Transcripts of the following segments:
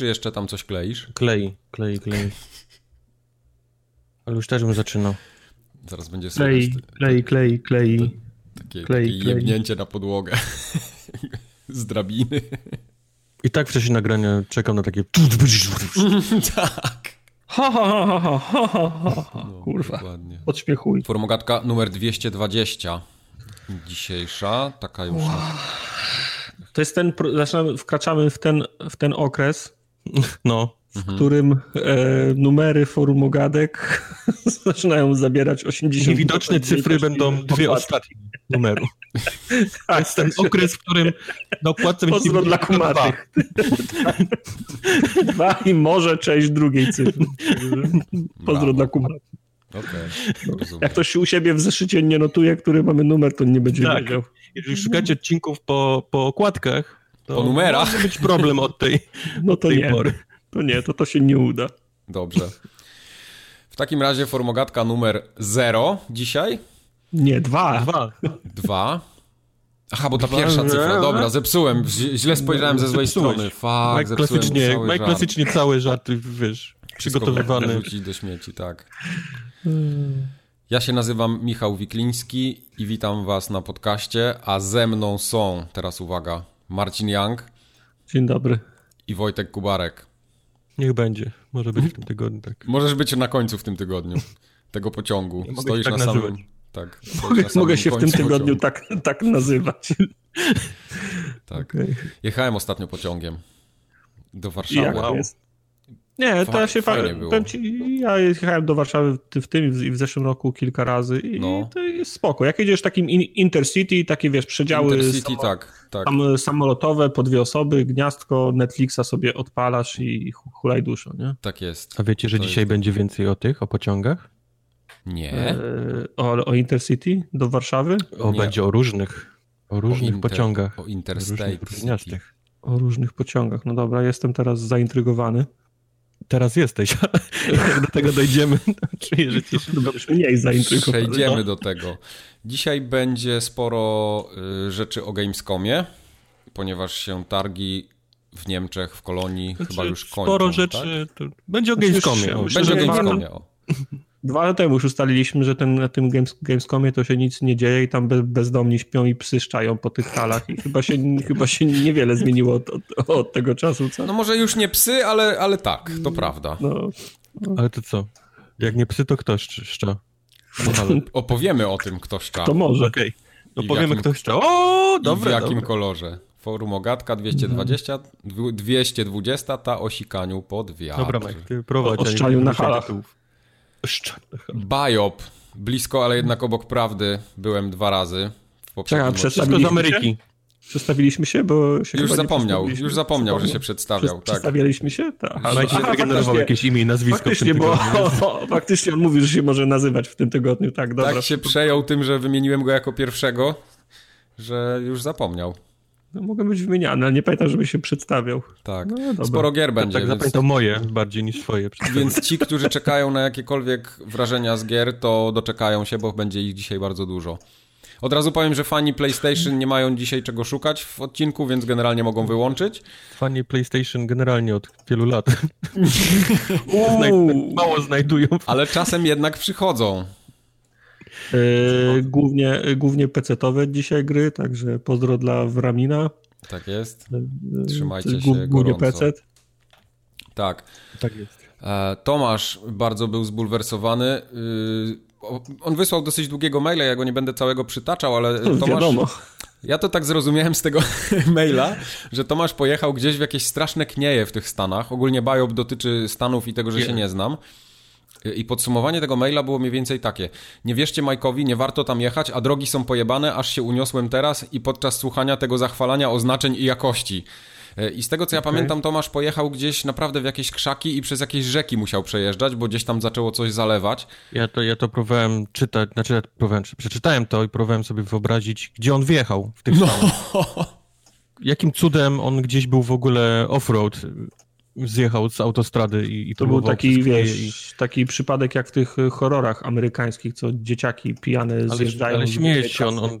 Czy jeszcze tam coś kleisz? Klei, klei, klei. Ale już też bym zaczynał. Zaraz będzie Klei, słychać klei, klei, klei. takie, klei, takie klei. jebnięcie na podłogę z drabiny. I tak w czasie nagrania czekam na takie... tak. Ha, ha, ha, ha, ha, ha, ha, ha. No, Kurwa, Dokładnie. podśmiechuj. Formogatka numer 220. Dzisiejsza, taka już... To jest ten, zaczynamy, wkraczamy w ten, w ten okres, No, w którym e, numery forum ogadek zaczynają zabierać 80 niewidoczne cyfry będą dwie ostatnie numeru. To jest ten okres, w którym na okładce będzie Pozdro dla tylko dwa. kumatych. Dwa i może część drugiej cyfry. Pozdro dla kumatych. Okej, rozumiem. Jak ktoś u siebie w zeszycie nie notuje, który mamy numer, to nie będzie Tak. wiedział. Jeżeli szukacie odcinków po, po okładkach, to Po numerach. może być problem od tej, No to tej nie, pory. to nie, to to się nie uda. Dobrze. W takim razie formogatka numer 0 dzisiaj. Nie, dwa. Dwa. Dwa. Aha, bo ta Dwa, pierwsza nie? cyfra, dobra, zepsułem, źle spojrzałem ze złej Zepsułeś. strony. Fuck, Mike zepsułem klasycznie, cały Mike żart. klasycznie całe żarty, wiesz, Wszystko przygotowywany. wyrzucić do śmieci, tak. Ja się nazywam Michał Wikliński i witam was na podcaście, a ze mną są, teraz uwaga, Marcin Young Dzień dobry. i Wojtek Kubarek. Niech będzie, może być w tym tygodniu, tak. Możesz być na końcu w tym tygodniu tego pociągu. Ja Stoisz się tak na samym... nazywać. Tak, stoisz Mogę, na samym mogę się w tym tygodniu pociągu. tak, tak nazywać. Tak. Okej. Jechałem ostatnio pociągiem do I Warszawy. jak jest? Nie, to Fa- ja się fajnie było. ci, ja jechałem do Warszawy w- w tym i w- zeszłym roku kilka razy i No. to jest spoko. Jak jedziesz takim in, intercity, takie wiesz, przedziały Intercity, samo- tak, tak. sam, samolotowe, po dwie osoby, gniazdko, Netflixa sobie odpalasz i hu- hulaj duszo, nie? Tak jest. A wiecie, że To dzisiaj jest- będzie więcej o tych, o pociągach? Nie. E, o, o Intercity do Warszawy? O, Nie. będzie o różnych, o różnych inter- pociągach. O różnych Interstate City. różniastych. O różnych pociągach. No dobra, jestem teraz zaintrygowany. Teraz jesteś, jak do tego dojdziemy, to czuję, że ci się To będziesz mniej zaintrygowany. Przejdziemy no. do tego. Dzisiaj będzie sporo y, rzeczy o Gamescomie, ponieważ się targi w Niemczech, w Kolonii chyba już kończą. Sporo tak? rzeczy, to będzie o Znaczy, Gamescomie. Będzie o Gamescomie. O. Dwa lata temu już ustaliliśmy, że ten, na tym Games, Gamescomie to się nic nie dzieje i tam be, bezdomni śpią i psy szczają po tych halach i chyba się, chyba się niewiele zmieniło od, od, od tego czasu, co? No może już nie psy, ale, ale tak, to prawda. No, Ale to co? Jak nie psy, to kto szcz- szcza? No. Opowiemy o tym, kto szcza to może. Okej. No I w powiemy, jakim- kto szcza. O, i w dobre, jakim dobre. kolorze. Forum Ogatka 220, dwu- 220 ta o sikaniu pod wiatr. Dobra, Mike, ty prowadź. O szczaniu na halach. tytułów. O szczaniu na halach. Biop, blisko, ale jednak obok prawdy, byłem dwa razy. W przez- Wszystko z Ameryki. Przedstawiliśmy się, bo się Już zapomniał, przedstawiliśmy. już zapomniał, że się przedstawiał. Przez- Tak. Przedstawialiśmy się? Tak. Aha, Mike się wygenerował jakieś imię i nazwisko w tym Faktycznie, bo faktycznie on mówił, że się może nazywać w tym tygodniu. Tak, dobra. tak się przejął tym, że wymieniłem go jako pierwszego, że już zapomniał. No, mogę być wymieniany, ale nie pamiętam, żeby się przedstawiał. Tak. No, dobra. Sporo gier będzie, Tak więc, zapamiętał moje bardziej niż swoje. więc ci, którzy czekają na jakiekolwiek wrażenia z gier, to doczekają się, bo będzie ich dzisiaj bardzo dużo. Od razu powiem, że fani PlayStation nie mają dzisiaj czego szukać w odcinku, więc generalnie mogą wyłączyć. Fani PlayStation generalnie od wielu lat mało znajdują. Ale czasem jednak przychodzą. E, głównie, głównie PC-towe dzisiaj gry, także pozdro dla Wramina. Tak jest. E, Trzymajcie się głó- Głównie. PC. Tak. Tak jest. E, Tomasz bardzo był zbulwersowany. On wysłał dosyć długiego maila, ja go nie będę całego przytaczał, ale Tomasz, Wiadomo. ja to tak zrozumiałem z tego maila, że Tomasz pojechał gdzieś w jakieś straszne knieje w tych Stanach. Ogólnie Biop dotyczy Stanów i tego, że się nie znam. I podsumowanie tego maila było mniej więcej takie. Nie wierzcie Majkowi, nie warto tam jechać, a drogi są pojebane, aż się uniosłem teraz i podczas słuchania tego zachwalania oznaczeń i jakości. Y, I z tego co ja pamiętam, Tomasz pojechał gdzieś naprawdę w jakieś krzaki i przez jakieś rzeki musiał przejeżdżać, bo gdzieś tam zaczęło coś zalewać. Ja to, ja to próbowałem czytać, znaczy ja próbowałem, przeczytałem to i próbowałem sobie wyobrazić, gdzie on wjechał w tych Stanach. Jakim cudem on gdzieś był w ogóle off-road, zjechał z autostrady i, i To był taki, wiesz, taki przypadek jak w tych y, horrorach amerykańskich, co dzieciaki pijane I, ale, zjeżdżają. ale z śmieje się, on, on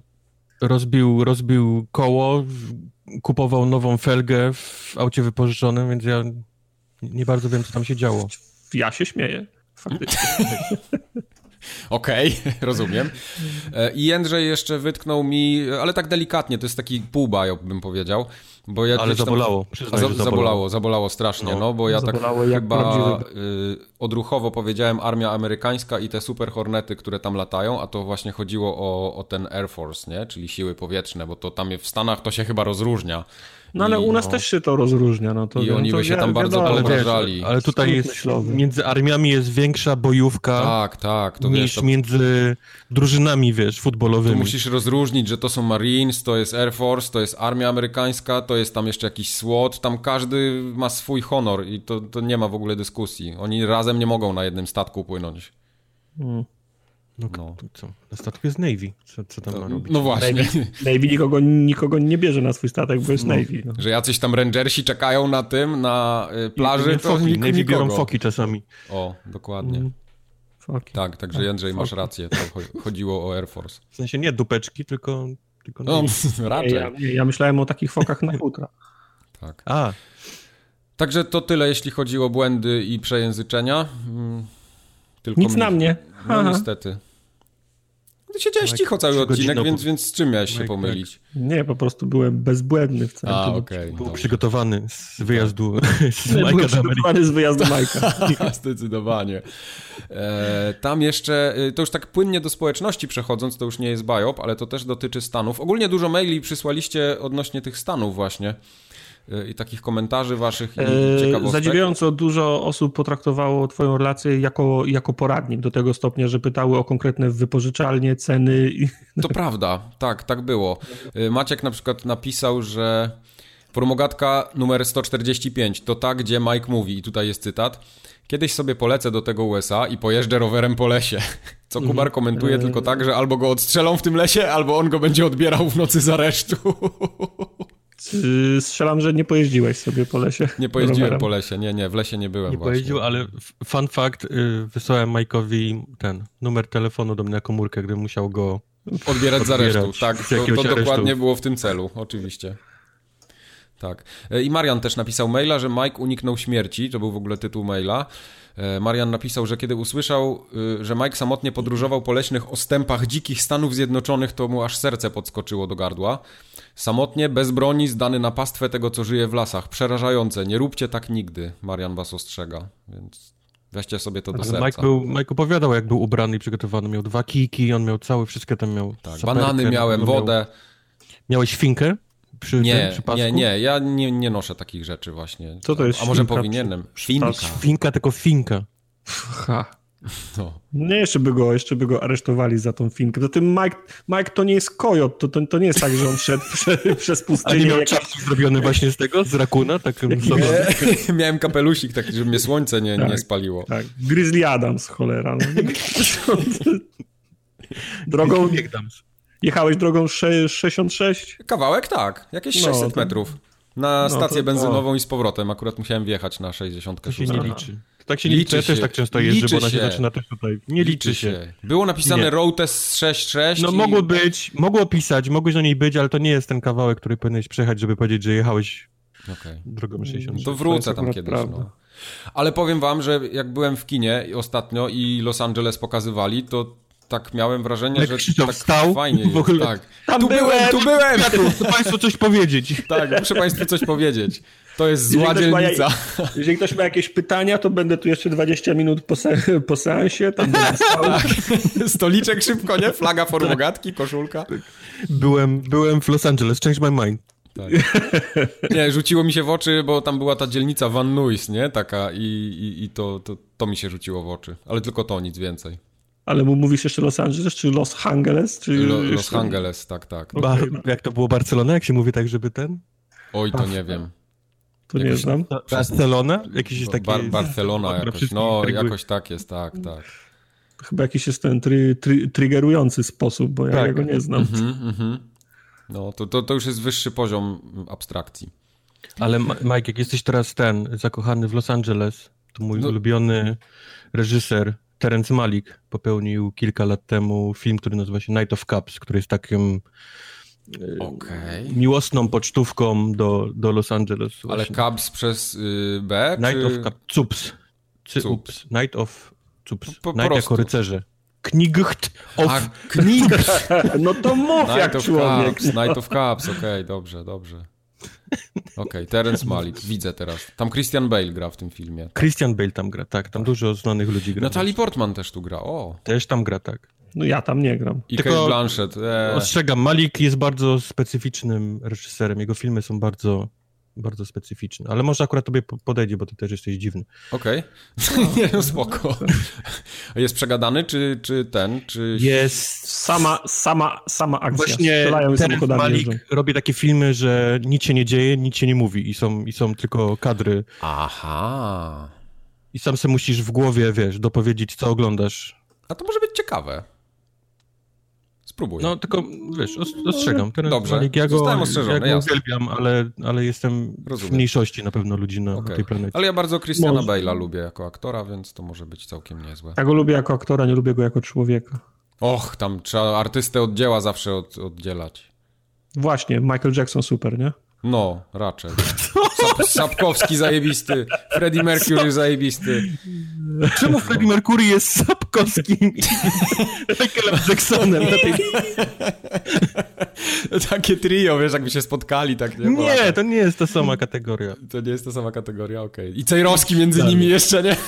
rozbił, rozbił koło, kupował nową felgę w aucie wypożyczonym, więc ja nie bardzo wiem, co tam się działo. Ja się śmieję. Faktycznie. Okej, okay, rozumiem. E, I Jędrzej jeszcze wytknął mi, ale tak delikatnie, to jest taki półbajop, bym powiedział. Bo ja ale zabolało. Przyznaj, zabolało. zabolało, zabolało strasznie, no, no bo ja tak chyba y, odruchowo powiedziałem armia amerykańska i te super hornety, które tam latają, a to właśnie chodziło o, o ten Air Force, nie? czyli siły powietrzne, bo to tam w Stanach to się chyba rozróżnia. No ale I, u nas no, też się to rozróżnia. No to, I oni by się tam bardzo obrażali. Ale tutaj jest, między armiami jest większa bojówka tak, tak, to niż wiesz, to... między drużynami, wiesz, futbolowymi. Tu musisz rozróżnić, że to są Marines, to jest Air Force, to jest armia amerykańska, to jest tam jeszcze jakiś SWAT, tam każdy ma swój honor i to, to nie ma w ogóle dyskusji. Oni razem nie mogą na jednym statku płynąć. Hmm. No, no. co? Na statku jest Navy. Co, co tam no, ma robić? No właśnie. Navy, Navy, nikogo, nikogo nie bierze na swój statek, bo jest no. Navy. No. Że jacyś tam rangersi czekają na tym, na y, plaży, to foki, Navy nikogo. biorą foki czasami. O, dokładnie. Mm. Foki. Tak, także Jędrzej, masz rację. To chodziło o Air Force. W sensie nie dupeczki, tylko... tylko no, raczej. Ja, ja, myślałem o takich fokach na futra. tak. A. Także to tyle, jeśli chodzi o błędy i przejęzyczenia. Mm, tylko Nic mi... na mnie. No niestety. Siedziałeś cicho cały odcinek, więc, więc z czym miałeś się pomylić? Nie, po prostu byłem bezbłędny w całym A, okej. Okay, Był przygotowany z wyjazdu z Majka przygotowany z wyjazdu Majka. Zdecydowanie. E, tam jeszcze, e, to już tak płynnie do społeczności przechodząc, to już nie jest biop, ale to też dotyczy Stanów. Ogólnie dużo maili przysłaliście odnośnie tych Stanów właśnie i takich komentarzy waszych i e, ciekawostek? Zadziwiająco dużo osób potraktowało twoją relację jako, jako poradnik do tego stopnia, że pytały o konkretne wypożyczalnie, ceny. To prawda, tak, tak było. E, Maciek na przykład napisał, że formogatka numer 145 to ta, gdzie Mike mówi, i tutaj jest cytat, Kiedyś sobie polecę do tego USA i pojeżdżę rowerem po lesie. Co mhm. Kubar komentuje tylko tak, że albo go odstrzelą w tym lesie, albo on go będzie odbierał w nocy z aresztu. Strzelam, że nie pojeździłeś sobie po lesie. Nie pojeździłem rowerem. po lesie, nie, nie, w lesie nie byłem Nie właśnie. pojeździł, ale fun fact, y, wysłałem Majkowi ten numer telefonu do mnie na komórkę, gdy musiał go odbierać z aresztu. Tak, to, to dokładnie było w tym celu, oczywiście. Tak. E, I Marian też napisał maila, że Mike uniknął śmierci, to był w ogóle tytuł maila. E, Marian napisał, że kiedy usłyszał, y, że Mike samotnie podróżował po leśnych ostępach dzikich Stanów Zjednoczonych, to mu aż serce podskoczyło do gardła. Samotnie, bez broni, zdany na pastwę tego, co żyje w lasach. Przerażające. Nie róbcie tak nigdy. Marian was ostrzega, więc weźcie sobie to do serca. Mike, był, Mike opowiadał, jak był ubrany i przygotowany. Miał dwa kijki, on miał cały, wszystkie tam miał. Tak, banany miałem, wodę. Miałeś finkę? Przy nie, nie, nie, ja nie, nie noszę takich rzeczy właśnie. Co to jest A może powinienem? Finka. Finka, tylko finka. Ha. No. Nie, jeszcze by, go, jeszcze by go aresztowali za tą finkę. To tym Mike, Mike to nie jest kojot, to, to, to nie jest tak, że on szedł prze, przez pustynię. A nie miał czapki zrobiony właśnie z tego, z rakuna? Tak, nie, miałem kapelusik taki, żeby mnie słońce nie, tak, nie spaliło. Tak, Grizzly Adams, cholera. No. Drogą... Jechałeś drogą 66? Kawałek tak, jakieś 600 no, to... metrów. Na no, stację to... benzynową o. i z powrotem. Akurat musiałem wjechać na 60. To się nie liczy. Tak się liczy. liczy. Ja też tak często jeżdżę, liczy bo ona się zaczyna też tutaj. Nie liczy, liczy się. się. Było napisane nie. Road Test 6.6 No i... mogło być, mogło pisać, mogłeś na niej być, ale to nie jest ten kawałek, który powinieneś przejechać, żeby powiedzieć, że jechałeś okay. drogą 66. To wrócę tam kiedyś. No. Ale powiem wam, że jak byłem w kinie ostatnio i Los Angeles pokazywali, to tak miałem wrażenie, że Krzysztof tak stał fajnie w ogóle. Tak. Tam tu byłem, tu byłem! Chcę Państwu coś powiedzieć. Tak, muszę Państwu coś powiedzieć. To jest zła jeżeli dzielnica. Ma, jeżeli ktoś ma jakieś pytania, to będę tu jeszcze 20 minut po, se, po seansie. Tam tak. Stoliczek szybko, nie? Flaga formogatki, koszulka. Byłem, byłem w Los Angeles, change my mind. Tak. Nie, rzuciło mi się w oczy, bo tam była ta dzielnica Van Nuys, nie? Taka i, i, i to, to, to mi się rzuciło w oczy. Ale tylko to, nic więcej. Ale mu mówisz jeszcze Los Angeles, czy Los Angeles? Czy Lo, Los Angeles, tak, tak. Okay. jak to było Barcelona? Jak się mówi tak, żeby ten? Oj, to nie wiem. To nie znam. Barcelona? Jakiś jest taki... Bar Barcelona jakoś, no jakoś tak jest, tak, tak. Chyba jakiś jest ten try, try, triggerujący sposób, bo ja, tak. ja go nie znam. Mm -hmm, mm -hmm. No, to, to, to już jest wyższy poziom abstrakcji. Ale Mike, jak jesteś teraz ten, zakochany w Los Angeles, to mój no. ulubiony reżyser Terence Malik popełnił kilka lat temu film, który nazywa się Night of Cups, który jest takim Okej. miłosną pocztówką do, do Los Angeles. Ale. Cubs przez y, B? Night czy... of Cap- Cups. Cy- Cups. ups. Night of Cups. Po- po Night prostu. jako rycerze. Knigcht of A, Knigs! No to mów jak Night of człowiek. Cups, Night of Cups, okej, dobrze, dobrze. Okej, Terence Malik, widzę teraz. Tam Christian Bale gra w tym filmie. Christian Bale tam gra, tak. Tam dużo znanych ludzi gra. Natalie Portman też tu gra, o. Też tam gra, tak. No ja tam nie gram. I Tylko- Kate Blanchett. E, Ostrzegam, Malik jest bardzo specyficznym reżyserem. Jego filmy są bardzo, bardzo specyficzne. Ale może akurat tobie po- podejdzie, bo ty też jesteś dziwny. Okej. Nie, no spoko. A Jest przegadany, czy, czy ten, czy... Jest... Sama, sama, sama akcja. Właśnie samochodami Malik jeżdżą. robi takie filmy, że nic się nie dzieje, nic się nie mówi i są, i są tylko kadry. Aha. I sam sobie musisz w głowie, wiesz, dopowiedzieć, co oglądasz. A to może być ciekawe. Spróbuj. No, tylko, wiesz, os- ostrzegam. Terence Dobrze. Malik, ja go, Zostałem ostrzeżony, ja go jasne. uwielbiam, ale, ale jestem Rozumiem. w mniejszości na pewno ludzi na, na Okej. tej planecie. Ale ja bardzo Christiana. Bale'a lubię jako aktora, więc to może być całkiem niezłe. Ja go lubię jako aktora, nie lubię go jako człowieka. Och, tam trzeba artystę od dzieła zawsze od, oddzielać. Właśnie, Michael Jackson super, nie? No, raczej. Sap, Sapkowski zajebisty, Freddie Mercury zajebisty. Czemu Freddie Mercury jest Sapkowskim i Michaelem Jacksonem? Tej... Takie trio, wiesz, jakby się spotkali, tak nie? Nie, to nie jest ta sama kategoria. To nie jest ta sama kategoria, okej. I Cejrowski między nimi jeszcze, nie?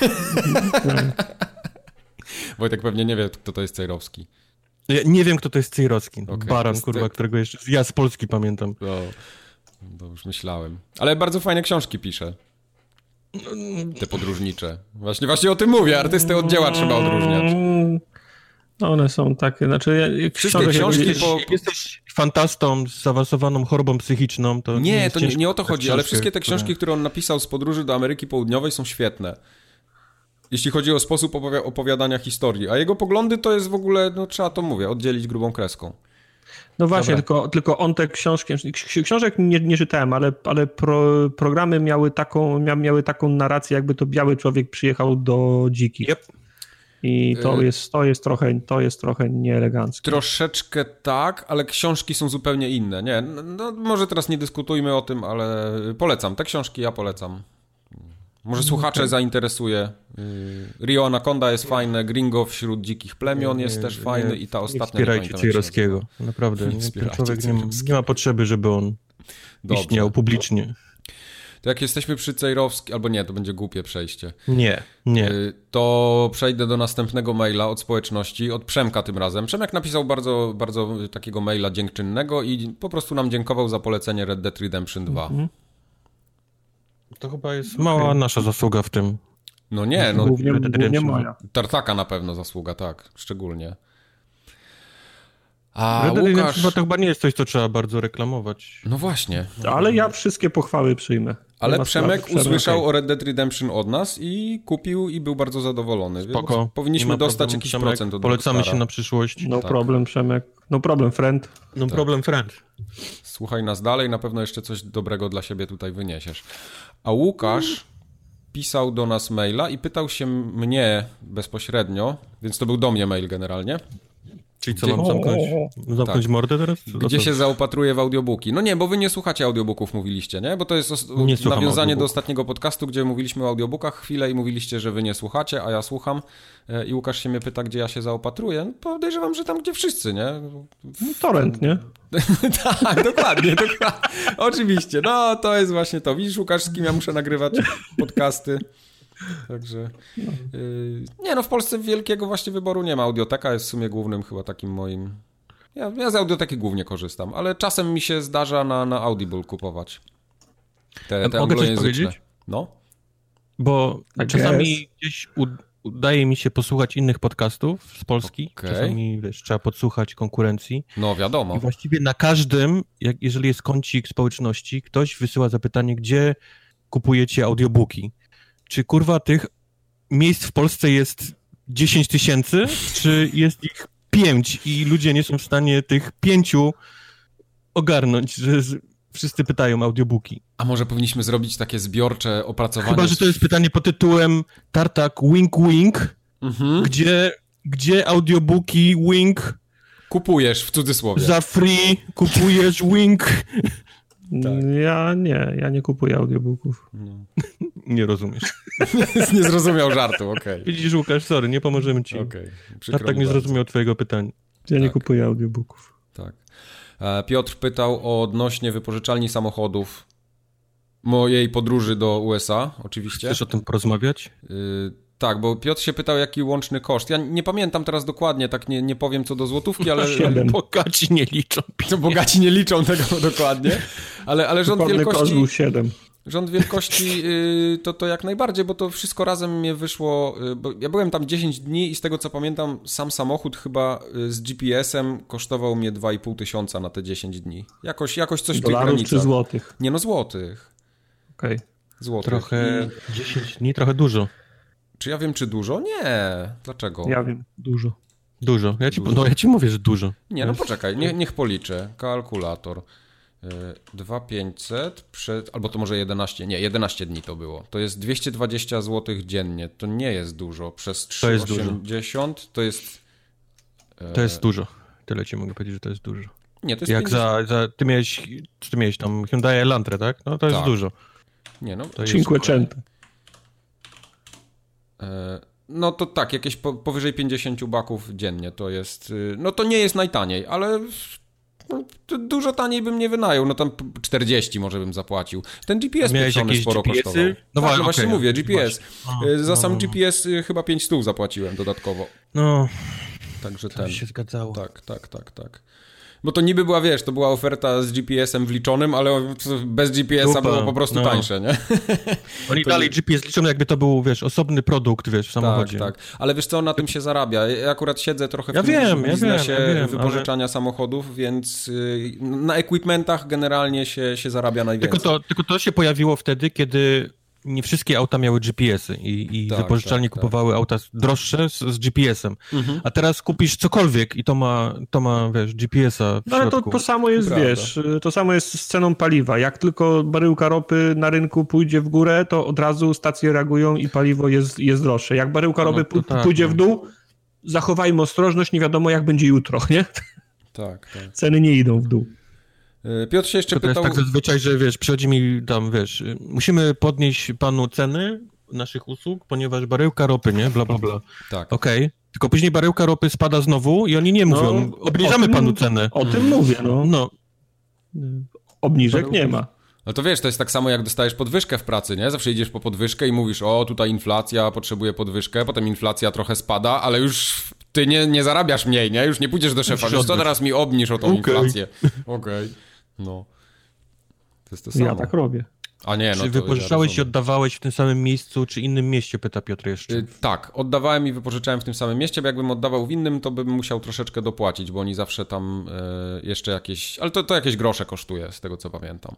Wojtek pewnie nie wie, kto to jest Cejrowski. Ja nie wiem, kto to jest Cejrowski. Okej, Baran, kurwa, którego jeszcze... Ja z Polski pamiętam. To, to już myślałem. Ale bardzo fajne książki pisze. Te podróżnicze. Właśnie, właśnie o tym mówię, artystę od dzieła trzeba odróżniać. No one są takie, znaczy... Ja, jak Wszystkie książki jak- po- Jak jesteś fantastą z zaawansowaną chorobą psychiczną, to... Nie, jest to nie, nie o to pisać chodzi, ale wszystkie te książki, które on napisał z podróży do Ameryki Południowej są świetne. Jeśli chodzi o sposób opowia- opowiadania historii. A jego poglądy to jest w ogóle, no trzeba to mówię, oddzielić grubą kreską. No właśnie, Dobra. tylko, tylko on te książki, ksi- książek nie, nie czytałem, ale, ale pro, programy miały taką, mia, miały taką narrację, jakby to biały człowiek przyjechał do dzikich. Yep. I to, Y- jest, to, jest trochę, to jest trochę nieeleganckie. Troszeczkę tak, ale książki są zupełnie inne. Nie, no, no może teraz nie dyskutujmy o tym, ale polecam. Te książki ja polecam. Może słuchacze zainteresuje. Y, Rio Anaconda jest fajne, Gringo wśród dzikich plemion jest Nie, też nie, fajny i ta Nie ostatnia... wspierajcie jak się Cejrowskiego. Naprawdę. Nie Nie, wspierajcie człowiek nie nie ma potrzeby, żeby on Dobrze. istniał publicznie. To jak jesteśmy przy Cejrowskim, albo nie, to będzie głupie przejście, Nie, nie. Y, to przejdę do następnego maila od społeczności, od Przemka tym razem. Przemek napisał bardzo, bardzo takiego maila dziękczynnego i po prostu nam dziękował za polecenie Red Dead Redemption 2. To chyba jest mała nasza zasługa w tym. No nie, no głównie, głównie moja. Tartaka na pewno zasługa, tak, szczególnie. A Red Dead Redemption Łukasz... chyba to chyba nie jest coś, co trzeba bardzo reklamować. No właśnie, Ale ja wszystkie pochwały przyjmę. Ale Przemek sprawy. usłyszał okej. o Red Dead Redemption od nas i kupił i był bardzo zadowolony, Spoko. więc powinniśmy dostać problemu, jakiś Przemek. procent od Polecamy Rockstara. się na przyszłość. No tak. problem, Przemek. No problem, friend. No problem, friend. Słuchaj nas dalej, na pewno jeszcze coś dobrego dla siebie tutaj wyniesiesz. A Łukasz pisał do nas maila i pytał się mnie bezpośrednio, więc to był do mnie mail generalnie, Czyli co, mam zamknąć, zamknąć Tak. mordę teraz? Gdzie co? się zaopatruje w audiobooki. No nie, bo wy nie słuchacie audiobooków, mówiliście, nie? Bo to jest os- nawiązanie do ostatniego podcastu, gdzie mówiliśmy o audiobookach chwilę i mówiliście, że wy nie słuchacie, a ja słucham. E, I Łukasz się mnie pyta, gdzie ja się zaopatruję. No, podejrzewam, że tam, gdzie wszyscy, nie? No, torrent, nie? tak, dokładnie, dokładnie. Oczywiście, no to jest właśnie to. Widzisz, Łukasz, z kim ja muszę nagrywać podcasty. Także. Yy, nie, no w Polsce wielkiego właśnie wyboru nie ma. Audioteka jest w sumie głównym chyba takim moim. Ja, ja z audioteki głównie korzystam, ale czasem mi się zdarza na, na Audible kupować. Te, te Mogę coś powiedzieć? No. Bo I czasami guess. gdzieś u, udaje mi się posłuchać innych podcastów z Polski. Okej. Czasami wiesz, trzeba podsłuchać konkurencji. No wiadomo. I właściwie na każdym, jak, jeżeli jest kącik społeczności, ktoś wysyła zapytanie, gdzie kupujecie audiobooki. Czy kurwa tych miejsc w Polsce jest 10 tysięcy, czy jest ich 5 i ludzie nie są w stanie tych pięciu ogarnąć, że z, wszyscy pytają audiobooki. A może powinniśmy zrobić takie zbiorcze opracowanie? Chyba, że to jest pytanie pod tytułem Tartak Wink Wink, Mhm. gdzie, gdzie audiobooki Wink Kupujesz w cudzysłowie. Za free kupujesz wing. Tak. Ja nie, ja nie kupuję audiobooków. No. Nie rozumiesz. Nie zrozumiał żartu, okej. Okay. Widzisz, Łukasz, sorry, nie pomożemy ci. Okej. Okay. tak nie zrozumiał twojego pytania. Ja nie tak. kupuję audiobooków. Tak. E, Piotr pytał o odnośnie wypożyczalni samochodów mojej podróży do USA, oczywiście. Chcesz o tym porozmawiać? Y tak, bo Piotr się pytał, jaki łączny koszt. Ja nie pamiętam teraz dokładnie, tak nie, nie powiem co do złotówki, ale... Bogaci nie liczą. To bogaci nie liczą tego dokładnie, ale, ale rząd wielkości... koszt był 7. Rząd wielkości y, to, to jak najbardziej, bo to wszystko razem mnie wyszło. Y, bo ja byłem tam 10 dni i z tego co pamiętam, sam samochód chyba y, z GPS-em kosztował mnie 2,5 tysiąca na te 10 dni. Jakoś, jakoś coś Dolarów w tych granicach. czy złotych? Nie no, złotych. Okej. Okay. Złotych. Trochę, I... 10 dni, trochę dużo. Czy ja wiem, czy dużo? Nie. Dlaczego? Ja wiem, dużo. Dużo. Ja ci, dużo. No, ja ci mówię, że dużo. Nie, no poczekaj, nie, niech policzę. Kalkulator. 2500 przed, albo to może 11, nie, 11 dni to było. To jest 220 zł dziennie. To nie jest dużo. Przez 380 to jest. To jest dużo. Tyle ci mogę powiedzieć, że to jest dużo. Nie, to jest Jak za, za, ty miałeś, czy ty miałeś tam Hyundai Elantra, tak? No to jest tak. dużo. Nie no. To Cinquecento. E, no to tak, jakieś po, powyżej 50 baków dziennie to jest. Y, no to nie jest najtaniej, ale dużo taniej bym nie wynajął, no tam 40 może bym zapłacił. Ten GPS pieprzony sporo GPS-y? kosztował. No tak, no właśnie mówię, GPS. A, Za sam no. GPS y, chyba 5 stów zapłaciłem dodatkowo. No, Także to ten. się zgadzało. Tak, tak, tak, tak. Bo to niby była, wiesz, to była oferta z GPS-em wliczonym, ale bez GPS-a było po prostu no. tańsze, nie? Oni dalej GPS liczą, jakby to był, wiesz, osobny produkt, wiesz, w samochodzie. Tak, tak. Ale wiesz co, na tym się zarabia. Ja akurat siedzę trochę w ja tym wiem, biznesie ja wiem, ja wiem, wypożyczania ale... samochodów, więc y, na equipmentach generalnie się, się zarabia najwięcej. Tylko to, tylko to się pojawiło wtedy, kiedy nie wszystkie auta miały GPS-y i, i tak, wypożyczalnie tak, kupowały tak. auta droższe z, z GPS-em. Mhm. A teraz kupisz cokolwiek i to ma, to ma wiesz, GPS-a w No ale to, to samo jest, Prawda. wiesz, to samo jest z ceną paliwa. Jak tylko baryłka ropy na rynku pójdzie w górę, to od razu stacje reagują i paliwo jest, jest droższe. Jak baryłka no, ropy tak, pójdzie w no. dół, zachowajmy ostrożność, nie wiadomo jak będzie jutro, nie? Tak, tak. Ceny nie idą w dół. E, Piotr się jeszcze to pytał... To jest tak zazwyczaj, że wiesz, przychodzi mi tam, wiesz, musimy podnieść panu ceny naszych usług, ponieważ baryłka ropy, nie? Bla, bla, bla. Tak. Okej. Okay. Tylko później baryłka ropy spada znowu i oni nie mówią, no, obniżamy tym, panu cenę. O tym mówię, no. no. Obniżek nie ma. No to wiesz, to jest tak samo jak dostajesz podwyżkę w pracy, nie? Zawsze idziesz po podwyżkę i mówisz, o tutaj inflacja, potrzebuję podwyżkę, potem inflacja trochę spada, ale już ty nie, nie zarabiasz mniej, nie? Już nie pójdziesz do szefa, wiesz co, teraz mi obniż o tą okay. inflację. Okej. Okay. No. To jest to samo. Ja tak robię. A nie, no czy wypożyczałeś ja i oddawałeś w tym samym miejscu, czy innym mieście, pyta Piotr jeszcze. Yy, tak, oddawałem i wypożyczałem w tym samym mieście, bo jakbym oddawał w innym, to bym musiał troszeczkę dopłacić, bo oni zawsze tam yy, jeszcze jakieś, ale to, to jakieś grosze kosztuje, z tego co pamiętam.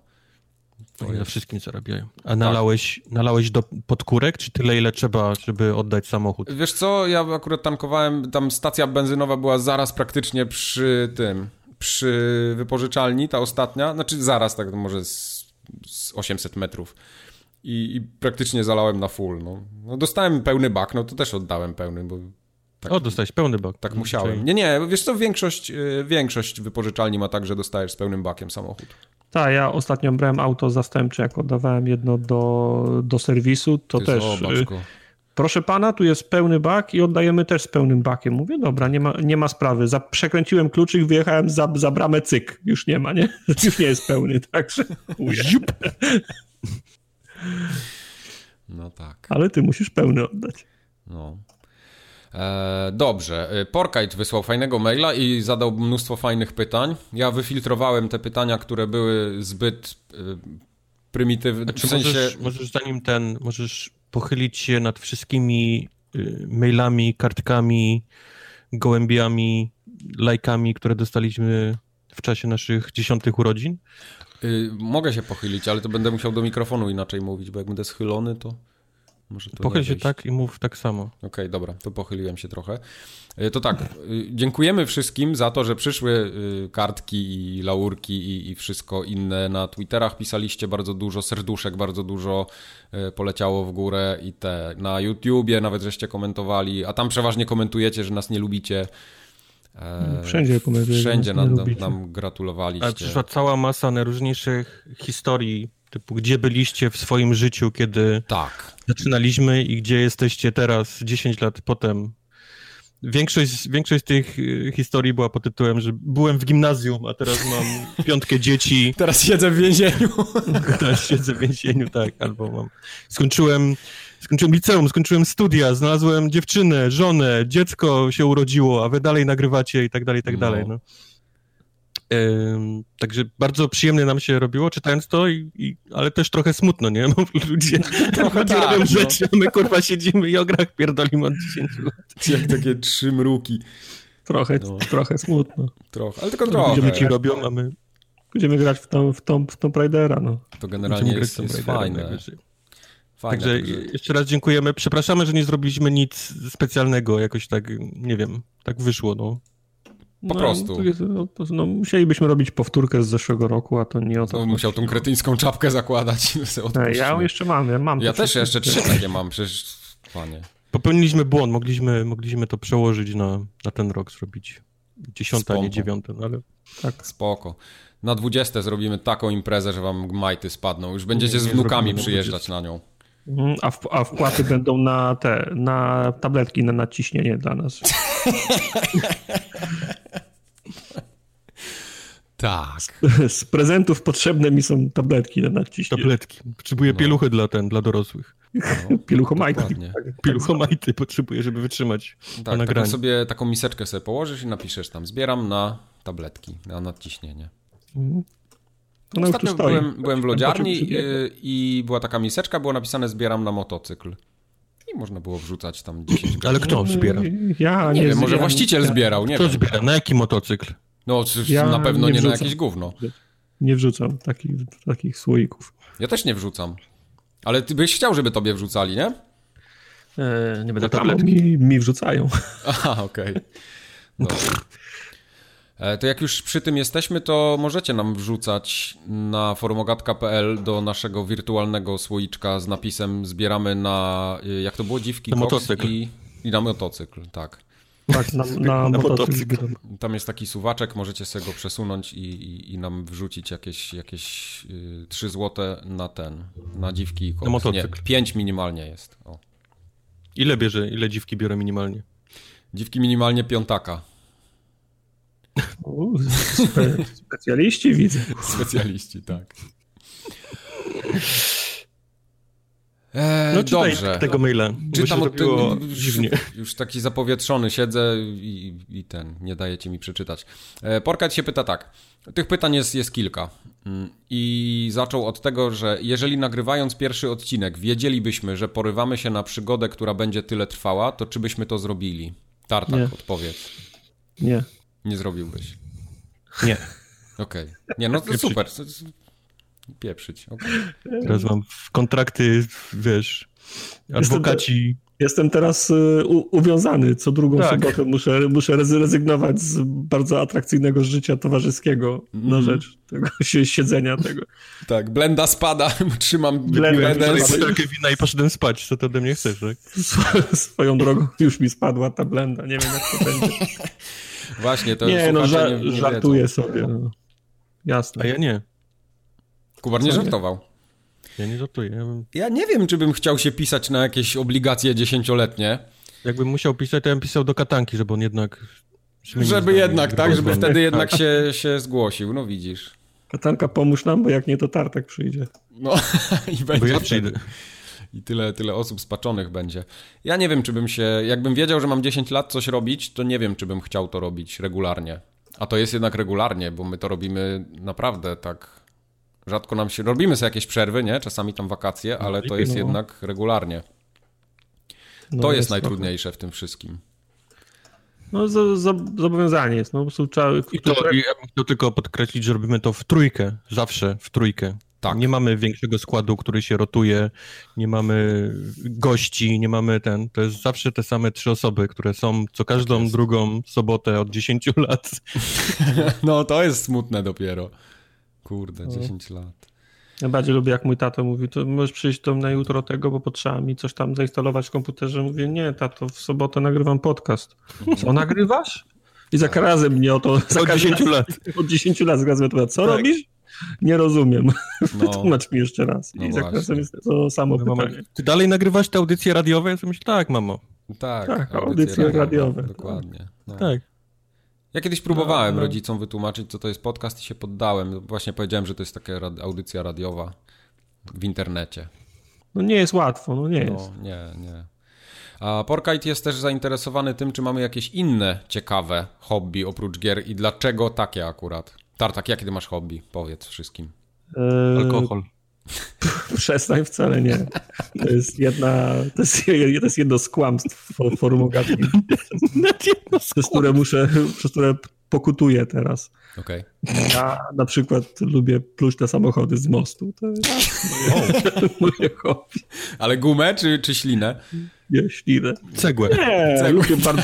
To Oni na wszystkim zarabiają. A nalałeś, tak. nalałeś do podkórek, czy tyle, ile trzeba, żeby oddać samochód? Wiesz co, ja akurat tankowałem, tam stacja benzynowa była zaraz praktycznie przy tym, przy wypożyczalni, ta ostatnia, znaczy zaraz, tak może z, z 800 metrów. I, I, praktycznie zalałem na full. No. no. dostałem pełny bak, no to też oddałem pełny, bo tak, o, dostałeś pełny bak. Tak musiałem. Nie, nie, wiesz co, większość, y, większość wypożyczalni ma tak, że dostajesz z pełnym bakiem samochód. Tak, ja ostatnio brałem auto zastępcze, jak oddawałem jedno do, do serwisu, to Ty też... Y, proszę pana, tu jest pełny bak i oddajemy też z pełnym bakiem. Mówię, dobra, nie ma, nie ma sprawy. Za, przekręciłem kluczyk, wyjechałem za, za bramę, cyk. Już nie ma, nie? Już nie jest pełny, także No tak. Ale ty musisz pełny oddać. No. E, dobrze. E, Porkite wysłał fajnego maila i zadał mnóstwo fajnych pytań. Ja wyfiltrowałem te pytania, które były zbyt e, prymitywne. Znaczy, w sensie... możesz, możesz zanim ten, możesz pochylić się nad wszystkimi y, mailami, kartkami, gołębiami, lajkami, które dostaliśmy w czasie naszych dziesiątych urodzin? Y, mogę się pochylić, ale to będę musiał do mikrofonu inaczej mówić, bo jak będę schylony, to... Pochyl się tak i mów tak samo. Okej, okay, dobra, to pochyliłem się trochę. E, to tak, e, dziękujemy wszystkim za to, że przyszły e, kartki i laurki i, i, wszystko inne. Na Twitterach pisaliście bardzo dużo serduszek, bardzo dużo poleciało w górę i te na YouTubie nawet żeście komentowali, a tam przeważnie komentujecie, że nas nie lubicie. E, wszędzie pomagali. Wszędzie nam, nam, nam gratulowaliście. Ale przyszła cała masa najróżniejszych historii, typu gdzie byliście w swoim życiu, kiedy tak. zaczynaliśmy i gdzie jesteście teraz, 10 lat potem. Większość, większość tych y, historii była pod tytułem, że byłem w gimnazjum, a teraz mam piątkę dzieci. Teraz siedzę w więzieniu. teraz siedzę w więzieniu, tak. Albo mam... Skończyłem, skończyłem liceum, skończyłem studia, znalazłem dziewczynę, żonę, dziecko się urodziło, a wy dalej nagrywacie i tak dalej, i tak no. dalej. No. Także bardzo przyjemnie nam się robiło czytając to, i, i ale też trochę smutno, nie? Bo ludzie trochę tak, robią no. rzeczy, a my kurwa siedzimy i o grach pierdolimy od 10 lat. Jak takie trzy mruki. Trochę, no. trochę smutno. Trochę, ale tylko trochę. Ludzie ci robią, a my... Będziemy grać w tą, w tą, w tą Raidera, no. To generalnie jest, jest fajne. Fajne, także, także jeszcze raz dziękujemy. Przepraszamy, że nie zrobiliśmy nic specjalnego, jakoś tak, nie wiem, tak wyszło, no. Po no, prostu. No, no, musielibyśmy robić powtórkę z zeszłego roku, a to nie o to. No, musiał tą kretyńską czapkę zakładać. ja jeszcze mam, ja mam. Ja też jeszcze trzy takie mam, przecież panie. Popełniliśmy błąd, mogliśmy, mogliśmy to przełożyć na, na ten rok, zrobić dziesiąte, a nie dziewiąte, no ale tak. Spoko. Na dwudzieste zrobimy taką imprezę, że wam majty spadną. Już będziecie nie, z wnukami przyjeżdżać na nią. Mhm, a, w, a wpłaty będą na te, na tabletki na nadciśnienie dla nas. tak. Z prezentów potrzebne mi są tabletki na nadciśnienie. Tabletki. Potrzebuję no. pieluchy dla ten, dla dorosłych. No, Pieluchomajty. Tak, Pieluchomajty potrzebuję, żeby wytrzymać tak, taką sobie, taką miseczkę sobie położysz i napiszesz tam, zbieram na tabletki, na nadciśnienie. Mhm. No Ostatnio byłem, byłem w lodziarni i, i, była taka miseczka, było napisane zbieram na motocykl. I można było wrzucać tam 10 Ale kto zbiera? Ja nie, nie wiem, może właściciel zbierał, nie Kto wiem. zbiera? Na jaki motocykl? No, ja na pewno nie, nie na jakieś gówno. Nie wrzucam takich, takich słoików. Ja też nie wrzucam. Ale ty byś chciał, żeby tobie wrzucali, nie? Eee, nie będę no tam mi, mi wrzucają. Aha, okej. Okay. E, to jak już przy tym jesteśmy, to możecie nam wrzucać na forumogatka.pl do naszego wirtualnego słoiczka z napisem zbieramy na, e, jak to było, dziwki na motocykl. I, I, na motocykl, tak. Tak, na, na, na motocykl. Tam jest taki suwaczek, możecie sobie go przesunąć i, i, i nam wrzucić jakieś, jakieś y, 3 złote na ten, na dziwki i koks. Na motocykl. Nie, 5 minimalnie jest. O. Ile bierze, ile dziwki biorę minimalnie? Dziwki minimalnie piątaka. U, spe, specjaliści widzę. Specjaliści, tak. Eee, no dobrze. tego maila. Czytam od tego dziwnie. Już taki zapowietrzony siedzę i, i, ten, nie dajecie mi przeczytać. E, Porkat się pyta tak. Tych pytań jest, jest kilka. Mm, I zaczął od tego, że jeżeli nagrywając pierwszy odcinek wiedzielibyśmy, że porywamy się na przygodę, która będzie tyle trwała, to czy byśmy to zrobili? Tartak, nie. odpowiedz. Nie. Nie zrobiłbyś. Nie. Okej. Okay. Nie, no to super. Pieprzyć. Okay. Teraz mam kontrakty, wiesz, adwokaci. Jestem teraz y, u, uwiązany. Co drugą tak. sobotę muszę, muszę rezygnować z bardzo atrakcyjnego życia towarzyskiego mm. na rzecz tego siedzenia tego. Tak, blenda spada, trzymam blendę. Blendę wina i poszedłem spać. Co ty ode mnie chcesz, tak? Swoją drogą już mi spadła ta blenda. Nie wiem, jak to będzie. Właśnie, to Nie, no ża nie, nie żartuję wiedzą. sobie. No. Jasne. A ja nie. Kubar nie żartował. Ja nie żartuję. Ja, bym... ja nie wiem, czy bym chciał się pisać na jakieś obligacje dziesięcioletnie. Jakbym musiał pisać, to ja bym pisał do katanki, żeby on jednak... Żeby jednak, tak? Żeby wtedy jednak się, się zgłosił, no widzisz. Katanka, pomóż nam, bo jak nie, to Tartak przyjdzie. No i będzie... Bo ja przyjdę. I tyle, tyle osób spaczonych będzie. Ja nie wiem, czy bym się... Jakbym wiedział, że mam 10 lat coś robić, to nie wiem, czy bym chciał to robić regularnie. A to jest jednak regularnie, bo my to robimy naprawdę tak Rzadko nam się. Robimy sobie jakieś przerwy, nie? Czasami tam wakacje, ale to jest no. jednak regularnie. No to jest, jest najtrudniejsze w tym wszystkim. No, za, za, zobowiązanie jest. No, po prostu trzeba, I to, ja bym chciał tylko podkreślić, że robimy to w trójkę, zawsze w trójkę. Tak. Nie mamy większego składu, który się rotuje, nie mamy gości, nie mamy ten. To jest zawsze te same trzy osoby, które są co każdą tak drugą sobotę od 10 lat. No to jest smutne dopiero. Kurde, 10 no. lat. Najbardziej lubię, jak mój tato mówi, to możesz przyjść do mnie jutro tego, bo potrzeba mi coś tam zainstalować w komputerze. Mówię, nie, tato, w sobotę nagrywam podcast. Co nagrywasz? I za razem mnie o to... Od 10 lat. Od 10 lat zgadzam Co tak. robisz? Nie rozumiem. No. Tłumacz mi jeszcze raz. No I za razem jest to samo no, pytanie. Ty dalej nagrywasz te audycje radiowe? Ja sobie myślę, tak, mamo. Tak, tak audycje, audycje radiowe. radiowe. Dokładnie. No. Tak. Ja kiedyś próbowałem no, no. rodzicom wytłumaczyć, co to jest podcast i się poddałem. Właśnie powiedziałem, że to jest taka audycja radiowa w internecie. No nie jest łatwo, no nie no, jest. Nie, nie. A Porkite jest też zainteresowany tym, czy mamy jakieś inne ciekawe hobby oprócz gier i dlaczego takie akurat. Tartak, jakie ty masz hobby? Powiedz wszystkim. Eee... Alkohol. Przestań, wcale nie. To jest jedna, to jest, to jest jedno z kłamstw forum przez które muszę, przez które pokutuję teraz. Okay. Ja na przykład lubię pluć na samochody z mostu. To jest moje, moje hobby. Ale gumę czy, czy ślinę? Nie, ślinę. Cegłę. Nie, Cegłę. Lubię bardzo,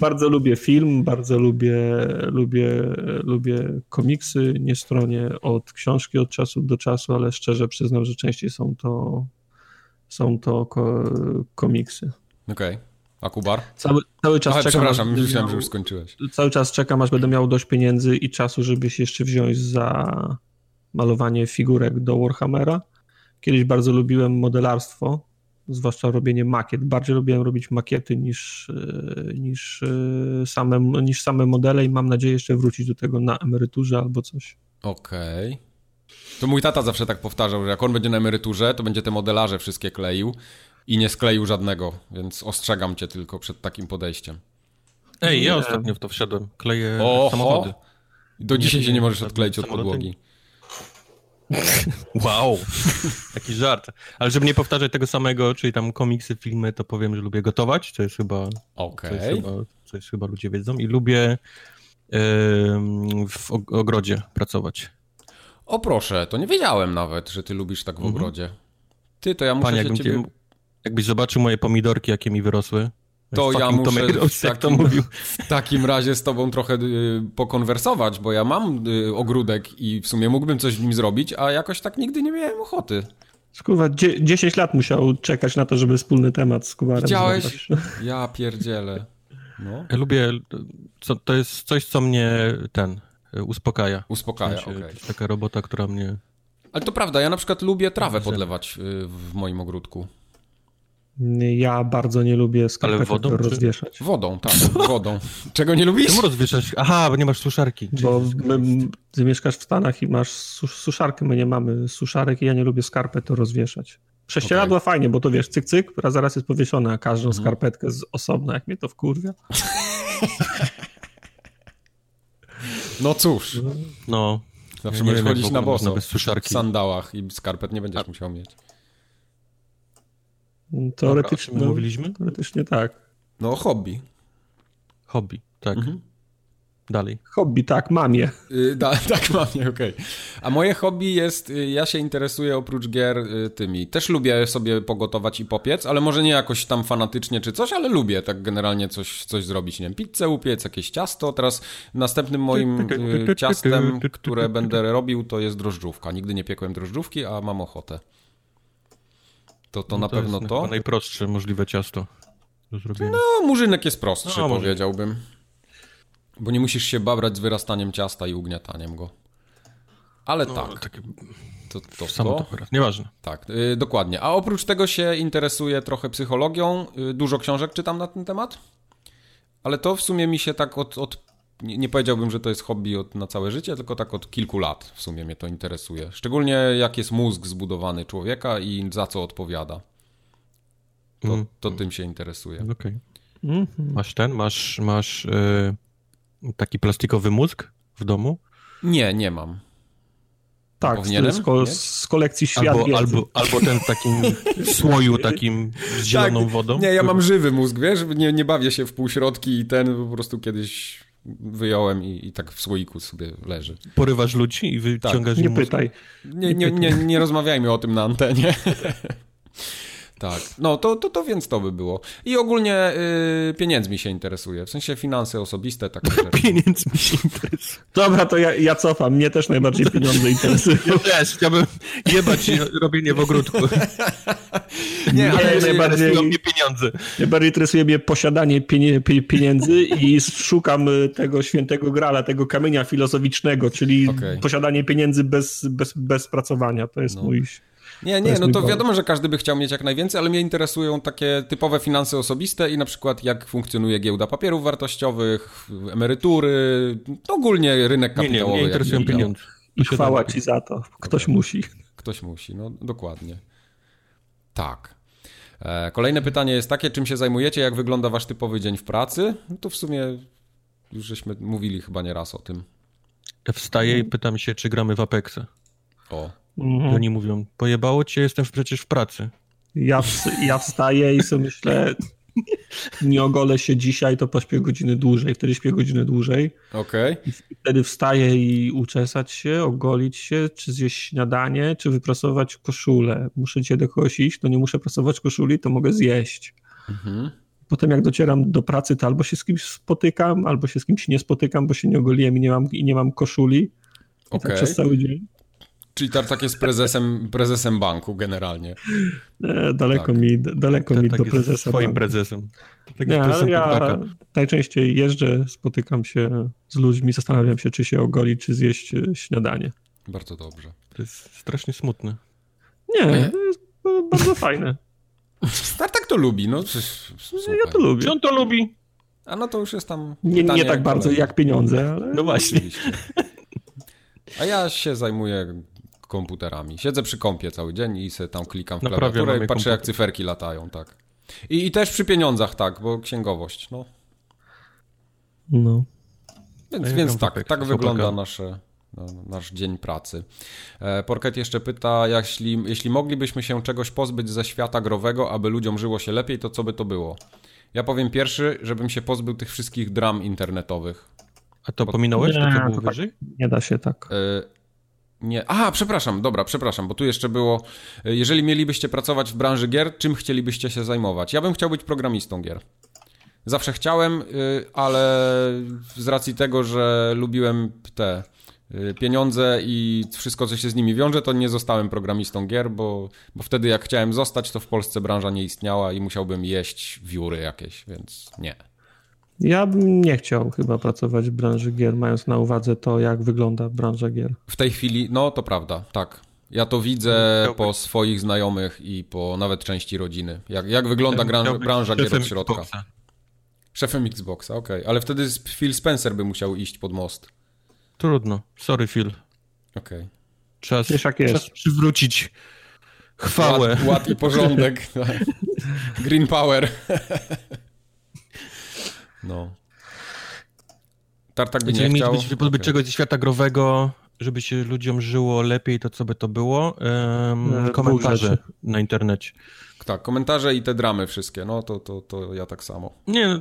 bardzo lubię film, bardzo lubię, lubię, lubię komiksy, nie stronię od książki od czasu do czasu, ale szczerze przyznam, że częściej są to, są to ko komiksy. Okej. Okay. A Kubar? Cały, cały czas Aha, czekam. Przepraszam, myślałem, miał, że już skończyłeś. Cały czas czekam, aż będę miał dość pieniędzy i czasu, żeby się jeszcze wziąć za malowanie figurek do Warhammera. Kiedyś bardzo lubiłem modelarstwo, zwłaszcza robienie makiet. Bardziej lubiłem robić makiety niż, e, niż, e, same, niż same modele i mam nadzieję jeszcze wrócić do tego na emeryturze albo coś. Okej. Okay. To mój tata zawsze tak powtarzał, że jak on będzie na emeryturze, to będzie te modelarze wszystkie kleił i nie skleił żadnego, więc ostrzegam cię tylko przed takim podejściem. Ej, ja ostatnio w to wszedłem. Kleję Oho. samochody. Do dzisiaj nie, się nie możesz odkleić od podłogi. Wow, taki żart. Ale żeby nie powtarzać tego samego, czyli tam komiksy, filmy, to powiem, że lubię gotować, co jest chyba, okay. co, jest chyba co jest chyba ludzie wiedzą i lubię yy, w ogrodzie pracować. O proszę, to nie wiedziałem nawet, że ty lubisz tak w mhm. ogrodzie. Ty, to ja muszę Panie, się ciebie... Jakbyś zobaczył moje pomidorki, jakie mi wyrosły, to ja muszę w takim, to mówił. w takim razie z tobą trochę y, pokonwersować, bo ja mam y, ogródek i w sumie mógłbym coś w nim zrobić, a jakoś tak nigdy nie miałem ochoty. Kurwa, 10 lat musiał czekać na to, żeby wspólny temat z Kubarem Widziałeś? Ja pierdzielę. No. Ja lubię, co, to jest coś, co mnie ten uspokaja. Uspokaja, w sensie, okay. To jest taka robota, która mnie... Ale to prawda, ja na przykład lubię trawę podlewać y, w moim ogródku. Ja bardzo nie lubię skarpetek wodą, czy... rozwieszać. Wodą, tak, wodą. Czego nie lubisz? Czemu rozwieszać? Aha, bo nie masz suszarki. Bo my, ty mieszkasz w Stanach i masz suszarkę, my nie mamy suszarek i ja nie lubię skarpet to rozwieszać. Prześcieradła okay. fajnie, bo to wiesz, cyk, cyk, a zaraz jest powieszona, a każdą mhm. skarpetkę z osobna, jak mnie to wkurwia. No cóż. No. Zawsze ja będziesz chodzić na boso bez suszarki. w sandałach i skarpet nie będziesz a... musiał mieć. Teoretycznie, Dobra, mówiliśmy? Teoretycznie tak. No, hobby. Hobby, tak. Mhm. Dalej. Hobby, tak, mam je. Yy, da, tak, mam je, okej. Okay. A moje hobby jest, y, ja się interesuję oprócz gier y, tymi. Też lubię sobie pogotować i popiec, ale może nie jakoś tam fanatycznie czy coś, ale lubię tak generalnie coś, coś zrobić. Nie wiem, pizzę upiec, jakieś ciasto. Teraz następnym moim y, ciastem, które będę robił, to jest drożdżówka. Nigdy nie piekłem drożdżówki, a mam ochotę. To, to no na to pewno to. najprostsze możliwe ciasto do zrobienia. No, murzynek jest prostszy, no, powiedziałbym. Bo nie musisz się babrać z wyrastaniem ciasta i ugniataniem go. Ale no, tak. Takie... To, to, Samo to, to Nieważne. Tak, yy, dokładnie. A oprócz tego się interesuję trochę psychologią. Yy, dużo książek czytam na ten temat. Ale to w sumie mi się tak od, od nie, nie, powiedziałbym, że to jest hobby od, na całe życie, tylko tak od kilku lat w sumie mnie to interesuje. Szczególnie jak jest mózg zbudowany człowieka i za co odpowiada. To, mm. to tym się interesuje. Okej. Okay. Mm -hmm. Masz ten, masz, masz yy, taki plastikowy mózg w domu? Nie, nie mam. Tak, z, ko z, kolekcji świat albo, albo, albo, ten w takim słoju takim z zieloną tak, wodą? Nie, ja mam żywy mózg, wiesz, nie, nie bawię się w półśrodki i ten po prostu kiedyś wyjąłem i, i, tak w słoiku sobie leży. Porywasz ludzi i wyciągasz tak. Nie pytaj. Nie, nie, nie, nie rozmawiajmy o tym na antenie. Tak, no to, to, to więc to by było. I ogólnie y, pieniędzmi się interesuje, w sensie finanse osobiste, takie rzeczy. pieniędzmi się interesuje. Dobra, to ja, ja cofam, mnie też najbardziej pieniądze interesują. Ja też, chciałbym jebać robienie w ogródku. Nie, ale najbardziej mnie pieniądze. Najbardziej interesuje mnie posiadanie pieniędzy i szukam y, tego świętego grala, tego kamienia filozoficznego, czyli okay. posiadanie pieniędzy bez, bez, bez pracowania. To jest no. mój nie, nie, no to wiadomo, że każdy by chciał mieć jak najwięcej, ale mnie interesują takie typowe finanse osobiste i na przykład jak funkcjonuje giełda papierów wartościowych, emerytury, ogólnie rynek kapitałowy. Nie, nie, mnie interesują pieniądze. I chwała ci za to. Ktoś musi. Ktoś musi, no dokładnie. Tak. E, kolejne pytanie jest takie, czym się zajmujecie, jak wygląda wasz typowy dzień w pracy? No to w sumie już żeśmy mówili chyba nie raz o tym. Ja wstaję i pytam się, czy gramy w Apexa. O. Mhm. I oni mówią, pojebało cię, jestem przecież w pracy. Ja, ja wstaję i sobie myślę, nie ogolę się dzisiaj, to pośpię godziny dłużej, wtedy śpię godziny dłużej. Okej. Okay. Wtedy wstaję i uczesać się, ogolić się, czy zjeść śniadanie, czy wyprasować koszulę. Muszę dzisiaj do kogoś iść, to nie muszę prasować koszuli, to mogę zjeść. Mhm. Potem jak docieram do pracy, to albo się z kimś spotykam, albo się z kimś nie spotykam, bo się nie ogoliłem i nie mam, i nie mam koszuli. Okay. Tak przez cały dzień. Czyli Tartak jest prezesem, prezesem banku generalnie. E, daleko tak. mi, daleko mi do prezesa. Swoim banku. prezesem. Tak nie, ale ja najczęściej jeżdżę, spotykam się z ludźmi, zastanawiam się, czy się ogolić, czy zjeść e, śniadanie. Bardzo dobrze. To jest strasznie smutne. Nie, nie? to jest bardzo fajne. Tartak to lubi, no. Ja to lubię. Czy on to lubi? A no to już jest tam. Nie, nie tak bardzo jak pieniądze, ale. No właśnie. A ja się zajmuję komputerami. Siedzę przy kompie cały dzień i sobie tam klikam w klawiaturę i patrzę komputer. jak cyferki latają, tak. I, I też przy pieniądzach, tak, bo księgowość, no. No. Więc, ja więc tak, tak wygląda nasze, no, nasz dzień pracy. E, Porket jeszcze pyta, jeśli, jeśli moglibyśmy się czegoś pozbyć ze świata growego, aby ludziom żyło się lepiej, to co by to było? Ja powiem pierwszy, żebym się pozbył tych wszystkich dram internetowych. A to pominąłeś, to co było tak nie da się tak. E, nie. Przepraszam, dobra, przepraszam, bo tu jeszcze było. Jeżeli mielibyście pracować w branży gier, czym chcielibyście się zajmować? Ja bym chciał być programistą gier. Zawsze chciałem, y, ale z racji tego, że lubiłem te y, pieniądze i wszystko, co się z nimi wiąże, to nie zostałem programistą gier, bo, bo wtedy jak chciałem zostać, to w Polsce branża nie istniała i musiałbym jeść wióry jakieś, więc nie. Ja bym nie chciał chyba pracować w branży gier, mając na uwadze to, jak wygląda branża gier. W tej chwili, no to prawda, tak. Ja to widzę po swoich znajomych i po nawet części rodziny. Jak, jak wygląda branża, branża gier od środka. Xboxa. Szefem Xboxa, okej. Okay. Ale wtedy Phil Spencer by musiał iść pod most. Trudno. Sorry, Phil. Okej. Okay. Czas, czas przywrócić chwałę. Ład, ład i porządek. Green Power. No. Tartak by nie chciał. Być, pozbyć okay. czegoś ze świata growego, żeby się ludziom żyło lepiej, to co by to było? Um, komentarze na internecie. Tak, komentarze i te dramy wszystkie, no to, to, to ja tak samo. Nie,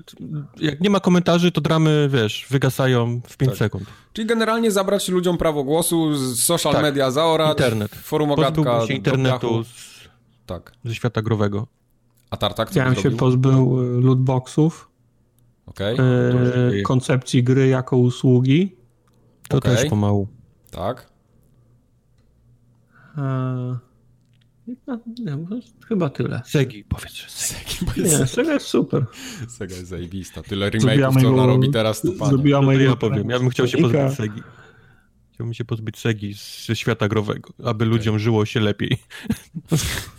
jak nie ma komentarzy, to dramy, wiesz, wygasają w 5 tak. sekund. Czyli generalnie zabrać ludziom prawo głosu, social tak. media zaorać, internet. forum ogatka się internetu z, tak. ze świata growego. A Tartak co Ja się pozbył y, lootboxów Okay. E, koncepcji gry jako usługi. To okay. też pomału. Tak. E, no, nie, chyba tyle. Segi, powiedz, że Segi. Nie, Sega jest super. Sega jest zajebista. Tyle remake'ów, co ona robi teraz, to panie. Zrobiłam ja powiem. Ja bym chciał się pozbyć Segi. Chciałbym się pozbyć Segi ze świata growego, aby okay. ludziom żyło się lepiej.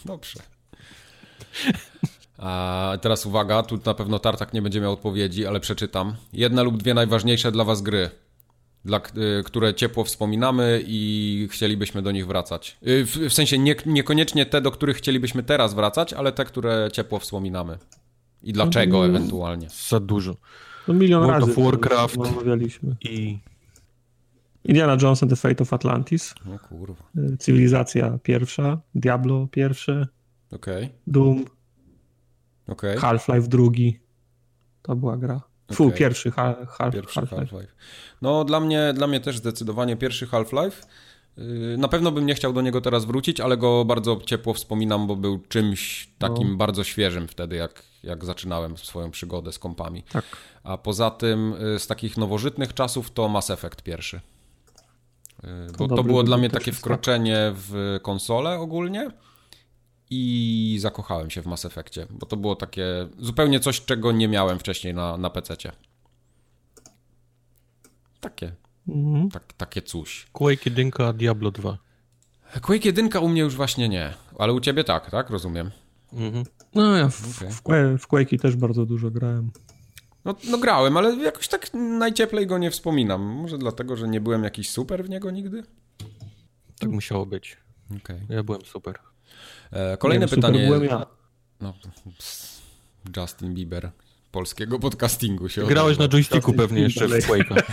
Dobrze. A teraz uwaga, tu na pewno Tartak nie będzie miał odpowiedzi, ale przeczytam. Jedna lub dwie najważniejsze dla Was gry, dla, y, które ciepło wspominamy i chcielibyśmy do nich wracać. Y, w, w sensie nie, niekoniecznie te, do których chcielibyśmy teraz wracać, ale te, które ciepło wspominamy. I dlaczego mm. ewentualnie. Za dużo. No milion World razy. of Warcraft. I... Indiana Jones and the Fate of Atlantis. No kurwa. Y, Cywilizacja pierwsza. Diablo pierwsze. Okay. Doom. Okay. Half-Life drugi. To była gra. Fu, okay. pierwszy, half, half, pierwszy Half-Life. Half no dla mnie, dla mnie też zdecydowanie pierwszy Half-Life. Y, na pewno bym nie chciał do niego teraz wrócić, ale go bardzo ciepło wspominam, bo był czymś takim no. bardzo świeżym wtedy, jak, jak zaczynałem swoją przygodę z kompami. Tak. A poza tym y, z takich nowożytnych czasów to Mass Effect pierwszy. Y, bo to, to było dla mnie takie wkroczenie w konsolę ogólnie i zakochałem się w Mass Effectie, bo to było takie zupełnie coś, czego nie miałem wcześniej na, na PC-cie. Takie. Mhm. Tak, takie coś. Quake 1, Diablo 2. Quake 1 u mnie już właśnie nie, ale u ciebie tak, tak? Rozumiem. Mhm. No ja w, okay. w, w Quake'i też bardzo dużo grałem. No, no grałem, ale jakoś tak najcieplej go nie wspominam. Może dlatego, że nie byłem jakiś super w niego nigdy? Tak musiało być. Okay. Ja byłem super. E, kolejne nie, pytanie. Byłem ja. No, Justin Bieber polskiego podcastingu się Grałeś na joysticku pewnie jeszcze w Quake'a.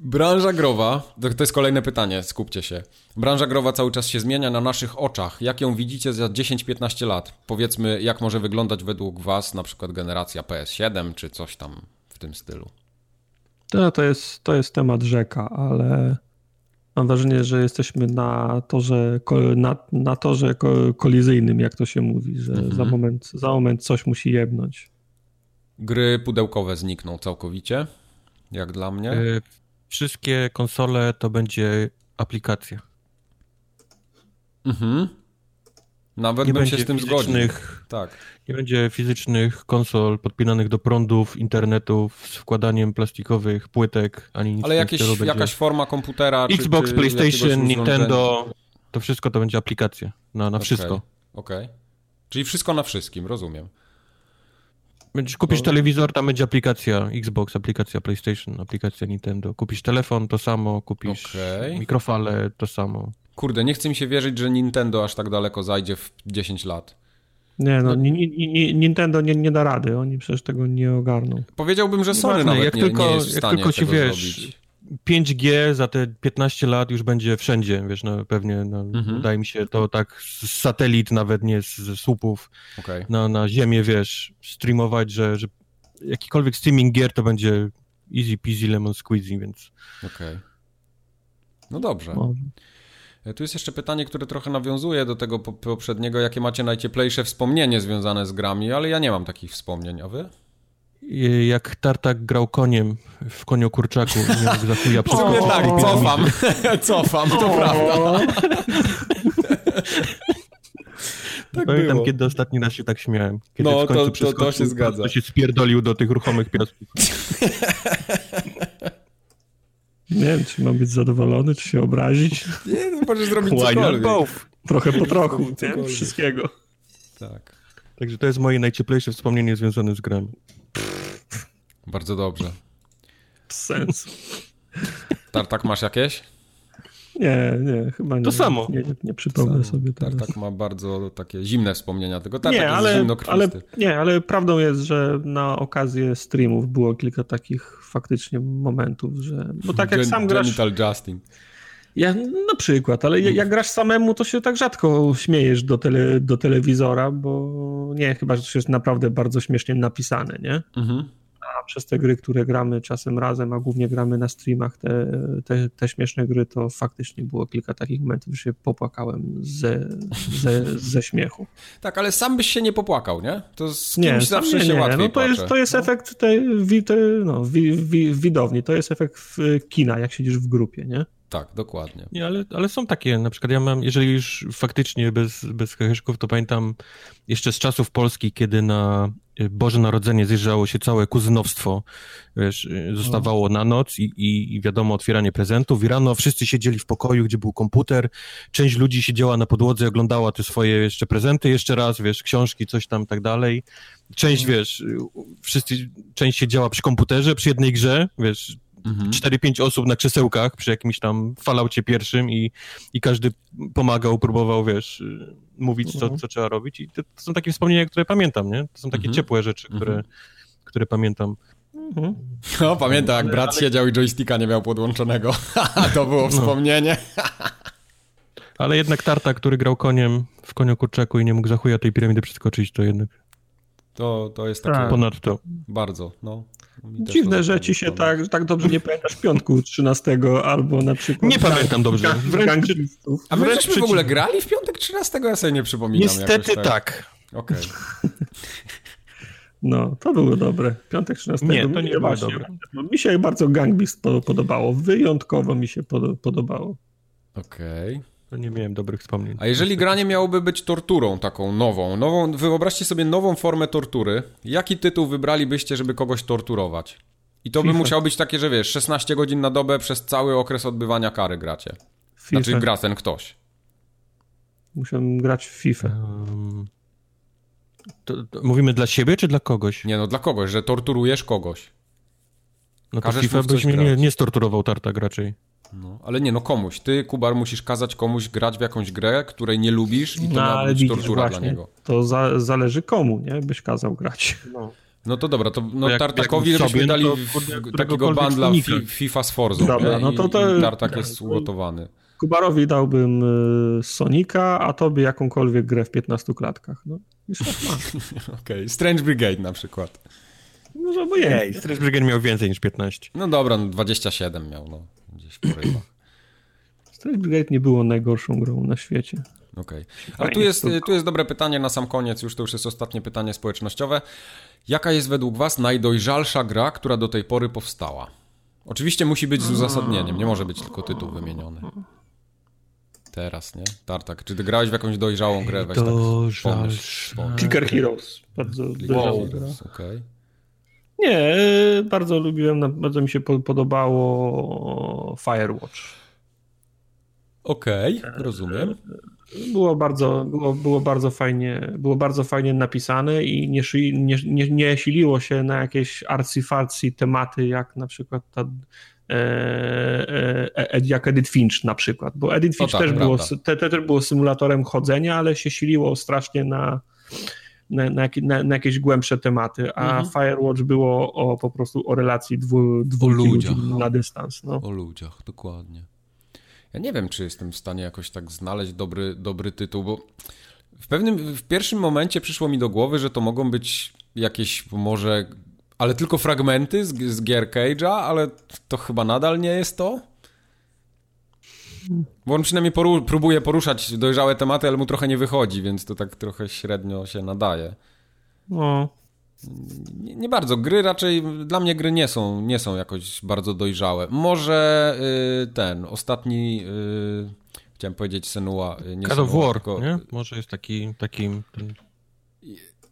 Branża growa, to jest kolejne pytanie, skupcie się. Branża growa cały czas się zmienia na naszych oczach. Jak ją widzicie za 10-15 lat? Powiedzmy, jak może wyglądać według Was na przykład generacja PS7 czy coś tam w tym stylu? To, to, jest, to jest temat rzeka, ale mam wrażenie, że jesteśmy na torze, na, na torze kolizyjnym, jak to się mówi, że mhm. za, moment, za moment coś musi jebnąć. Gry pudełkowe znikną całkowicie, jak dla mnie. Y, wszystkie konsole to będzie aplikacja. Mhm. Nawet nie bym się z tym zgodził. Tak. Nie będzie fizycznych konsol podpinanych do prądów, internetów z wkładaniem plastikowych płytek, ani nic Ale jakieś, jakaś forma komputera. Xbox, czy, PlayStation, Nintendo, to wszystko to będzie aplikacja na, na okay. wszystko. Okej. Okay. Czyli wszystko na wszystkim, rozumiem. Będziesz kupisz no. telewizor, tam będzie aplikacja Xbox, aplikacja PlayStation, aplikacja Nintendo. Kupisz telefon, to samo, kupisz okay. mikrofale, to samo. Kurde, nie chcę mi się wierzyć, że Nintendo aż tak daleko zajdzie w 10 lat. Nie, no, no. Nintendo nie, nie da rady, oni przecież tego nie ogarną. Powiedziałbym, że Sony nawet jak nie, tylko, nie jest w stanie jak tylko ci wiesz, zrobić. 5G za te 15 lat już będzie wszędzie, wiesz, no pewnie, no, mhm. wydaje mi się to tak z satelit, nawet nie z, z słupów okay. na, na ziemię, wiesz, streamować, że, że jakikolwiek streaming gier to będzie easy peasy lemon squeezy, więc... Okej. Okay. No dobrze. No. Tu jest jeszcze pytanie, które trochę nawiązuje do tego poprzedniego, jakie macie najcieplejsze wspomnienie związane z grami, ale ja nie mam takich wspomnień, a wy? jak Tartak grał koniem w koniu kurczaku, nie mógł za chuja O, tak, cofam, cofam, to prawda. tak Pamiętam, było. kiedy ostatni raz się tak śmiałem. Kiedy no, to, to, to się zgadza. To się spierdolił do tych ruchomych piasków. Nie wiem, czy mam być zadowolony, czy się obrazić. Nie, no możesz zrobić cokolwiek. Both? Trochę po trochu, nie? Wszystkiego. Tak. Także to jest moje najcieplejsze wspomnienie związane z grami. Bardzo dobrze. Sens. Tartak masz jakieś? Nie, nie, chyba nie. To samo. Nie, nie, nie przypomnę sobie teraz. Tartak ma bardzo takie zimne wspomnienia, tylko Tartak nie, ale, jest ale, Nie, ale prawdą jest, że na okazję streamów było kilka takich faktycznie momentów, że... Bo tak jak Gen, sam grasz... Genital Justin. Ja, na przykład, ale jak grasz samemu, to się tak rzadko śmiejesz do, tele, do telewizora, bo nie, chyba, że to jest naprawdę bardzo śmiesznie napisane, nie? Mhm przez te gry, które gramy czasem razem, a głównie gramy na streamach, te, te, te śmieszne gry, to faktycznie było kilka takich momentów, że się popłakałem ze, ze, ze śmiechu. Tak, ale sam byś się nie popłakał, nie? To z kimś nie, zawsze nie, się nie. łatwiej no to jest, to jest no. efekt tej, wi, te, no, wi, wi, widowni, to jest efekt kina, jak siedzisz w grupie, nie? Tak, dokładnie. Nie, ale, ale są takie, na przykład ja mam, jeżeli już faktycznie bez, bez heheszków, to pamiętam jeszcze z czasów Polski, kiedy na y, Boże Narodzenie zjeżdżało się całe kuzynowstwo, wiesz, y, zostawało na noc i, i, i wiadomo, otwieranie prezentów i rano wszyscy siedzieli w pokoju, gdzie był komputer, część ludzi siedziała na podłodze, oglądała te swoje jeszcze prezenty jeszcze raz, wiesz, książki, coś tam, tak dalej. Część, mhm. wiesz, y, wszyscy, część siedziała przy komputerze, przy jednej grze, wiesz, mhm. 4-5 osób na krzesełkach przy jakimś tam falaucie pierwszym i, i każdy pomagał, próbował, wiesz, mówić, co, mhm. co trzeba robić. I to, to, są takie wspomnienia, które pamiętam, nie? To są takie mhm. ciepłe rzeczy, które, mhm. które pamiętam. Mhm. No, pamiętam, jak brat ale... siedział i joysticka nie miał podłączonego. to było no. wspomnienie. ale jednak Tarta, który grał koniem w koniu kurczaku i nie mógł za chuja tej piramidy przeskoczyć, to jednak To, to jest takie... Tak. Ponadto. Bardzo, no. Dziwne, że ci się tak, tak dobrze nie pamiętasz piątku 13 albo na przykład... Nie pamiętam dobrze. Wręcz, A my żeśmy w ogóle grali w piątek 13? Ja sobie nie przypominam. Niestety tak. tak. Okej. Okay. No, to było dobre. Piątek 13. Nie, to nie było dobre. Mi się bardzo Gang Beast podobało. Wyjątkowo mi się podobało. Okej. Okay. To nie miałem dobrych wspomnień. A jeżeli granie miałoby być torturą taką nową, nową, wyobraźcie sobie nową formę tortury, jaki tytuł wybralibyście, żeby kogoś torturować? I to FIFA. by musiało być takie, że wiesz, 16 godzin na dobę przez cały okres odbywania kary gracie. FIFA. Znaczy gra ten ktoś. Musiałem grać w FIFA. Um, to, to mówimy dla siebie czy dla kogoś? Nie, no dla kogoś, że torturujesz kogoś. No to Każesz FIFA byś mnie nie, nie storturował tartak raczej. No, ale nie, no komuś. Ty, Kubar, musisz kazać komuś grać w jakąś grę, której nie lubisz i to no, ma być widzisz, tortura właśnie, dla niego. To za, zależy komu, nie? Byś kazał grać. No. No to dobra, to no, jak, Tartakowi jak byśmy dali no to, takiego bandla fi, FIFA z Forzą. Dobra, no to, to Tartak jest ugotowany. Kubarowi dałbym y, Sonika, a tobie jakąkolwiek grę w 15 klatkach. No, Okej, okay. Strange Brigade na przykład. No, obojętnie. Brigade miał więcej niż 15. No dobra, no 27 miał, no gdzieś w porywach. Strange Brigade nie było najgorszą grą na świecie. Okej. Okay. Ale tu jest, tu jest dobre pytanie na sam koniec, już to już jest ostatnie pytanie społecznościowe. Jaka jest według was najdojrzalsza gra, która do tej pory powstała? Oczywiście musi być z uzasadnieniem, nie może być tylko tytuł wymieniony. Teraz, nie? Tartak, czy ty grałeś w jakąś dojrzałą grę? Weź tak Clicker Heroes. Bardzo dojrzała gra. Okay. Nie, bardzo lubiłem, bardzo mi się podobało Firewatch. Okej, okay, rozumiem. Było bardzo, było, było, bardzo fajnie, było bardzo fajnie napisane i nie, nie, nie, nie siliło się na jakieś arcy tematy, jak na przykład ta e, e, e, jak Edith Finch na przykład, bo Edith Finch tak, też, było, te, te, też było symulatorem chodzenia, ale się siliło strasznie na na, na, na, na jakieś głębsze tematy, a mhm. Firewatch było o, po prostu o relacji dwu, dwóch ludzi na dystans. No. O ludziach, dokładnie. Ja nie wiem, czy jestem w stanie jakoś tak znaleźć dobry, dobry tytuł, bo w pewnym, w pierwszym momencie przyszło mi do głowy, że to mogą być jakieś może, ale tylko fragmenty z, z gier Cage'a, ale to chyba nadal nie jest to. Bo on przynajmniej poru próbuje poruszać dojrzałe tematy, ale mu trochę nie wychodzi, więc to tak trochę średnio się nadaje. No. Nie, nie bardzo. Gry raczej, dla mnie gry nie są, nie są jakoś bardzo dojrzałe. Może y, ten, ostatni, y, chciałem powiedzieć Senua. Y, nie God of War, tylko... nie? Może jest taki, taki ten...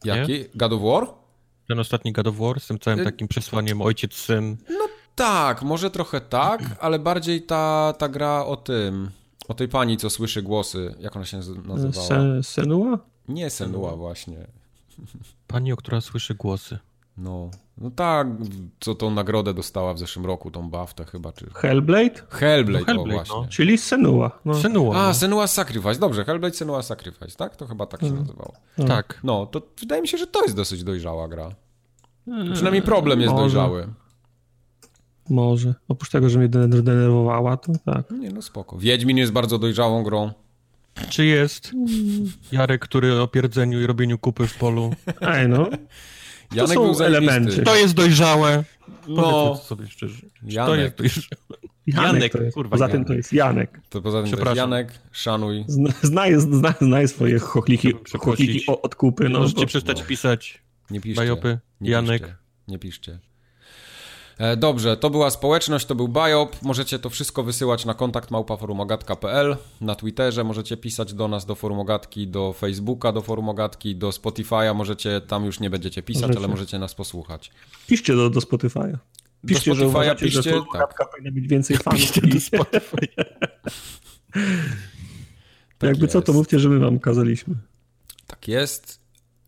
Jaki? Nie? God of War? Ten ostatni God of War z tym całym y, takim przesłaniem ojciec, syn. No tak, może trochę tak, ale bardziej ta, ta gra o tym, o tej pani, co słyszy głosy, jak ona się nazywała? Se, Senua? Nie Senua właśnie. Pani, o która słyszy głosy. No, no tak, co tą nagrodę dostała w zeszłym roku, tą BAFTę chyba, czy... Hellblade? Hellblade, no, Hellblade o właśnie. No. Czyli Senua. No. Senua. A, no. Senua Sacrifice, dobrze, Hellblade Senua Sacrifice, tak? To chyba tak się mhm. nazywało. Tak. No, to wydaje mi się, że to jest dosyć dojrzała gra. Przynajmniej problem jest Może. dojrzały. Może. Oprócz tego, że mnie denerwowała, to tak. Nie, no spoko. Wiedźmin jest bardzo dojrzałą grą. Czy jest Jarek, który o pierdzeniu i robieniu kupy w polu? Ej, no. To Janek są elementy. To jest dojrzałe. No. sobie szczerze. Janek. To jest dojrzałe. Janek, Janek to jest, kurwa. Poza tym to jest Janek. To poza tym to jest Janek, szanuj. Znaj, znaj, znaj swoje chochliki, chochliki od kupy. No, Możecie bo... przestać pisać nie piszcie, bajopy. Nie Janek. Piszcie, nie piszcie. E, dobrze, to była społeczność, to był Biop. Możecie to wszystko wysyłać na kontakt małpaforumogatka.pl, na Twitterze możecie pisać do nas, do Forumogatki, do Facebooka, do Forumogatki, do Spotify'a. Możecie, tam już nie będziecie pisać, możecie. ale możecie nas posłuchać. Piszcie do, do Spotify'a. Piszcie, do Spotify'a, że uważacie, piszcie, że Forumogatka tak. powinna mieć więcej fanów. Piszcie do Spotify'a. tak Jakby jest. co, to mówcie, że my wam kazaliśmy. Tak jest.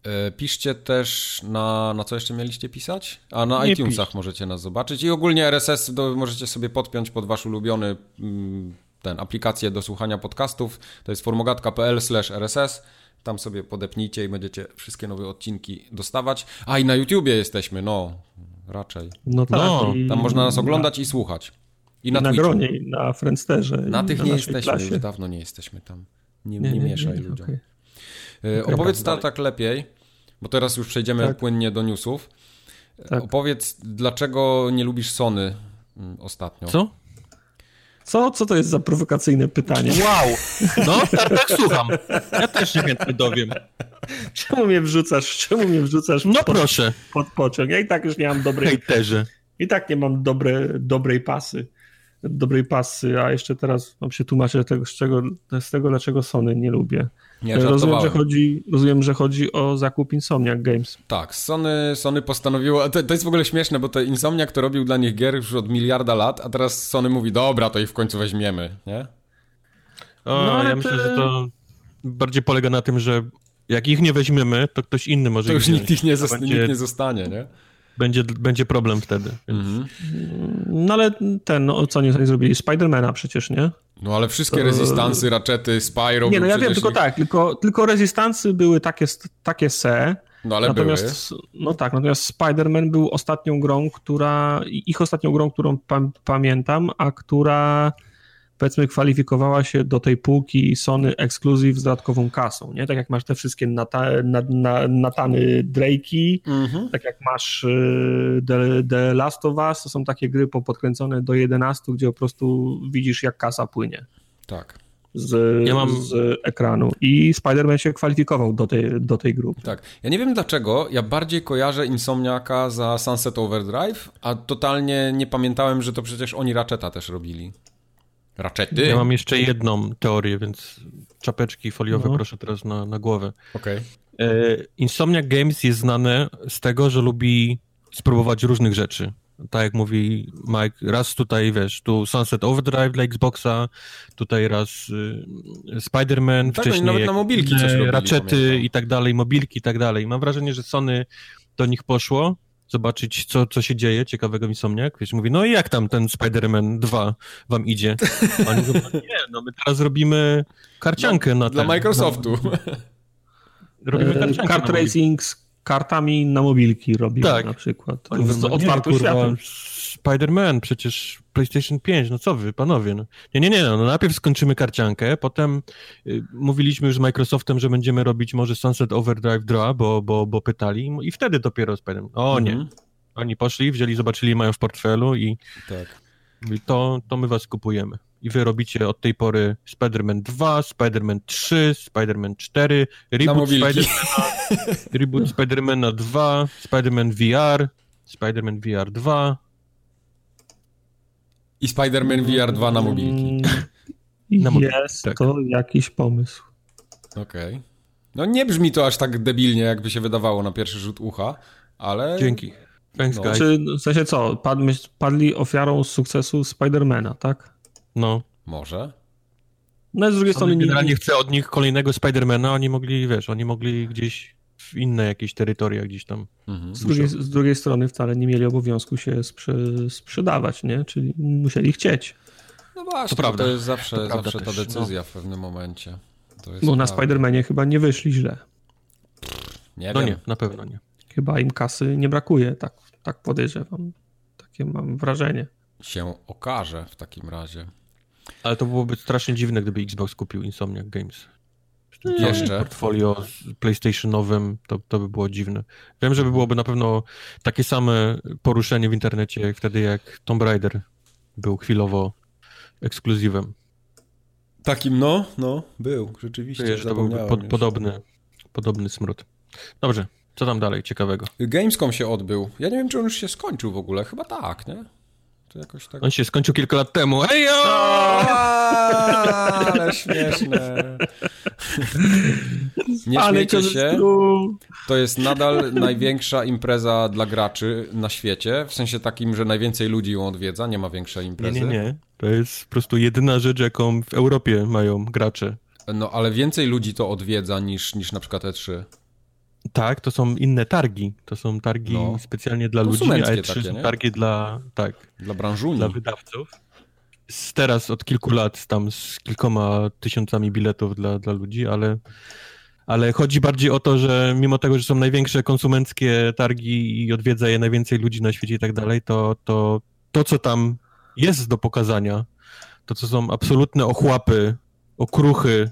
E, piszcie też na, na co jeszcze mieliście pisać? A na Nie iTunesach pisz. możecie nas zobaczyć i ogólnie RSS do, możecie sobie podpiąć pod wasz ulubiony mm, ten aplikację do słuchania podcastów. To jest formogatka.pl/rss. Tam sobie podepnijcie i będziecie wszystkie nowe odcinki dostawać. A i na YouTubie jesteśmy, no raczej. No tak. No, tam można nas oglądać na, i słuchać. I na, na gronie, i na Friendsterze. Na tych na nie jesteśmy, klasie. już dawno nie jesteśmy tam. Nie, nie, nie, nie mieszaj ludziom. Okay. Opowiedz tak lepiej bo teraz już przejdziemy tak. płynnie do newsów. Tak. Opowiedz, dlaczego nie lubisz Sony mm, ostatnio? Co? Co? Co to jest za prowokacyjne pytanie? Wow! No, tak, tak słucham. Ja też się chętnie dowiem. Czemu mnie wrzucasz? Czemu mnie wrzucasz? No pod, proszę. Pod pociąg. Ja i tak już nie mam dobrej... Hejterze. I tak nie mam dobre, dobrej pasy dobrej pasy, a jeszcze teraz mam się tłumaczyć tego, z, czego, z tego, dlaczego Sony nie lubię. Nie, rozumiem, że chodzi, rozumiem, że chodzi o zakup Insomniac Games. Tak, Sony, Sony postanowiło, to, to jest w ogóle śmieszne, bo to Insomniac to robił dla nich gier już od miliarda lat, a teraz Sony mówi, dobra, to ich w końcu weźmiemy, nie? O, no, ja myślę, że to bardziej polega na tym, że jak ich nie weźmiemy, to ktoś inny może To już nikt ich nie, zosta- będzie... nikt nie zostanie, nie? będzie, będzie problem wtedy. Mhm. No ale ten, no co nie zrobili? Spidermana przecież, nie? No ale wszystkie rezystansy, raczety, Spyro... Nie, no ja wiem, tylko ich... tak, tylko, tylko rezystansy były takie, takie se, no ale natomiast, były. No tak, natomiast Spider-Man był ostatnią grą, która, ich ostatnią grą, którą pa pamiętam, a która powiedzmy kwalifikowała się do tej półki Sony Exclusive z dodatkową kasą, nie? Tak jak masz te wszystkie nata, na, na, natany Drake'i, mhm. tak jak masz y, The, The, Last of Us, to są takie gry podkręcone do 11, gdzie po prostu widzisz jak kasa płynie. Tak. Z, ja mam... z ekranu. I Spider-Man się kwalifikował do tej, do tej grupy. Tak. Ja nie wiem dlaczego, ja bardziej kojarzę Insomniaka za Sunset Overdrive, a totalnie nie pamiętałem, że to przecież oni Ratcheta też robili. Raczety? Ja mam jeszcze jedną teorię, więc czapeczki foliowe no. proszę teraz na, na głowę. Okay. E, Insomniac Games jest znane z tego, że lubi spróbować różnych rzeczy. Tak jak mówi Mike, raz tutaj, wiesz, tu Sunset Overdrive dla Xboxa, tutaj raz y, Spider-Man, tak, wcześniej nawet na mobilki coś robili, Ratchety i tak dalej, mobilki i tak dalej. Mam wrażenie, że Sony do nich poszło zobaczyć, co, co się dzieje, ciekawego Insomniak. Wiesz, mówi, no i jak tam ten Spider-Man 2 wam idzie? A oni mówią, no nie, no my teraz robimy karciankę no, na Dla ten, Microsoftu. Na, robimy e, karciankę Kart racing z kartami na mobilki robimy tak. na przykład. Oni mówią, no, Spider-Man, przecież PlayStation 5, no co wy, panowie. No. Nie, nie, nie, no, no najpierw skończymy karciankę, potem y, mówiliśmy już z Microsoftem, że będziemy robić może Sunset Overdrive 2, bo, bo, bo pytali i wtedy dopiero Spider-Man. O nie. Mhm. Oni poszli, wzięli, zobaczyli, mają w portfelu i tak. to, to my was kupujemy. I wy robicie od tej pory Spider-Man 2, Spider-Man 3, Spider-Man 4, reboot Spider-Mana, reboot Spider-Mana 2, Spider-Man VR, Spider-Man VR 2, i Spider-Man VR 2 na mobilki. Na mobilki. Jest tak. to jakiś pomysł. Okej. Okay. No nie brzmi to aż tak debilnie, jakby się wydawało na pierwszy rzut ucha, ale... Dzięki. Thanks, no. guys. Czy, w sensie co, padli, padli ofiarą sukcesu Spidermana, tak? No. Może. No z drugiej strony... Generalnie nie chce od nich kolejnego Spidermana, oni mogli, wiesz, oni mogli gdzieś w inne jakieś terytoria gdzieś tam. Mhm. Z, drugiej, z, drugiej, strony wcale nie mieli obowiązku się sprze sprzedawać, nie? Czyli musieli chcieć. No właśnie, to, prawda. to jest zawsze, to zawsze ta decyzja no. w pewnym momencie. Bo na Spider-Manie chyba nie wyszli źle. Nie no wiem. nie, na pewno nie. Chyba im kasy nie brakuje, tak, tak podejrzewam. Takie mam wrażenie. Się okaże w takim razie. Ale to byłoby strasznie dziwne, gdyby Xbox kupił Insomniac Games. Jeszcze. portfolio PlayStationowym, to, to by było dziwne. Wiem, że by byłoby na pewno takie same poruszenie w internecie jak wtedy, jak Tomb Raider był chwilowo ekskluzywem. Takim, no, no, był, rzeczywiście. Wiesz, to byłby pod, podobny, podobny smród. Dobrze, co tam dalej ciekawego? Gamescom się odbył. Ja nie wiem, czy on już się skończył w ogóle. Chyba tak, nie? To jakoś tak... On się skończył kilka lat temu. Ej, Ale śmieszne. Nie śmiejcie się. To jest nadal największa impreza dla graczy na świecie. W sensie takim, że najwięcej ludzi ją odwiedza. Nie ma większej imprezy. Nie, nie, nie. To jest po prostu jedyna rzecz, jaką w Europie mają gracze. No, ale więcej ludzi to odwiedza niż, niż na przykład E3. Tak, to są inne targi. To są targi no. specjalnie dla ludzi, a E3 takie, są targi dla, tak, dla branżuni. Dla wydawców. Z teraz od kilku lat tam z kilkoma tysiącami biletów dla, dla ludzi, ale, ale chodzi bardziej o to, że mimo tego, że są największe konsumenckie targi i odwiedza je najwięcej ludzi na świecie i tak dalej, to, to to, co tam jest do pokazania, to co są absolutne ochłapy, okruchy,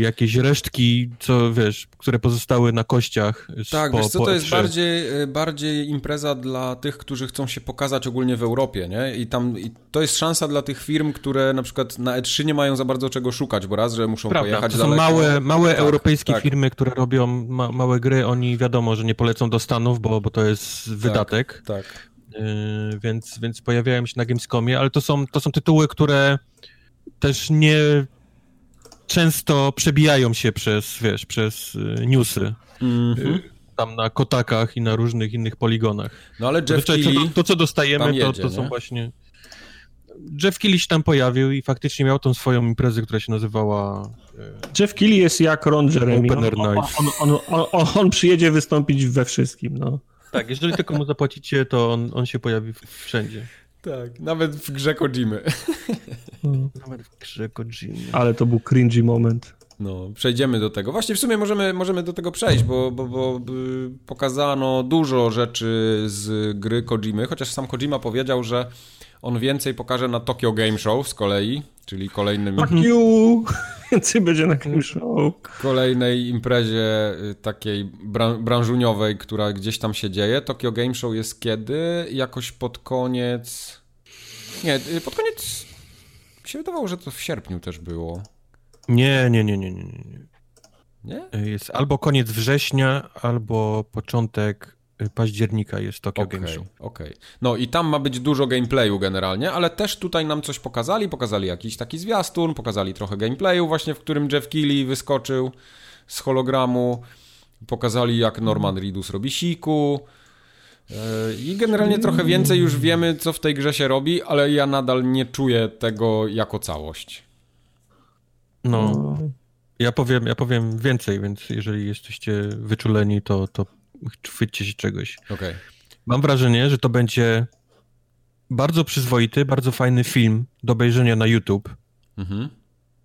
jakieś resztki, co wiesz, które pozostały na kościach. Tak, po, wiesz co, to jest bardziej, y, bardziej impreza dla tych, którzy chcą się pokazać ogólnie w Europie, nie? I tam i to jest szansa dla tych firm, które na przykład na E3 nie mają za bardzo czego szukać, bo raz, że muszą Prawda, pojechać to są daleko. małe, małe tak, europejskie tak. firmy, które robią ma, małe gry, oni wiadomo, że nie polecą do Stanów, bo, bo to jest wydatek. Tak, tak. Yy, więc, więc pojawiają się na Gamescomie, ale to są, to są tytuły, które też nie często przebijają się przez, wiesz, przez y, newsy. Mm -hmm. Tam na kotakach i na różnych innych poligonach. No ale Jeff Keighley to, to, co dostajemy, jedzie, to, to są właśnie... Jeff Keighley się tam pojawił i faktycznie miał tą swoją imprezę, która się nazywała... Y, Jeff Keighley jest jak Ron Jeremy. On, on, on, on, przyjedzie wystąpić we wszystkim, no. Tak, jeżeli tylko mu zapłacicie, to on, on się pojawi wszędzie. Tak, nawet w grze Kojimy. Hmm. Nawet w grze Kojimy. Ale to był cringy moment. No, przejdziemy do tego. Właśnie w sumie możemy, możemy do tego przejść, bo, bo, bo pokazano dużo rzeczy z gry Kojimy, chociaż sam Kojima powiedział, że on więcej pokaże na Tokyo Game Show z kolei, czyli kolejnym... Fuck you! Więcej będzie na Game Show. Kolejnej imprezie y, takiej bran branżuniowej, która gdzieś tam się dzieje. Tokyo Game Show jest kiedy? Jakoś pod koniec... Nie, y, pod koniec... Mi się wydawało, że to w sierpniu też było. Nie, nie, nie, nie, nie. Nie? nie? Jest albo koniec września, albo początek października jest Tokyo okay, Game Show. Okej. Okay. No i tam ma być dużo gameplayu generalnie, ale też tutaj nam coś pokazali. Pokazali jakiś taki zwiastun, pokazali trochę gameplayu właśnie, w którym Jeff Keighley wyskoczył z hologramu. Pokazali jak Norman Reedus robi siku. E, I generalnie trochę więcej już wiemy, co w tej grze się robi, ale ja nadal nie czuję tego jako całość. No, ja powiem, ja powiem więcej, więc jeżeli jesteście wyczuleni, to, to chwyćcie się czegoś. Okay. Mam wrażenie, że to będzie bardzo przyzwoity, bardzo fajny film do obejrzenia na YouTube. Mhm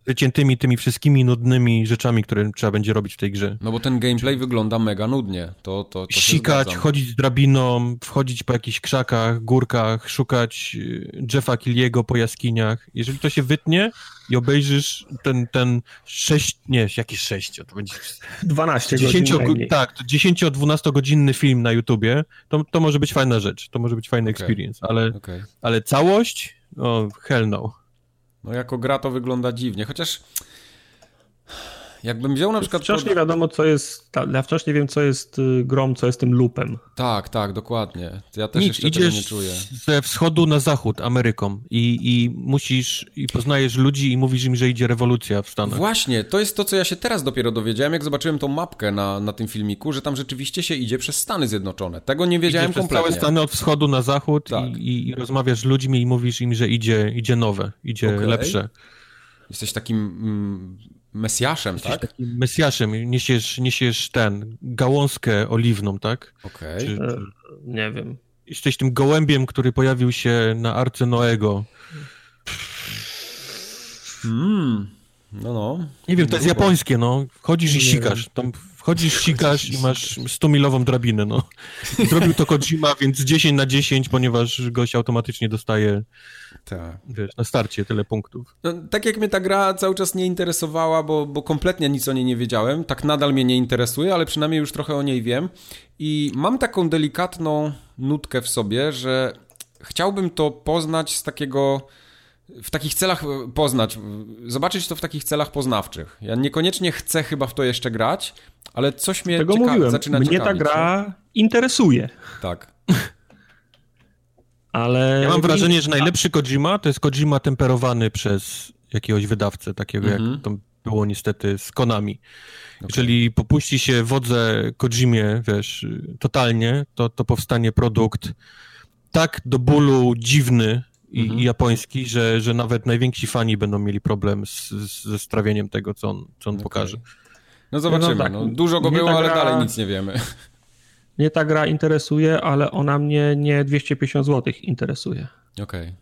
wyciętymi tymi wszystkimi nudnymi rzeczami, które trzeba będzie robić w tej grze. No bo ten gameplay wygląda mega nudnie. To, to, to Sikać, chodzić z drabiną, wchodzić po jakichś krzakach, górkach, szukać y, Jeffa Killiego po jaskiniach. Jeżeli to się wytnie i obejrzysz ten, ten 6, nie, jakiś 6, to będzie 12 10, godzin Tak, 10-12 godzinny film na YouTubie, to, to może być fajna rzecz, to może być fajny okay. experience, ale, okay. ale całość, o, hell no. No jako gra to wygląda dziwnie, chociaż jakbym wziął na przykład... Wciąż nie wiadomo, co jest... Ja wciąż nie wiem, co jest y, grom, co jest tym lupem. Tak, tak, dokładnie. Ja też Nic, jeszcze idziesz nie czuję. ze wschodu na zachód Ameryką i, i musisz... i poznajesz ludzi i mówisz im, że idzie rewolucja w Stanach. Właśnie, to jest to, co ja się teraz dopiero dowiedziałem, jak zobaczyłem tą mapkę na, na tym filmiku, że tam rzeczywiście się idzie przez Stany Zjednoczone. Tego nie wiedziałem Idziesz kompletnie. całe Stany od wschodu na zachód tak. i, i, rozmawiasz z ludźmi i mówisz im, że idzie, idzie nowe, idzie okay. lepsze. Jesteś takim... Mm, Mesjaszem, Jesteś tak? takim Mesjaszem, niesiesz, niesiesz ten, gałązkę oliwną, tak? Okej. Okay. E, nie wiem. Jesteś tym gołębiem, który pojawił się na Arce Noego. Hmm. No, no. Nie wiem, to jest japońskie, no. Chodzisz i sikasz. Tam wchodzisz, sikasz i masz 100-milową drabinę, no. Zrobił to Kojima, więc 10 na 10, ponieważ gość automatycznie dostaje tak. wiesz, na starcie tyle punktów. No, tak jak mnie ta gra cały czas nie interesowała, bo, bo kompletnie nic o niej nie wiedziałem, tak nadal mnie nie interesuje, ale przynajmniej już trochę o niej wiem i mam taką delikatną nutkę w sobie, że chciałbym to poznać z takiego w takich celach poznać, zobaczyć to w takich celach poznawczych. Ja niekoniecznie chcę chyba w to jeszcze grać, ale coś mnie Tego cieka- mówiłem. zaczyna Mnie ciekawić. Mnie ta gra no? interesuje. Tak. ale... Ja mam wrażenie, że najlepszy Kojima to jest Kojima temperowany przez jakiegoś wydawcę, takiego mhm. jak to było niestety z Konami. Okay. Jeżeli popuści się wodze Kojimie, wiesz, totalnie, to, to powstanie produkt tak do bólu dziwny, i, mhm. i, japoński, że, że nawet najwięksi fani będą mieli problem z, z, ze strawieniem tego, co on, co on okay. pokaże. No zobaczymy. No, tak. no, dużo go było, ale gra... dalej nic nie wiemy. Mnie ta gra interesuje, ale ona mnie nie 250 zł interesuje. Okej. Okay.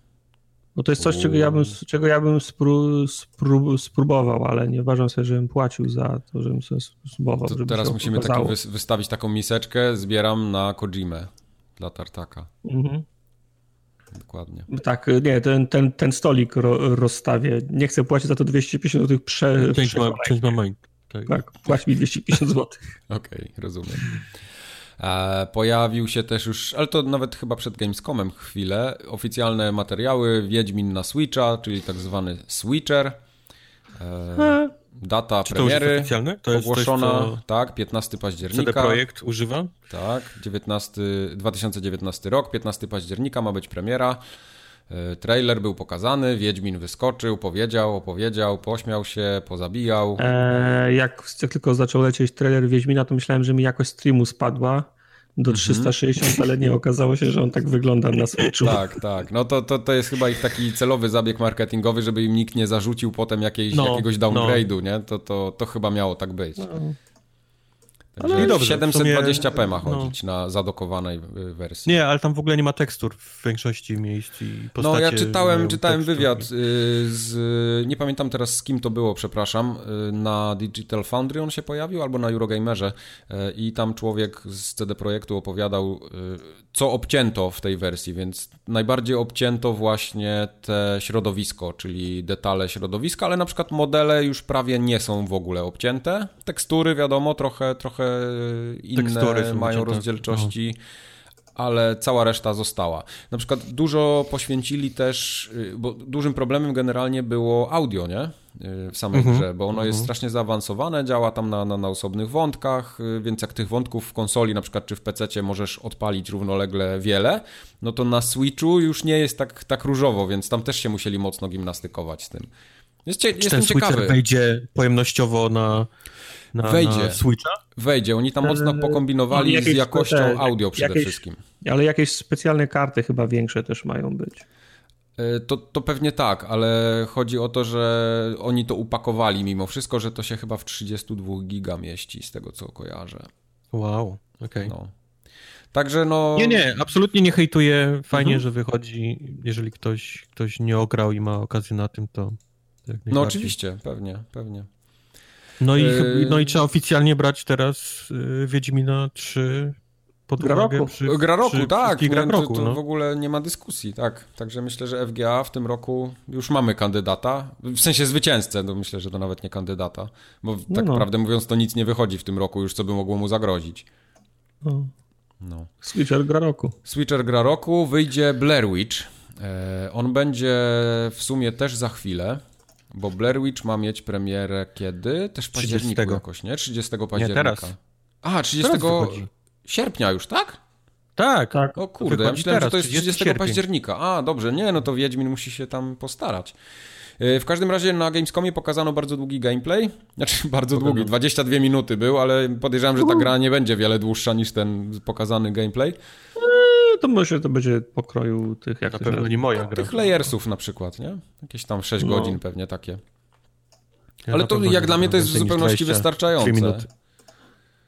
Bo to jest coś, czego ja bym, czego ja bym spró, spró, spróbował, ale nie uważam sobie, żebym płacił za to, żebym sobie spróbował. To teraz musimy taki, wystawić taką miseczkę, zbieram na Kojimę dla Tartaka. Mhm. Dokładnie. Tak, nie, ten, ten, ten stolik ro, rozstawię. Nie chcę płacić za to 250 zł prze... Część ma, część ma mind. Tak. tak, płać mi 250 zł. Okej, okay, rozumiem. E, pojawił się też już, ale to nawet chyba przed Gamescomem chwilę, oficjalne materiały Wiedźmin na Switcha, czyli tak zwany Switcher. E, data Czy premiery to to ogłoszona, coś, co... tak, 15 października. CD Projekt używa? Tak, 19, 2019 rok, 15 października ma być premiera. E, trailer był pokazany, Wiedźmin wyskoczył, powiedział, opowiedział, pośmiał się, pozabijał. Eee, jak, jak tylko zaczął lecieć trailer Wiedźmina, to myślałem, że mi jakoś streamu spadła do 360, mhm. ale nie okazało się, że on tak wygląda na Switchu. Tak, tak. No to, to, to jest chyba ich taki celowy zabieg marketingowy, żeby im nikt nie zarzucił potem jakiejś, no, jakiegoś no. downgrade'u, no. nie? To, to, to chyba miało tak być. No. Ale dobrze, 720p ma no. chodzić no. na zadokowanej y, wersji. Nie, ale tam w ogóle nie ma tekstur w większości miejsc i postacie No ja czytałem, czytałem wywiad y, z, nie pamiętam teraz z kim to było, przepraszam, y, na Digital Foundry on się pojawił albo na Eurogamerze i tam człowiek z CD Projektu opowiadał co obcięto w tej wersji, więc najbardziej obcięto właśnie te środowisko, czyli detale środowiska, ale na przykład modele już prawie nie są w ogóle obcięte. Tekstury wiadomo, trochę, trochę inne mają rozdzielczości. No ale cała reszta została. Na przykład dużo poświęcili też, y, bo dużym problemem generalnie było audio, nie? Y, w samej mhm. grze, bo ono jest mhm. strasznie zaawansowane, działa tam na, na, na, osobnych wątkach, y, więc jak tych wątków w konsoli na przykład czy w PC możesz odpalić równolegle wiele, no to na Switchu już nie jest tak, tak różowo, więc tam też się musieli mocno gimnastykować z tym. Jest, czy jestem ten ciekawy. wejdzie pojemnościowo na na, wejdzie, na Switcha? Wejdzie, oni tam mocno pokombinowali z jakością te, audio przede jakieś, wszystkim. Ale jakieś specjalne karty chyba większe też mają być. E, to, to pewnie tak, ale chodzi o to, że oni to upakowali mimo wszystko, że to się chyba w 32 giga mieści, z tego co kojarzę. Wow, okej. Okay. No. Także no... Nie, nie, absolutnie nie hejtuję. Fajnie, mhm. że wychodzi. Jeżeli ktoś, ktoś nie ograł i ma okazję na tym, to... No oczywiście, pewnie, pewnie. No i, yy... no i trzeba oficjalnie brać teraz yy, Wiedźmina 3 pod gra roku. Przy, gra roku, przy, tak. Gra to, roku, to no. w ogóle nie ma dyskusji, tak. Także myślę, że FGA w tym roku już mamy kandydata. W sensie zwycięzcę, no myślę, że to nawet nie kandydata. Bo no tak no. prawdę mówiąc, to nic nie wychodzi w tym roku już, co by mogło mu zagrozić. No. no. Switcher gra roku. Switcher gra roku. Wyjdzie Blair Witch. E, on będzie w sumie też za chwilę. Bo Blair Witch ma mieć premierę kiedy? Też w październiku 30. jakoś, nie? 30 października. Nie, teraz. Aha, 30 teraz sierpnia już, tak? Tak. tak. O kurde, ja myślałem, teraz, że to jest 30 sierpień. października. A, dobrze, nie, no to Wiedźmin musi się tam postarać. E, w każdym razie na Gamescomie pokazano bardzo długi gameplay. Znaczy bardzo długi, 22 minuty był, ale podejrzewam, że ta gra nie będzie wiele dłuższa niż ten pokazany gameplay to może to będzie pokroju tych, jak na pewno nie moja gra. Tych layersów na przykład, nie? Jakieś tam 6 no. godzin pewnie takie. Ja Ale to jak dla mnie to jest w zupełności wystarczające.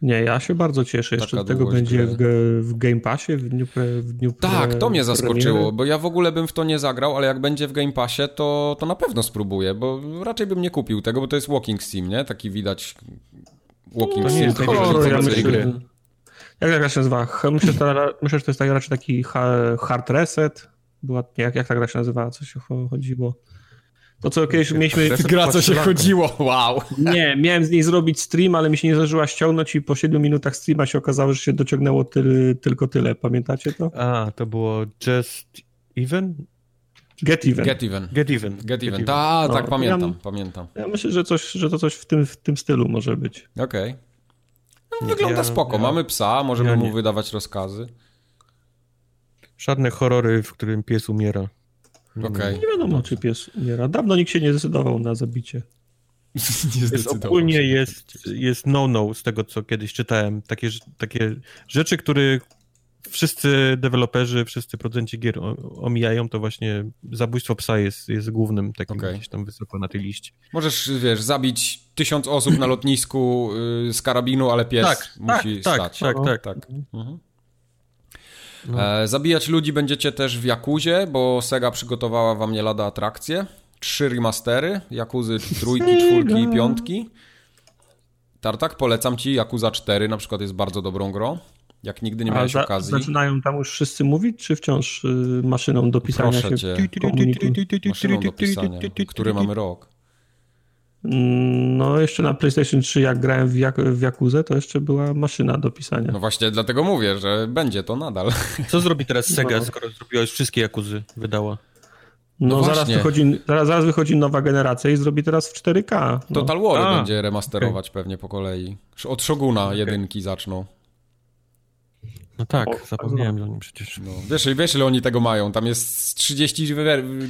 Nie, ja się bardzo cieszę. Jeszcze Taka tego będzie w, w, Game Passie w dniu, pre, w dniu Tak, to mnie zaskoczyło, premiery. bo ja w ogóle bym w to nie zagrał, ale jak będzie w Game Passie, to, to na pewno spróbuję, bo raczej bym nie kupił tego, bo to jest Walking Sim, nie? Taki widać Walking no, Sim. Horror, ja myślę, jak, jak się nazywa? Myślę, że to, myślę, że to jest tak, raczej taki hard reset. Była, jak, jak ta gra się nazywa? Co się chodziło? To co kiedyś mieliśmy... Gra co się chodziło, wow. Nie, miałem z niej zrobić stream, ale mi się nie zdążyła ściągnąć i po 7 minutach streama się okazało, że się dociągnęło ty, tylko tyle. Pamiętacie to? A, to było Just Even? Get Even. Get Even. Get Even. Get Even. Ta, tak, no, pamiętam, ja, pamiętam. Ja myślę, że, coś, że to coś w tym, w tym stylu może być. Okej. Okay. No, wygląda ja, spoko. Ja, Mamy psa, możemy ja mu wydawać rozkazy. Żadne horrory, w którym pies umiera. Okay. Nie wiadomo, czy pies umiera. Dawno nikt się nie zdecydował na zabicie. nie jest, ogólnie jest, jest no-no z tego, co kiedyś czytałem. Takie, takie rzeczy, które wszyscy deweloperzy, wszyscy producenci gier omijają, to właśnie zabójstwo psa jest, jest głównym takim okay. gdzieś tam wysoko na tej liście. Możesz, wiesz, zabić tysiąc osób na lotnisku yy, z karabinu, ale pies tak, musi tak, stać. Tak, tak, tak. Mhm. No. E, zabijać ludzi będziecie też w Jakuzie, bo Sega przygotowała wam nie lada atrakcje. Trzy remastery, Jakuzy trójki, czwórki i piątki. Tartak, polecam ci, Jakuza 4 na przykład jest bardzo dobrą grą. Jak nigdy nie miałeś A okazji. Zaczynają tam już wszyscy mówić, czy wciąż y, maszyną do pisania Proszę się cię. Maszyną do pisania. Który mamy rok? Mm, no, jeszcze na PlayStation 3, jak grałem w, Jak w Jakuzę, to jeszcze była maszyna do pisania. No właśnie, dlatego mówię, że będzie to nadal. Co zrobi teraz Sega, no. skoro zrobiła już wszystkie Jakuzy, wydała? No, no zaraz, wychodzi, zaraz, zaraz wychodzi nowa generacja i zrobi teraz w 4K. No. Total War będzie remasterować okay. pewnie po kolei. Od Shoguna okay. jedynki zaczną. No tak, o, zapomniałem tak o nim przecież. No, wiesz, wiesz, ile oni tego mają? Tam jest 30,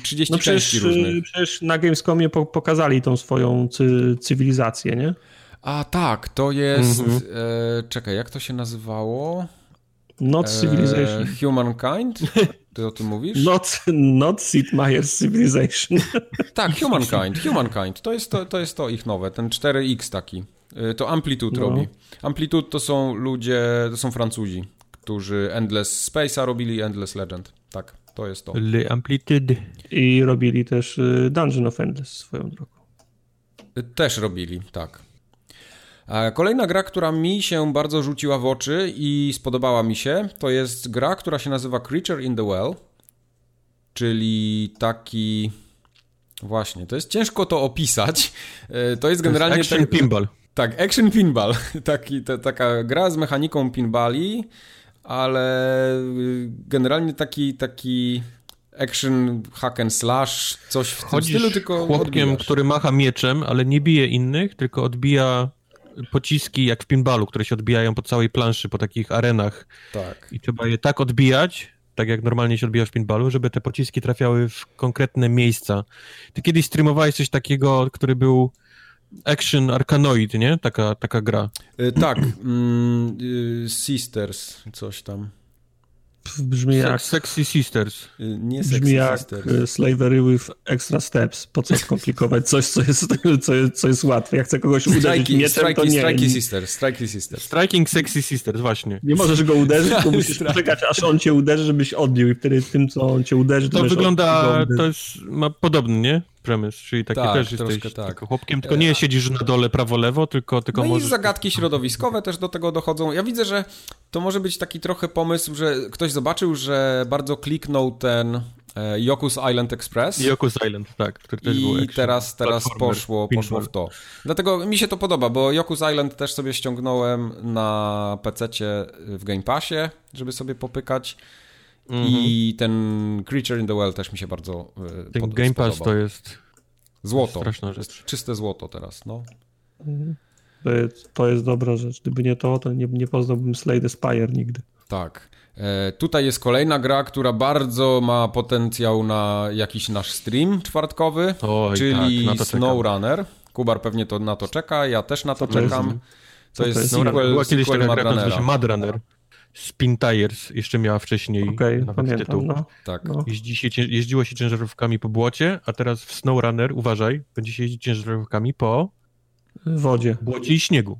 30 no części przecież, różnych. Przecież na Gamescomie pokazali tą swoją cy cywilizację, nie? A tak, to jest... Mhm. E, czekaj, jak to się nazywało? Not e, Civilization. E, humankind? Ty o tym mówisz? Not, not Sid Meier's Civilization. tak, Humankind. Humankind. To jest to, to jest to ich nowe, ten 4X taki. E, to Amplitude no. robi. Amplitude to są ludzie, to są Francuzi którzy Endless Space'a robili Endless Legend. Tak, to jest to. Le Amplitude. I robili też y, Dungeon of Endless swoją drogą. Y, też robili, tak. Kolejna gra, która mi się bardzo rzuciła w oczy i spodobała mi się, to jest gra, która się nazywa Creature in the Well, czyli taki... Właśnie, to jest ciężko to opisać. Y, to jest generalnie... To jest action ten... pinball. Tak, action pinball. Taki, ta, taka gra z mechaniką pinballi, ale y, generalnie taki, taki action hack and slash, coś w tym stylu, tylko chłopkiem, odbijasz. który macha mieczem, ale nie bije innych, tylko odbija pociski jak w pinballu, które się odbijają po całej planszy, po takich arenach. Tak. I trzeba je tak odbijać, tak jak normalnie się odbija w pinballu, żeby te pociski trafiały w konkretne miejsca. Ty kiedyś streamowałeś coś takiego, który był Action Arkanoid, nie? Taka, taka gra. Y, tak. Mm, y, Sisters, coś tam. Brzmi jak... Sexy Sisters. Y, nie Sexy Brzmi jak Sisters. Slavery with extra steps. Po co skomplikować coś, co jest, co jest, co jest łatwe? Jak chcę kogoś uderzyć strikey, mieczem, to nie. Strikey Sisters. Strikey Sisters. Striking Sexy Sisters, właśnie. Nie możesz go uderzyć, tylko musisz poczekać, aż on cię uderzy, żebyś odbił i wtedy tym, co on cię uderzy, to, to wygląda, to jest, ma podobny, nie? Premise, czyli taki tak, też jesteś tak. chłopkiem, tylko nie siedzisz na dole prawo-lewo, tylko, tylko no możesz... i zagadki środowiskowe też do tego dochodzą. Ja widzę, że to może być taki trochę pomysł, że ktoś zobaczył, że bardzo kliknął ten e, Yoku's Island Express. Yoku's Island, tak, który też I był teraz, teraz poszło, poszło w to. Dlatego mi się to podoba, bo Yoku's Island też sobie ściągnąłem na PC-cie w Game Passie, żeby sobie popykać. Mm -hmm. I ten Creature in the Well też mi się bardzo e, Ten pod, Game Pass to jest złoto. Straszna rzecz. Czyste złoto teraz, no. To jest, to jest dobra rzecz. Gdyby nie to, to nie, nie poznałbym Slay the Spire nigdy. Tak. E, tutaj jest kolejna gra, która bardzo ma potencjał na jakiś nasz stream czwartkowy, Oj, czyli tak, SnowRunner. Kubar pewnie to na to czeka, ja też na to, to czekam. Jest, to, to jest, jest sequel, Była kiedyś sequel taka gra, Mad Runner. Spin Tires jeszcze miała wcześniej okay, pamiętam, tytuł. No. Tak. No. Jeździ się, jeździło się ciężarówkami po błocie, a teraz w SnowRunner, uważaj, będzie się jeździć ciężarówkami po wodzie, błocie i śniegu.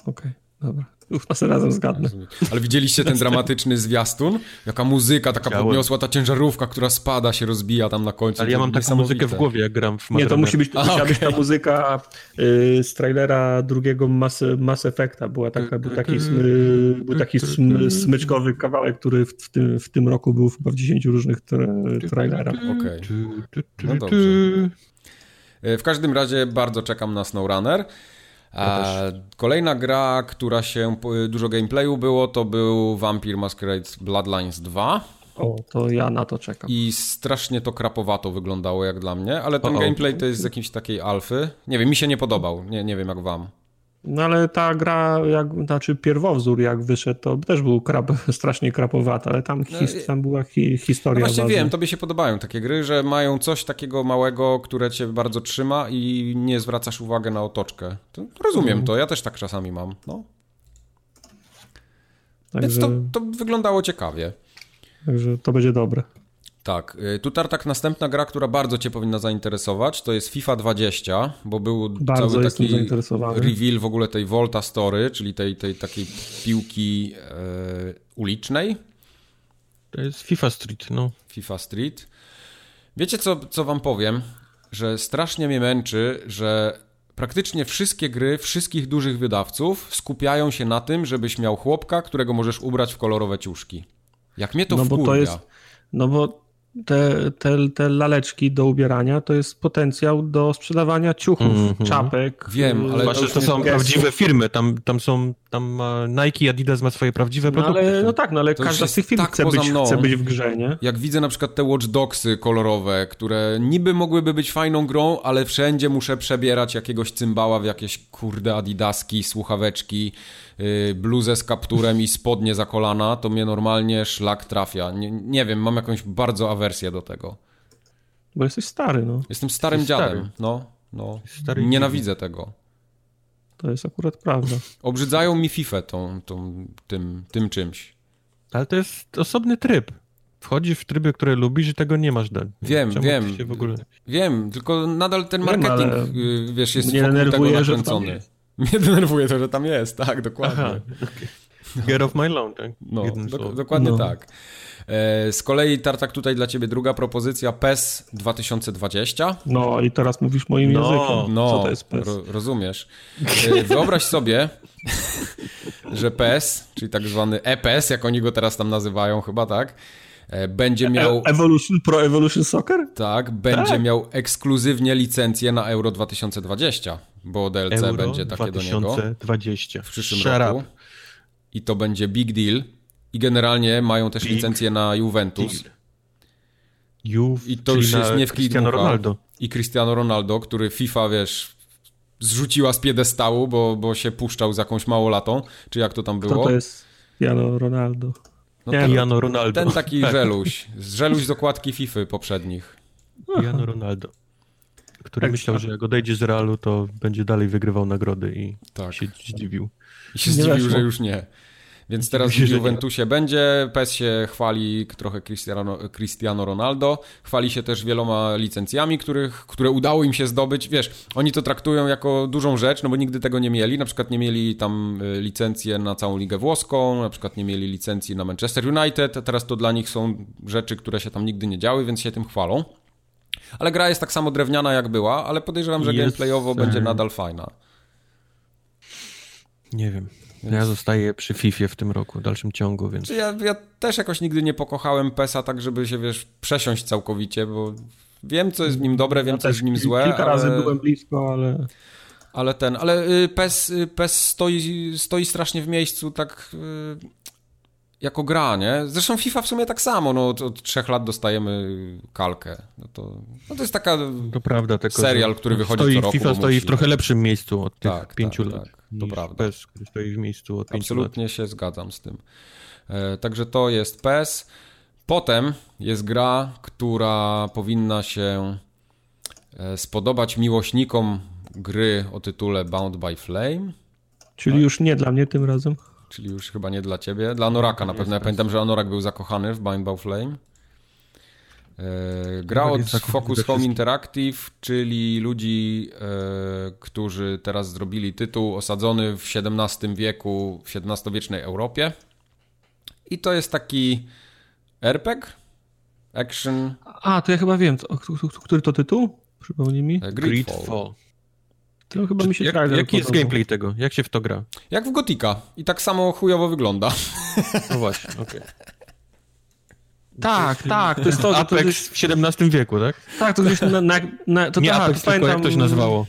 Okej, okay, dobra. Uf, razem zgadnę. Ale widzieliście ten dramatyczny zwiastun? Jaka muzyka, taka Chciałem. podniosła ta ciężarówka, która spada, się rozbija tam na końcu. Ale ja mam taką muzykę w głowie, jak gram w Nie, to musi być, to A, okay. być ta muzyka y, z trailera drugiego Mass, Mass Effecta. Była taka, był taki, smy, był taki sm, smyczkowy kawałek, który w, w, tym, w tym roku był chyba w 10 różnych tra trailerach. Okej. Okay. No dobrze. W każdym razie bardzo czekam na SnowRunner. Kolejna gra, która się dużo gameplayu było, to był Vampire Masquerade Bloodlines 2. O, to ja na to czekam. I strasznie to krapowato wyglądało jak dla mnie, ale ten o, gameplay to jest z jakiejś takiej alfy. Nie wiem, mi się nie podobał, nie, nie wiem jak wam. No ale ta gra, jak, znaczy pierwowzór jak wyszedł, to też był krap, strasznie krapowaty, ale tam, no, his, tam była hi, historia. No właśnie ważna. wiem, tobie się podobają takie gry, że mają coś takiego małego, które cię bardzo trzyma i nie zwracasz uwagi na otoczkę. To rozumiem mhm. to, ja też tak czasami mam, no. Także... Więc to, to wyglądało ciekawie. Także to będzie dobre. Tak, y, tu Tartak następna gra, która bardzo Cię powinna zainteresować, to jest FIFA 20, bo był bardzo cały taki reveal w ogóle tej Volta Story, czyli tej, tej takiej piłki e, ulicznej. To jest FIFA Street, no. FIFA Street. Wiecie co, co Wam powiem? Że strasznie mnie męczy, że praktycznie wszystkie gry wszystkich dużych wydawców skupiają się na tym, żebyś miał chłopka, którego możesz ubrać w kolorowe ciuszki. Jak mnie to no wkurwia. Bo to jest, no bo te, te, te laleczki do ubierania to jest potencjał do sprzedawania ciuchów, mm -hmm. czapek. Wiem, ale to, to są prawdziwe firmy. Tam, tam są, tam Nike, Adidas ma swoje prawdziwe no, produkty. Ale, no tak, no ale to każda z tych firm tak chce, być, chce być w grze, nie? Jak widzę na przykład te Watch Dogsy kolorowe, które niby mogłyby być fajną grą, ale wszędzie muszę przebierać jakiegoś cymbała w jakieś kurde Adidaski, słuchaweczki, yy, bluzę z kapturem i spodnie za kolana, to mnie normalnie szlak trafia. Nie, nie wiem, mam jakąś bardzo awersję do tego. Bo jesteś stary, no. Jestem starym jesteś dziadem, stary. no. no. Stary Nienawidzę tego. To jest akurat prawda. Obrzydzają mi FIFA tą, tą, tym, tym czymś. Ale to jest osobny tryb. Wchodzisz w tryby, które lubisz i tego nie masz. Dan. Wiem, Czemu wiem. Ogóle... Wiem, tylko nadal ten marketing, wiem, wiesz, jest mnie wokół tego nakręcony. Mnie denerwuje to, że tam jest, tak, dokładnie. Aha, okay. Get off my lawn, tak? No, do, dokładnie no. tak. E, z kolei Tartak tutaj dla ciebie druga propozycja PES 2020. No i teraz mówisz moim no, językiem. No, Co to jest PES? Ro, rozumiesz. E, wyobraź sobie, że PES, czyli tak zwany EPS, jak oni go teraz tam nazywają chyba, tak? E, będzie miał... Evolution, Pro Evolution Soccer? Tak, będzie tak. miał ekskluzywnie licencję na Euro 2020, bo DLC Euro będzie takie 2020. do niego. 2020. W przyszłym Shut roku. Up. I to będzie big deal. I generalnie mają też Big licencję na Juventus. Juve, I to już jest nie w Cristiano Ronaldo. I Cristiano Ronaldo, który FIFA, wiesz, zrzuciła z piedestału, bo, bo się puszczał z jakąś małolatą, czy jak to tam było. Kto to jest Cristiano Ronaldo? No ten, Ronaldo. Ten taki tak. żeluś. Żeluś z okładki FIFA poprzednich. Cristiano Ronaldo. Który tak, myślał, że jak odejdzie z Realu, to będzie dalej wygrywał nagrody i tak. się zdziwił. I się nie zdziwił, że już nie. Więc teraz w Juventusie będzie. PES się chwali trochę Cristiano, Cristiano Ronaldo. Chwali się też wieloma licencjami, których, które udało im się zdobyć. Wiesz, oni to traktują jako dużą rzecz, no bo nigdy tego nie mieli. Na przykład nie mieli tam y, licencję na całą Ligę Włoską, na przykład nie mieli licencji na Manchester United. Teraz to dla nich są rzeczy, które się tam nigdy nie działy, więc się tym chwalą. Ale gra jest tak samo drewniana jak była, ale podejrzewam, że jest... gameplayowo będzie nadal fajna. Nie wiem. Więc... Ja zostaję przy FIFA w tym roku, w dalszym ciągu, więc... Ja, ja też jakoś nigdy nie pokochałem PESA tak, żeby się, wiesz, przesiąść całkowicie, bo wiem, co jest w nim dobre, wiem, ja co jest w nim złe, Kilka ale... razy byłem blisko, ale... Ale ten, ale y, PES, y, PES stoi, stoi strasznie w miejscu, tak y, jako gra, nie? Zresztą FIFA w sumie tak samo, no od, od trzech lat dostajemy kalkę. No to, no to jest taka to prawda, tylko, serial, który wychodzi stoi, co roku. FIFA stoi w trochę lepszym miejscu od tych tak, pięciu tak, lat. Tak, to prawda. PES, który stoi w miejscu od Absolutnie lat. się zgadzam z tym. E, także to jest PES. Potem jest gra, która powinna się e, spodobać miłośnikom gry o tytule Bound by Flame. Czyli tak? już nie dla mnie tym razem czyli już chyba nie dla ciebie. Dla Anoraka na pewno. Ja pamiętam, że Anorak był zakochany w Bind by Flame. E, gra od Focus Home Interactive, czyli ludzi, e, którzy teraz zrobili tytuł osadzony w XVII wieku, w XVII-wiecznej Europie. I to jest taki RPG? Action. A, to ja chyba wiem. Który to tytuł? Przypomnij mi. E. Greedfall. To chyba mi się jak, Jaki jest gameplay tego? Jak się w to gra? Jak w Gotika. I tak samo chujowo wygląda. No właśnie, okej. Okay. Tak, tak, to jest to, Apex to jest... w XVII wieku, tak? Tak, to gdzieś na... na, na to Nie tak, Apex, pamiętam... jak to się nazywało?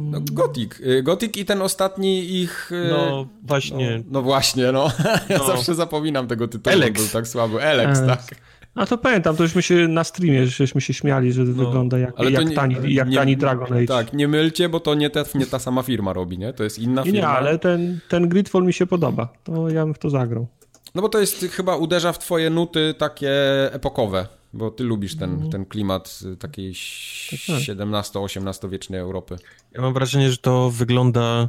No, Gothic. Y, Gothic i ten ostatni ich... Y, no właśnie. No, no właśnie, no. Ja no. zawsze zapominam tego tytułu, Alex. był tak słaby. Alex, Alex. tak. A to pamiętam, to żeśmy się na streamie, żeśmy się śmiali, że no, wygląda jak, jak, nie, tani, jak nie, tani Dragon Age. Tak, nie mylcie, bo to nie ta, nie ta sama firma robi, nie? To jest inna firma. Nie, ale ten, ten Gridfall mi się podoba. To ja bym w to zagrał. No bo to jest chyba uderza w twoje nuty takie epokowe, bo ty lubisz ten, mm. ten klimat takiej XVII-XVIII tak, tak. wiecznej Europy. Ja mam wrażenie, że to wygląda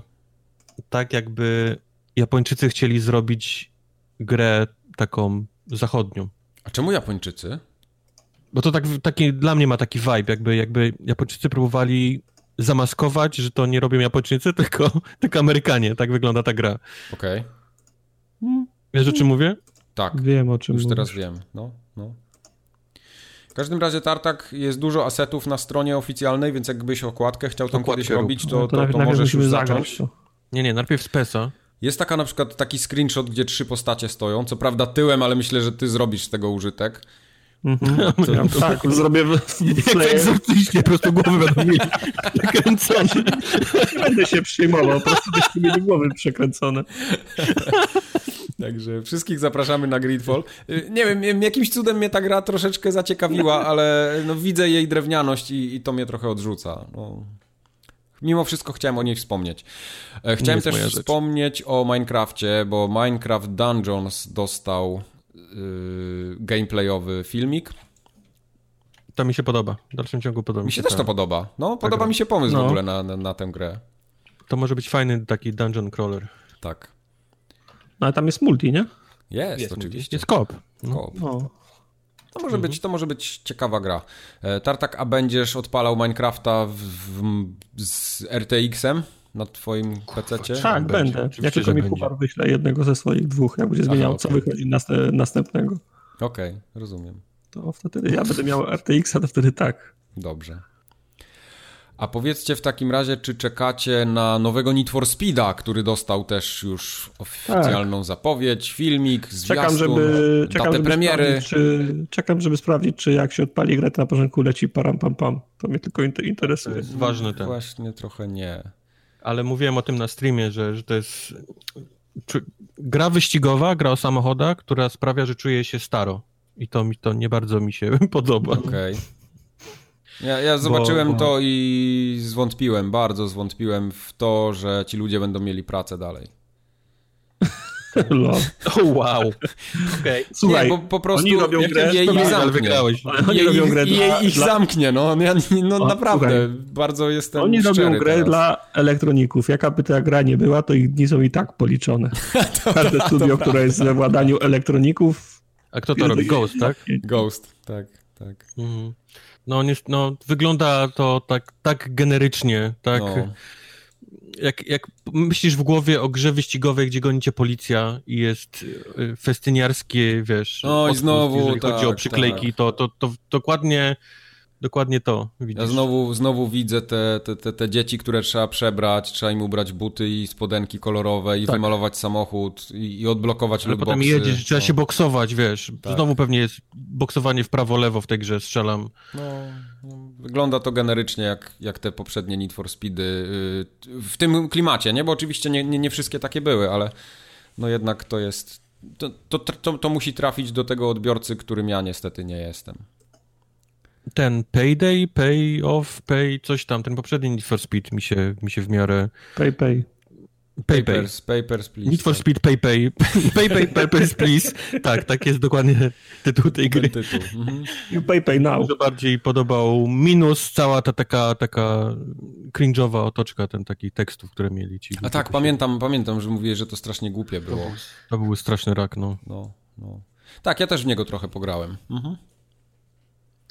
tak jakby Japończycy chcieli zrobić grę taką zachodnią. A czemu Japończycy? Bo to tak, taki, dla mnie ma taki vibe, jakby, jakby Japończycy próbowali zamaskować, że to nie robią Japończycy, tylko, tylko Amerykanie. Tak wygląda ta gra. Okej. Okay. Wiesz, o czym mówię? Tak. Wiem, o czym Już mówisz. teraz wiem. No, no. W każdym razie Tartak jest dużo asetów na stronie oficjalnej, więc jakbyś okładkę chciał tam kiedyś robić, to, no to, to, to możesz już zacząć. To. Nie, nie, najpierw z PESA. Jest taka na przykład taki screenshot, gdzie trzy postacie stoją, co prawda tyłem, ale myślę, że ty zrobisz z tego użytek. Mhm. Ja, tak, zrobię w, w Jak egzorcycznie, po prostu głowy będą mieli przekręcone. Nie będę się przyjmował, po prostu byście mieli głowy przekręcone. Także wszystkich zapraszamy na Gridfall. Y, nie wiem, jakimś cudem mnie ta gra troszeczkę zaciekawiła, ale no, widzę jej drewnianość i, i to mnie trochę odrzuca. No. Mimo wszystko chciałem o niej wspomnieć. E, chciałem też wspomnieć o Minecrafcie, bo Minecraft Dungeons dostał yy, gameplayowy filmik. To mi się podoba. W dalszym ciągu podoba mi się. Mi się też to podoba. No, podoba mi się pomysł no. w ogóle na, na, na tę grę. To może być fajny taki dungeon crawler. Tak. No ale tam jest multi, nie? Jest, jest oczywiście. Jest kop. No. To może, mhm. być, to może być ciekawa gra. E, Tartak, a będziesz odpalał Minecrafta w, w, z RTX-em na twoim PC? Tak, będzie. będę. Jak tylko mi Puchar wyśle jednego ze swoich dwóch, jak będzie zmieniał, Aha, okay. co wychodzi następnego. Okej, okay, rozumiem. To wtedy ja będę miał RTX, a to wtedy tak. Dobrze. A powiedzcie w takim razie, czy czekacie na nowego Need for Speeda, który dostał też już oficjalną tak. zapowiedź, filmik, zwiastun, czekam, żeby, czekam, datę żeby premiery. Czy, czekam, żeby sprawdzić, czy jak się odpali grę, to na porządku leci param pam pam. To mnie tylko interesuje. To jest ważny ten. Właśnie trochę nie. Ale mówiłem o tym na streamie, że, że to jest gra wyścigowa, gra o samochodach, która sprawia, że czuję się staro. I to mi to nie bardzo mi się podoba. Okej. Okay. Ja, ja zobaczyłem bo, bo... to i zwątpiłem, bardzo zwątpiłem w to, że ci ludzie będą mieli pracę dalej. Oh, wow. Okay. Słuchaj, nie, bo po prostu oni robią grę, je ich zamknie. Oni je, robią grę je, dla, ich dla... zamknie, no, ja, no o, naprawdę, słuchaj. bardzo jestem Oni robią grę teraz. dla elektroników. Jaka by ta gra nie była, to ich dni są i tak policzone. Każde studio, które jest we władaniu elektroników... A kto to robi? Ghost, tak? Ghost, tak, tak. Mhm. No, nie, no wygląda to tak, tak generycznie, tak... No. Jak, jak myślisz w głowie o grze wyścigowej, gdzie gonicie policja i jest y, festyniarskie, wiesz, no i znowu, jeżeli tak, chodzi o tak, przyklejki, tak. to, to, to dokładnie Dokładnie to widzisz. Ja znowu, znowu widzę te, te, te, te, dzieci, które trzeba przebrać, trzeba im ubrać buty i spodenki kolorowe i tak. wymalować samochód i, i odblokować Ale potem jedziesz, no. trzeba się boksować, wiesz. Tak. Znowu pewnie jest boksowanie w prawo-lewo w tej grze, strzelam. No, no, wygląda to generycznie jak, jak te poprzednie Need for Speedy y, w tym klimacie, nie? Bo oczywiście nie, nie, nie wszystkie takie były, ale no jednak to jest... To, to, to, to musi trafić do tego odbiorcy, którym ja niestety nie jestem ten Payday, Pay Off, Pay, coś tam, ten poprzedni Need for Speed mi się, mi się w miarę... Pay Pay. Pay, papers, pay. papers, please. Need for Speed, pay, pay. Pay, pay, papers, please. Tak, tak jest dokładnie tytuł tej gry. Tytuł. Mhm. You pay, pay now. Dużo bardziej podobał minus cała ta taka, taka cringe'owa otoczka, ten taki tekstów, które mieli ci. A tak, pamiętam, pamiętam, że mówiłeś, że to strasznie głupie było. To był, to był straszny rak, no. No, no. Tak, ja też w niego trochę pograłem. Mhm.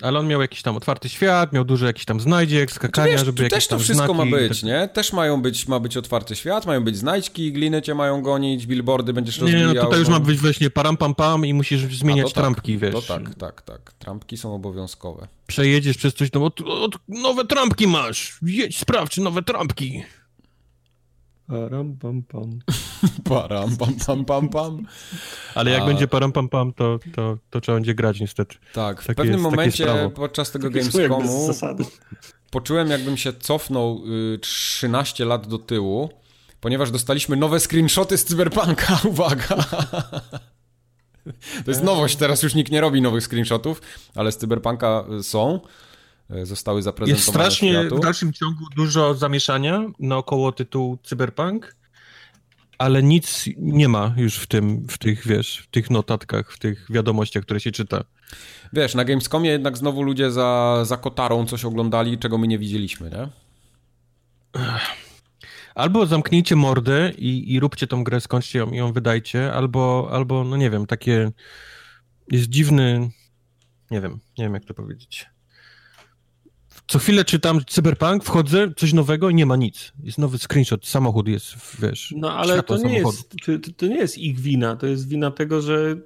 Ale on miał jakiś tam otwarty świat, miał dużo jakichś tam znajdziek, skakania, wiesz, żeby jakieś też to wszystko ma być, tak... nie? Też mają być, ma być otwarty świat, mają być znajdźki, gliny cię mają gonić, billboardy będziesz rozwijał. Nie, no tutaj już ma być właśnie param pam pam i musisz zmieniać tak, trampki, wiesz. To tak, tak, tak. Trampki są obowiązkowe. Przejedziesz przez coś, no od, od, nowe trampki masz, jedź, sprawdź, nowe trampki. Param pam pam. Param pam pam pam pam. Ale jak A... będzie param pam pam, to, to, to trzeba będzie grać niestety. Tak, w takie pewnym jest, momencie podczas tego Gamescomu poczułem jakbym się cofnął y, 13 lat do tyłu, ponieważ dostaliśmy nowe screenshoty z Cyberpunka. Uwaga! To jest nowość, teraz już nikt nie robi nowych screenshotów, ale z Cyberpunka y, są. E, zostały zaprezentowane Jest strasznie światu. w dalszym ciągu dużo zamieszania naokoło tytułu Cyberpunk, ale nic nie ma już w tym, w tych, wiesz, w tych notatkach, w tych wiadomościach, które się czyta. Wiesz, na Gamescomie jednak znowu ludzie za, za kotarą coś oglądali, czego my nie widzieliśmy, nie? Albo zamknijcie mordę i, i róbcie tą grę, skończcie ją i ją wydajcie, albo, albo, no nie wiem, takie jest dziwny, nie wiem, nie wiem jak to powiedzieć. Co chwilę czytam Cyberpunk, wchodzę, coś nowego i nie ma nic. Jest nowy screenshot, samochód jest, wiesz, No ale to nie, jest, to, to nie jest ich wina, to jest wina tego, że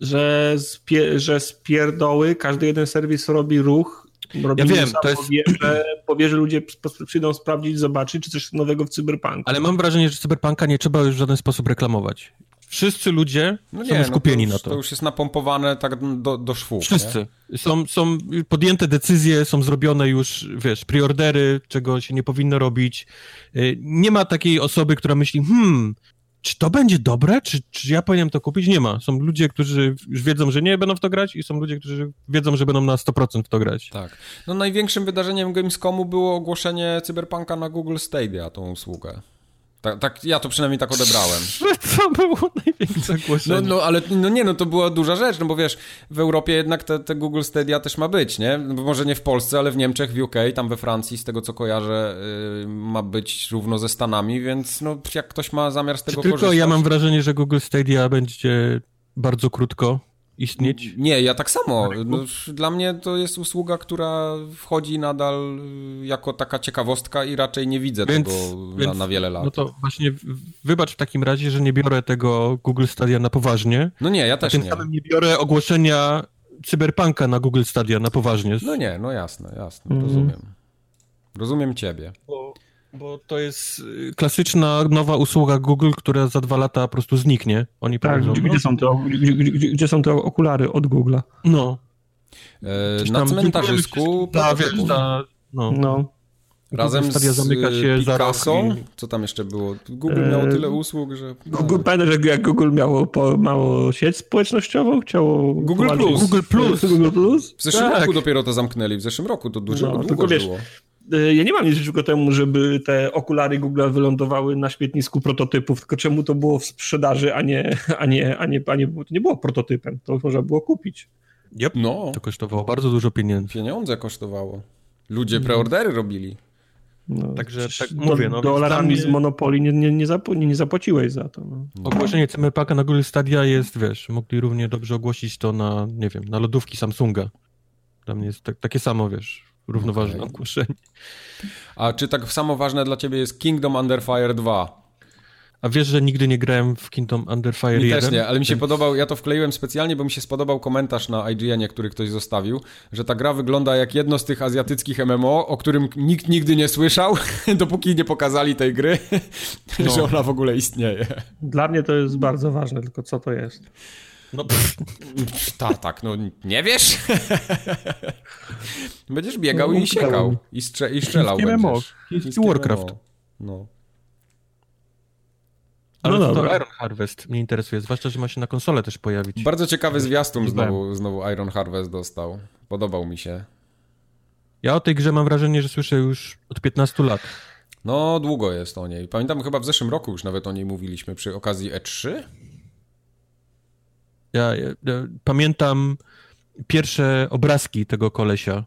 że, spie, że z pierdoły każdy jeden serwis robi ruch, robi ja wiem, to jest... powie, że, powie, że ludzie przyjdą sprawdzić, zobaczyć, czy coś nowego w cyberpunku. Ale mam wrażenie, że cyberpunka nie trzeba już w żaden sposób reklamować. Wszyscy ludzie no nie, są skupieni no to już, na to. To już jest napompowane tak do, do szwu. Wszyscy. Są, są podjęte decyzje, są zrobione już, wiesz, preordery, czego się nie powinno robić. Y, nie ma takiej osoby, która myśli, hmm, czy to będzie dobre? Czy, czy ja powinienem to kupić? Nie ma. Są ludzie, którzy już wiedzą, że nie będą w to grać i są ludzie, którzy wiedzą, że będą na 100% w to grać. Tak. No największym wydarzeniem Gamescomu było ogłoszenie Cyberpunka na Google Stadia, tą usługę. Tak, tak, ja to przynajmniej tak odebrałem. To było największe ogłoszenie. No, no, ale no nie, no to była duża rzecz, no bo wiesz, w Europie jednak te, te Google Stadia też ma być, nie? No, może nie w Polsce, ale w Niemczech, w UK, tam we Francji, z tego co kojarzę, yy, ma być równo ze Stanami, więc no jak ktoś ma zamiar z tego Czy tylko korzystać... ja mam wrażenie, że Google Stadia będzie bardzo krótko istnieć? Nie, ja tak samo. No, dla mnie to jest usługa, która wchodzi nadal y, jako taka ciekawostka i raczej nie widzę więc, tego więc, na, na, wiele lat. No to właśnie wybacz w takim razie, że nie biorę tego Google Stadia na poważnie. No nie, ja też tym nie. samym nie biorę ogłoszenia Cyberpunka na Google Stadia na poważnie. No nie, no jasne, jasne, mm. rozumiem. Rozumiem ciebie. Bo bo to jest y, klasyczna nowa usługa Google, która za dwa lata po prostu zniknie. Oni tak, gdzie, gdzie, są te, gdzie, gdzie, są te okulary od Google'a? No. E, na cmentarzysku. Ta, wiesz, ta, no. no. Razem z zamyka się Picasso. Co tam jeszcze było? Google miało tyle usług, że... Google, pamiętasz, jak Google miało, po, mało sieć społecznościową? Chciało... Google Plus. Google Plus. Google Plus? W zeszłym tak. roku dopiero to zamknęli. W zeszłym roku to dużo, no, długo tylko wiesz, było. Y, ja nie mam nic przeciwko temu, żeby te okulary Google wylądowały na śmietnisku prototypów, tylko czemu to było w sprzedaży, a nie, a nie, a nie, a nie, to nie było prototypem, to można było kupić. Yep. No. To kosztowało bardzo dużo pieniędzy. Pieniądze kosztowało. Ludzie preordery robili. No, Także tak mówię. No, dolarami z Monopoli nie, nie, nie, nie, zapłaciłeś za to. No. Ogłoszenie CMPaka na Google Stadia jest, wiesz, mogli równie dobrze ogłosić to na, nie wiem, na lodówki Samsunga. Dla mnie jest tak, takie samo, wiesz, równoważne okay. ogłoszenie. A czy tak samo ważne dla ciebie jest Kingdom Under Fire 2? A wiesz, że nigdy nie grałem w Kingdom Under Fire mi 1? też nie, ale mi się więc... podobał, ja to wkleiłem specjalnie, bo mi się spodobał komentarz na IGN, który ktoś zostawił, że ta gra wygląda jak jedno z tych azjatyckich MMO, o którym nikt nigdy nie słyszał, dopóki nie pokazali tej gry, no. że ona w ogóle istnieje. Dla mnie to jest bardzo ważne, tylko co to jest. No, tak, tak, no nie wiesz? będziesz biegał no, i siekał i, strze i strzelał będziesz. Chiński Warcraft. No. Ale no to Iron Harvest mnie interesuje, zwłaszcza, że ma się na konsolę też pojawić. Bardzo ciekawy zwiastun znowu, znowu Iron Harvest dostał. Podobał mi się. Ja o tej grze mam wrażenie, że słyszę już od 15 lat. No, długo jest o niej. Pamiętam, chyba w zeszłym roku już nawet o niej mówiliśmy przy okazji E3. Ja, ja, ja pamiętam pierwsze obrazki tego kolesia.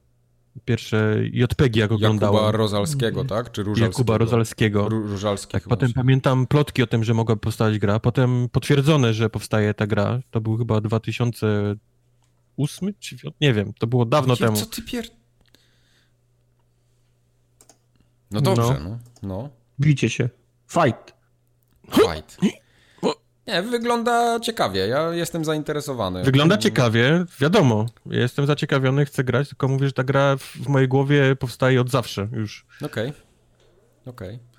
Pierwsze JPG, jak oglądałem. Jakuba Rozalskiego, tak? Czy Różalskiego? Jakuba Rozalskiego. Różalski tak, potem pamiętam plotki o tym, że mogła powstać gra. Potem potwierdzone, że powstaje ta gra. To był chyba 2008 czy nie wiem, to było dawno temu. Co ty pier... No dobrze, no. no. no. Bijcie się. Fight. Fight. Nie, wygląda ciekawie. Ja jestem zainteresowany. Wygląda ciekawie, wiadomo. jestem zaciekawiony, chcę grać, tylko mówię, że ta gra w mojej głowie powstaje od zawsze już. Okej. Okay. Okej. Okay.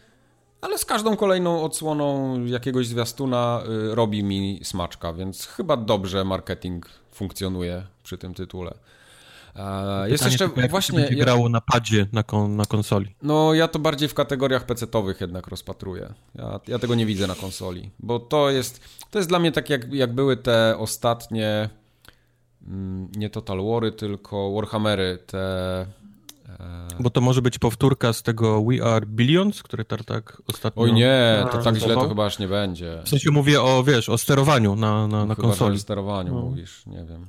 Ale z każdą kolejną odsłoną jakiegoś zwiastuna y, robi mi smaczka, więc chyba dobrze marketing funkcjonuje przy tym tytule. Pytanie jest jeszcze tylko, właśnie. będzie grało na padzie na, kon, na konsoli. No, ja to bardziej w kategoriach PC-owych jednak rozpatruję. Ja, ja, tego nie widzę na konsoli, bo to jest, to jest dla mnie tak, jak, jak były te ostatnie. Mm, nie Total Wary, tylko Warhammery, te. E, bo to może być powtórka z tego We Are Billions, który tak ostatnio... Oj nie, to tak źle to chyba aż nie będzie. W sensie mówię o, wiesz, o sterowaniu na, na, na konsoli. o sterowaniu no. mówisz, nie wiem.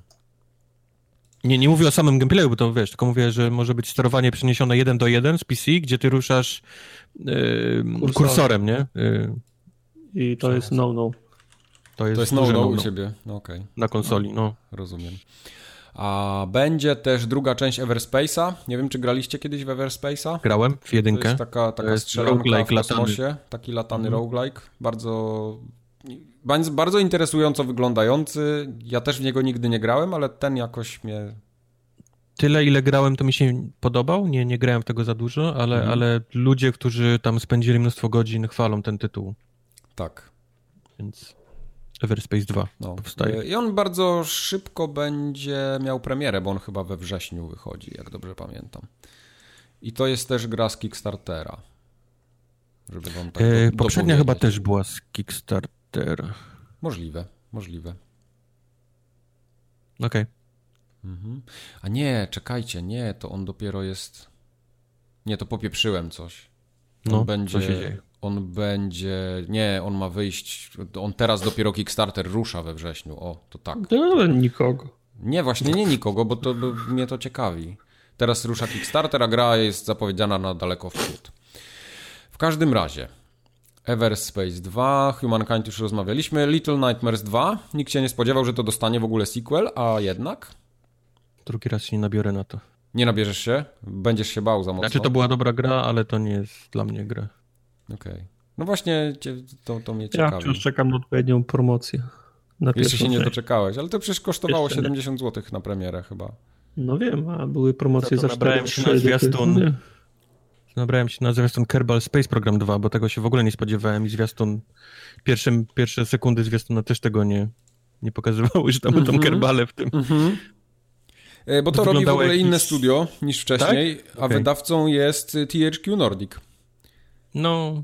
Nie, nie mówię o samym gameplayu, bo to wiesz, tylko mówię, że może być sterowanie przeniesione jeden do jeden z PC, gdzie ty ruszasz yy, kursorem. kursorem. nie? Yy. I to jest no-no. To jest, to jest no-no no, u ciebie, no, okay. Na konsoli, no. Rozumiem. A będzie też druga część Everspace'a. Nie wiem, czy graliście kiedyś w Everspace'a? Grałem w jedynkę. To jest taka, taka strzelanka w kosmosie, latany. taki latany mhm. roguelike. Bardzo bardzo interesująco wyglądający. Ja też w niego nigdy nie grałem, ale ten jakoś mnie tyle, ile grałem, to mi się podobał. Nie, nie grałem w tego za dużo, ale, mhm. ale ludzie, którzy tam spędzili mnóstwo godzin, chwalą ten tytuł. Tak. Więc Everspace 2 no. powstaje. I on bardzo szybko będzie miał premierę, bo on chyba we wrześniu wychodzi, jak dobrze pamiętam. I to jest też gra z Kickstartera. Żeby wam tak e, Poprzednia chyba też była z Kickstartera. Możliwe, możliwe. Okej. Okay. Mhm. A nie, czekajcie, nie, to on dopiero jest. Nie, to popieprzyłem coś. On no, będzie. Co się dzieje? On będzie. Nie, on ma wyjść. On teraz dopiero Kickstarter rusza we wrześniu. O, to tak. No, nikogo. Nie, właśnie nie nikogo, bo to bo mnie to ciekawi. Teraz rusza Kickstarter, a gra jest zapowiedziana na daleko w przód. W każdym razie. Everspace 2, Humankind już rozmawialiśmy, Little Nightmares 2. Nikt się nie spodziewał, że to dostanie w ogóle sequel, a jednak. Drugi raz się nie nabiorę na to. Nie nabierzesz się? Będziesz się bał za mocno? Znaczy to była dobra gra, ale to nie jest dla mnie gra. Okej. Okay. No właśnie to, to mnie ciekawi. Ja wciąż czekam na odpowiednią promocję. Na Jeszcze się nie doczekałeś, ale to przecież kosztowało Jeszcze 70 zł na premierę chyba. No wiem, a były promocje za 4 się na zwiastun. Nabrałem się na zwiastun Kerbal Space Program 2, bo tego się w ogóle nie spodziewałem i zwiastun, pierwsze, pierwsze sekundy zwiastuna też tego nie, nie pokazywały, że tam mm -hmm. będą Kerbale w tym. Mm -hmm. E, bo to, to robi w ogóle jakiś... inne studio niż wcześniej, tak? a okay. wydawcą jest THQ Nordic. No,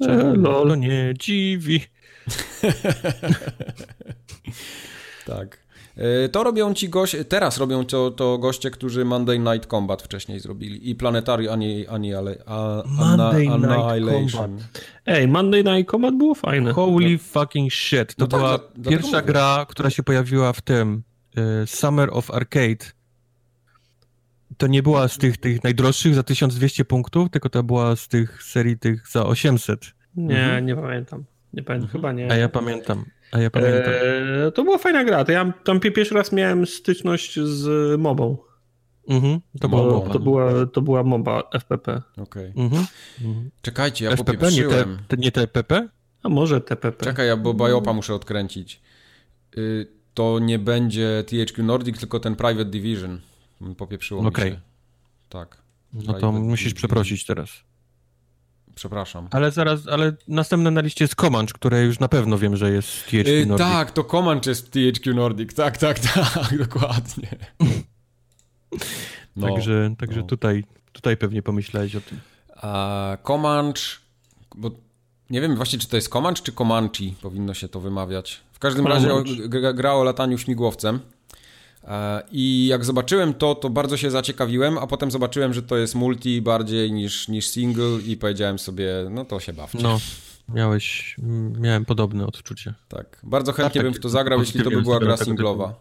e, no nie dziwi. tak. E, to robią ci goście, teraz robią to, to goście, którzy Monday Night Combat wcześniej zrobili i Planetary Ani, Ani, ale, a, Monday Annihilation. Night Ej, Monday Night Combat było fajne. Holy fucking shit. To no była tak, pierwsza gra, która się pojawiła w tym Summer of Arcade to nie była z tych, tych najdroższych za 1200 punktów, tylko to była z tych serii tych za 800. Nie, mhm. nie pamiętam. Nie pamiętam, mhm. chyba nie. A ja pamiętam. A ja pamiętam. Eee, to była fajna gra. To ja tam pierwszy raz miałem styczność z mobą. Mhm, to, była, to, była, to była moba FPP. Okej. Okay. Mhm. Czekajcie, ja FPP, nie te, te, nie TPP? A może TPP. Czekaj, ja bo Bajopa muszę odkręcić. Y, to nie będzie THQ Nordic, tylko ten Private Division. Popieprzyło okay. mi się. Tak. No to musisz przeprosić teraz. Przepraszam. Ale zaraz, ale następne na liście jest Comanche, które już na pewno wiem, że jest THQ yy, Nordic. tak, to Comanche jest THQ Nordic. Tak, tak, tak, dokładnie. No, także także no. Tutaj, tutaj pewnie pomyślałeś o tym. A Comanche, bo nie wiem właśnie, czy to jest Comanche, czy Comanche powinno się to wymawiać. W każdym Comanche. razie gra o lataniu śmigłowcem. E, I jak zobaczyłem to, to bardzo się zaciekawiłem, a potem zobaczyłem, że to jest multi bardziej niż, niż single i powiedziałem sobie, no to się bawcie. No, miałeś, miałem podobne odczucie. Tak, bardzo chętnie tak, bym w to zagrał, jeśli to by była gra singlowa.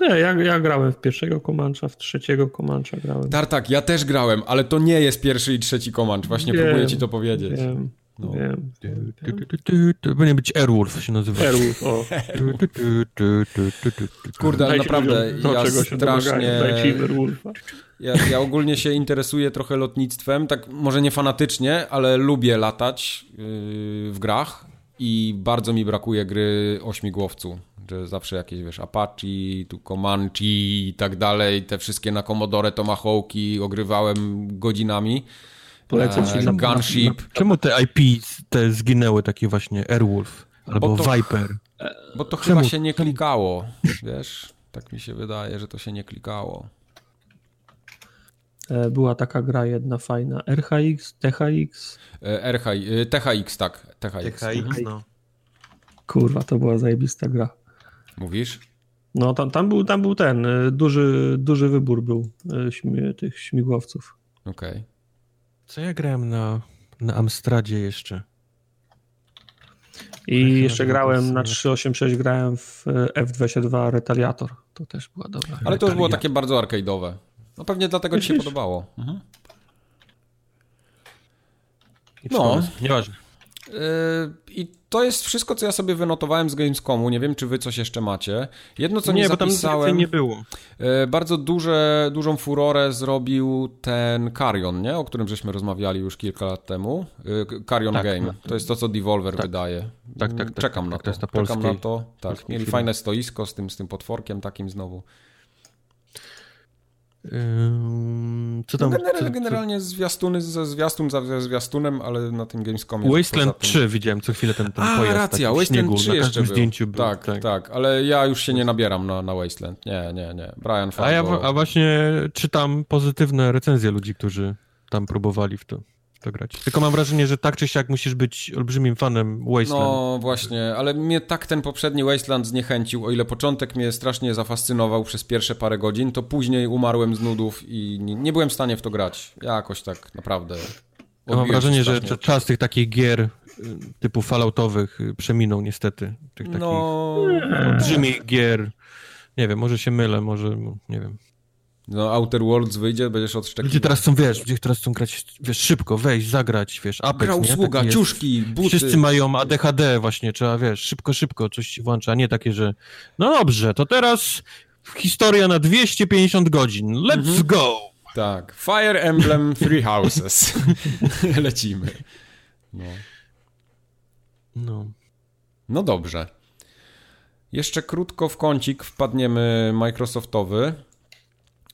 Nie, ja, ja grałem w pierwszego Comancha, w trzeciego Comancha grałem. Tartak, ja też grałem, ale to nie jest pierwszy i trzeci Comanch, właśnie wiem, próbuję ci to powiedzieć. Wiem. No. Wiem. To powinien być Airwolf się nazywa. Airwolf, o. Kurde, ale naprawdę, ja strasznie... Ja, ja ogólnie się interesuję trochę lotnictwem, tak może nie fanatycznie, ale lubię latać w grach i bardzo mi brakuje gry ośmigłowcu, że zawsze jakieś, wiesz, Apache, tu Comanche i tak dalej, te wszystkie na Commodore Tomahawki ogrywałem godzinami. Polecam ci e, Gunship. Czemu te IP te zginęły takie właśnie Airwolf albo to, Viper? Bo to Czemu? chyba się nie klikało, wiesz? Tak mi się wydaje, że to się nie klikało. E, była taka gra jedna fajna. RHX, THX? E, RH, THX, tak. THX. THX no. Kurwa, to była zajebista gra. Mówisz? No, tam, tam, był, tam był ten, duży, duży wybór był tych śmigłowców. Okej. Okay. Co ja grałem na, na Amstradzie jeszcze? I jeszcze grałem na 386, grałem w e, F22 Retaliator. To też była dobra. Ale to już było takie bardzo arcade'owe. No pewnie dlatego ci się podobało. Mhm. No. Nieważne. I to jest wszystko, co ja sobie wynotowałem z Gamescomu. Nie wiem, czy wy coś jeszcze macie. Jedno, co nie, nie zapisałem... Tam nie było. E, bardzo duże, dużą furorę zrobił ten Carrion, nie? O którym żeśmy rozmawiali już kilka lat temu. E, Carrion tak, Game. To jest to, co Devolver tak. wydaje. Tak, tak, tak. Czekam tak, na to. to Czekam na to. Tak, mieli firmy. fajne stoisko z tym, z tym potworkiem takim znowu. Co tam? No generalnie, generalnie zwiastuny ze zwiastun za zwiastunem, ale na tym Gamescomie... Wasteland tym... 3 widziałem co chwilę ten, ten A, pojazd racja, Wasteland śniegu, 3 jeszcze był. zdjęciu był. Tak, tak, tak, ale ja już się nie nabieram na, na Wasteland. Nie, nie, nie. Brian Fargo... A ja a właśnie czytam pozytywne recenzje ludzi, którzy tam próbowali w to to grać. Tylko mam wrażenie, że tak czy siak musisz być olbrzymim fanem Wasteland. No właśnie, ale mnie tak ten poprzedni Wasteland zniechęcił, o ile początek mnie strasznie zafascynował przez pierwsze parę godzin, to później umarłem z nudów i nie, byłem w stanie w to grać. Ja jakoś tak naprawdę... Ja mam wrażenie, że czas tych takich gier y, typu falloutowych y, przeminął niestety. Tych takich no... olbrzymich gier. Nie wiem, może się mylę, może, nie wiem. No, Outer Worlds wyjdzie, będziesz odszczekiwał. Ludzie teraz chcą, wiesz, ludzie teraz chcą grać, wiesz, szybko, wejść, zagrać, wiesz, Apex, Gra usługa, nie? ciuszki, buty. Wszyscy mają ADHD właśnie, trzeba, wiesz, szybko, szybko coś włącza, a nie takie, że no dobrze, to teraz historia na 250 godzin, let's mhm. go! Tak, Fire Emblem Three Houses. Lecimy. No. No. No dobrze. Jeszcze krótko w kącik wpadniemy Microsoftowy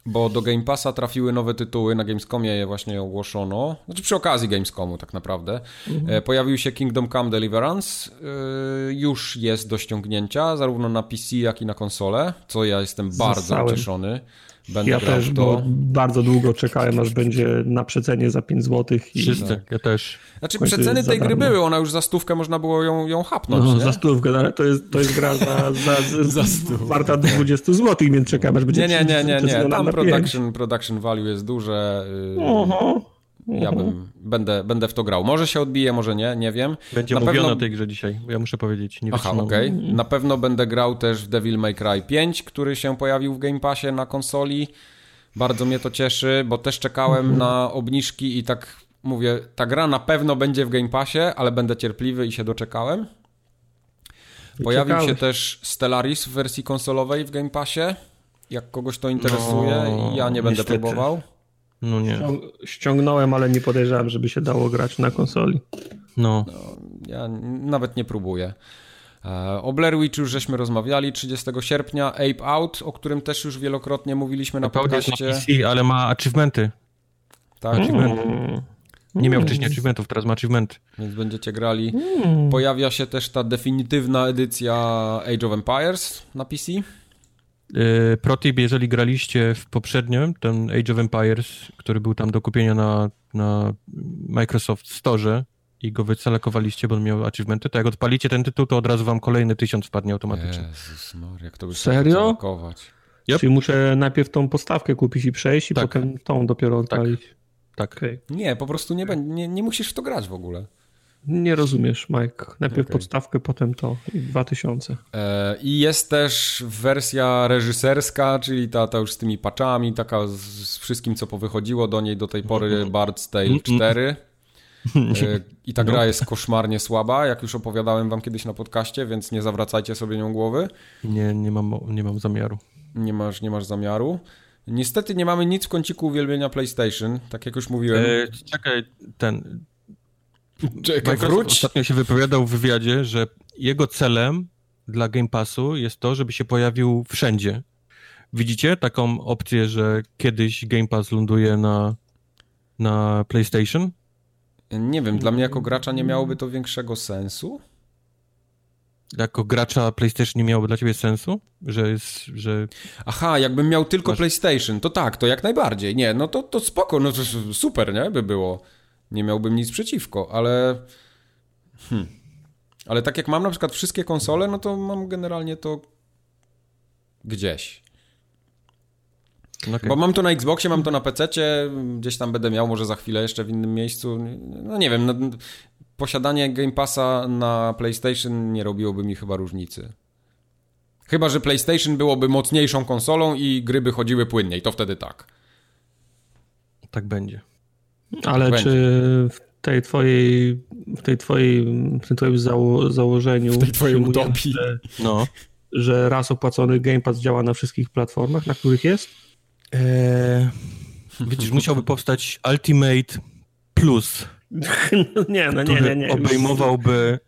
bo do Game Passa trafiły nowe tytuły, na Gamescomie je właśnie ogłoszono, znaczy przy okazji Gamescomu tak naprawdę. Mhm. Pojawił się Kingdom Come Deliverance, e, już jest do ściągnięcia, zarówno na PC, jak i na konsolę, co ja jestem bardzo ucieszony. Będę ja też, to. bo bardzo długo czekałem, aż będzie na przecenie za 5 zł. I... Wszyscy, ja też. Znaczy przeceny tej gry były, ona już za stówkę można było ją, ją hapnąć, no, Za stówkę, no, ale to jest, to jest gra za, za, za, za warta 20 zł, więc czekam, aż będzie Nie, nie, nie, nie, nie. tam production, production value jest duże. Yy... Ja bym, będę, będę w to grał. Może się odbije, może nie, nie wiem. Będzie na mówione pewno... o tej grze dzisiaj, ja muszę powiedzieć. Nie Aha, okej. Okay. Na pewno będę grał też w Devil May Cry 5, który się pojawił w Game Passie na konsoli. Bardzo mnie to cieszy, bo też czekałem mhm. na obniżki i tak mówię, ta gra na pewno będzie w Game Passie, ale będę cierpliwy i się doczekałem. Pojawił się też Stellaris w wersji konsolowej w Game Passie. Jak kogoś to interesuje, no, ja nie będę niestety. próbował. No nie. Ściągnąłem, ale nie podejrzewam, żeby się dało grać na konsoli. No. no ja nawet nie próbuję. E, o Blair Witch już żeśmy rozmawiali 30 sierpnia, Ape Out, o którym też już wielokrotnie mówiliśmy na podcaście. PC, ale ma achievementy. Tak. Achievementy. Mm. Nie miał wcześniej achievementów, teraz ma achievementy. Więc będziecie grali. Mm. Pojawia się też ta definitywna edycja Age of Empires na PC. Yy, ProTip, jeżeli graliście w poprzednim, ten Age of Empires, który był tam do kupienia na, na Microsoft Store i go wycelekowaliście, bo on miał achievementy, to jak odpalicie ten tytuł, to od razu wam kolejny tysiąc wpadnie automatycznie. Jezus Maria, jak to by Serio? Yep. Czyli muszę najpierw tą postawkę kupić i przejść i tak. potem tą dopiero tak. odpalić. Tak. tak. Okay. Nie, po prostu nie, nie, nie musisz w to grać w ogóle. Nie rozumiesz, Mike. Najpierw okay. podstawkę, potem to i 2000. E, I jest też wersja reżyserska, czyli ta, ta już z tymi patchami, taka z, z wszystkim, co powychodziło do niej do tej pory -hmm. Bard's Tale 4. E, I ta gra jest koszmarnie słaba, jak już opowiadałem wam kiedyś na podcaście, więc nie zawracajcie sobie nią głowy. Nie, nie mam, nie mam zamiaru. Nie masz, nie masz zamiaru. Niestety nie mamy nic w kąciku uwielbienia PlayStation, tak jak już mówiłem. E, czekaj, ten... Czekaj, wróć. Ostatnio się wypowiadał w wywiadzie, że jego celem dla Game Passu jest to, żeby się pojawił wszędzie. Widzicie taką opcję, że kiedyś Game Pass ląduje na, na PlayStation? Nie wiem, dla mnie jako gracza nie miałoby to większego sensu. Jako gracza PlayStation nie miałoby dla ciebie sensu? Że jest, że... Aha, jakbym miał tylko Masz... PlayStation, to tak, to jak najbardziej. Nie, no to, to spoko, no to super, nie? By było. Nie miałbym nic przeciwko, ale... Hmm. Ale tak jak mam na przykład wszystkie konsole, no to mam generalnie to gdzieś. Okay. Bo mam to na Xboxie, mam to na PC, gdzieś tam będę miał, może za chwilę jeszcze w innym miejscu. No nie wiem, no, posiadanie Game Passa na PlayStation nie robiłoby mi chyba różnicy. Chyba, że PlayStation byłoby mocniejszą konsolą i gry by chodziły płynniej, to wtedy tak. Tak będzie. Ale tak czy tej twojej, w tej twojej, w tym twoim zało, założeniu. W tej twojej utopii. Że, no. że raz opłacony Game Pass działa na wszystkich platformach, na których jest? Eee, widzisz, musiałby powstać Ultimate Plus. No nie, no nie, nie, nie. Obejmowałby.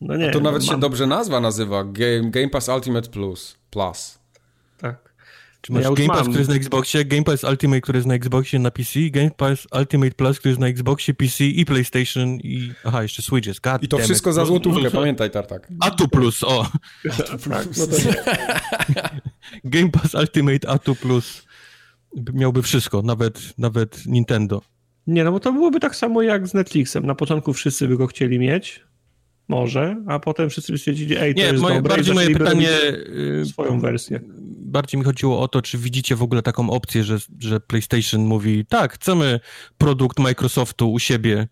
No nie, to nawet mam... się dobrze nazwa nazywa. Game, Game Pass Ultimate Plus. Plus. Czy masz ja Game Pass, mam. który jest na Xboxie, Game Pass Ultimate, który jest na Xboxie na PC, Game Pass Ultimate Plus, który jest na Xboxie, PC i PlayStation i... Aha, jeszcze Switch jest. God I to wszystko za złotówkę, pamiętaj, Tartak. A2 Plus, o. Tak, no to Game Pass Ultimate A2 Plus miałby wszystko, nawet, nawet Nintendo. Nie, no bo to byłoby tak samo jak z Netflixem. Na początku wszyscy by go chcieli mieć, może, a potem wszyscy by stwierdzili, ej, to nie, jest moje, dobre bardziej moje pytanie, y, swoją wersję. Bardziej mi chodziło o to, czy widzicie w ogóle taką opcję, że, że PlayStation mówi, tak, chcemy produkt Microsoftu u siebie.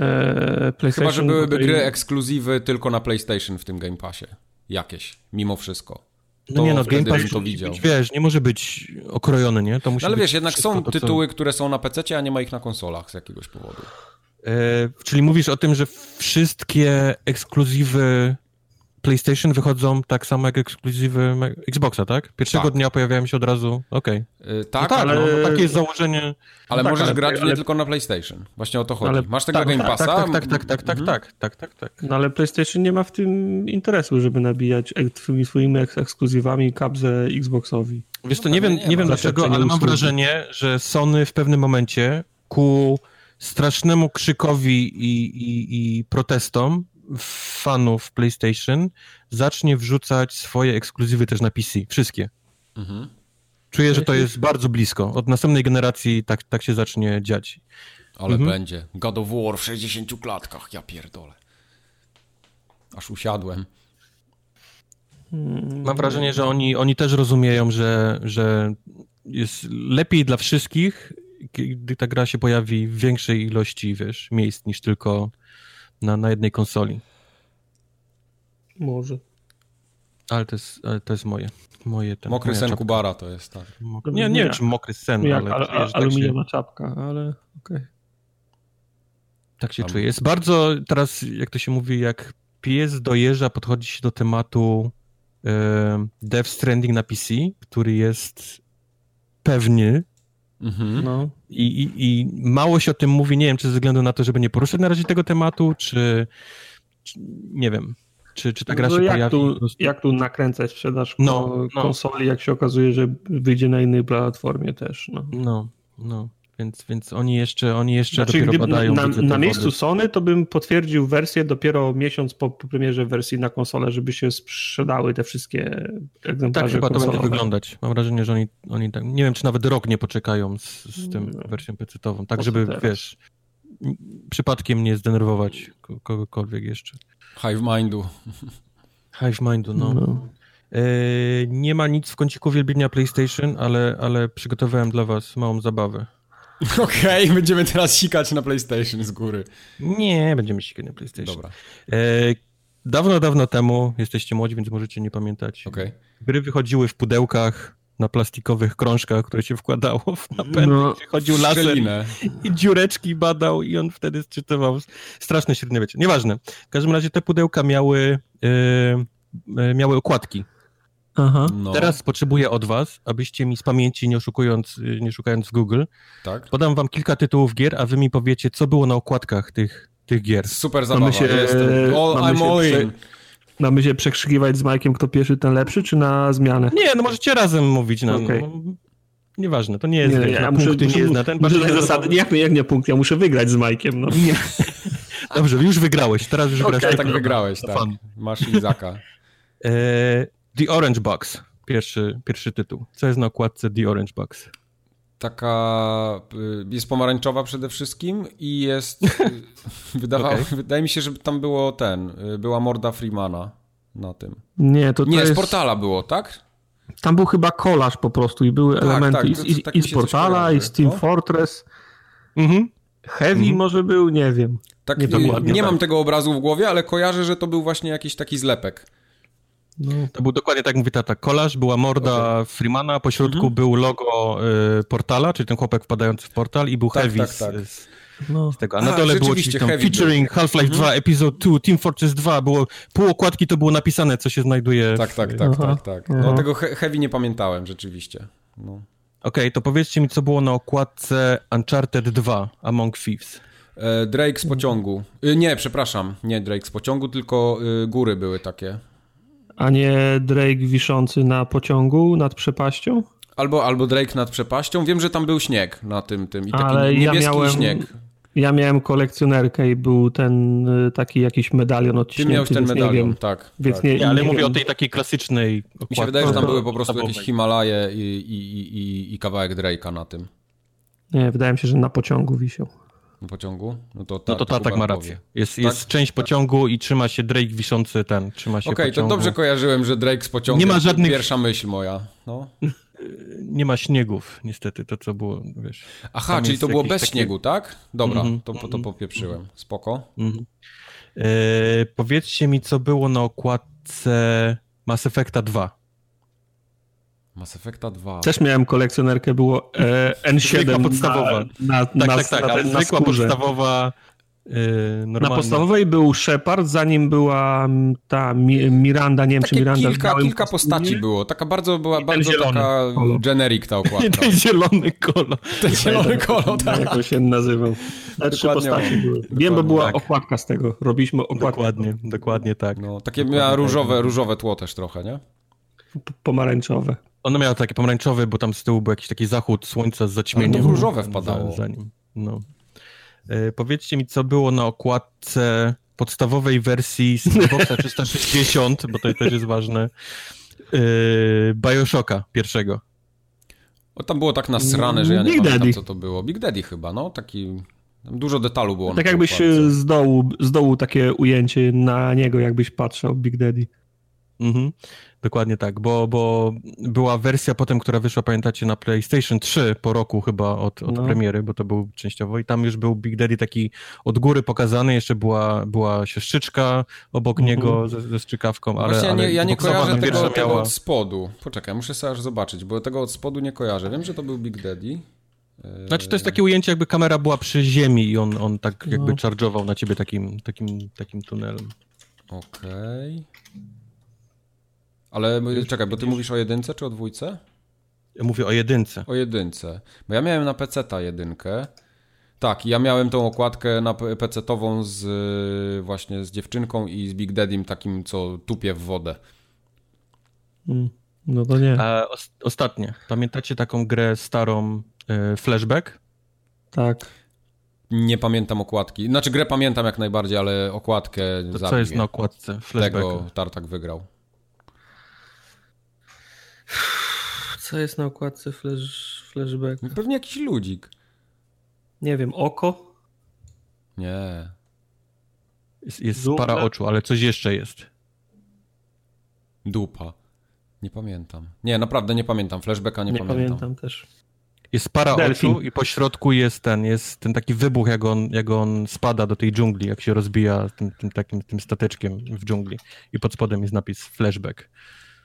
Eee, Chyba, że byłyby tutaj... gry ekskluzywy tylko na PlayStation w tym Game Passie. Jakieś, mimo wszystko. No nie no, Game Pass to widział. Być, wiesz, nie może być okrojony, nie? To musi no ale wiesz, jednak są tytuły, które są na PC, a nie ma ich na konsolach z jakiegoś powodu. E, czyli mówisz o tym, że wszystkie ekskluzywy PlayStation wychodzą tak samo jak ekskluzywy Xboxa, tak? Pierwszego tak. dnia pojawiają się od razu, okej. Okay. Yy, tak, no tak, ale... No, takie jest założenie. Ale no możesz tak, grać ale... nie tylko na PlayStation. Właśnie o to chodzi. Ale... Masz tego tak, Game Passa? Tak, tak, tak, tak, tak, mhm. tak, tak, tak, tak. No ale PlayStation nie ma w tym interesu, żeby nabijać tymi swoimi ekskluzywami kabzę Xboxowi. Wiesz to, nie wiem, nie, nie wiem dlaczego, ale mam wrażenie, że Sony w pewnym momencie ku strasznemu krzykowi i, i, i protestom fanów PlayStation zacznie wrzucać swoje ekskluzywy też na PC. Wszystkie. Mhm. Czuję, że to jest bardzo blisko. Od następnej generacji tak, tak się zacznie dziać. Ale mhm. będzie. God of War w 60 klatkach, ja pierdolę. Aż usiadłem. Mam wrażenie, że oni, oni też rozumieją, że, że jest lepiej dla wszystkich, gdy ta gra się pojawi w większej ilości, wiesz, miejsc niż tylko na, na jednej konsoli. Może. Ale to jest, ale to jest moje. moje ten, mokry sen czapka. Kubara to jest, tak. nie, nie wiem, czy mokry sen, Jak, ale... ale tak aluminiowa się... czapka, ale okej. Okay. Tak się Tam. czuję. Jest bardzo, teraz jak to się mówi, jak pies dojeżdża, podchodzi się do tematu e, Death Stranding na PC, który jest pewny, Mhm. No. I, i, I mało się o tym mówi, nie wiem, czy ze względu na to, żeby nie poruszać na razie tego tematu, czy, czy nie wiem, czy, czy ta gra no się jak pojawi. Tu, jak tu nakręcać sprzedaż no, no. konsoli, jak się okazuje, że wyjdzie na innej platformie też. No, no. no. Więc, więc oni jeszcze, oni jeszcze znaczy, dopiero gdyby, badają. Na, na miejscu Sony to bym potwierdził wersję dopiero miesiąc po, po premierze wersji na konsolę, żeby się sprzedały te wszystkie egzemplarze Tak chyba konsolowe. to będzie wyglądać. Mam wrażenie, że oni, oni tak, nie wiem, czy nawet rok nie poczekają z, z tym no. wersją PC-ową, tak żeby, teraz. wiesz, przypadkiem nie zdenerwować kogokolwiek jeszcze. Hive Mindu. Hive Mindu, no. no. E, nie ma nic w kąciku wielbienia PlayStation, ale, ale przygotowałem dla was małą zabawę. Okej, okay, będziemy teraz sikać na PlayStation z góry. Nie, będziemy sikać na PlayStation. Dobra. E, dawno, dawno temu, jesteście młodzi, więc możecie nie pamiętać. Okay. Gry wychodziły w pudełkach na plastikowych krążkach, które się wkładało w napęd. No, chodził laser i, dziureczki badał i on wtedy sczytywał straszne średniowiecie. Nieważne. W każdym razie te pudełka miały, yy, miały okładki. Aha. No. Teraz potrzebuję od was, abyście mi z pamięci, nie oszukując, nie szukając w Google, tak? podam wam kilka tytułów gier, a wy mi powiecie, co było na okładkach tych, tych gier. Super zabawa. Mamy się, all, mamy I'm all in. Mamy się przekrzykiwać z Majkiem, kto pierwszy, ten lepszy, czy na zmianę? Nie, no możecie razem mówić. No, okay. no, nieważne, to nie jest, nie, wiesz, ja muszę, punkty, muszę, nie jest na ten. Muszę zasady, jak, jak nie punkt, ja muszę wygrać z Majkiem. No. Nie. Dobrze, już wygrałeś, teraz już okay, grasz. tak wygrałeś, tak. Masz Izaka. E, The Orange Box, pierwszy, pierwszy tytuł. Co jest na okładce The Orange Box? Taka y, jest pomarańczowa przede wszystkim i jest. Y, wydawało, okay. Wydaje mi się, że tam było ten. Y, była morda Freemana na tym. Nie, to, to Nie, jest... z portala było, tak? Tam był chyba kolaż po prostu i były tak, elementy tak, i, i, tak i z portala, i z Team no? Fortress. Mhm. Heavy mhm. może był, nie wiem. Tak, nie, nie mam tego obrazu w głowie, ale kojarzę, że to był właśnie jakiś taki zlepek. No. To był dokładnie tak, mówi tata, kolaż, była morda okay. Freemana, po środku mhm. był logo y, portala, czyli ten chłopak wpadający w portal i był tak, Heavy tak, z, tak. Z, no. z, tego. A na dole było tam featuring Half-Life mhm. 2, Episode 2, Team Fortress 2, było, pół okładki to było napisane, co się znajduje. Tak, tak, tak, tak, tak. No tego Heavy nie pamiętałem rzeczywiście. No. Okej, okay, to powiedzcie mi, co było na okładce Uncharted 2, Among Thieves. E, Drake z pociągu. Y, nie, przepraszam, nie Drake z pociągu, tylko y, góry były takie. A nie Drake wiszący na pociągu nad przepaścią? Albo, albo Drake nad przepaścią. Wiem, że tam był śnieg na tym, tym i taki Ale niebieski ja miałem, śnieg. Ja miałem kolekcjonerkę i był ten y, taki jakiś medalion odciśnięty. Ty miałeś ten medalion, tak. Więc tak. Nie, nie, ale nie mówię wiem. o tej takiej klasycznej okładce. Mi się wydaje, że tam były po prostu jakieś Himalaje i, i, i, i kawałek Drake'a na tym. Nie, wydaje mi się, że na pociągu wisiał pociągu? No to, ta, no to tak, tak ma rację. Jest, tak? jest część pociągu i trzyma się Drake wiszący ten, trzyma się Okej, okay, to dobrze kojarzyłem, że Drake z pociągu. Nie ma żadnych... Pierwsza myśl moja. No. Nie ma śniegów, niestety, to co było, wiesz. Aha, czyli to było bez takie... śniegu, tak? Dobra, mm -hmm, to, to mhm. popieprzyłem. Spoko. Mm -hmm. e, powiedzcie mi, co było na okładce Mass Effecta 2. Mass Effecta 2. Też miałem kolekcjonerkę, było e, N7 podstawowa. Na, na, tak, na, tak, tak, ale zwykła podstawowa Yy, na podstawowej był Shepard, zanim była ta Miranda, nie wiem czy Miranda. Kilka, kilka postaci było, taka bardzo była bardzo taka kolor. generic ta okładka. ten zielony kolor. Ten zielony kolor, tak. Jak się nazywał. Te trzy postaci były. Wiem, bo była tak. okładka z tego. Robiliśmy okładkę. Dokładnie, dokładnie tak. No, takie dokładnie miała tak. różowe, tak. różowe tło też trochę, nie? Pomarańczowe. Ono miało takie pomarańczowe, bo tam z tyłu był jakiś taki zachód słońca z zaćmieniem. No różowe wpadało. Za, za nim. No. E, powiedzcie mi, co było na okładce podstawowej wersji Xboxa 360, bo to też jest ważne, e, Bioshocka pierwszego. O, tam było tak nasrane, że ja nie Big pamiętam, Daddy. co to było. Big Daddy chyba, no, taki... Dużo detalu było. Tak jakbyś z dołu, z dołu takie ujęcie na niego, jakbyś patrzył, Big Daddy. Mhm. Dokładnie tak, bo, bo była wersja potem, która wyszła, pamiętacie, na PlayStation 3 po roku chyba od, od no. premiery, bo to był częściowo i tam już był Big Daddy taki od góry pokazany, jeszcze była, była siostrzyczka obok mm -hmm. niego ze, ze strzykawką, ale... Właśnie ale nie, ja nie kojarzę tego, tego od spodu. Poczekaj, muszę sobie aż zobaczyć, bo tego od spodu nie kojarzę. Wiem, że to był Big Daddy. Znaczy to jest takie ujęcie, jakby kamera była przy ziemi i on, on tak jakby no. charge'ował na ciebie takim, takim, takim tunelem. Okej. Okay. Ale czekaj, bo ty mówisz o jedynce czy o dwójce? Ja mówię o jedynce. O jedynce. Bo ja miałem na PC ta jedynkę. Tak, ja miałem tą okładkę na PC-tową z właśnie z dziewczynką i z Big Daddym takim, co tupie w wodę. Mm, no to nie. A ostatnie. Pamiętacie taką grę starą y, Flashback? Tak. Nie pamiętam okładki. Znaczy grę pamiętam jak najbardziej, ale okładkę to Co jest na okładce Flashbacku? Tego Tartak wygrał. Co jest na okładce flash, flashback? Pewnie jakiś ludzik. Nie wiem, oko? Nie. Jest, jest para oczu, ale coś jeszcze jest. Dupa. Nie pamiętam. Nie, naprawdę nie pamiętam. Flashbacka nie, nie pamiętam. Nie pamiętam też. Jest para Delfin. oczu i po środku jest ten, jest ten taki wybuch, jak on, jak on spada do tej dżungli, jak się rozbija tym, tym takim tym stateczkiem w dżungli. I pod spodem jest napis flashback.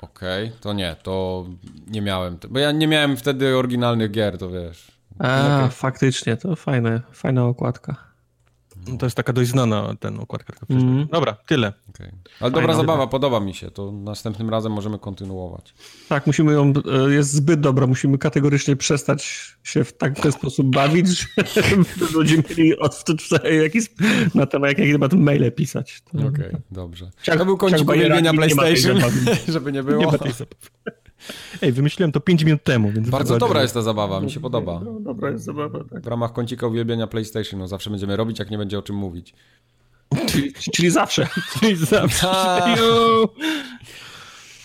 Okej, okay, to nie, to nie miałem, bo ja nie miałem wtedy oryginalnych gier, to wiesz. A, faktycznie, to fajne, fajna okładka. No to jest taka dość znana ten okładka. Mm. Dobra, tyle. Okay. Ale dobra zabawa, podoba mi się. To następnym razem możemy kontynuować. Tak, musimy ją, e, jest zbyt dobra, musimy kategorycznie przestać się w tak ten sposób bawić, że ludzie mieli jakiś, na temat, jakie temat maile pisać. Okej, okay, dobrze. Ciach, to był kącik uwielbienia PlayStation, żeby nie było. Nie Ej, wymyśliłem to 5 minut temu, więc... Bardzo dobra jest ta zabawa, mi się podoba. No, dobra jest zabawa, tak. W ramach kącika uwielbienia PlayStation, no zawsze będziemy robić, jak nie będzie o czym mówić. Czyli, czyli zawsze. czyli zawsze.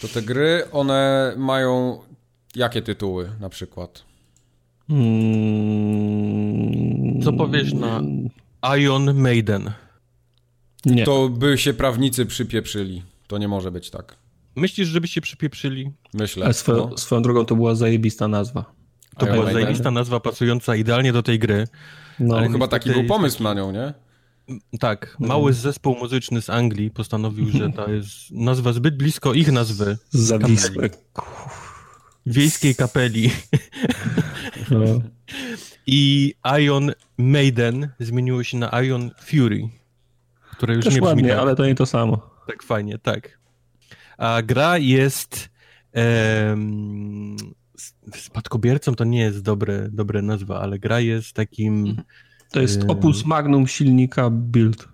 To te gry, one mają jakie tytuły na przykład? Hmm... Co powiesz na Ion Maiden? Nie. To by się prawnicy przypieprzyli. To nie może być tak. Myślisz, żeby się przypieprzyli? Myślę. Swo no. Swoją drogą to była zajebista nazwa. To była zajebista nazwa pasująca idealnie do tej gry. No, ale chyba taki był pomysł na nią, nie? Tak, mały zespół muzyczny z Anglii postanowił, że ta jest nazwa zbyt blisko ich nazwy. Zawisłe. Wiejskiej kapeli. No. I Ion Maiden zmieniło się na Ion Fury, które już Też nie brzmi ładnie, tak, ale to nie to samo. tak fajnie, tak. A gra jest em, spadkobiercą to nie jest dobre, dobre nazwa, ale gra jest takim To jest opus magnum silnika Build.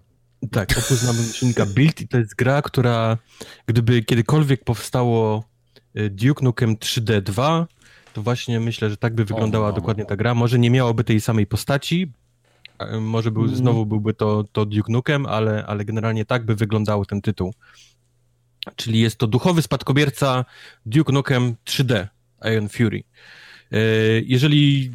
Tak, opus na silnika Build i to jest gra, która gdyby kiedykolwiek powstało y, Duke Nukem 3D2, to właśnie myślę, że tak by wyglądała O, no. dokładnie ta gra. Może nie miałoby tej samej postaci, y, może był, Mm. znowu byłby to, to Duke Nukem, ale, ale generalnie tak by wyglądał ten tytuł. Czyli jest to duchowy spadkobierca Duke Nukem 3D, Iron Fury. Y, Jeżeli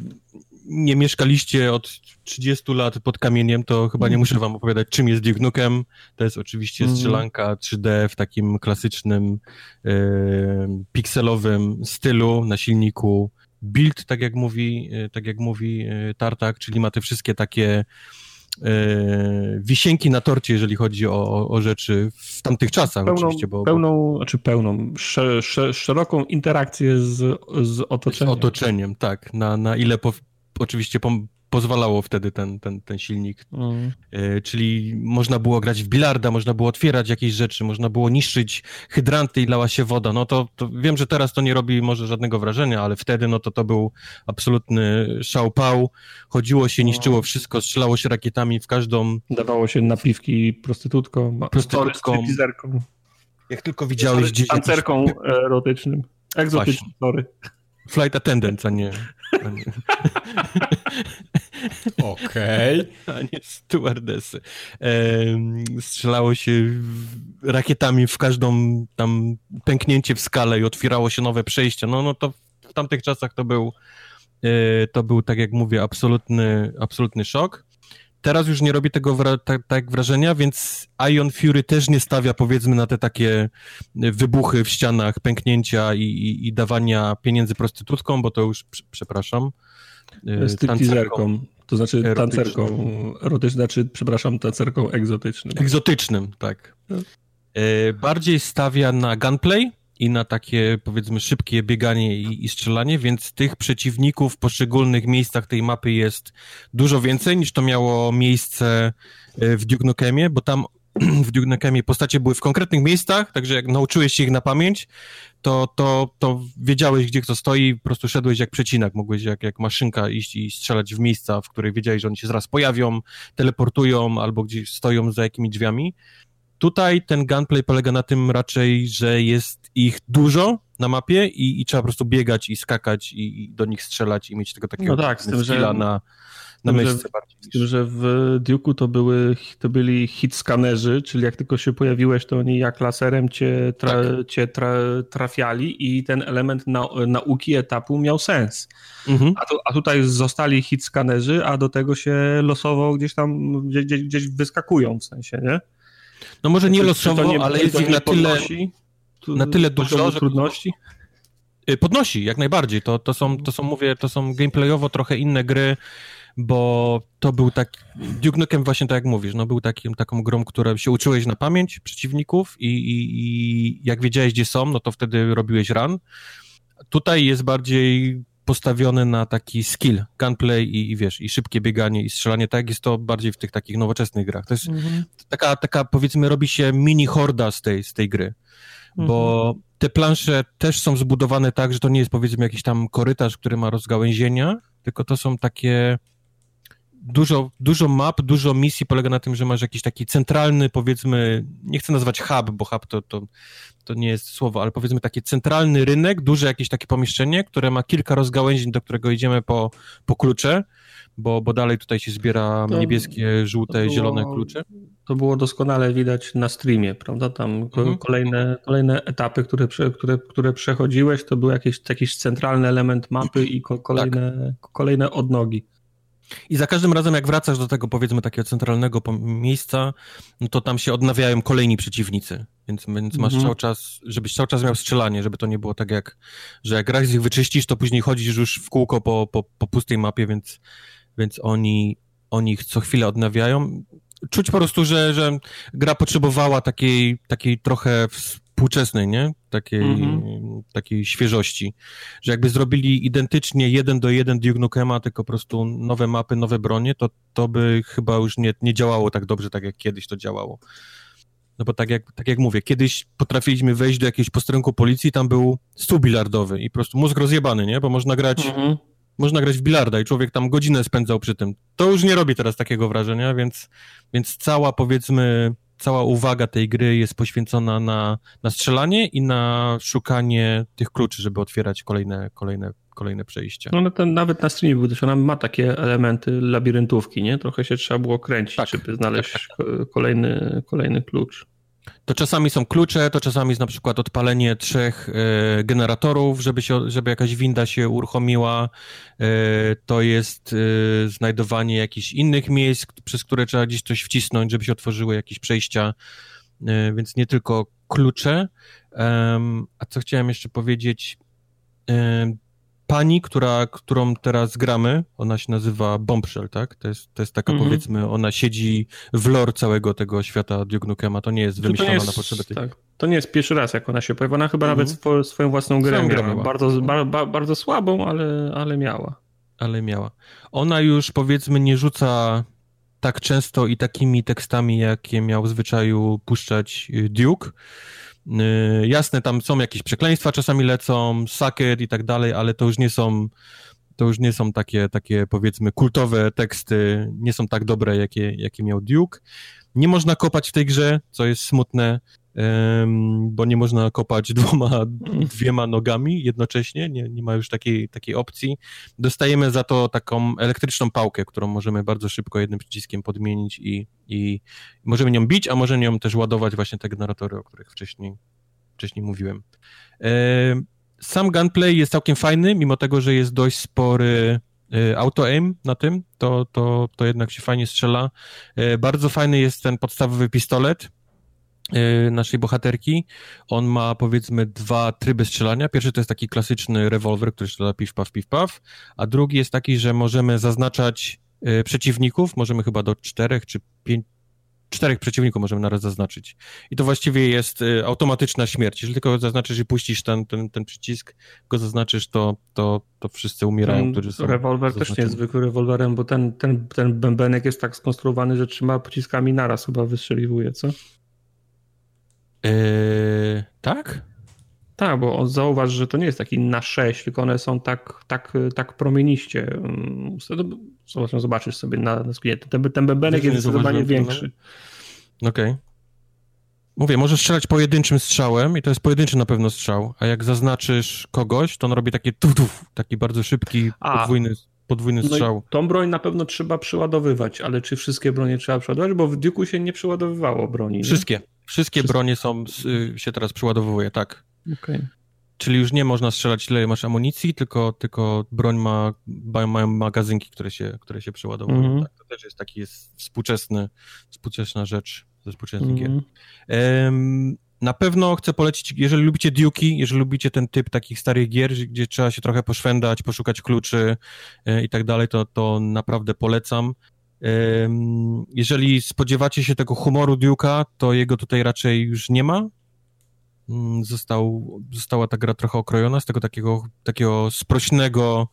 nie mieszkaliście od 30 lat pod kamieniem, to chyba nie muszę wam opowiadać, czym jest Duke Nukem. To jest oczywiście Mhm. strzelanka 3D w takim klasycznym, e, pikselowym stylu na silniku. Build, tak jak mówi, e, tak jak mówi e, Tartak, czyli ma te wszystkie takie e, wisienki na torcie, jeżeli chodzi o, o, rzeczy w tamtych czasach Pełną, oczywiście, bo, bo pełną znaczy pełną, sze, sze, szeroką interakcję z, z z otoczeniem. otoczeniem, tak, na, na ile po, oczywiście pom- pozwalało wtedy ten, ten, ten silnik Mm. E, czyli można było grać w bilarda, można było otwierać jakieś rzeczy, można było niszczyć hydranty i lała się woda. No to, to wiem, że teraz to nie robi może żadnego wrażenia, ale wtedy no to to był absolutny szałpał. Chodziło się, niszczyło wszystko, strzelało się rakietami w każdą... Dawało się napiwki prostytutkom, Prostytutkom. Jak tylko widziałeś gdzieś... jakiś tancerką erotycznym. Egzotycznym, sorry. Flight attendant, a nie... A nie, Okej. a nie stewardessy. Em, strzelało się rakietami w każdą tam pęknięcie w skalę i otwierało się nowe przejścia. No, no to w tamtych czasach to był, e, to był, tak jak mówię, absolutny, absolutny szok. Teraz już nie robi tego wra- tak, tak wrażenia, więc Ion Fury też nie stawia powiedzmy na te takie wybuchy w ścianach, pęknięcia i, i, i dawania pieniędzy prostytutkom, bo to już, prze- przepraszam, e, Stripteaserką. To znaczy tancerką erotyczną, znaczy, przepraszam, tancerką egzotycznym. Egzotycznym, tak. E, bardziej stawia na gunplay i na takie, powiedzmy, szybkie bieganie i, i strzelanie, więc tych przeciwników w poszczególnych miejscach tej mapy jest dużo więcej niż to miało miejsce e, w Duke Nukemie, bo tam w Duke Nukemie postacie były w konkretnych miejscach, także jak nauczyłeś się ich na pamięć, to, to, to wiedziałeś, gdzie kto stoi, po prostu szedłeś jak przecinak, mogłeś jak, jak maszynka iść i strzelać w miejsca, w których wiedziałeś, że oni się zaraz pojawią, teleportują albo gdzieś stoją za jakimiś drzwiami. Tutaj ten gunplay polega na tym raczej, że jest ich dużo na mapie i, i trzeba po prostu biegać i skakać i, i do nich strzelać i mieć tego takiego No tak, z tym, że- na, na tym, że- myszce bardziej. Z tym, że w Duke'u to, były, to byli hit skanerzy, czyli jak tylko się pojawiłeś, to oni jak laserem cię, tra, Tak. cię tra, trafiali i ten element na, nauki etapu miał sens. Mhm. A, tu, a tutaj zostali hit skanerzy, a do tego się losowo gdzieś tam, gdzieś, gdzieś, gdzieś wyskakują w sensie, nie? No może nie losowo, nie- ale jest ich na tyle, na tyle dużo, że- trudności. Y, Podnosi, jak najbardziej. To, to, są, to są, mówię, to są gameplayowo trochę inne gry, bo to był taki... Duke Nukem właśnie tak jak mówisz, no był takim, taką grą, która się uczyłeś na pamięć przeciwników i, i, i jak wiedziałeś, gdzie są, no to wtedy robiłeś run. Tutaj jest bardziej postawiony na taki skill, gunplay i, i wiesz, i szybkie bieganie i strzelanie, tak jak jest to bardziej w tych takich nowoczesnych grach. To jest taka, taka powiedzmy, robi się mini horda z tej, z tej gry bo te plansze też są zbudowane tak, że to nie jest powiedzmy jakiś tam korytarz, który ma rozgałęzienia, tylko to są takie dużo, dużo map, dużo misji polega na tym, że masz jakiś taki centralny, powiedzmy, nie chcę nazwać hub, bo hub to, to, to nie jest słowo, ale powiedzmy taki centralny rynek, duże jakieś takie pomieszczenie, które ma kilka rozgałęzień, do którego idziemy po, po klucze, bo, bo dalej tutaj się zbiera To- niebieskie, żółte, było- zielone klucze. To było doskonale widać na streamie, prawda? Tam Mhm. kolejne, kolejne etapy, które, które, które przechodziłeś, to był jakiś, jakiś centralny element mapy i ko- kolejne, kolejne odnogi. I za każdym razem, jak wracasz do tego, powiedzmy, takiego centralnego miejsca, no to tam się odnawiają kolejni przeciwnicy. Więc, więc masz Mhm. cały czas, żebyś cały czas miał strzelanie, żeby to nie było tak jak, że jak raz ich wyczyścisz, to później chodzisz już w kółko po, po, po pustej mapie, więc, więc oni, oni ich co chwilę odnawiają. czuć po prostu, że, że gra potrzebowała takiej, takiej trochę współczesnej, nie? Takiej, mm-hmm. takiej świeżości. Że jakby zrobili identycznie jeden do jeden Duke Nukema, tylko po prostu nowe mapy, nowe bronie, to, to by chyba już nie, nie działało tak dobrze, tak jak kiedyś to działało. No bo tak jak, tak jak mówię, kiedyś potrafiliśmy wejść do jakiegoś posterunku policji, tam był stół bilardowy i po prostu mózg rozjebany, nie? Bo można grać, mm-hmm. można grać w bilarda i człowiek tam godzinę spędzał przy tym. To już nie robi teraz takiego wrażenia, więc, więc cała powiedzmy cała uwaga tej gry jest poświęcona na, na strzelanie i na szukanie tych kluczy, żeby otwierać kolejne, kolejne, kolejne przejścia. No, no ten, nawet na streamie był też, ona ma takie elementy labiryntówki, nie? Trochę się trzeba było kręcić, tak, żeby znaleźć tak, tak. kolejny, kolejny klucz. To czasami są klucze, to czasami jest na przykład odpalenie trzech e, generatorów, żeby, się, żeby jakaś winda się uruchomiła. E, to jest e, znajdowanie jakichś innych miejsc, przez które trzeba gdzieś coś wcisnąć, żeby się otworzyły jakieś przejścia. Więc nie tylko klucze. a co chciałem jeszcze powiedzieć? Pani, która, którą teraz gramy, ona się nazywa Bombshell, tak? To jest, to jest taka, mm -hmm. powiedzmy, ona siedzi w lore całego tego świata Duke Nukema, to nie jest wymyślona jest, na potrzeby tej... Tak. To nie jest pierwszy raz, jak ona się pojawia, ona chyba mm -hmm. nawet swo, swoją własną grę miała. miała. Bardzo, ba, bardzo słabą, ale, ale miała. Ale miała. Ona już, powiedzmy, nie rzuca tak często i takimi tekstami, jakie miał w zwyczaju puszczać y, Duke, Yy, jasne, tam są jakieś przekleństwa, czasami lecą, sakiet i tak dalej, ale to już nie są to już nie są takie, takie powiedzmy kultowe teksty, nie są tak dobre, jakie, jakie miał Duke. Nie można kopać w tej grze, co jest smutne bo nie można kopać dwoma, dwiema nogami jednocześnie, nie, nie ma już takiej, takiej opcji. Dostajemy za to taką elektryczną pałkę, którą możemy bardzo szybko jednym przyciskiem podmienić i, i możemy nią bić, a możemy nią też ładować właśnie te generatory, o których wcześniej, wcześniej mówiłem. Sam gunplay jest całkiem fajny, mimo tego, że jest dość spory e, auto-aim na tym, to, to, to jednak się fajnie strzela. E, bardzo fajny jest ten podstawowy pistolet, naszej bohaterki. On ma powiedzmy dwa tryby strzelania. Pierwszy to jest taki klasyczny rewolwer, który strzela piw, paw, piw, paw, a drugi jest taki, że możemy zaznaczać y, przeciwników, możemy chyba do czterech czy pięć, czterech przeciwników możemy naraz zaznaczyć. I to właściwie jest y, automatyczna śmierć. Jeżeli tylko zaznaczysz i puścisz ten, ten, ten przycisk, go zaznaczysz, to, to, to wszyscy umierają, ten którzy są Rewolwer zaznaczeni. też nie jest zwykły rewolwerem, bo ten, ten, ten bębenek jest tak skonstruowany, że trzyma pociskami naraz chyba wystrzeliwuje, co? Yy, tak? Tak, bo zauważ, że to nie jest taki na 6, tylko one są tak, tak, tak promieniście. Mm, zobacz, zobaczysz sobie na, na Ten, ten bębenek jest zdecydowanie większy. Okej. Okay. Mówię, możesz strzelać pojedynczym strzałem i to jest pojedynczy na pewno strzał, a jak zaznaczysz kogoś, to on robi takie tuf, taki bardzo szybki, a, podwójny, podwójny no strzał. tą broń na pewno trzeba przeładowywać, ale czy wszystkie bronie trzeba przeładować? Bo w Duke'u się nie przeładowywało broni. Wszystkie. Wszystkie bronie są, y, się teraz przeładowuje, tak. Okay. Czyli już nie można strzelać ile masz amunicji, tylko, tylko broń ma, mają magazynki, które się, które się przeładowują. Mm -hmm. tak, to też jest taki jest współczesny, współczesna rzecz ze współczesnych mm -hmm. gier. Um, na pewno chcę polecić, jeżeli lubicie Duke'i, jeżeli lubicie ten typ takich starych gier, gdzie trzeba się trochę poszwendać, poszukać kluczy e, i tak dalej, to, to naprawdę polecam. Jeżeli spodziewacie się tego humoru Duke'a, to jego tutaj raczej już nie ma. Mm, został, została ta gra trochę okrojona z tego takiego, takiego sprośnego,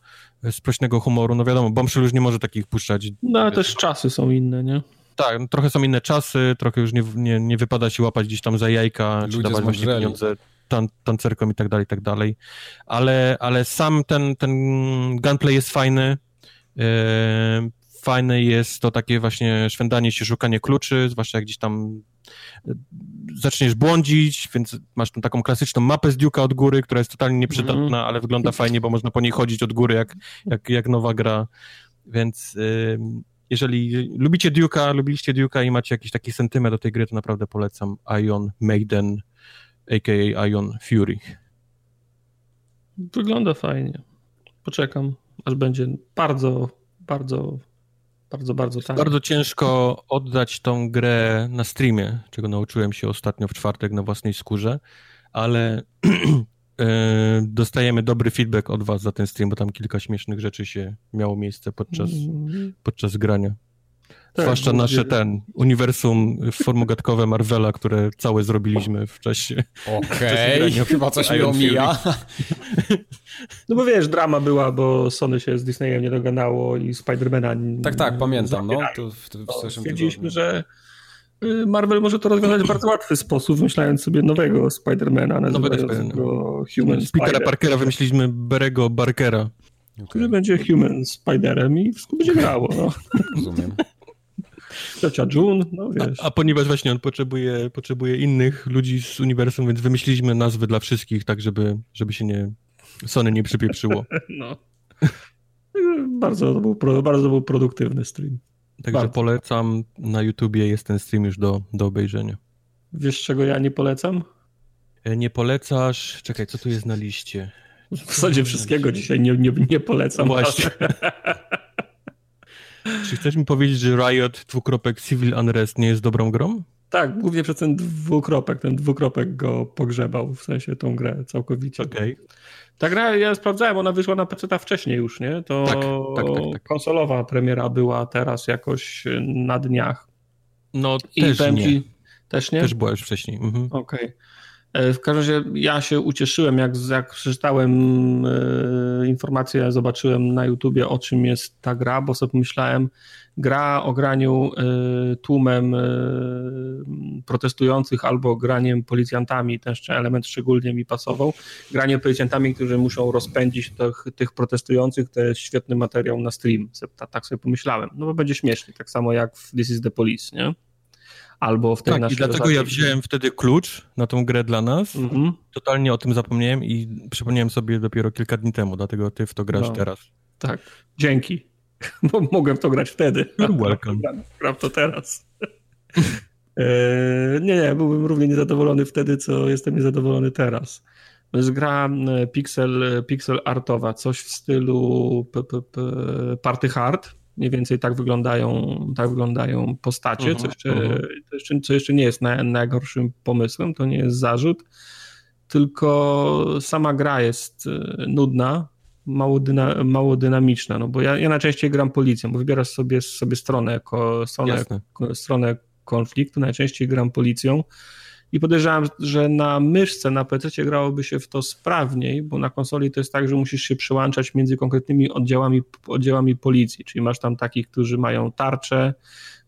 sprośnego humoru. No wiadomo, Bombshell już nie może takich puszczać. No ale też czasy są inne, nie? Tak, no, trochę są inne czasy, trochę już nie, nie, nie wypada się łapać gdzieś tam za jajka, Ludzie czy dawać właśnie pieniądze tan, tancerkom i tak dalej, i tak dalej. Ale, ale sam ten, ten gunplay jest fajny. Fajne jest to takie właśnie szwendanie się, szukanie kluczy, zwłaszcza jak gdzieś tam e, zaczniesz błądzić, więc masz tą taką klasyczną mapę z Duke'a od góry, która jest totalnie nieprzydatna, mm. ale wygląda fajnie, bo można po niej chodzić od góry jak, jak, jak nowa gra, więc jeżeli lubicie Duke'a, lubiliście Duke'a i macie jakiś taki sentyment do tej gry, to naprawdę polecam Ion Maiden, a.k.a. Ion Fury. Wygląda fajnie. Poczekam, aż będzie bardzo, bardzo bardzo, bardzo tak. Bardzo ciężko oddać tą grę na streamie, czego nauczyłem się ostatnio w czwartek na własnej skórze, ale e, dostajemy dobry feedback od was za ten stream, bo tam kilka śmiesznych rzeczy się miało miejsce podczas, mm. podczas grania. Tak, Zwłaszcza nasze ten uniwersum formogatkowe Marvela, które całe zrobiliśmy w czasie. Okej, okay. chyba coś mi omija. No bo wiesz, drama była, bo Sony się z Disneyem nie dogadało i Spidermana. Tak, tak, pamiętam. No, to w, w, stwierdziliśmy, że y, Marvel może to rozwiązać w bardzo łatwy sposób, wymyślając sobie nowego Spidermana, nazywając go Human Z Petera Parkera wymyśliliśmy Berego Barkera. Okay. Który będzie Human Spiderem i wszystko będzie grało. No. Rozumiem. Ciocia June, no wiesz. A, a, ponieważ właśnie on potrzebuje, potrzebuje innych ludzi z uniwersum, więc wymyśliliśmy nazwy dla wszystkich, tak żeby, żeby się nie Sony nie przypieprzyło. No. bardzo, to był, bardzo był produktywny stream. Także bardzo. polecam, na YouTubie jest ten stream już do, do obejrzenia. Wiesz, czego ja nie polecam? E, nie polecasz, czekaj, co tu jest na liście? W zasadzie wszystkiego dzisiaj nie, nie, nie polecam. Właśnie. Czy chcesz mi powiedzieć, że Riot dwukropek Civil Unrest nie jest dobrą grą? Tak, głównie przez ten dwukropek. Ten dwukropek go pogrzebał, w sensie tą grę całkowicie. Okej. Okay. Ta gra, ja sprawdzałem, ona wyszła na PC wcześniej już, nie? To tak, tak, tak, tak, konsolowa premiera była teraz jakoś na dniach. No I też nie. Też nie? Też była już wcześniej. Mhm. Okej. Okay. E, w każdym razie ja się ucieszyłem, jak, jak przeczytałem e, informację, zobaczyłem na YouTubie o czym jest ta gra, bo sobie pomyślałem, gra o graniu e, tłumem e, protestujących albo graniem policjantami, ten element szczególnie mi pasował. Granie policjantami, którzy muszą rozpędzić tych, tych protestujących, to jest świetny materiał na stream. Tak sobie pomyślałem. No bo będzie śmiesznie, tak samo jak w This is the Police, nie? Albo w tej tak, i dlatego ja wziąłem wtedy klucz na tą grę dla nas. Mhm. Totalnie o tym zapomniałem i przypomniałem sobie dopiero kilka dni temu, dlatego ty w to grasz no, teraz. Tak, dzięki, bo mogłem w to grać wtedy. You're welcome. Gram to teraz. E, nie, nie, byłbym równie niezadowolony wtedy, co jestem niezadowolony teraz. To jest gra pixel, pixel artowa, coś w stylu p, p, p, Party Hard, Mniej więcej tak wyglądają, tak wyglądają postacie, uh -huh, co, jeszcze, uh -huh. co, jeszcze, co jeszcze nie jest najgorszym pomysłem, to nie jest zarzut, tylko sama gra jest e, nudna, mało, dyna, mało dynamiczna, no bo ja, ja najczęściej gram policją, bo wybierasz sobie, sobie stronę, jako, stronę, stronę konfliktu, najczęściej gram policją, i podejrzewam, że na myszce, na PC grałoby się w to sprawniej, bo na konsoli to jest tak, że musisz się przyłączać między konkretnymi oddziałami, oddziałami policji, czyli masz tam takich, którzy mają tarcze,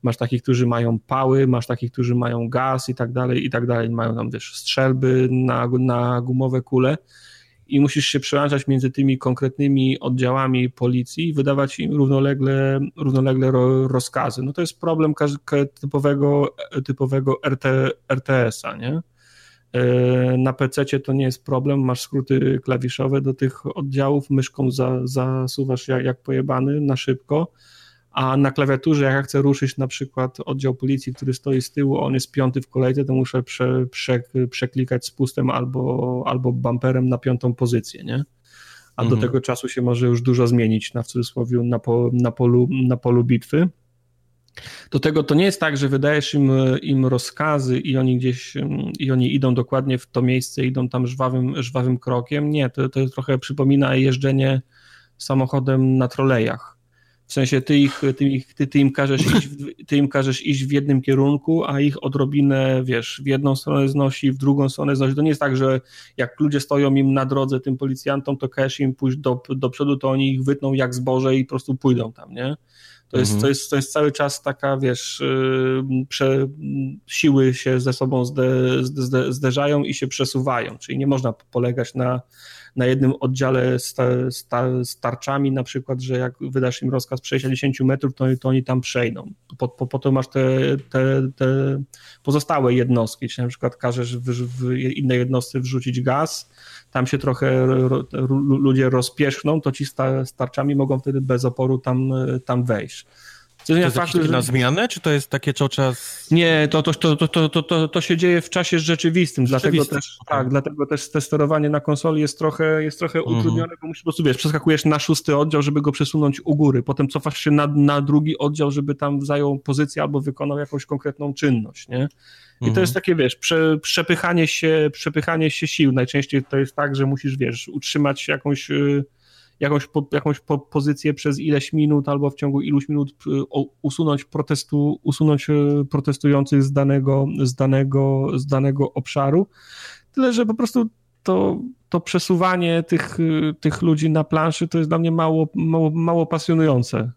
masz takich, którzy mają pały, masz takich, którzy mają gaz i tak dalej, i tak dalej, mają tam też strzelby na, na gumowe kule i musisz się przełączać między tymi konkretnymi oddziałami policji i wydawać im równolegle, równolegle rozkazy. No to jest problem typowego, typowego RT, RTS-a, nie? E, na PC to nie jest problem, masz skróty klawiszowe do tych oddziałów, myszką za, zasuwasz jak, jak pojebany na szybko a na klawiaturze, jak ja chcę ruszyć na przykład oddział policji, który stoi z tyłu, on jest piąty w kolejce, to muszę prze, prze, przeklikać spustem albo, albo bumperem na piątą pozycję, nie? A mhm. do tego czasu się może już dużo zmienić na w cudzysłowie na, po, na, polu, na polu bitwy. Do tego to nie jest tak, że wydajesz im, im rozkazy i oni gdzieś i oni idą dokładnie w to miejsce, idą tam żwawym, żwawym krokiem. Nie, to, to trochę przypomina jeżdżenie samochodem na trolejach w sensie ty, ich, ty, ich, ty, ty, im każesz iść w, ty im każesz iść w jednym kierunku, a ich odrobinę, wiesz, w jedną stronę znosi, w drugą stronę znosi. To nie jest tak, że jak ludzie stoją im na drodze, tym policjantom, to każesz im pójść do, do przodu, to oni ich wytną jak zboże i po prostu pójdą tam, nie? To jest, mhm. to, jest, to jest cały czas taka, wiesz, prze, siły się ze sobą zde, zde, zderzają i się przesuwają, czyli nie można polegać na na jednym oddziale z, z, tarczami, na przykład, że jak wydasz im rozkaz przejścia 10 metrów, to, to oni tam przejdą. Po, po, po to masz te, te, te pozostałe jednostki, czyli na przykład każesz w, w innej jednostce wrzucić gaz, tam się trochę ludzie rozpieszkną, to ci z tarczami mogą wtedy bez oporu tam, tam wejść. To jest faktu, że... na zmianę, czy to jest takie co czas... Nie, to, to, to, to, to, to, to się dzieje w czasie rzeczywistym, dlatego też, tak, dlatego też te sterowanie na konsoli jest trochę, jest trochę mhm. utrudnione, bo musisz po prostu, wiesz, przeskakujesz na szósty oddział, żeby go przesunąć u góry, potem cofasz się na, na drugi oddział, żeby tam zajął pozycję albo wykonał jakąś konkretną czynność, nie? I to jest mhm. takie, wiesz, prze, przepychanie, się, przepychanie się sił. Najczęściej to jest tak, że musisz, wiesz, utrzymać jakąś... Yy, jakąś, po, jakąś po, pozycję przez ileś minut albo w ciągu iluś minut usunąć protestu, usunąć protestujących z danego, z danego, z danego obszaru. Tyle, że po prostu to, to przesuwanie tych, tych ludzi na planszy to jest dla mnie mało, mało, mało pasjonujące.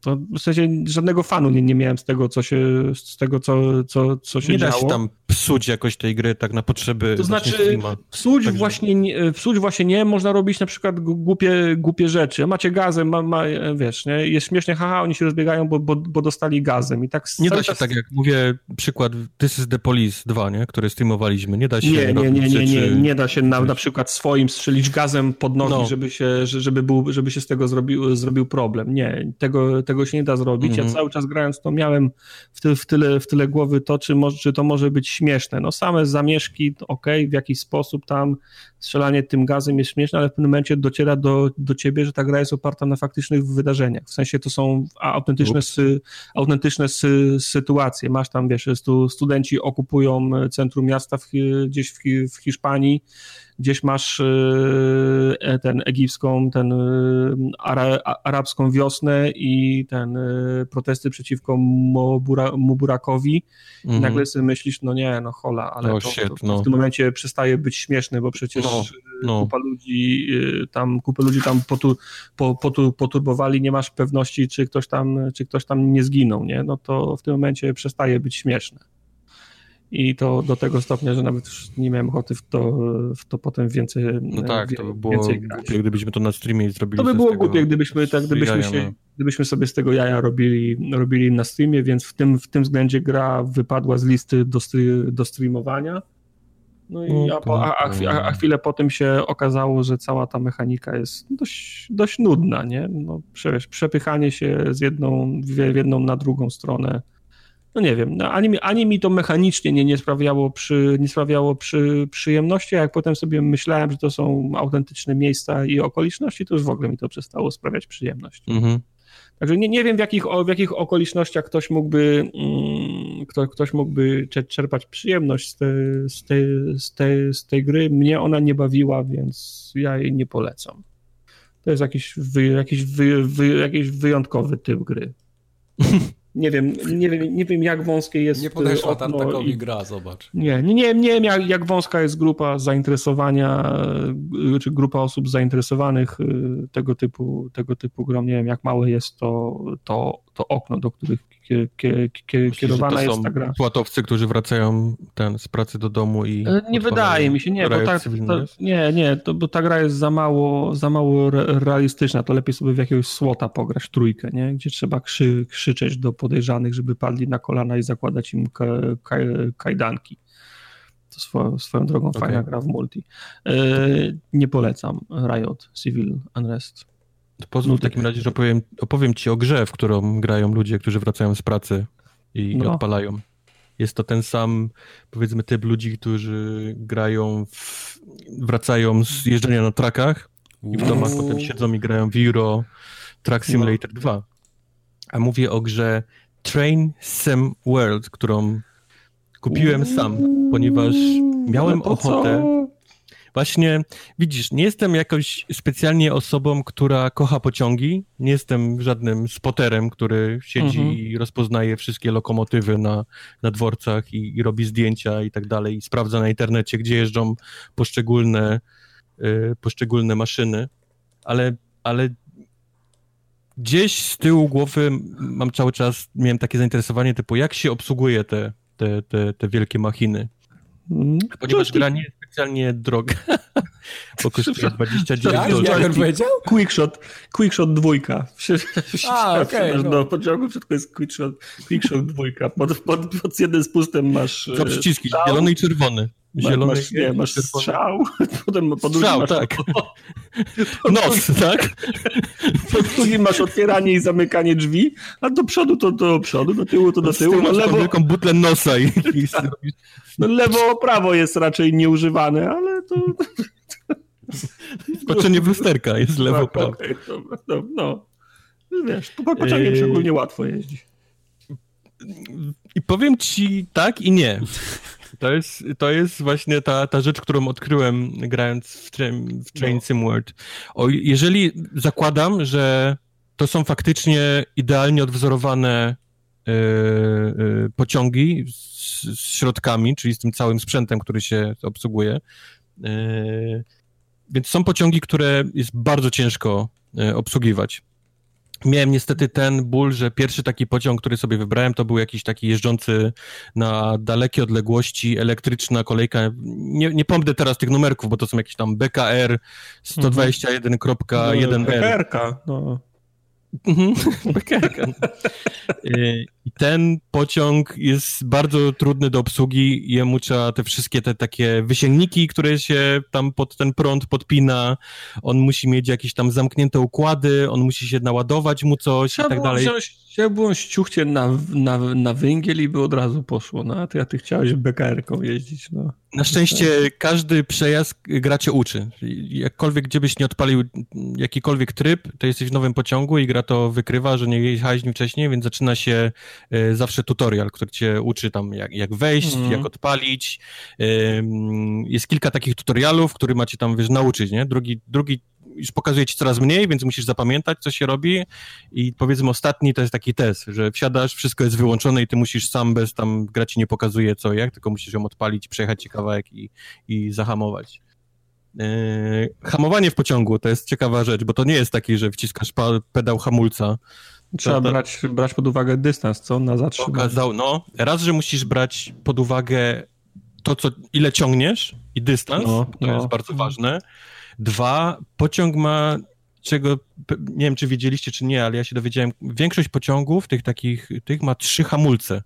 To w sensie żadnego fanu nie, nie miałem z tego, co się, z tego, co, co, co się nie działo. Nie da się tam psuć jakoś tej gry tak na potrzeby To znaczy, psuć, Także... właśnie, nie, psuć właśnie nie, można robić na przykład głupie, głupie rzeczy. Macie gazem, ma, ma, wiesz, nie? jest śmiesznie, haha, oni się rozbiegają, bo, bo, bo dostali gazem i tak... Nie da się, czas... tak jak mówię, przykład This is the Police 2, nie? który streamowaliśmy, nie da się... Nie, nie, nie, nie, nie, nie da się na, na przykład swoim strzelić gazem pod nogi, no. żeby, się, żeby, był, żeby się z tego zrobił, zrobił problem. Nie, tego, tego się nie da zrobić. Ja mhm. cały czas grając to miałem w, ty, w, tyle, w tyle głowy to, czy, może, czy to może być śmieszne. No same zamieszki, ok, w jakiś sposób tam strzelanie tym gazem jest śmieszne, ale w pewnym momencie dociera do, do ciebie, że ta gra jest oparta na faktycznych wydarzeniach. W sensie to są autentyczne, sy, autentyczne sy, sytuacje. Masz tam, wiesz, stu, studenci okupują centrum miasta w, gdzieś w, w Hiszpanii, gdzieś masz e, ten egipską, ten e, ara, arabską wiosnę i ten e, protesty przeciwko Mubura, Muburakowi mm. i nagle sobie myślisz, no nie, no hola, ale no, to, shit, to no. w tym momencie przestaje być śmieszny, bo przecież no, no. kupa ludzi tam, kupę ludzi tam potu, po, potu, poturbowali, nie masz pewności, czy ktoś tam, czy ktoś tam nie zginął, nie? No to w tym momencie przestaje być śmieszne i to do tego stopnia, że nawet już nie miałem ochoty w to, w to potem więcej No tak, to by było głupie, gdybyśmy to na streamie zrobili. To by było głupie, gdybyśmy, tak, gdybyśmy, się, no. gdybyśmy sobie z tego jaja robili, robili na streamie, więc w tym, w tym względzie gra wypadła z listy do, do streamowania. No i no, a, a, a, a, chwilę potem się okazało, że cała ta mechanika jest dość, dość nudna, nie? No, przepychanie się z jedną, w jedną na drugą stronę no nie wiem, no ani, ani mi to mechanicznie nie, nie sprawiało, przy, nie sprawiało przy, przyjemności, a jak potem sobie myślałem, że to są autentyczne miejsca i okoliczności, to już w ogóle mi to przestało sprawiać przyjemność. Mhm. Także nie, nie wiem, w jakich, w jakich okolicznościach ktoś mógłby, mm, kto, ktoś mógłby czerpać przyjemność z, te, z, tej, z, tej, z tej gry. Mnie ona nie bawiła, więc ja jej nie polecam. To jest jakiś, wy, jakiś, wy, wy, jakiś wyjątkowy typ gry. Nie wiem, nie wiem, nie wiem jak wąskie jest Nie podeszła Tartakowi i... gra, zobacz. Nie, nie, nie, nie wiem jak, jak wąska jest grupa zainteresowania, y, czy grupa osób zainteresowanych y, tego typu, tego typu grą. Nie wiem jak małe jest to, to, to okno, do których kierowana jest ta gra. płatowcy, którzy wracają ten, z pracy do domu i... E, nie wydaje mi się, nie, bo ta, to, nie, nie, to, bo ta gra jest za mało, za mało realistyczna, to lepiej sobie w jakiegoś słota pograć, trójkę, nie? gdzie trzeba krzy, krzyczeć do podejrzanych, żeby padli na kolana i zakładać im ka, ka, kajdanki. To swoją, swoją drogą okay. fajna gra w multi. E, nie polecam Riot Civil Unrest. Pozwól w takim razie, że opowiem, opowiem ci o grze, w którą grają ludzie, którzy wracają z pracy i, no. odpalają. Jest to ten sam, powiedzmy, typ ludzi, którzy grają, w, wracają z jeżdżenia na trakach i w domach potem siedzą i grają w Euro Track no. Simulator no. 2. A mówię o grze Train Sim World, którą kupiłem sam, ponieważ miałem no ochotę. Co? Właśnie, widzisz, nie jestem jakoś specjalnie osobą, która kocha pociągi. Nie jestem żadnym spoterem, który siedzi mhm. i rozpoznaje wszystkie lokomotywy na, na dworcach i, i, robi zdjęcia i tak dalej. I sprawdza na internecie, gdzie jeżdżą poszczególne, y, poszczególne maszyny. Ale, ale gdzieś z tyłu głowy mam cały czas, miałem takie zainteresowanie typu, jak się obsługuje te, te, te, te wielkie machiny. Mhm. Ponieważ gra nie specjalnie droga, bo kosztuje 29 dolarów. Jak on powiedział? Quickshot, quickshot dwójka. A, okej. Okay, no. Do pociągu wszystko jest quickshot, quickshot dwójka. Pod, pod, pod jednym spustem masz... Dwa przyciski, strzał. zielony i czerwony. Zielony masz, nie, masz strzał, potem po strzał, masz, tak. Nos, tak? Po drugim masz otwieranie i zamykanie drzwi, a do przodu to do przodu, do tyłu to do tyłu. No lewo... wielką butlę nosa i... No lewo, prawo jest raczej nieużywane, ale to... Patrzenie w lusterka jest lewo, prawo. Okay, no, no, wiesz, po pociągiem szczególnie łatwo jeździ. I powiem ci tak i nie. To jest, to jest właśnie ta, ta rzecz, którą odkryłem grając w, train, w Train no. Sim World. O, jeżeli zakładam, że to są faktycznie idealnie odwzorowane yy, yy, pociągi z, z, środkami, czyli z tym całym sprzętem, który się obsługuje. Yy, więc są pociągi, które jest bardzo ciężko obsługiwać. Miałem niestety ten ból, że pierwszy taki pociąg, który sobie wybrałem, to był jakiś taki jeżdżący na dalekie odległości elektryczna kolejka. Nie, nie pomnę teraz tych numerków, bo to są jakieś tam BKR 121.1R. No, BKR, no. Mhm. Y, I ten pociąg jest bardzo trudny do obsługi. Jemu trzeba te wszystkie te takie wysięgniki, które się tam pod ten prąd podpina. On musi mieć jakieś tam zamknięte układy, on musi się naładować mu coś i tak dalej. Wziąć, było ściuchcie na, na, na węgiel i by od razu poszło. No, a ty, a ty chciałeś BKR-ką jeździć. No. Na szczęście każdy przejazd gracie uczy. Jakkolwiek gdzie byś nie odpalił jakikolwiek tryb, to jesteś w nowym pociągu i gra to wykrywa, że nie jechałeś nim wcześniej, więc zaczyna się y, zawsze tutorial, który cię uczy tam jak, jak wejść, mm. jak odpalić. Y, jest kilka takich tutorialów, które macie tam, wiesz, nauczyć, nie? Drugi, drugi już pokazuje ci coraz mniej, więc musisz zapamiętać, co się robi i powiedzmy ostatni to jest taki test, że wsiadasz, wszystko jest wyłączone i ty musisz sam bez tam, gra ci nie pokazuje co jak, tylko musisz ją odpalić, przejechać ci kawałek i, i zahamować. Yy, hamowanie w pociągu to jest ciekawa rzecz, bo to nie jest taki, że wciskasz pedał hamulca. Trzeba to, brać, brać pod uwagę dystans, co na zatrzymanie. Okazał, no, raz, że musisz brać pod uwagę to, co, ile ciągniesz i dystans, no, to no. jest bardzo ważne. Dwa, pociąg ma czego, nie wiem czy wiedzieliście czy nie, ale ja się dowiedziałem, większość pociągów tych takich, tych ma trzy hamulce.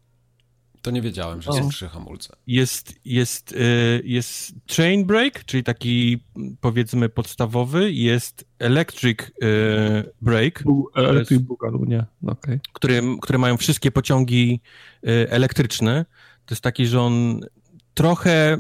To nie wiedziałem, że są trzy hamulce. Jest, jest, y, jest train brake, czyli taki powiedzmy podstawowy, jest electric y, brake. Electric boogaloo, nie, okay. które, które mają wszystkie pociągi y, elektryczne. To jest taki, że on trochę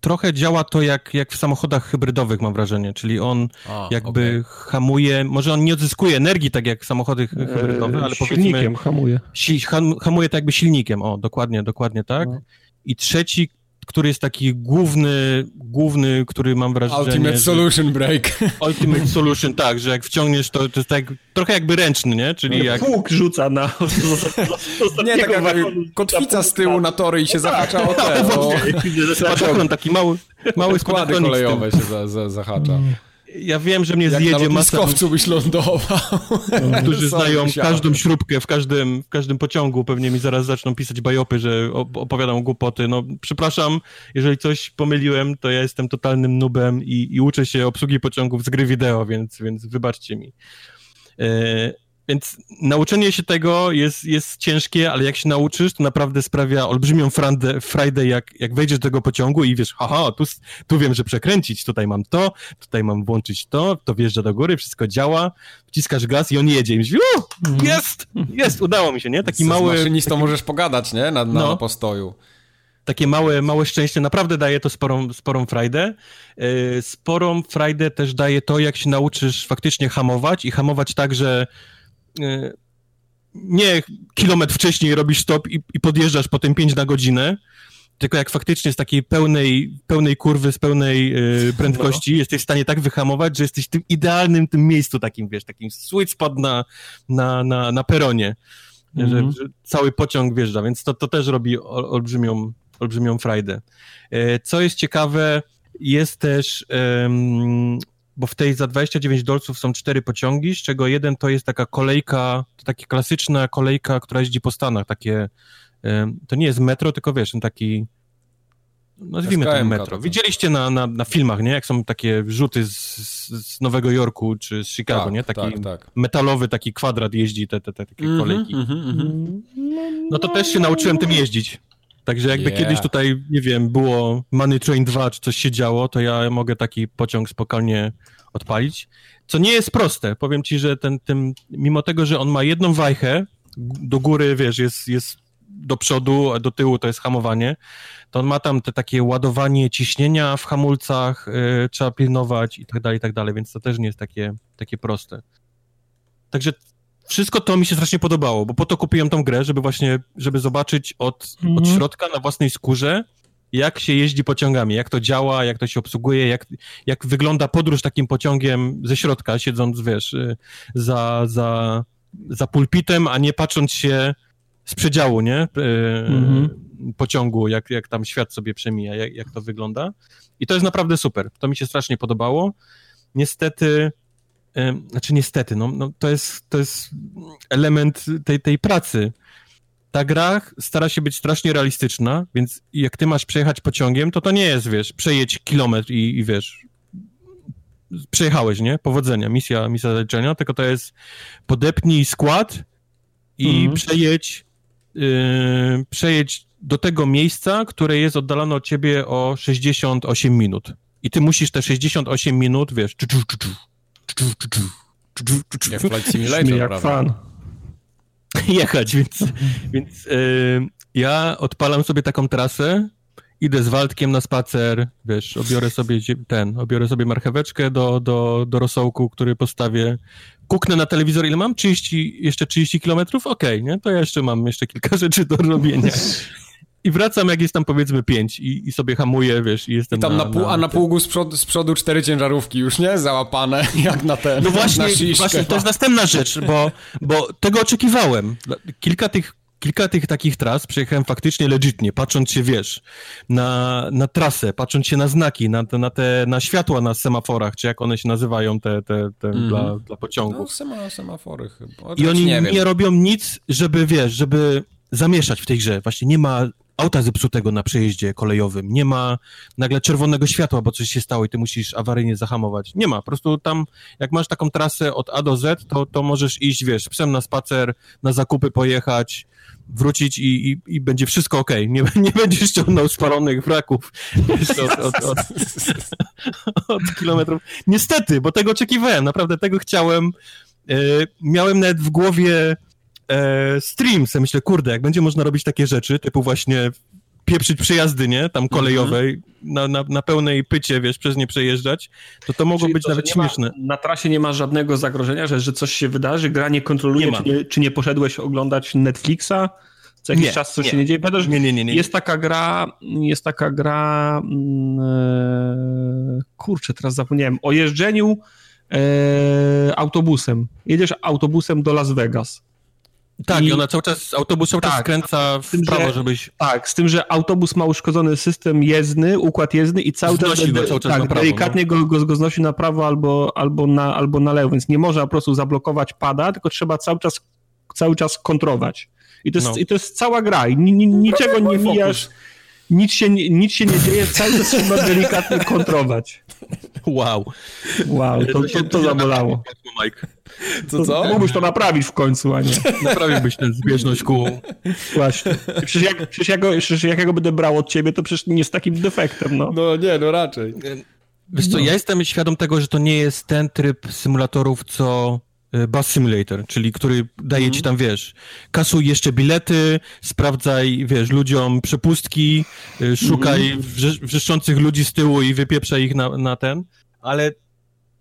trochę działa to jak, jak w samochodach hybrydowych, mam wrażenie, czyli on A, jakby okay. hamuje, może on nie odzyskuje energii tak jak samochody hybrydowe, ale powiedzmy... Silnikiem hamuje. Si, ham, hamuje tak jakby silnikiem, o, dokładnie, dokładnie tak. No. I trzeci, który jest taki główny, główny, który mam wrażenie... Ultimate że... Solution Break. Ultimate Solution, tak, że jak wciągniesz, to, to jest tak trochę jakby ręczny, nie? Czyli jak... Pług rzuca na... nie, tak jak kotwica z tyłu na tory i się no zahacza o te, o... taki mały, mały składy kolejowe się za, za, zahacza. Ja wiem, że mnie Jak zjedzie na masa... byś lądował. Którzy znają każdą śrubkę w każdym, w każdym pociągu. Pewnie mi zaraz zaczną pisać bajopy, że opowiadam głupoty. No, przepraszam, jeżeli coś pomyliłem, to ja jestem totalnym nubem i, i uczę się obsługi pociągów z gry wideo, więc, więc wybaczcie mi. E, więc nauczenie się tego jest, jest ciężkie, ale jak się nauczysz, to naprawdę sprawia olbrzymią frajdę, jak, jak wejdziesz do tego pociągu i wiesz, haha, tu, tu wiem, że przekręcić, tutaj mam to, tutaj mam włączyć to, to wjeżdża do góry, wszystko działa, wciskasz gaz i on jedzie i myślisz, mhm. jest, jest, udało mi się, nie? Taki Z mały... Z maszynistą taki... możesz pogadać, nie? Na, na no. postoju takie małe, małe szczęście, naprawdę daje to sporą, sporą frajdę. Yy, sporą frajdę też daje to, jak się nauczysz faktycznie hamować i hamować tak, że E, nie kilometr wcześniej robisz stop i, i podjeżdżasz potem 5 na godzinę, tylko jak faktycznie z takiej pełnej, pełnej kurwy, z pełnej y, prędkości no. jesteś w stanie tak wyhamować, że jesteś w tym idealnym tym miejscu takim, wiesz, takim sweet spot na, na, na, na peronie, mm -hmm. że, mhm. że, cały pociąg wjeżdża, więc to, to też robi olbrzymią, olbrzymią frajdę. Y, co jest ciekawe, jest też bo w tej za 29 dolców są cztery pociągi, z czego jeden to jest taka kolejka, to taka klasyczna kolejka, która jeździ po Stanach, takie, to nie jest metro, tylko wiesz, taki, nazwijmy to metro. Widzieliście na, na, na filmach, nie, jak są takie rzuty z, z Nowego Jorku czy z Chicago, tak, nie, taki tak, tak. metalowy taki kwadrat jeździ, te, te, te takie mm -hmm, kolejki. Mm -hmm. No to też się nauczyłem tym jeździć. Także jakby yeah. kiedyś tutaj, nie wiem, było Money Train 2 czy coś się działo, to ja mogę taki pociąg spokojnie odpalić. Co nie jest proste. Powiem ci, że ten, tym, mimo tego, że on ma jedną wajchę, do góry, wiesz, jest, jest do przodu, a do tyłu to jest hamowanie, to on ma tam te takie ładowanie ciśnienia w hamulcach, yy, trzeba pilnować i tak dalej, i tak dalej, więc to też nie jest takie, takie proste. Także wszystko to mi się strasznie podobało, bo po to kupiłem tą grę, żeby właśnie, żeby zobaczyć od, mhm. od środka na własnej skórze, jak się jeździ pociągami, jak to działa, jak to się obsługuje, jak, jak wygląda podróż takim pociągiem ze środka, siedząc, wiesz, y, za, za, za pulpitem, a nie patrząc się z przedziału, nie? Mhm. Pociągu, jak, jak tam świat sobie przemija, jak, jak to wygląda. I to jest naprawdę super. To mi się strasznie podobało. Niestety, znaczy niestety, no, no to, jest, to jest element tej, tej pracy. Ta gra stara się być strasznie realistyczna, więc jak ty masz przejechać pociągiem, to to nie jest, wiesz, przejedź kilometr i, i wiesz, przejechałeś, nie? Powodzenia, misja, misja zaliczenia, tylko to jest podepnij skład i mhm. przejedź, yy, przejedź do tego miejsca, które jest oddalone od ciebie o 68 minut. I ty musisz te 68 minut, wiesz, czu, czu, czu, jak Flight Simulator, jak prawda? fan. Jechać, więc, więc yy, ja odpalam sobie taką trasę, idę z Waldkiem na spacer, wiesz, obiorę sobie ten, obiorę sobie marcheweczkę do, do, do rosołku, który postawię, kuknę na telewizor, ile mam? 30, jeszcze 30 kilometrów? Okej, okay, nie? To ja jeszcze mam jeszcze kilka rzeczy do robienia. I wracam, jak jest tam powiedzmy pięć i, i sobie hamuję, wiesz, i jestem I tam na, na, pół, A na pługu z przodu, z przodu cztery ciężarówki już, nie? Załapane, jak na ten, No właśnie, właśnie to jest następna rzecz, bo, bo tego oczekiwałem. Kilka tych kilka tych takich tras przejechałem faktycznie legitnie, patrząc się, wiesz, na, na trasę, patrząc się na znaki, na, na te, na światła na semaforach, czy jak one się nazywają, te, te, te mm. dla, dla pociągów. No, sema, semafory chyba. I oni nie, nie robią nic, żeby, wiesz, żeby zamieszać w tej grze. Właśnie nie ma auta zepsutego na przejeździe kolejowym, nie ma nagle czerwonego światła, bo coś się stało i ty musisz awaryjnie zahamować. Nie ma, po prostu tam, jak masz taką trasę od A do Z, to, to możesz iść, wiesz, psem na spacer, na zakupy pojechać, wrócić i, i, i będzie wszystko ok. Nie, nie będziesz ciągnął spalonych wraków wiesz, od, od, od, od, kilometrów. Niestety, bo tego oczekiwałem, naprawdę tego chciałem. E, miałem nawet w głowie e, stream, sobie myślę, kurde, jak będzie można robić takie rzeczy, typu właśnie pieprzyć przejazdy, nie, tam kolejowej, mm -hmm. na, na, na, pełnej pycie, wiesz, przez nie przejeżdżać, to to mogło Czyli być to, nawet śmieszne. Ma, na trasie nie ma żadnego zagrożenia, że, że coś się wydarzy, gra nie kontroluje, nie czy, nie, czy, nie, poszedłeś oglądać Netflixa, co jakiś nie, czas coś nie. się nie dzieje. Pamiętasz, nie, nie, nie, nie, Jest taka gra, jest taka gra, yy, kurczę, teraz zapomniałem, o jeżdżeniu yy, autobusem. Jedziesz autobusem do Las Vegas. Tak, i ona cały czas, autobus cały czas tak, skręca w tym, prawo, że, żebyś... Tak, z tym, że autobus ma uszkodzony system jezdny, układ jezdny i cały czas, go cały czas tak, prawo, delikatnie no. go, go, znosi na prawo albo, albo, na, albo na lewo, więc nie można po prostu zablokować pada, tylko trzeba cały czas, cały czas kontrować. I to jest, no. i to jest cała gra i ni, ni, niczego nie mijasz, nic się, nic się nie dzieje, cały czas trzeba delikatnie kontrować. Wow. Wow, to, to, to zabolało. Mike. Co, co? Mógłbyś to naprawić w końcu, a nie. Naprawiłbyś tę zbieżność kół. Właśnie. Przecież jak, przecież, jak, przecież jak ja go będę brał od ciebie, to przecież nie z takim defektem, no. No nie, no raczej. Wiesz co, no. ja jestem świadom tego, że to nie jest ten tryb symulatorów, co Bus Simulator, czyli który daje mm. ci tam, wiesz, kasuj jeszcze bilety, sprawdzaj, wiesz, ludziom przepustki, y, szukaj mm. wrzeszczących ludzi z tyłu i wypieprzaj ich na, na ten, ale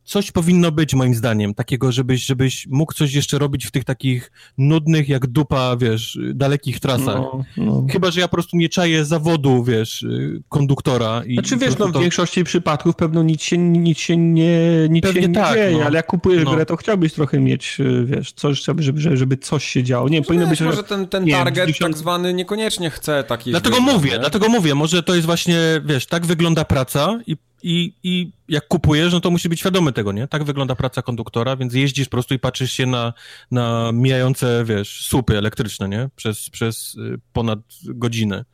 coś powinno być moim zdaniem, takiego, żebyś, żebyś mógł coś jeszcze robić w tych takich nudnych, jak dupa, wiesz, dalekich trasach. No, no. Chyba, że ja po prostu nie czaję zawodu, wiesz, konduktora. I znaczy, wiesz, no w to... większości przypadków pewno nic się, nic się nie, nic Pewnie się nie tak, dzieje, no. ale jak kupujesz no. grę, to chciałbyś trochę mieć, wiesz, coś, żeby, żeby, żeby coś się działo. Nie, powinno być... Może ten, ten target wiem, tak zwany niekoniecznie chce takich... Dlatego mówię, nie? dlatego mówię, może to jest właśnie, wiesz, tak wygląda praca i i, I jak kupujesz, no to musi być świadomy tego, nie? Tak wygląda praca konduktora, więc jeździsz po prostu i patrzysz się na, na mijające, wiesz, słupy elektryczne, nie? Przez, przez y, ponad godzinę.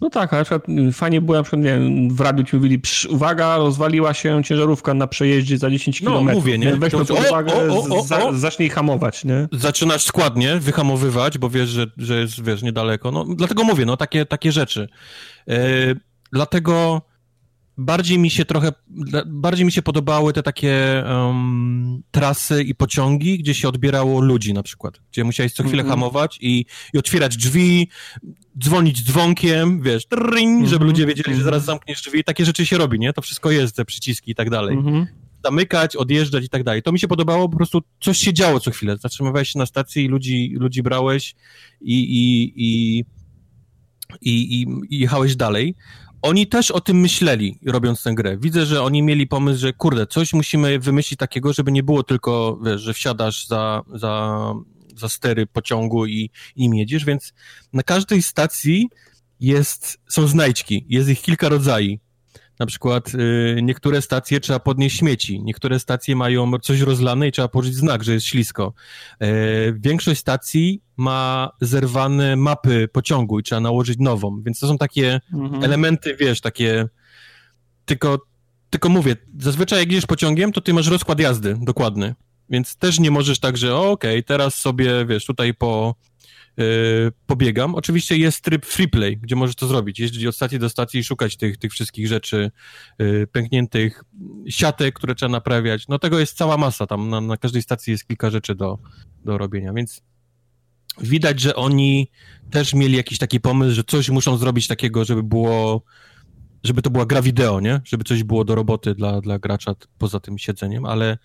No tak, a na przykład y, fajnie było, na przykład, nie wiem, w radiu ci mówili, uwaga, rozwaliła się ciężarówka na przejeździe za 10 km. No mówię, nie? Weź to uwagę, o, o, o, za, zacznij hamować, nie? Zaczynasz składnie wyhamowywać, bo wiesz, że, że jest, wiesz, niedaleko. No, dlatego mówię, no, takie, takie rzeczy. Yy, dlatego bardziej mi się trochę, bardziej mi się podobały te takie um, trasy i pociągi, gdzie się odbierało ludzi na przykład, gdzie musiałeś co chwilę mm -hmm. hamować i, i otwierać drzwi, dzwonić dzwonkiem, wiesz, trring, mm -hmm. żeby ludzie wiedzieli, że zaraz zamkniesz drzwi. Takie rzeczy się robi, nie? To wszystko jest, te przyciski i tak dalej. Mm -hmm. zamykać, odjeżdżać i tak dalej. To mi się podobało, po prostu coś się działo co chwilę. Zatrzymywałeś się na stacji i ludzi, ludzi brałeś i, i, i, i, i jechałeś dalej. Oni też o tym myśleli, robiąc tę grę. Widzę, że oni mieli pomysł, że kurde, coś musimy wymyślić takiego, żeby nie było tylko, wiesz, że wsiadasz za, za, za stery pociągu i, i nim jedziesz, więc na każdej stacji jest, są znajdźki, jest ich kilka rodzajów. Na przykład y, niektóre stacje trzeba podnieść śmieci, niektóre stacje mają coś rozlane i trzeba położyć znak, że jest ślisko. Y, większość stacji ma zerwane mapy pociągu i trzeba nałożyć nową, więc to są takie mhm. elementy, wiesz, takie tylko, tylko mówię, zazwyczaj jak jedziesz pociągiem, to ty masz rozkład jazdy dokładny, więc też nie możesz tak, że okej, okay, teraz sobie, wiesz, tutaj po pobiegam. Oczywiście jest tryb freeplay, gdzie możesz to zrobić, jeździć od stacji do stacji i szukać tych, tych wszystkich rzeczy y, pękniętych, siatek, które trzeba naprawiać. No tego jest cała masa, tam na, na każdej stacji jest kilka rzeczy do, do robienia, więc widać, że oni też mieli jakiś taki pomysł, że coś muszą zrobić takiego, żeby było żeby to była gra wideo, nie? Żeby coś było do roboty dla, dla gracza poza tym siedzeniem, ale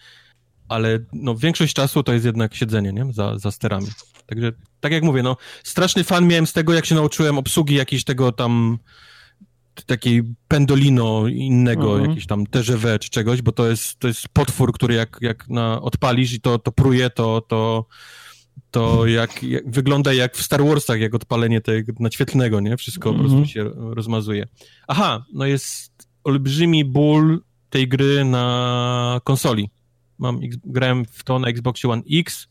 ale no, większość czasu to jest jednak siedzenie, nie? Za, za sterami. Także, tak jak mówię, no, straszny fan miałem z tego, jak się nauczyłem obsługi jakiejś tego tam takiej pendolino innego, mhm. jakiś tam TGV czy czegoś, bo to jest, to jest potwór, który jak, jak na, odpalisz i to, to pruje, to, to, to jak, jak, wygląda jak w Star Warsach, jak odpalenie tego naświetlnego, nie? Wszystko mhm. po prostu się rozmazuje. Aha, no jest olbrzymi ból tej gry na konsoli mam, grałem w to na Xbox One X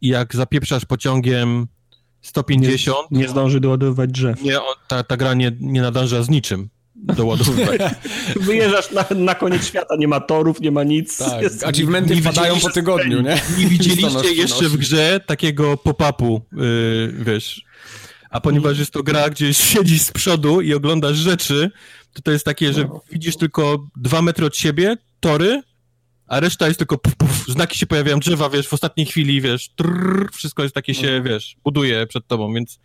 i jak zapieprzasz pociągiem 150... Nie, nie zdąży doładowywać drzew. Nie, ta, ta gra nie, nie nadąża z niczym doładowywać. Wyjeżdżasz na, na koniec świata, nie ma torów, nie ma nic. Tak, jest... achievementy wpadają po tygodniu, nie? Nie widzieliście jeszcze w grze takiego pop-upu, yy, wiesz... A ponieważ jest to gra, gdzie siedzisz z przodu i oglądasz rzeczy, to to jest takie, że no. widzisz tylko dwa metry od siebie, tory, a reszta jest tylko puf, puf, znaki się pojawiają, drzewa, wiesz, w ostatniej chwili, wiesz, trrr, wszystko jest takie się, mhm. wiesz, buduje przed tobą, więc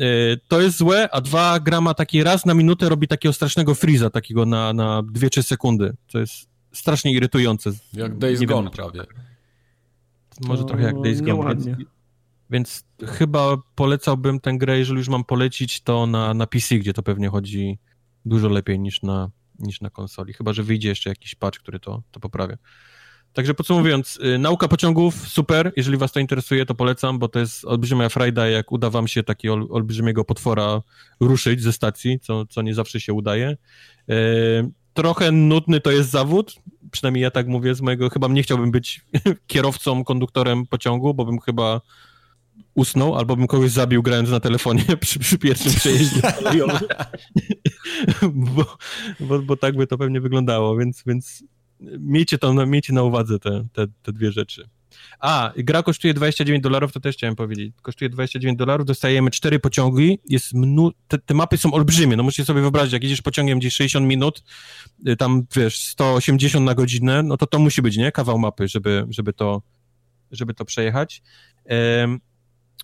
y, to jest złe, a dwa grama taki raz na minutę robi takiego strasznego freeza, takiego na, na 2-3 sekundy, co jest strasznie irytujące. Jak Days Nie Gone prawie. Może no, trochę jak Days Gone, więc, więc, chyba polecałbym tę grę, jeżeli już mam polecić, to na, na PC, gdzie to pewnie chodzi dużo lepiej niż na, niż na konsoli. Chyba, że wyjdzie jeszcze jakiś patch, który to, to poprawia. Także podsumowując, y, nauka pociągów, super. Jeżeli was to interesuje, to polecam, bo to jest olbrzymia frajda, jak uda wam się takiego ol, olbrzymiego potwora ruszyć ze stacji, co, co nie zawsze się udaje. Y, trochę nudny to jest zawód, przynajmniej ja tak mówię z mojego, chyba nie chciałbym być kierowcą, konduktorem pociągu, bo bym chyba usnął, albo bym kogoś zabił grając na telefonie przy, przy pierwszym przejeździe bo, bo, bo, tak by to pewnie wyglądało, więc, więc miejcie, to, miejcie na uwadze te, te, te dwie rzeczy. A, gra kosztuje 29 dolarów, to też chciałem powiedzieć. Kosztuje 29 dolarów, dostajemy cztery pociągi, jest mnu... te, te, mapy są olbrzymie, no musicie sobie wyobrazić, jak jedziesz pociągiem gdzieś 60 minut, y, tam wiesz, 180 na godzinę, no to to musi być, nie? Kawał mapy, żeby, żeby, to, żeby to przejechać.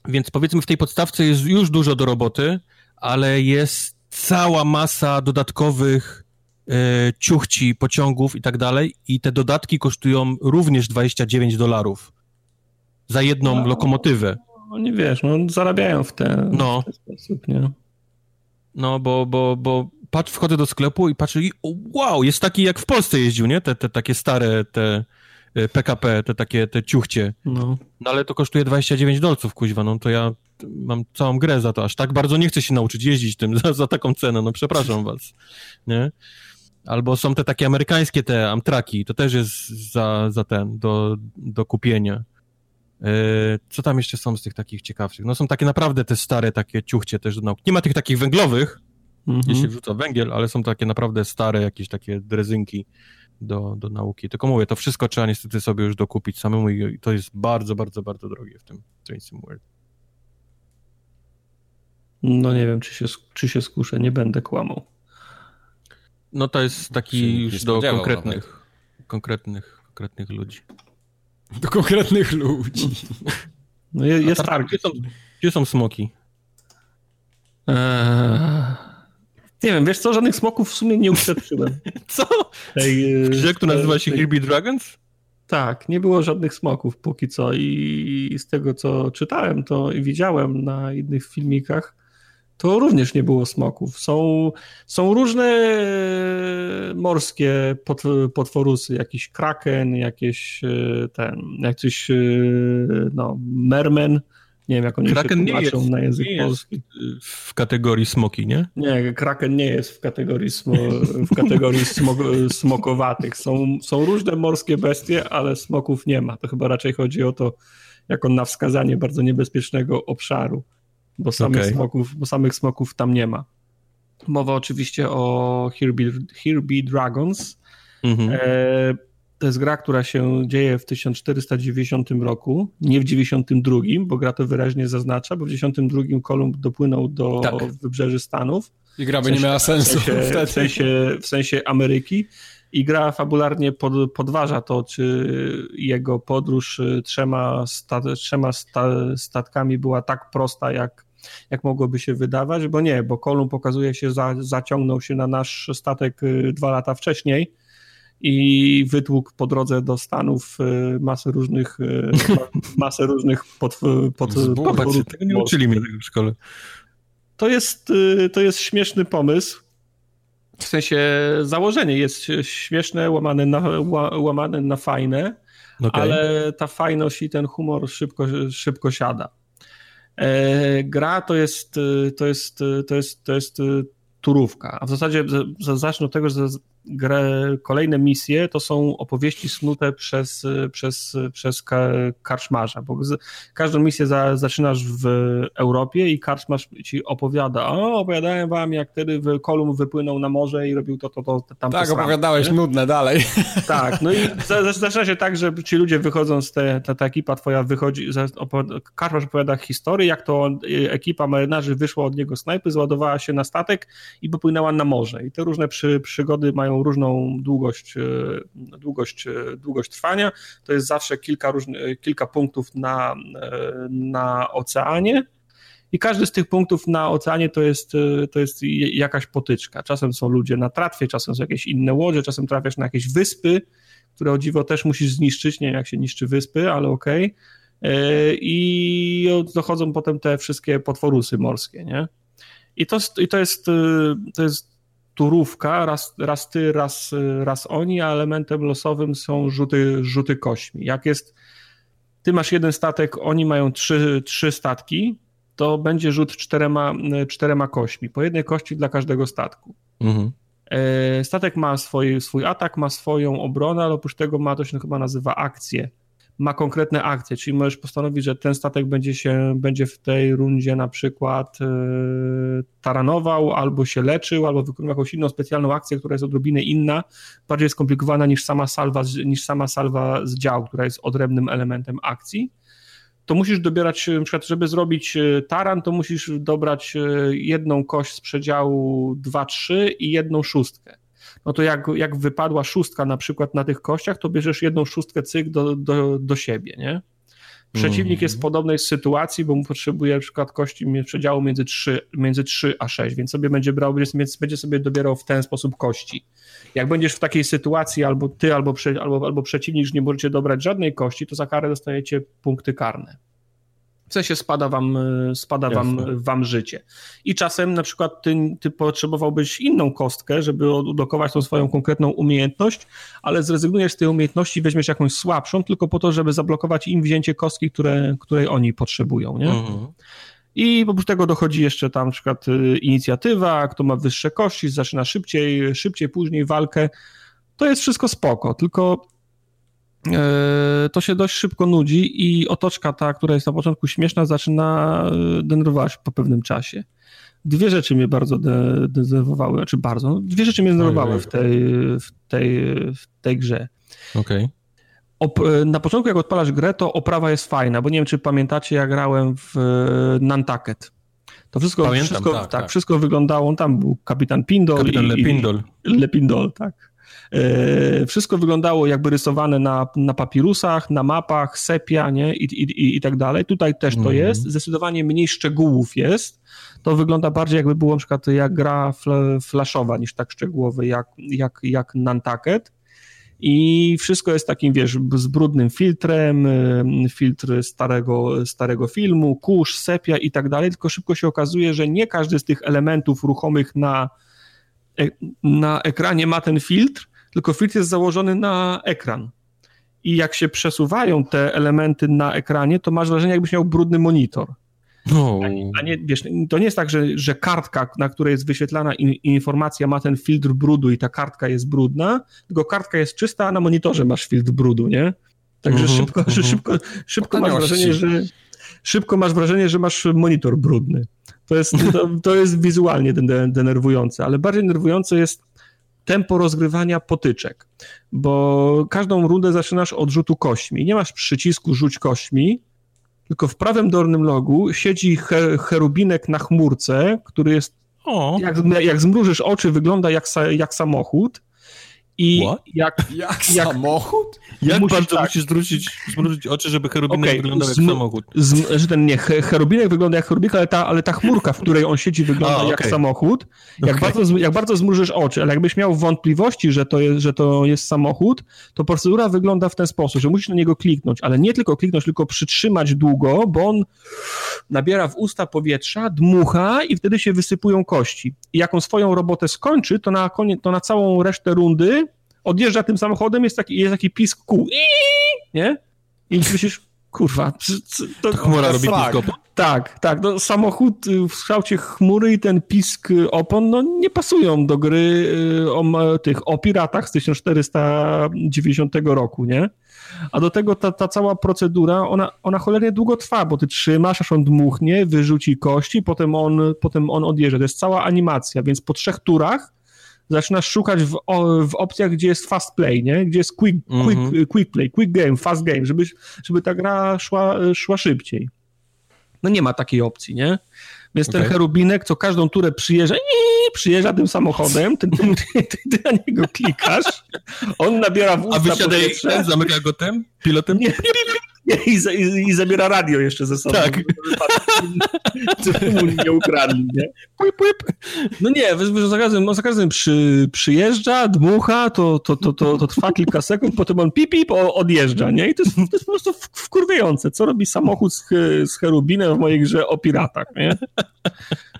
Więc powiedzmy w tej podstawce jest już dużo do roboty, ale jest cała masa dodatkowych e, ciuchci, pociągów i tak dalej i te dodatki kosztują również 29 dolarów za jedną no, lokomotywę. No nie wiesz, no zarabiają w, te, no. w ten sposób, nie? No, bo, bo, bo patrz, wchodzę do sklepu i patrzę i wow, jest taki jak w Polsce jeździł, nie? Te, te takie stare, te PKP, y, te takie, te ciuchcie. No. no ale to kosztuje 29 dolców, kuźwa, no to ja mam całą grę za to, aż tak bardzo nie chcę się nauczyć jeździć tym za, za taką cenę, no przepraszam was, nie? Albo są te takie amerykańskie te Amtraki, to też jest za, za ten, do, do kupienia. Yy, co tam jeszcze są z tych takich ciekawszych? No są takie naprawdę te stare takie ciuchcie też do nauki. Nie ma tych takich węglowych, -hmm. jeśli wrzuca węgiel, ale są takie naprawdę stare jakieś takie drezynki do, do nauki. Tylko mówię, to wszystko trzeba niestety sobie już dokupić samemu i to jest bardzo, bardzo, bardzo drogie w tym Train Sim World. No nie wiem, czy się, czy się skuszę, nie będę kłamał. No to jest taki już do konkretnych, konkretnych, konkretnych ludzi. Do konkretnych ludzi. No jest, tak. Gdzie są, gdzie są smoki? Eee, Nie wiem, wiesz co, żadnych smoków w sumie nie uświadczyłem. co? Tej, Grze, która nazywa się Kirby Dragons? Tak, nie było żadnych smoków póki co i z tego co czytałem to i widziałem na innych filmikach, to również nie było smoków. Są, są różne morskie pot, potworusy, jakiś kraken, jakieś e, ten, jakiś e, no, mermen, nie wiem, jak oni Kraken się nie jest, na język nie polski. w kategorii smoki, nie? Nie, Kraken nie jest w kategorii, smo, w kategorii smok, smokowatych. Są, są różne morskie bestie, ale smoków nie ma. To chyba raczej chodzi o to, jako na wskazanie bardzo niebezpiecznego obszaru, bo samych, okay. smoków, bo samych smoków tam nie ma. Mowa oczywiście o Here Be, Here Be Dragons. Mhm. E, to jest gra, która się dzieje w 1490 roku, nie w 92, bo gra to wyraźnie zaznacza, bo w 92 Kolumb dopłynął do tak. wybrzeży Stanów. I gra by w sensie, nie miała sensu w sensie, w sensie, w sensie Ameryki. I gra fabularnie pod, podważa to, czy jego podróż y, trzema, sta, trzema sta, statkami była tak prosta, jak, jak mogłoby się wydawać, bo nie, bo Kolumb pokazuje się, za, zaciągnął się na nasz statek y, dwa lata wcześniej i wytłukł po drodze do Stanów y, masę różnych y, masę różnych pod, pod, podwórów. Tego nie uczyli mnie tego w szkole. To jest, y, to jest śmieszny pomysł. W sensie założenie jest śmieszne, łamane na, łamane na fajne, okay. ale ta fajność i ten humor szybko, szybko siada. E, gra to jest, to jest, to jest, to jest turówka. A w zasadzie zacznę od tego, że grę, kolejne misje to są opowieści snute przez, przez, przez karczmarza, bo z, każdą misję za, zaczynasz w Europie i karczmarz ci opowiada, o, opowiadałem wam, jak wtedy Kolum wypłynął na morze i robił to, to, to, tam Tak, opowiadałeś nie? nudne dalej. Tak, no i zaczyna się tak, że ci ludzie wychodzą z te, ta, ta ekipa twoja wychodzi, karczmarz opowiada historię, jak to ekipa marynarzy wyszła od niego snajpy, zładowała się na statek i popłynęła na morze i te różne przy, przygody mają różną długość, e, długość, e, długość trwania. To jest zawsze kilka, różnych, kilka punktów na, e, na oceanie. I każdy z tych punktów na oceanie to jest, to jest jakaś potyczka. Czasem są ludzie na tratwie, czasem są jakieś inne łodzie, czasem trafiasz na jakieś wyspy, które o dziwo też musisz zniszczyć. Nie wiem, jak się niszczy wyspy, ale okej. Okay. I dochodzą potem te wszystkie potworusy morskie, nie? I to, i to, jest, to jest turówka, raz, raz ty, raz, raz oni, a elementem losowym są rzuty, rzuty kośmi. Jak jest, ty masz jeden statek, oni mają trzy, trzy statki, to będzie rzut czterema, czterema kośmi, po jednej kości dla każdego statku. Mhm. E, statek ma swój, swój atak, ma swoją obronę, ale oprócz tego ma to się chyba nazywa akcję ma konkretne akcje, czyli możesz postanowić, że ten statek będzie się, będzie w tej rundzie na przykład yy, taranował, albo się leczył, albo wykonywał jakąś inną specjalną akcję, która jest odrobinę inna, bardziej skomplikowana niż sama salwa, niż sama salwa z działu, która jest odrębnym elementem akcji. To musisz dobierać, na przykład, żeby zrobić e, taran, to musisz dobrać e, jedną kość z przedziału 2-3 i jedną szóstkę no to jak, jak wypadła szóstka na przykład na tych kościach, to bierzesz jedną szóstkę cyk do, do, do siebie, nie? Przeciwnik mm. jest w mhm. podobnej sytuacji, bo mu potrzebuje na przykład kości przedziału między 3, między 3 a 6, więc sobie będzie brał, więc będzie sobie dobierał w ten sposób kości. Jak będziesz w takiej sytuacji, albo ty, albo, albo, albo przeciwnik, że nie możecie dobrać żadnej kości, to za karę dostajecie punkty karne w sensie spada wam, e, spada wam, wam życie. I czasem na przykład ty, ty potrzebowałbyś inną kostkę, żeby odblokować tą swoją konkretną umiejętność, ale zrezygnujesz z tej umiejętności, weźmiesz jakąś słabszą, tylko po to, żeby zablokować im wzięcie kostki, które, której oni potrzebują, nie? Mhm. I oprócz tego dochodzi jeszcze tam na przykład e, inicjatywa, kto ma wyższe kości, zaczyna szybciej, szybciej później walkę. To jest wszystko spoko, tylko E, to się dość szybko nudzi i otoczka ta, która jest na początku śmieszna, zaczyna e, denerwować po pewnym czasie. Dwie rzeczy mnie bardzo de denerwowały, znaczy bardzo, no, dwie rzeczy mnie denerwowały w tej, w tej, w tej grze. Okej. Okay. E, na początku, jak odpalasz grę, to oprawa jest fajna, bo nie wiem, czy pamiętacie, ja grałem w Nantucket. To wszystko, Pamiętam, wszystko, tak, tak, tak, wszystko wyglądało, tam był kapitan Pindol. Kapitan i, Lepindol. Lepindol, tak. E, wszystko wyglądało jakby rysowane na, na papirusach, na mapach, sepia, nie? I, i, i, tak dalej. Tutaj też to mm. jest. Zdecydowanie mniej szczegółów jest. To wygląda bardziej jakby było na przykład jak gra flashowa niż tak szczegółowy jak, jak, jak Nantucket. I wszystko jest takim, wiesz, z brudnym filtrem, filtr starego, starego filmu, kurz, sepia i tak dalej, tylko szybko się okazuje, że nie każdy z tych elementów ruchomych na, e, na ekranie ma ten filtr, tylko filtr jest założony na ekran. I jak się przesuwają te elementy na ekranie, to masz wrażenie, jakbyś miał brudny monitor. No. A nie, wiesz, to nie jest tak, że, że kartka, na której jest wyświetlana in, informacja, ma ten filtr brudu i ta kartka jest brudna, tylko kartka jest czysta, a na monitorze masz filtr brudu, nie? Także uh-huh, szybko, uh-huh. szybko, szybko masz wrażenie, że szybko masz wrażenie, że masz monitor brudny. To jest, to, to jest wizualnie denerwujące, ale bardziej denerwujące jest tempo rozgrywania potyczek, bo każdą rundę zaczynasz od rzutu kośćmi. Nie masz przycisku rzuć kośćmi, tylko w prawym dolnym logu siedzi cherubinek na chmurce, który jest, o. Jak, jak zmrużysz oczy, wygląda jak, jak samochód i What? jak, jak, jak samochód? Jak musisz, bardzo tak. musisz zwrócić, zwrócić oczy, żeby cherubinek okay. wyglądał jak samochód? Z, że ten nie, cherubinek wygląda jak cherubinek, ale ta, ale ta chmurka, w której on siedzi, wygląda A, okay. jak samochód. Jak, okay. bardzo, jak bardzo zmrużysz oczy, ale jakbyś miał wątpliwości, że to, jest, że to jest samochód, to procedura wygląda w ten sposób, że musisz na niego kliknąć, ale nie tylko kliknąć, tylko przytrzymać długo, bo on nabiera w usta powietrza, dmucha i wtedy się wysypują kości. I jak on swoją robotę skończy, to na, koniec, to na całą resztę rundy odjeżdża tym samochodem, jest taki, jest taki pisk kół, nie? I myślisz, kurwa, to, chmura robi tak, pisk Tak, tak, no, samochód y, w kształcie chmury i ten pisk opon, no nie pasują do gry y, o tych, o piratach z 1490 roku, nie? A do tego ta, ta cała procedura, ona, ona cholernie długo trwa, bo ty trzymasz, aż on dmuchnie, wyrzuci kości, potem on, potem on odjeżdża. To jest cała animacja, więc po trzech turach zaczynasz szukać w, w opcjach, gdzie jest fast play, nie? Gdzie jest quick, quick, -hmm. quick play, quick game, fast game, żeby, żeby ta gra szła, szła szybciej. No nie ma takiej opcji, nie? Więc okay. ten cherubinek, co każdą turę przyjeżdża, i przyjeżdża tym samochodem, ty, ty, ty, ty, na niego klikasz, on nabiera w usta A wysiadaj, zamyka go pilotem? Nie, i, i, i, zabiera radio jeszcze ze sobą. Tak. Żeby mu nie ukradli, nie? Płyp, płyp. No nie, za każdym, on za każdym przy, przyjeżdża, dmucha, to, to, to, to, to trwa kilka sekund, potem on pip, pip odjeżdża, nie? I to jest, to jest po prostu wkurwiające. Co robi samochód z, z cherubinem w mojej grze o piratach, nie?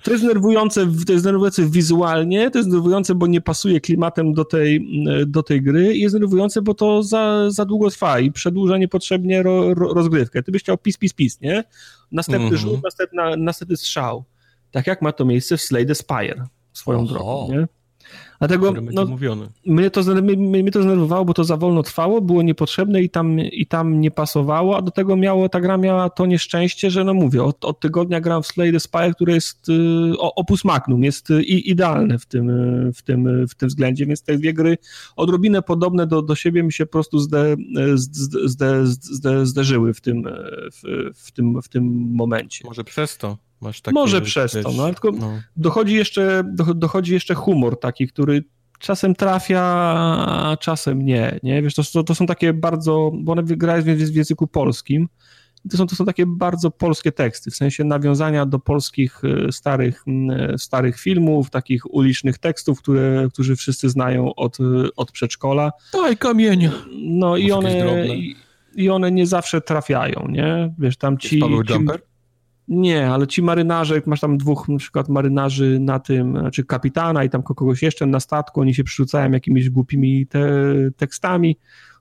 To jest nerwujące, to jest nerwujące wizualnie, to jest nerwujące, bo nie pasuje klimatem do tej, do tej gry i jest nerwujące, bo to za, za długo trwa i przedłuża niepotrzebnie ro, ro, rozgrywkę. Ty byś chciał pis, pis, pis, nie? Następny mm -hmm. rzut, następna, następny strzał. Tak jak ma to miejsce w Slay the Spire swoją Oho. drogą, nie? Dlatego no, mnie, to, mnie, mnie to zdenerwowało, bo to za wolno trwało, było niepotrzebne i tam, i tam nie pasowało, a do tego miało, ta gra miała to nieszczęście, że no mówię, od, od tygodnia gram w Slay the Spire, które jest y, opus magnum, jest y, idealne w tym, y, w, tym, w tym względzie, więc te dwie gry odrobinę podobne do, do siebie mi się po prostu zde, zde, zde, zde, zderzyły w tym, w, w, tym, w tym momencie. Może przez to. Takie, Może przez wiesz, to, no, tylko no. Dochodzi, jeszcze, dochodzi jeszcze humor taki, który czasem trafia, a czasem nie, nie? Wiesz, to, to, to są takie bardzo, bo one wygrają w języku polskim, to są, to są takie bardzo polskie teksty, w sensie nawiązania do polskich y, starych, y, starych filmów, takich ulicznych tekstów, które, którzy wszyscy znają od, y, od przedszkola. Daj kamienia. No i one, i, i, one nie zawsze trafiają, nie? Wiesz, tam ci... Jest Paweł Jumper? Nie, ale ci marynarze, jak masz tam dwóch na przykład marynarzy na tym, znaczy kapitana i tam kogoś jeszcze na statku, oni się przerzucają jakimiś głupimi te, tekstami,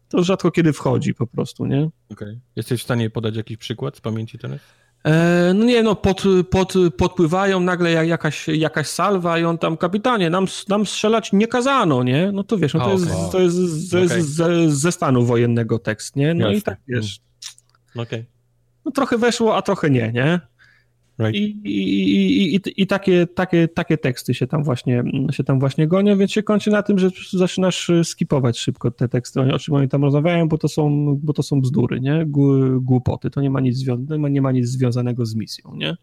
to rzadko kiedy wchodzi po prostu, nie? Okej. Okay. Jesteś w stanie podać jakiś przykład z pamięci teraz? E, no nie, no pod, pod, podpływają nagle jak, jakaś, jakaś salwa i on tam, kapitanie, nam, nam strzelać nie kazano, nie? No to wiesz, no to, okay. jest, to jest, ze, okay. ze, ze, stanu wojennego tekst, nie? No Jasne. i tak, wiesz. Okej. Okay. No trochę weszło, a trochę nie, nie? Right. I, i, i, i, takie, takie, takie teksty się tam, właśnie, się tam właśnie gonią, więc się kończy na tym, że zaczynasz skipować szybko te teksty, o czym oni tam rozmawiają, bo to są, bo to są bzdury, nie? Głupoty. To nie ma nic, nie ma, nie ma nic związanego z misją, nie?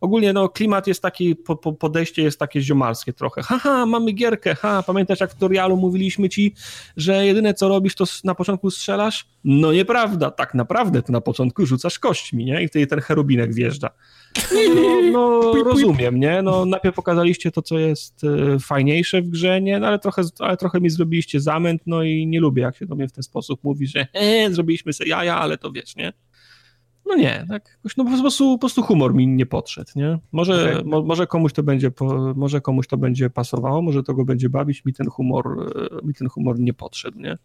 Ogólnie no, klimat jest taki, po, po podejście jest takie ziomalskie trochę. Haha, mamy gierkę, ha, pamiętasz jak w tutorialu mówiliśmy ci, że jedyne co robisz to na początku strzelasz? No nieprawda, tak naprawdę to na początku rzucasz kośćmi, nie? I wtedy ten cherubinek wjeżdża. No, no rozumiem, nie? No najpierw pokazaliście to, co jest e, fajniejsze w grze, nie? No, ale trochę, ale trochę mi zrobiliście zamęt, no i nie lubię, jak się do mnie w ten sposób mówi, że e, zrobiliśmy sobie jaja, ale to wiesz, nie? No nie, tak no po prostu, po prostu humor mi nie podszedł, nie? Może, okay. mo, może, komuś to będzie, może komuś to będzie pasowało, może to go będzie bawić, mi ten humor, e, mi ten humor nie podszedł, nie?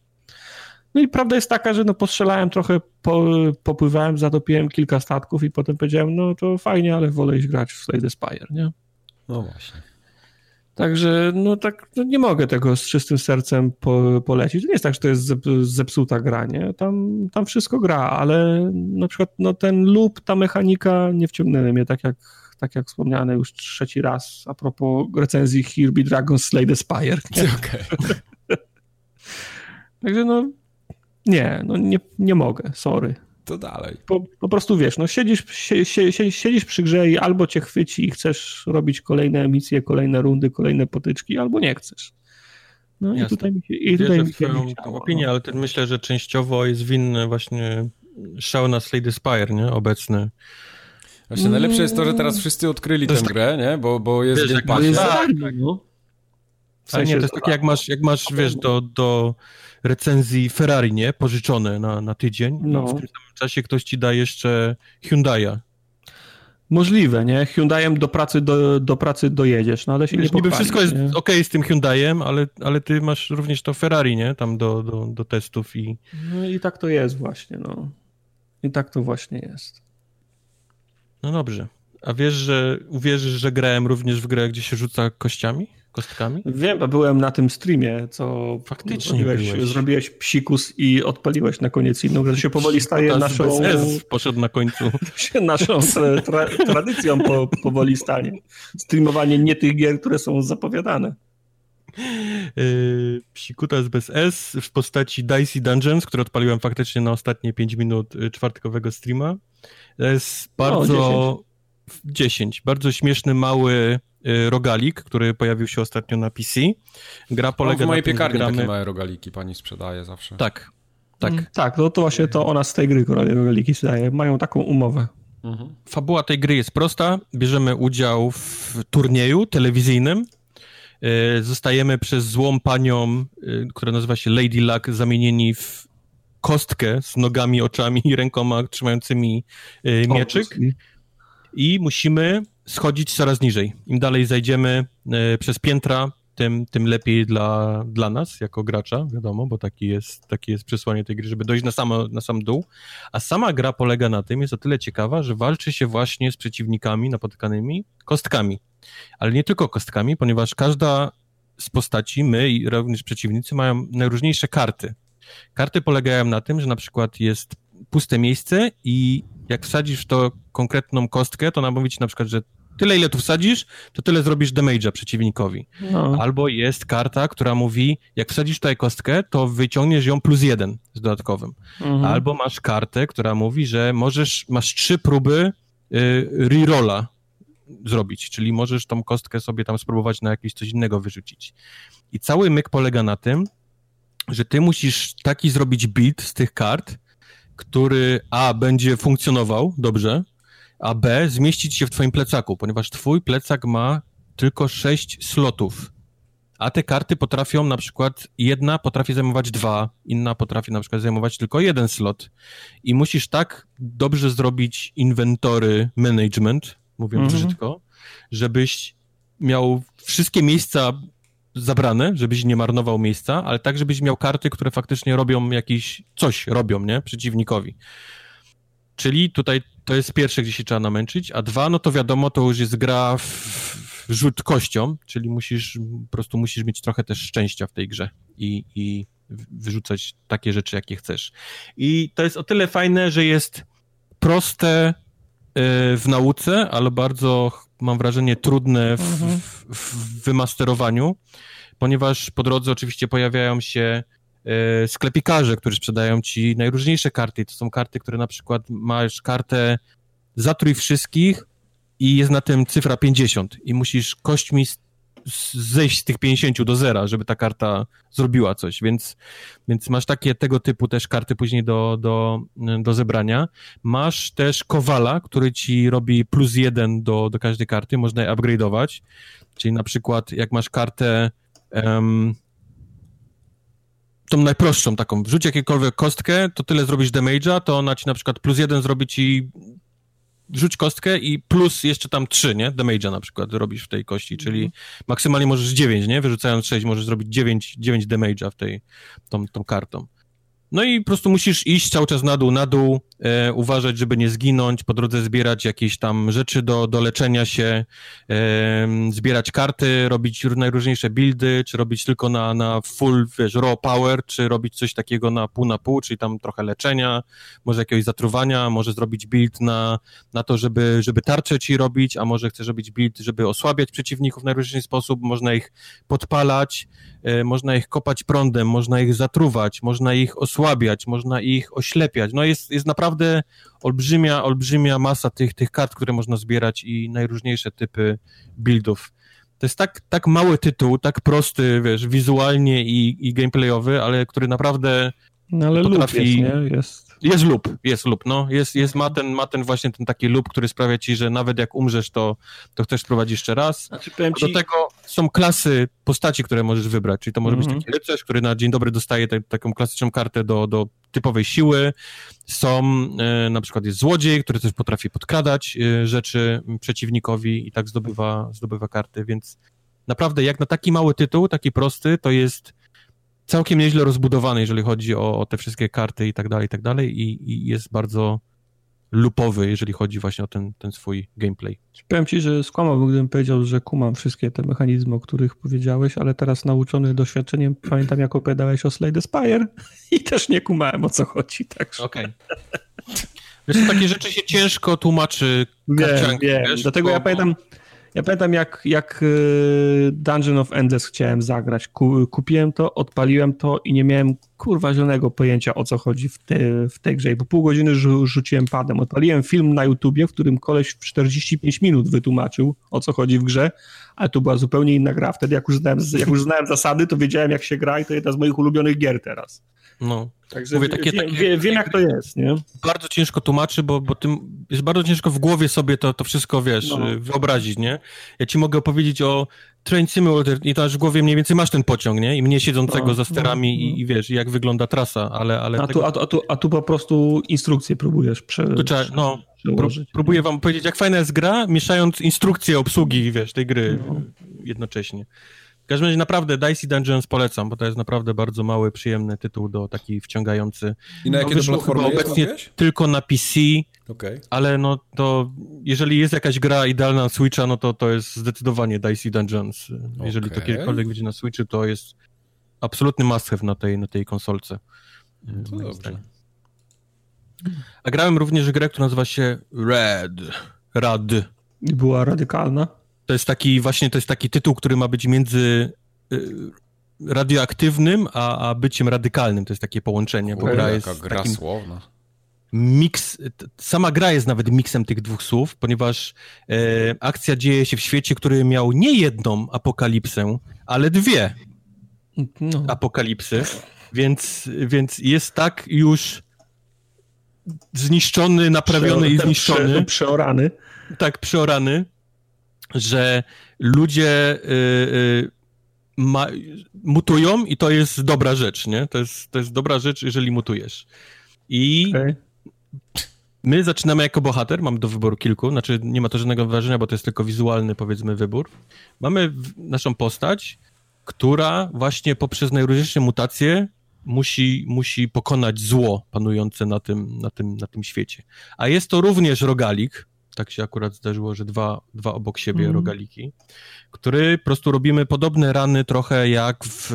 No i prawda jest taka, że no postrzelałem trochę, po, popływałem, zatopiłem kilka statków i potem powiedziałem, no to fajnie, ale wolę iść grać w Slade Spire, nie? No właśnie. Także no tak no nie mogę tego z czystym sercem po, polecić. To nie jest tak, że to jest zepsuta gra, nie? Tam, tam wszystko gra, ale na przykład no ten loop, ta mechanika nie wciągnęły mnie tak jak, tak jak wspomniane już trzeci raz a propos recenzji Kirby Dragon Slay Spire. Okay. Także no nie, no nie, nie mogę, sorry. To dalej. Po, po prostu wiesz, no siedzisz, sie, sie, siedzisz przy grze i albo cię chwyci i chcesz robić kolejne emisje, kolejne rundy, kolejne potyczki, albo nie chcesz. No Jasne. i tutaj mi się, i tutaj mi się chciało, opinię, no. ale ten myślę, że częściowo jest winny właśnie szał na Slade Spire, nie? Obecny. Właśnie najlepsze jest to, że teraz wszyscy odkryli tę tak... grę, nie? Bo, bo jest wiesz, Game Passie. Tak, no. W sensie, nie, to jest tak jak masz, jak masz, wiesz, do, do recenzji Ferrari, nie? Pożyczone na, na tydzień. No. W tym samym czasie ktoś ci da jeszcze Hyundai'a. Możliwe, nie? Hyundaiem do pracy, do, do pracy dojedziesz, no ale się Wiesz, nie Niby wszystko jest nie? ok z tym Hyundaiem, ale, ale ty masz również to Ferrari, nie? Tam do, do, do testów i... No i tak to jest właśnie, no. I tak to właśnie jest. No dobrze. A wiesz, że uwierzysz, że grałem również w grę, gdzie się rzuca kościami? Kostkami? Wiem, bo byłem na tym streamie, co faktycznie zrobiłeś, zrobiłeś psikus i odpaliłeś na koniec inną, że się powoli staje naszą... poszedł na końcu. się naszą tra tradycją po, powoli stanie. Streamowanie nie tych gier, które są zapowiadane. Yy, psikutas bez S w postaci Dicey Dungeons, które odpaliłem faktycznie na ostatnie 5 minut y, czwartkowego streama. To jest bardzo... O, 10. 10. Bardzo śmieszny, mały rogalik, który pojawił się ostatnio na PC. Gra polega no, w mojej na tym, piekarni gramy... takie małe rogaliki pani sprzedaje zawsze. Tak, tak. Mm, tak, no to właśnie to ona z tej gry rogaliki sprzedaje. Mają taką umowę. Mhm. Fabuła tej gry jest prosta. Bierzemy udział w turnieju telewizyjnym. Y, zostajemy przez złą panią, y, która nazywa się Lady Luck, zamienieni w kostkę z nogami, oczami i rękoma trzymającymi mieczyk. I musimy schodzić coraz niżej. Im dalej zajdziemy e, przez piętra, tym, tym lepiej dla, dla nas, jako gracza, wiadomo, bo taki jest, taki jest przesłanie tej gry, żeby dojść na, samo, na sam dół. A sama gra polega na tym, jest o tyle ciekawa, że walczy się właśnie z przeciwnikami napotykanymi kostkami. Ale nie tylko kostkami, ponieważ każda z postaci, my i również przeciwnicy, mają najróżniejsze karty. Karty polegają na tym, że na przykład jest puste miejsce i jak wsadzisz to konkretną kostkę, to ona mówi ci na przykład, że tyle ile tu wsadzisz, to tyle zrobisz damage'a przeciwnikowi. No. Albo jest karta, która mówi, jak wsadzisz tutaj kostkę, to wyciągniesz ją plus jeden z dodatkowym. Mhm. Albo masz kartę, która mówi, że możesz, masz trzy próby y, rerolla zrobić, czyli możesz tą kostkę sobie tam spróbować na jakieś coś innego wyrzucić. I cały myk polega na tym, że ty musisz taki zrobić bit z tych kart, który A będzie funkcjonował dobrze, a B zmieścić się w twoim plecaku, ponieważ twój plecak ma tylko 6 slotów. A te karty potrafią na przykład, jedna potrafi zajmować dwa, inna potrafi na przykład zajmować tylko jeden slot. I musisz tak dobrze zrobić inwentory management, mówiąc mhm. brzydko, żebyś miał wszystkie miejsca zabrane, żebyś nie marnował miejsca, ale tak, żebyś miał karty, które faktycznie robią jakiś, coś robią, nie? Przeciwnikowi. Czyli tutaj to jest pierwsze, gdzie się trzeba namęczyć, a dwa, no to wiadomo, to już jest gra w, w rzut kością, czyli musisz, po prostu musisz mieć trochę też szczęścia w tej grze i, i wyrzucać takie rzeczy, jakie chcesz. I to jest o tyle fajne, że jest proste y, w nauce, ale bardzo, mam wrażenie, trudne w, mhm. w, w wymasterowaniu, ponieważ po drodze oczywiście pojawiają się E, sklepikarze, którzy sprzedają ci najróżniejsze karty. To są karty, które na przykład masz kartę zatrój wszystkich i jest na tym cyfra 50 i musisz kośćmi zejść z tych 50 do zera, żeby ta karta zrobiła coś, więc, więc masz takie tego typu też karty później do, do, do zebrania. Masz też Kowala, który ci robi plus jeden do, do każdej karty, można je upgrade'ować, czyli na przykład jak masz kartę um, tą najprostszą taką, wrzuć jakiekolwiek kostkę, to tyle zrobisz damage'a, to ona ci na przykład plus jeden zrobi ci rzuć kostkę i plus jeszcze tam 3, nie? Damage'a na przykład robisz w tej kości, czyli mhm. maksymalnie możesz 9, nie? Wyrzucając 6 możesz zrobić 9, 9 damage'a w tej, tą, tą kartą. No i po prostu musisz iść cały czas na dół, na dół, e, uważać, żeby nie zginąć, po drodze zbierać jakieś tam rzeczy do, do leczenia się, e, zbierać karty, robić najróżniejsze buildy, czy robić tylko na, na full, wiesz, raw power, czy robić coś takiego na pół na pół, czyli tam trochę leczenia, może jakiegoś zatruwania, może zrobić build na, na to, żeby, żeby tarcze ci robić, a może chcesz robić build, żeby osłabiać przeciwników w najróżniejszy sposób, można ich podpalać, e, można ich kopać prądem, można ich zatruwać, można ich osłabiać, można ich oślepiać. No jest, jest naprawdę olbrzymia, olbrzymia masa tych, tych kart, które można zbierać i najróżniejsze typy buildów. To jest tak, tak mały tytuł, tak prosty, wiesz, wizualnie i, i gameplayowy, ale który naprawdę no ale potrafi... Jest, nie? Jest jest lub, jest lub, no. Jest, jest, ma, ten, ma ten właśnie ten taki lub, który sprawia ci, że nawet jak umrzesz, to, to chcesz spróbować jeszcze raz. Znaczy, ci... Do tego są klasy postaci, które możesz wybrać, czyli to może mm -hmm. być mhm. taki rycerz, który na dzień dobry dostaje te, taką klasyczną kartę do, do typowej siły. Są, e, na przykład jest złodziej, który też potrafi podkradać e, rzeczy przeciwnikowi i tak zdobywa, zdobywa karty, więc naprawdę jak na taki mały tytuł, taki prosty, to jest całkiem nieźle rozbudowany, jeżeli chodzi o, o, te wszystkie karty i tak dalej, i tak dalej i, i jest bardzo lupowy, jeżeli chodzi właśnie o ten, ten swój gameplay. Powiem ci, że skłamałbym, gdybym powiedział, że kumam wszystkie te mechanizmy, o których powiedziałeś, ale teraz nauczony doświadczeniem, pamiętam jak opowiadałeś o Slade Spire i też nie kumałem o co chodzi. Także. Okej. Okay. Wiesz, takie rzeczy się ciężko tłumaczy. Wiem, wiem. Wiesz, Dlatego bo, ja pamiętam, ja pamiętam, jak, jak y, Dungeon of Endless chciałem zagrać. Kupiłem to, odpaliłem to i nie miałem kurwa zielonego pojęcia o co chodzi w, te, w tej grze. I po pół godziny rzu rzuciłem padem. Odpaliłem film na YouTubie, w którym koleś w 45 minut wytłumaczył o co chodzi w grze, ale to była zupełnie inna gra. Wtedy, jak już znałem, jak już znałem zasady, to wiedziałem, jak się gra i to jedna z moich ulubionych gier teraz. No. Także Mówię, takie, wie, takie, wiem, jak to jest, nie? Bardzo ciężko tłumaczy, bo, bo tym jest bardzo ciężko w głowie sobie to, to wszystko, wiesz, no. wyobrazić, nie? Ja ci mogę opowiedzieć o Train Simulator i to aż w głowie mniej więcej masz ten pociąg, nie? I mnie siedzącego no, za sterami no, i, i, wiesz, jak wygląda trasa, ale... ale a, tu, a, a, tu, a tu po prostu instrukcję próbujesz prze... trzeba, no, próbuję wam powiedzieć, jak fajna jest gra, mieszając instrukcje obsługi, wiesz, tej gry no. jednocześnie. W każdym razie naprawdę Dicey Dungeons polecam, bo to jest naprawdę bardzo mały, przyjemny tytuł do taki wciągający. I na jakie no, platformy obecnie tylko na PC, okay. ale no to jeżeli jest jakaś gra idealna na Switcha, no to to jest zdecydowanie Dicey Dungeons. Jeżeli okay. to kiedykolwiek będzie na Switchu, to jest absolutny must have na tej, na tej konsolce. No to dobrze. A grałem również grę, która nazywa się Red. Rad. I była radykalna? To jest taki, właśnie to jest taki tytuł, który ma być między y, radioaktywnym, a, a byciem radykalnym. To jest takie połączenie, bo gra jest gra takim słowna. Miks, sama gra jest nawet miksem tych dwóch słów, ponieważ e, akcja dzieje się w świecie, który miał nie jedną apokalipsę, ale dwie no. apokalipsy, więc, więc jest tak już zniszczony, naprawiony i zniszczony. Prze przeorany. Tak, przeorany, że ludzie y, y, ma, mutują i to jest dobra rzecz, nie? To jest, to jest dobra rzecz, jeżeli mutujesz. I okay. my zaczynamy jako bohater, mamy do wyboru kilku, znaczy nie ma to żadnego wrażenia, bo to jest tylko wizualny, powiedzmy, wybór. Mamy naszą postać, która właśnie poprzez najróżniejsze mutacje musi, musi pokonać zło panujące na tym, na, tym, na tym świecie. A jest to również rogalik, tak się akurat zdarzyło, że dwa, dwa obok siebie mm. rogaliki, który po prostu robimy podobne rany trochę jak w...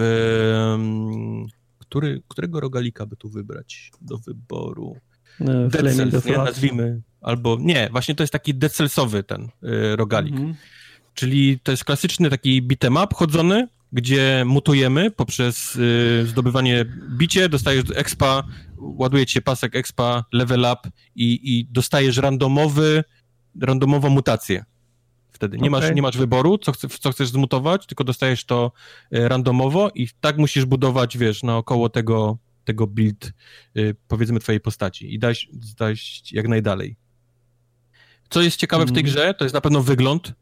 Um, który, którego rogalika by tu wybrać do wyboru? No, Decel, nie? nazwijmy. Albo nie, właśnie to jest taki decelsowy ten y, rogalik. Mm. Czyli to jest klasyczny taki beat'em up chodzony, gdzie mutujemy poprzez y, zdobywanie bicie, dostajesz expa, ładuje cię pasek expa, level up i, i dostajesz randomowy randomową mutację. Wtedy nie, okay. masz, nie masz wyboru, co, chce, co chcesz zmutować, tylko dostajesz to e, randomowo i tak musisz budować, wiesz, naokoło tego, tego build, y, powiedzmy, twojej postaci i dać, dać jak najdalej. Co jest ciekawe mm. w tej mhm. grze, to jest na pewno wygląd,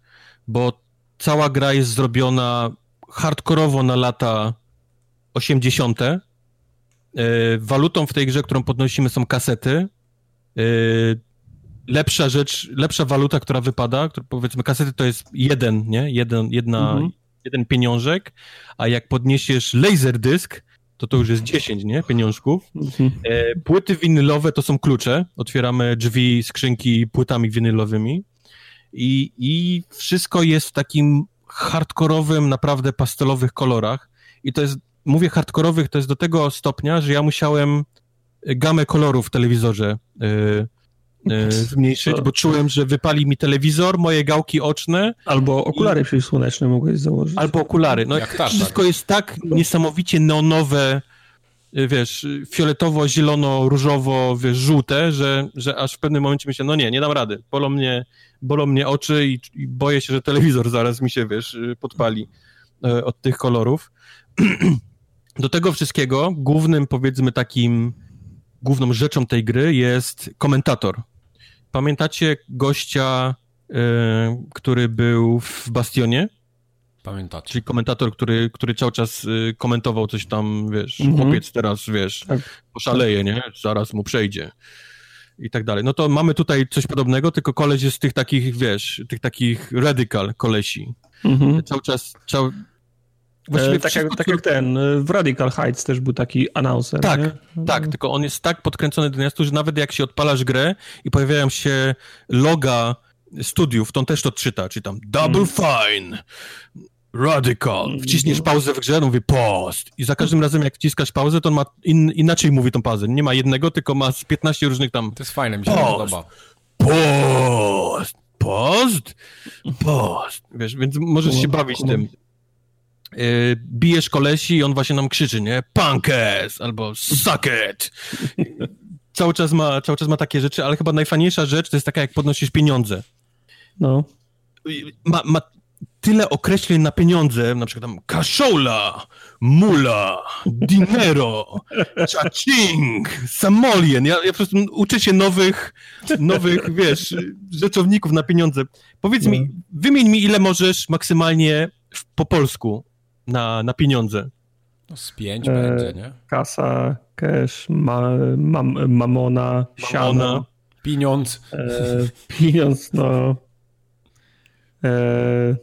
bo cała gra jest zrobiona hardkorowo na lata 80. E, walutą w tej grze, którą podnosimy są kasety. Lepsza rzecz, lepsza waluta, która wypada, która, powiedzmy kasety to jest jeden, nie? Jeden, jedna, mhm. jeden pieniążek, a jak podniesiesz laserdysk, to to już jest 10, nie? Pieniążków. Mhm. E, płyty winylowe to są klucze. Otwieramy drzwi, skrzynki płytami winylowymi i, i wszystko jest w takim hardkorowym, naprawdę pastelowych kolorach i to jest, mówię hardkorowych, to jest do tego stopnia, że ja musiałem gamę kolorów w telewizorze yy, zmniejszyć, bo czułem, że wypali mi telewizor, moje gałki oczne. Albo okulary i... przeciwsłoneczne mogłeś założyć. Albo okulary. No, Jak wszystko jest tak niesamowicie neonowe, y, wiesz, fioletowo, zielono, różowo, wiesz, żółte, że, że aż w pewnym momencie myślę, no nie, nie dam rady. Bolą mnie, bolą mnie oczy i, i boję się, że telewizor zaraz mi się, wiesz, y, podpali od tych kolorów. Do tego wszystkiego głównym, powiedzmy, takim, główną rzeczą tej gry jest komentator. Pamiętacie gościa, y, który był w Bastionie? Pamiętacie. Czyli komentator, który, który cały czas y, komentował coś tam, wiesz, mhm. chłopiec teraz, wiesz, tak. poszaleje, nie? Zaraz mu przejdzie i tak dalej. No to mamy tutaj coś podobnego, tylko koleś jest z tych takich, wiesz, tych takich radical kolesi. Mhm. Cały czas, cały, Właściwie e, tak, jak, tak jak ten, e, w Radical Heights też był taki announcer. Tak, nie? tak, tylko on jest tak podkręcony do miastu, że nawet jak się odpalasz grę i pojawiają się loga studiów, to on też to czyta, czyli tam double mm. fine, radical, mm. wciśniesz pauzę w grze, on mówi post i za każdym razem jak wciskasz pauzę, to on ma in, inaczej mówi tą pauzę, nie ma jednego, tylko ma z 15 różnych tam... To jest fajne, mi się post, podoba. Post, post, post, wiesz, więc możesz się bawić tym. Yy, bijesz kolesi i on właśnie nam krzyczy, nie? Punkes albo suck it. cały, czas ma, cały czas ma takie rzeczy, ale chyba najfajniejsza rzecz to jest taka, jak podnosisz pieniądze. No. Ma, ma tyle określeń na pieniądze, na przykład tam kaszola, mula, dinero, cha-ching, samolien. Ja, ja po prostu uczę się nowych, nowych, wiesz, rzeczowników na pieniądze. Powiedz no. mi, wymień mi ile możesz maksymalnie po polsku na, na pieniądze. No z pięć e, będzie, nie? Kasa, cash, ma, mam, mamona, siana. Pieniądz. E, pieniądz, no. E,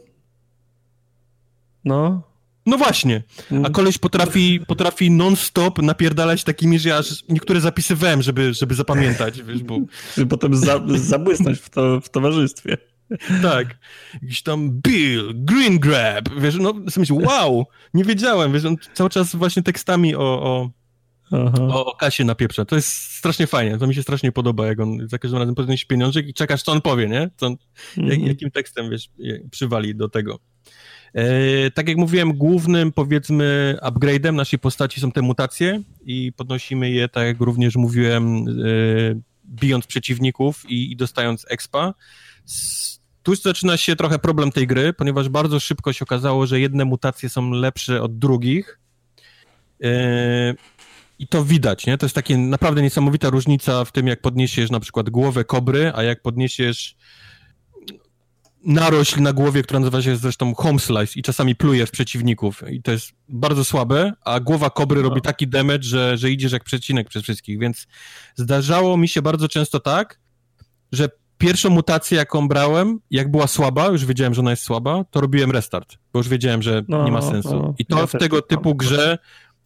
no. No właśnie. A mm. koleś potrafi, potrafi non-stop napierdalać takimi, że ja aż niektóre zapisywałem, żeby, żeby zapamiętać, wiesz, bo... Żeby potem za, zabłysnąć w, to, w towarzystwie. Tak. Jakiś tam Bill, Green Grab, wiesz, no sobie wow, nie wiedziałem, wiesz, on cały czas właśnie tekstami o, o, o, o kasie napieprza. To jest strasznie fajnie, to mi się strasznie podoba, jak on za każdym razem podniesie pieniążek i czekasz, co on powie, nie? Co on, mhm. jakim tekstem, wiesz, przywali do tego. E, tak jak mówiłem, głównym, powiedzmy, upgrade'em naszej postaci są te mutacje i podnosimy je, tak jak również mówiłem, e, bijąc przeciwników i, i dostając expa. Tu zaczyna się trochę problem tej gry, ponieważ bardzo szybko się okazało, że jedne mutacje są lepsze od drugich. Yy, I to widać, nie? To jest taka naprawdę niesamowita różnica w tym, jak podniesiesz na przykład głowę kobry, a jak podniesiesz narośl na głowie, która nazywa się zresztą home slice i czasami plujesz przeciwników i to jest bardzo słabe, a głowa kobry robi taki damage, że, że idziesz jak przecinek przez wszystkich, więc zdarzało mi się bardzo często tak, że pierwszą mutację, jaką brałem, jak była słaba, już wiedziałem, że ona jest słaba, to robiłem restart, bo już wiedziałem, że no, nie ma sensu. No, I to ja w tego tak typu grze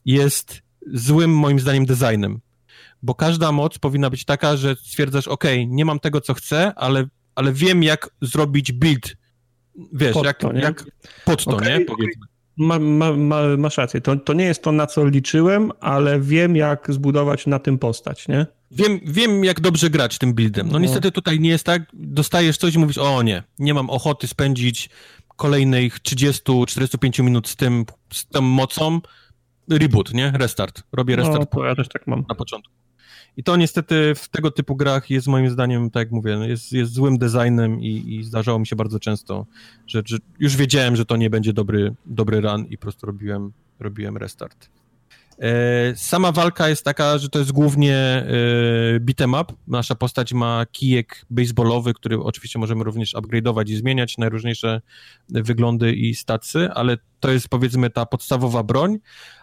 jest złym, moim zdaniem, designem. Bo każda moc powinna być taka, że stwierdzasz, ok, nie mam tego, co chcę, ale, ale wiem, jak zrobić build. Wiesz, pod jak, to, nie? jak pod to, okay, nie? Powiedzmy. Ma, ma, ma, masz rację. To, to nie jest to, na co liczyłem, ale wiem, jak zbudować na tym postać, nie? Wiem, wiem, jak dobrze grać tym buildem. No, no niestety tutaj nie jest tak. Dostajesz coś i mówisz, o nie, nie mam ochoty spędzić kolejnych 30-45 minut z tym, z tą mocą. Reboot, nie? Restart. Robię no, restart. No, ja też tak mam. Na początku. I to niestety w tego typu grach jest moim zdaniem, tak jak mówię, no, jest, jest złym designem i, i zdarzało mi się bardzo często, że, że, już wiedziałem, że to nie będzie dobry, dobry run i po prostu robiłem, robiłem restart. E, sama walka jest taka, że to jest głównie e, beat'em up. Nasza postać ma kijek baseballowy, który oczywiście możemy również upgrade'ować i zmieniać najróżniejsze wyglądy i stacy, ale to jest powiedzmy ta podstawowa broń,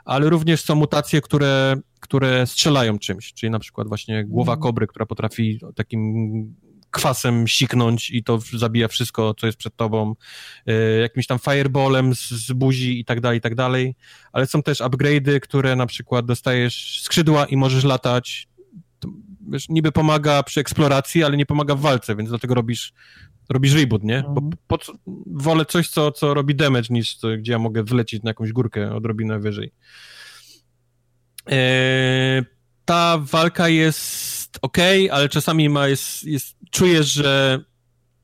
ale również są mutacje, które, które strzelają czymś, czyli na przykład właśnie głowa mhm. kobry, która potrafi takim kwasem siknąć i to zabija wszystko, co jest przed tobą, e, jakimś tam fireballem z, z buzi i tak dalej, i tak dalej, ale są też upgrade'y, które na przykład dostajesz skrzydła i możesz latać, to, wiesz, niby pomaga przy eksploracji, ale nie pomaga w walce, więc dlatego robisz robisz reboot, nie? Bo mhm. po, wolę coś, co, co robi damage, niż co, gdzie ja mogę wlecieć na jakąś górkę odrobinę wyżej. Eee, ta walka jest ok, ale czasami ma, jest, jest, czujesz, że,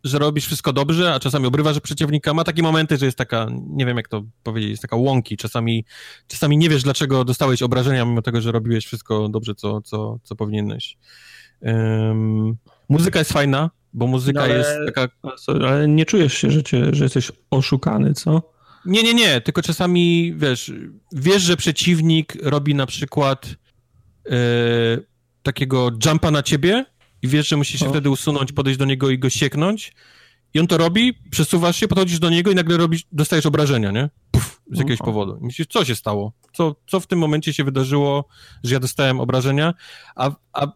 że robisz wszystko dobrze, a czasami obrywasz przeciwnika. Ma takie momenty, że jest taka, nie wiem jak to powiedzieć, jest taka łąki. Czasami, czasami nie wiesz, dlaczego dostałeś obrażenia, mimo tego, że robiłeś wszystko dobrze, co, co, co powinieneś. Um, muzyka jest fajna, bo muzyka no ale, jest taka... Ale nie czujesz się, że, cię, że jesteś oszukany, co? Nie, nie, nie, tylko czasami, wiesz, wiesz, że przeciwnik robi na przykład yy, takiego jumpa na ciebie i wiesz, że musisz się wtedy usunąć, podejść do niego i go sieknąć i on to robi, przesuwasz się, podchodzisz do niego i nagle robisz, dostajesz obrażenia, nie? Puf, z jakiegoś powodu. I myślisz, co się stało? Co, co w tym momencie się wydarzyło, że ja dostałem obrażenia? A, a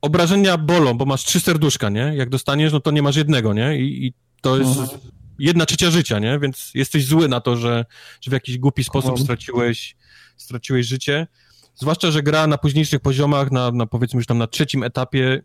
obrażenia bolą, bo masz trzy serduszka, nie? Jak dostaniesz, no to nie masz jednego, nie? I, i to jest mhm. jedna trzecia życia, nie? Więc jesteś zły na to, że, że w jakiś głupi sposób straciłeś, straciłeś życie. Zwłaszcza, że gra na późniejszych poziomach, na, na powiedzmy już tam na trzecim etapie,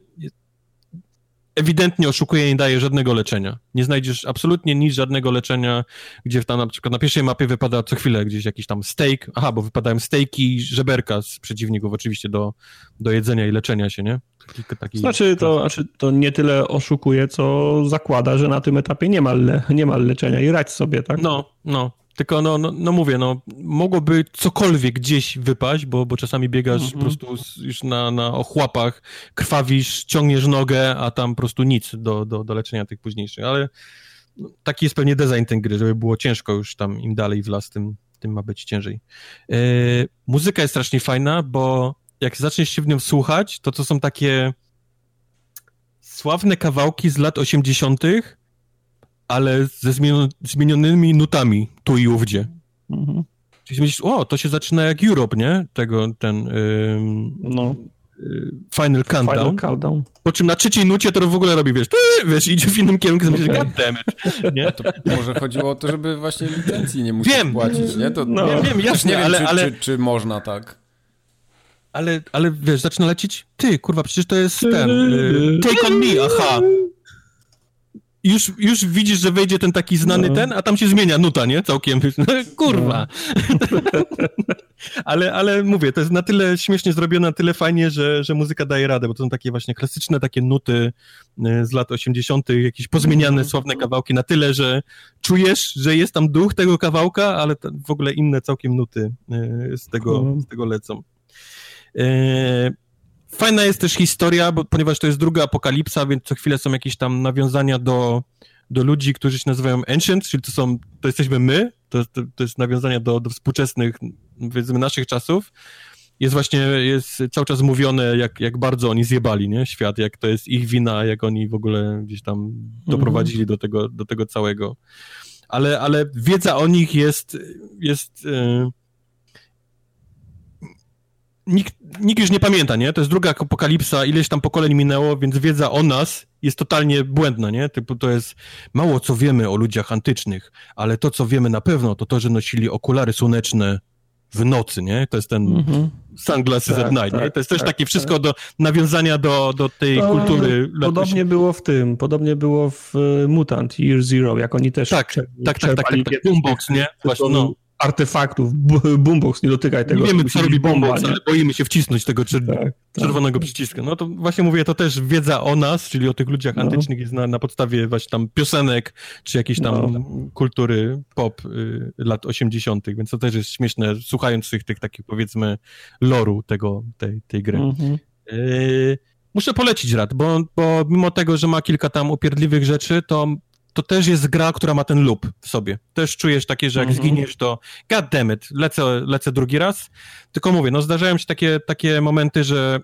ewidentnie oszukuje i nie daje żadnego leczenia. Nie znajdziesz absolutnie nic, żadnego leczenia, gdzie tam na przykład na pierwszej mapie wypada co chwilę gdzieś jakiś tam steak, aha, bo wypadają steaki i żeberka z przeciwników oczywiście do, do jedzenia i leczenia się, nie? Taki, taki znaczy, to, znaczy, to nie tyle oszukuje, co zakłada, że na tym etapie nie ma, le, nie ma leczenia i radź sobie, tak? No, no. Tylko no, no, no, mówię, no mogłoby cokolwiek gdzieś wypaść, bo, bo czasami biegasz mm -hmm. po prostu już na, na ochłapach, krwawisz, ciągniesz nogę, a tam po prostu nic do, do, do leczenia tych późniejszych, ale no, taki jest pewnie design tej gry, żeby było ciężko już tam im dalej w las, tym, tym ma być ciężej. Yy, muzyka jest strasznie fajna, bo jak zaczniesz się w nią słuchać, to to są takie sławne kawałki z lat 80., ale ze zmienionymi nutami tu i ówdzie. Mhm. Czyli myślisz, o, to się zaczyna jak Europe, nie? Tego, ten... Ym, no. Y, Final Countdown. Final Countdown. Po czym na trzeciej nucie to w ogóle robi, wiesz, wiesz, idzie w innym kierunku, okay. myślisz, goddammit, nie? To może chodziło o to, żeby właśnie licencji nie musieć wiem. płacić, nie? To, no. Wiem, wiem, jasne, nie wiem, ale, czy, ale... Czy, czy, można tak. Ale, ale wiesz, zaczyna lecieć, ty, kurwa, przecież to jest ten, y, Take On Me, aha już, już widzisz, że wejdzie ten taki znany no. ten, a tam się zmienia nuta, nie? Całkiem. Kurwa. No. ale, ale mówię, to jest na tyle śmiesznie zrobione, na tyle fajnie, że, że muzyka daje radę, bo to są takie właśnie klasyczne takie nuty y, z lat 80., jakieś pozmieniane, no. sławne kawałki, na tyle, że czujesz, że jest tam duch tego kawałka, ale w ogóle inne całkiem nuty y, z tego, z tego lecą. Fajna jest też historia, bo, ponieważ to jest druga apokalipsa, więc co chwilę są jakieś tam nawiązania do, do ludzi, którzy się nazywają Ancient, czyli to są, to jesteśmy my, to, to, to jest nawiązania do, do współczesnych, powiedzmy, naszych czasów. Jest właśnie, jest cały czas mówione, jak, jak bardzo oni zjebali, nie, świat, jak to jest ich wina, jak oni w ogóle gdzieś tam doprowadzili do tego, do tego całego. Ale, ale wiedza o nich jest, jest yy, nikt, nikt już nie pamięta, nie? To jest druga apokalipsa, ileś tam pokoleń minęło, więc wiedza o nas jest totalnie błędna, nie? Typu to jest mało co wiemy o ludziach antycznych, ale to co wiemy na pewno to to, że nosili okulary słoneczne w nocy, nie? To jest ten mm -hmm. sunglasses tak, at night, tak, nie? To jest też tak, takie wszystko tak. do nawiązania do, do tej to, kultury. Podobnie było w tym, podobnie było w e, Mutant Year Zero, jak oni też tak, tak, tak, tak, tak, tak, Boombox, nie? Właśnie, no artefaktów. Boombox, nie dotykaj tego. Nie wiemy, co robi Boombox, ale boimy się wcisnąć tego czer tak, tak. czerwonego przycisku. No to właśnie mówię, to też wiedza o nas, czyli o tych ludziach no. antycznych jest na, na podstawie właśnie tam piosenek, czy jakiejś tam no. kultury pop y, lat 80., więc to też jest śmieszne, słuchając tych, tych takich powiedzmy loru tego, tej, tej gry. Mhm. Yy, muszę polecić rad, bo, bo mimo tego, że ma kilka tam upierdliwych rzeczy, to to też jest gra, która ma ten loop w sobie. Też czujesz takie, że jak mm -hmm. zginiesz, to god damn it, lecę, lecę drugi raz. Tylko mówię, no zdarzają się takie, takie momenty, że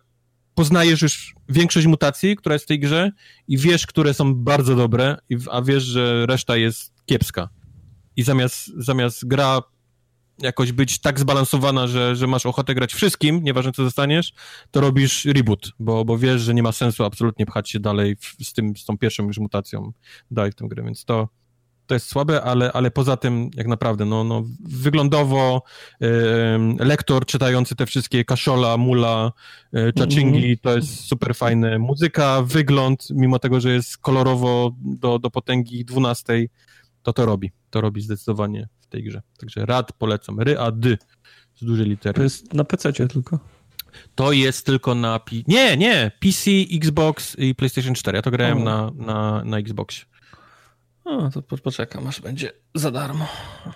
poznajesz już większość mutacji, która jest w tej grze i wiesz, które są bardzo dobre, a wiesz, że reszta jest kiepska. I zamiast, zamiast gra jakoś być tak zbalansowana, że, że masz ochotę grać wszystkim, nieważne co zostaniesz, to robisz reboot, bo, bo wiesz, że nie ma sensu absolutnie pchać się dalej w, z, tym, z tą pierwszą już mutacją dalej w tę grę, więc to, to jest słabe, ale, ale poza tym jak naprawdę, no, no wyglądowo yy, lektor czytający te wszystkie kaszola, mula, yy, czachingi, to jest super fajne. Muzyka, wygląd, mimo tego, że jest kolorowo do, do potęgi 12, to to robi. To robi zdecydowanie tej grze. Także rad polecam. Ry, a dy z dużej litery. To jest na PC tylko. To jest tylko na... Nie, nie! PC, Xbox i PlayStation 4. Ja to grałem na, na, na Xboxie. O, to poczekam, aż będzie za darmo.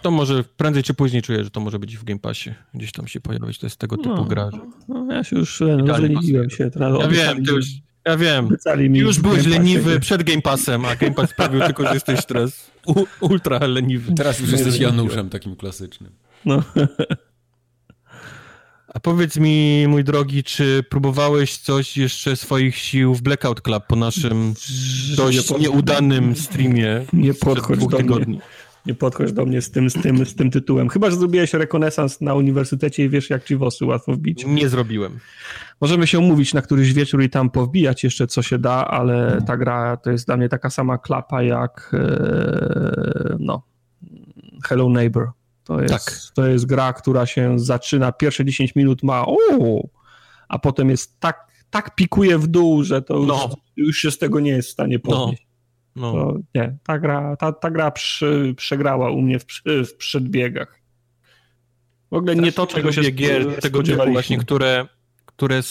To może prędzej czy później czuję, że to może być w Game Passie. Gdzieś tam się pojawić, to jest tego typu no, gra. No, ja się już rozleniwiłem się. Teraz ja wiem, ty już, ja wiem. Już byłeś leniwy przed Game Passem, a Game Pass sprawił tylko, że jesteś teraz ultra leniwy. Teraz już jesteś Januszem takim klasycznym. No. A powiedz mi, mój drogi, czy próbowałeś coś jeszcze swoich sił w Blackout Club po naszym dość nie nieudanym streamie? Nie podchodź do mnie. Nie podchodź do mnie z tym, z, tym, z tym tytułem. Chyba, że zrobiłeś rekonesans na uniwersytecie i wiesz, jak ci wosy łatwo wbić. Nie zrobiłem. Możemy się umówić na któryś wieczór i tam powbijać jeszcze, co się da, ale ta gra to jest dla mnie taka sama klapa jak e, no, Hello Neighbor. To jest, tak. to jest gra, która się zaczyna, pierwsze 10 minut ma o, a potem jest tak, tak pikuje w dół, że to no. już, już, się z tego nie jest w stanie no. podnieść. No. No. To, nie, ta gra, ta, ta gra przy, przegrała u mnie w, w przedbiegach. W ogóle nie to, czego się gier tego typu właśnie, które, które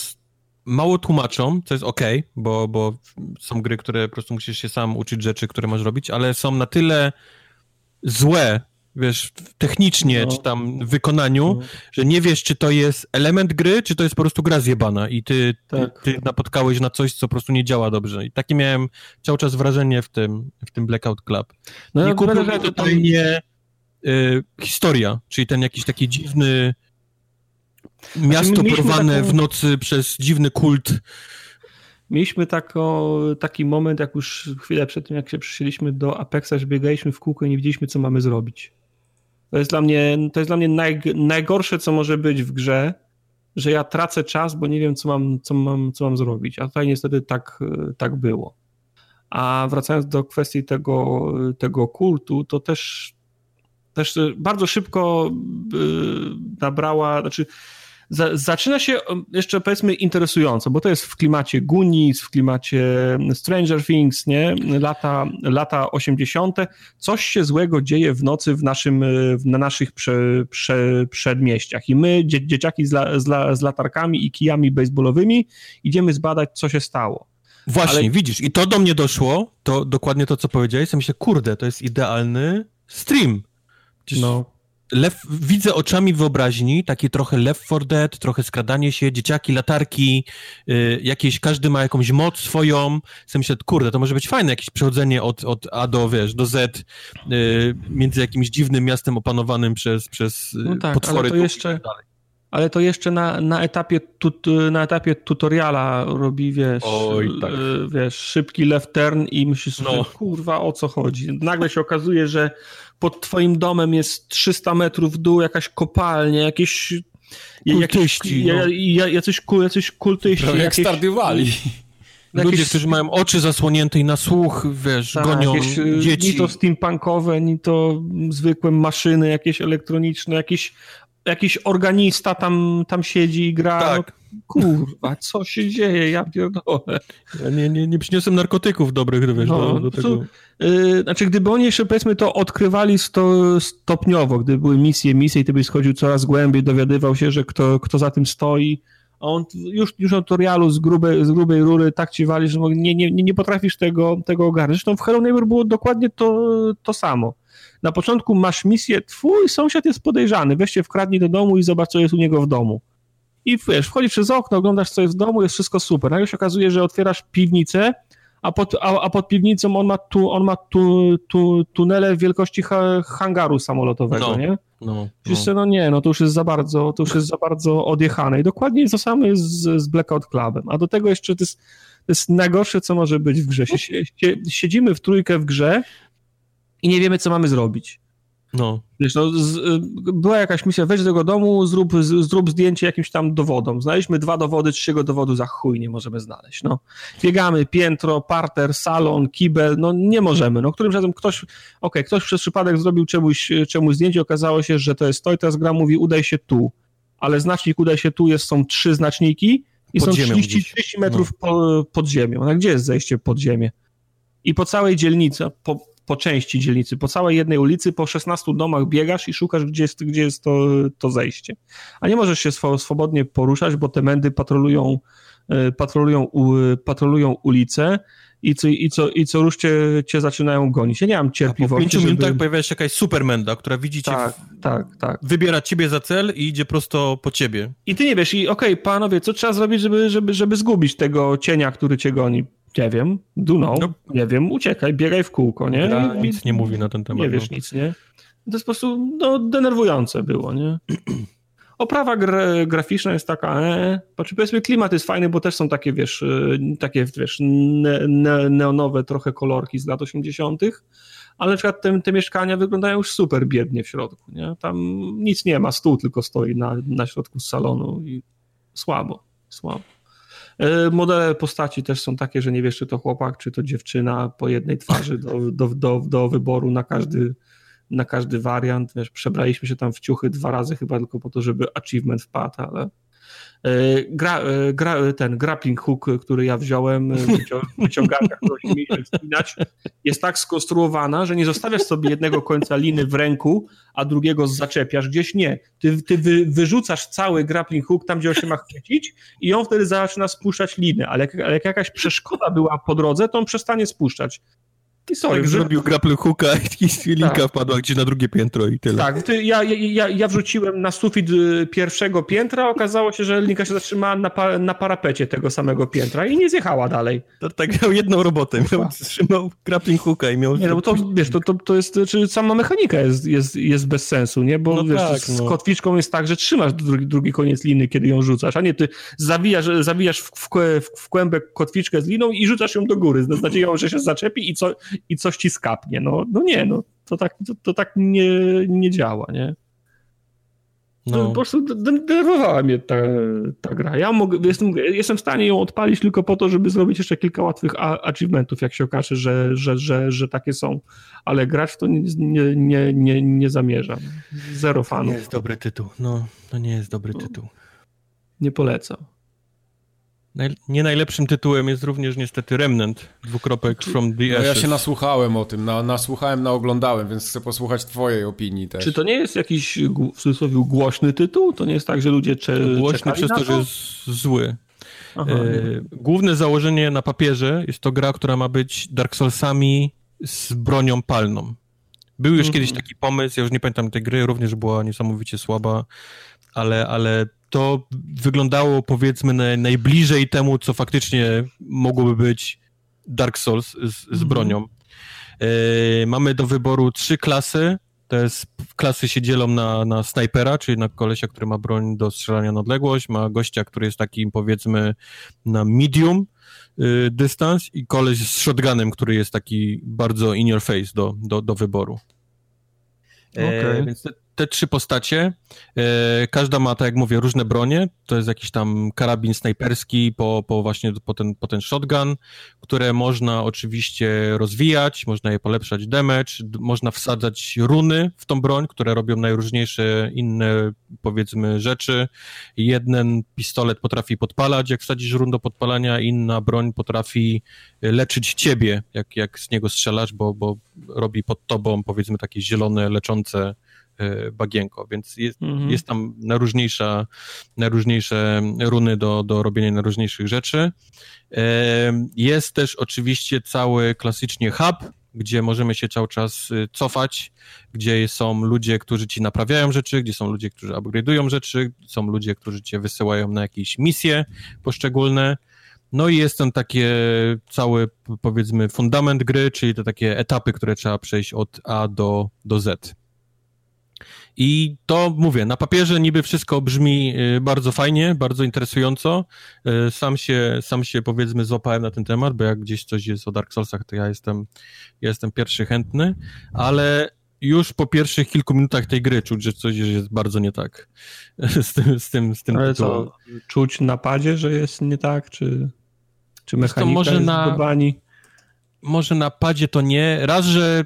mało tłumaczą, co jest ok, bo, bo są gry, które po prostu musisz się sam uczyć rzeczy, które masz robić, ale są na tyle złe wiesz, technicznie, no. czy tam w wykonaniu, no. że nie wiesz, czy to jest element gry, czy to jest po prostu gra zjebana i ty, tak. ty, ty napotkałeś na coś, co po prostu nie działa dobrze. I takie miałem cały czas wrażenie w tym, w tym Blackout Club. No, nie kupił mnie totalnie y, historia, czyli ten jakiś taki dziwny miasto znaczy, porwane taką... w nocy przez dziwny kult mieliśmy tako, taki moment, jak już chwilę przed tym, jak się przyszliśmy do Apexa, że biegaliśmy w kółko i nie wiedzieliśmy, co mamy zrobić. To jest dla mnie, to jest dla mnie naj, najgorsze, co może być w grze, że ja tracę czas, bo nie wiem, co mam, co mam, co mam zrobić. A tutaj niestety tak, tak było. A wracając do kwestii tego, tego kultu, to też, też bardzo szybko y, nabrała, znaczy zaczyna się jeszcze powiedzmy interesująco, bo to jest w klimacie Goonies, w klimacie Stranger Things, nie? Lata, lata 80. Coś się złego dzieje w nocy w naszym, na naszych prze, prze, przedmieściach i my, dzie, dzieciaki z, la, z, la, z latarkami i kijami baseballowymi idziemy zbadać, co się stało. Właśnie, Ale... widzisz, i to do mnie doszło, to dokładnie to, co powiedziałeś, ja myślę, kurde, to jest idealny stream. Przecież no Widzę oczami wyobraźni takie trochę Left 4 Dead, trochę skradanie się, dzieciaki, latarki, y, jakieś, każdy ma jakąś moc swoją. Sobie myślę, kurde, to może być fajne, jakieś przechodzenie od, od A do, wiesz, do Z y, między jakimś dziwnym miastem opanowanym przez, przez y, no tak, potwory. Ale to jeszcze, ale to jeszcze na, na, etapie, tut, na etapie tutoriala robi, wiesz, Oj, tak. wiesz, szybki left turn i myślisz, no. kurwa, o co chodzi. Nagle się okazuje, że pod twoim domem jest 300 metrów w dół jakaś kopalnia, jakieś... Kultyści. Jakieś, no. jacyś, jacyś kultyści. Prawie jak Stardew Valley. Ludzie, jakieś... którzy mają oczy zasłonięte i na słuch, wiesz, tak, gonią jakieś, y, dzieci. Ni to steampunkowe, ni to zwykłe maszyny jakieś elektroniczne, jakieś jakiś organista tam, tam siedzi i gra. Tak. No, kurwa, co się dzieje? Ja pierdolę. Ja nie, nie, nie przyniosłem narkotyków dobrych, wiesz, no, do, do tego. Yy, znaczy, gdyby oni jeszcze, powiedzmy, to odkrywali sto, stopniowo, gdyby były misje, misje i ty byś schodził coraz głębiej, dowiadywał się, że kto, kto za tym stoi, a on już, już na tutorialu z grubej, z grubej rury tak ci wali, że nie, nie, nie potrafisz tego, tego ogarnąć. Zresztą w Hello Neighbor było dokładnie to, to samo. Na początku masz misję, twój sąsiad jest podejrzany, weź się wkradnij do domu i zobacz, co jest u niego w domu. i wiesz, wchodzisz przez okno, oglądasz co jest w domu, jest wszystko super. Nagle się okazuje, że otwierasz piwnicę, a pod, a, a pod piwnicą on ma, tu, on ma tu, tu, tunele wielkości ha, hangaru samolotowego, no, nie? No, no. no nie, no to już jest za bardzo, to już jest za bardzo odjechane i dokładnie to samo jest z, z Blackout Clubem, a do tego jeszcze to jest, to jest najgorsze, co może być w grze. Siedzimy w trójkę w grze i nie wiemy, co mamy zrobić. No. Wiesz, no, z, y, była jakaś misja, weź do tego domu, zrób, z, zrób zdjęcie jakimś tam dowodom. Znaleźliśmy dwa dowody, trzeciego dowodu za chuj nie możemy znaleźć, no. Biegamy, piętro, parter, salon, kibel, no nie możemy, no. Którymś razem ktoś, okej, okay, ktoś przez przypadek zrobił czemuś, czemuś zdjęcie, okazało się, że to jest to i teraz gra mówi, udaj się tu. Ale znacznik udaj się tu, jest, są trzy znaczniki i pod są 30, 30 metrów no. po, pod ziemią. No gdzie jest zejście pod ziemię? I po całej dzielnicy, po, po części dzielnicy, po całej jednej ulicy, po 16 domach biegasz i szukasz, gdzie jest, gdzie jest to, to zejście. A nie możesz się swobodnie poruszać, bo te mędy patrolują, e, patrolują, patrolują ulicę i co, i co, i co rusz cię, cię zaczynają gonić. Ja nie mam cierpliwości, A po pięciu żeby... minutach pojawia się jakaś supermenda, która widzi cię, tak, w... tak, tak. wybiera ciebie za cel i idzie prosto po ciebie. I ty nie wiesz, i okej, okay, panowie, co trzeba zrobić, żeby, żeby, żeby zgubić tego cienia, który cię goni? Nie wiem, know, no. nie wiem, uciekaj, biegaj w kółko, nie? Gra nic nie mówi na ten temat. Nie wiesz no. nic, nie? To jest po prostu no, denerwujące było, nie? Oprawa gra, graficzna jest taka, e, znaczy powiedzmy klimat jest fajny, bo też są takie, wiesz, e, takie, wiesz, ne, ne, neonowe trochę kolorki z lat 80., ale na przykład te, te, mieszkania wyglądają już super biednie w środku, nie? Tam nic nie ma, stół tylko stoi na, na środku salonu i słabo, słabo. E, modele postaci też są takie, że nie wiesz, czy to chłopak, czy to dziewczyna po jednej twarzy do, do, do, do wyboru na każdy, na każdy wariant. Wiesz, przebraliśmy się tam w ciuchy dwa razy chyba tylko po to, żeby achievement wpadł, ale gra, e, gra, ten grappling hook, który ja wziąłem, e, którą mieliśmy wspinać, jest tak skonstruowana, że nie zostawiasz sobie jednego końca liny w ręku, a drugiego zaczepiasz gdzieś. Nie. Ty, ty wy, wyrzucasz cały grappling hook tam, gdzie on się ma chwycić i on wtedy zaczyna spuszczać liny, ale jak, ale jak jakaś przeszkoda była po drodze, to on przestanie spuszczać. Sorry, tak, zrobił grapple hooka i linka tak. wpadła gdzieś na drugie piętro i tyle. Tak, ty, ja, ja, ja wrzuciłem na sufit y, pierwszego piętra, okazało się, że linka się zatrzymała na, pa, na parapecie tego samego piętra i nie zjechała dalej. To tak miał jedną robotę, miał, trzymał grappling hooka i miał... Nie, no bo to, wiesz, to, to, to jest, czy znaczy sama mechanika jest, jest, jest bez sensu, nie? Bo no wiesz, tak, z no. kotwiczką jest tak, że trzymasz drugi, drugi koniec liny, kiedy ją rzucasz, a nie ty zawijasz, zawijasz w, w, w kłębek kotwiczkę z liną i rzucasz ją do góry z nadzieją, że się zaczepi i, co, i coś ci skapie kapnie. No, no nie, no to tak, to, to tak nie, nie działa, nie? No. Po prostu denerwowała mnie ta, ta gra. Ja mogę, jestem, jestem w stanie ją odpalić tylko po to, żeby zrobić jeszcze kilka łatwych achievementów, jak się okaże, że, że, że, że takie są. Ale grać w to nie, nie, nie, nie, nie zamierzam. Zero fanów. To nie jest dobry tytuł. No, to nie jest dobry no. tytuł. Nie polecam. Nie najlepszym tytułem jest również niestety Remnant, dwukropek From the Ashes. No ja się nasłuchałem o tym, na, nasłuchałem, naoglądałem, więc chcę posłuchać twojej opinii też. Czy to nie jest jakiś w cudzysłowie głośny tytuł? To nie jest tak, że ludzie cze Głośny przez to, to, że jest zły. Aha, e, główne założenie na papierze jest to gra, która ma być Dark Soulsami z bronią palną. Był już mhm. kiedyś taki pomysł, ja już nie pamiętam tej gry, również była niesamowicie słaba, ale, ale to wyglądało powiedzmy najbliżej temu, co faktycznie mogłoby być Dark Souls z, z mhm. bronią. E, mamy do wyboru trzy klasy. Jest, klasy się dzielą na, na snajpera, czyli na kolesia, który ma broń do strzelania na odległość, ma gościa, który jest takim powiedzmy na medium y, dystans i koleś z shotgunem, który jest taki bardzo in your face do, do, do wyboru. Okay. E, więc te, te trzy postacie, e, każda ma, tak jak mówię, różne bronie. To jest jakiś tam karabin snajperski po, po właśnie po ten, po ten shotgun, które można oczywiście rozwijać, można je polepszać damage, można wsadzać runy w tą broń, które robią najróżniejsze inne, powiedzmy, rzeczy. Jeden pistolet potrafi podpalać, jak wsadzisz run do podpalania, inna broń potrafi leczyć ciebie, jak, jak z niego strzelasz, bo, bo robi pod tobą, powiedzmy, takie zielone, leczące E, bagienko, więc jest, mhm. jest tam najróżniejsza, najróżniejsze runy do, do robienia najróżniejszych rzeczy. E, jest też oczywiście cały klasycznie hub, gdzie możemy się cały czas y, cofać, gdzie są ludzie, którzy ci naprawiają rzeczy, gdzie są ludzie, którzy upgrade'ują rzeczy, są ludzie, którzy cię wysyłają na jakieś misje poszczególne. No i jest ten takie cały, powiedzmy, fundament gry, czyli te takie etapy, które trzeba przejść od A do, do Z. I to mówię, na papierze niby wszystko brzmi y, bardzo fajnie, bardzo interesująco. Y, sam się, sam się powiedzmy złapałem na ten temat, bo jak gdzieś coś jest o Dark Soulsach, to ja jestem, ja jestem pierwszy chętny, ale już po pierwszych kilku minutach tej gry czuć, że coś jest bardzo nie tak z tym, z tym, z tym Ale tytułem. co, czuć na padzie, że jest nie tak, czy, czy mechanika to może jest na... Bani? Może na padzie to nie. Raz że,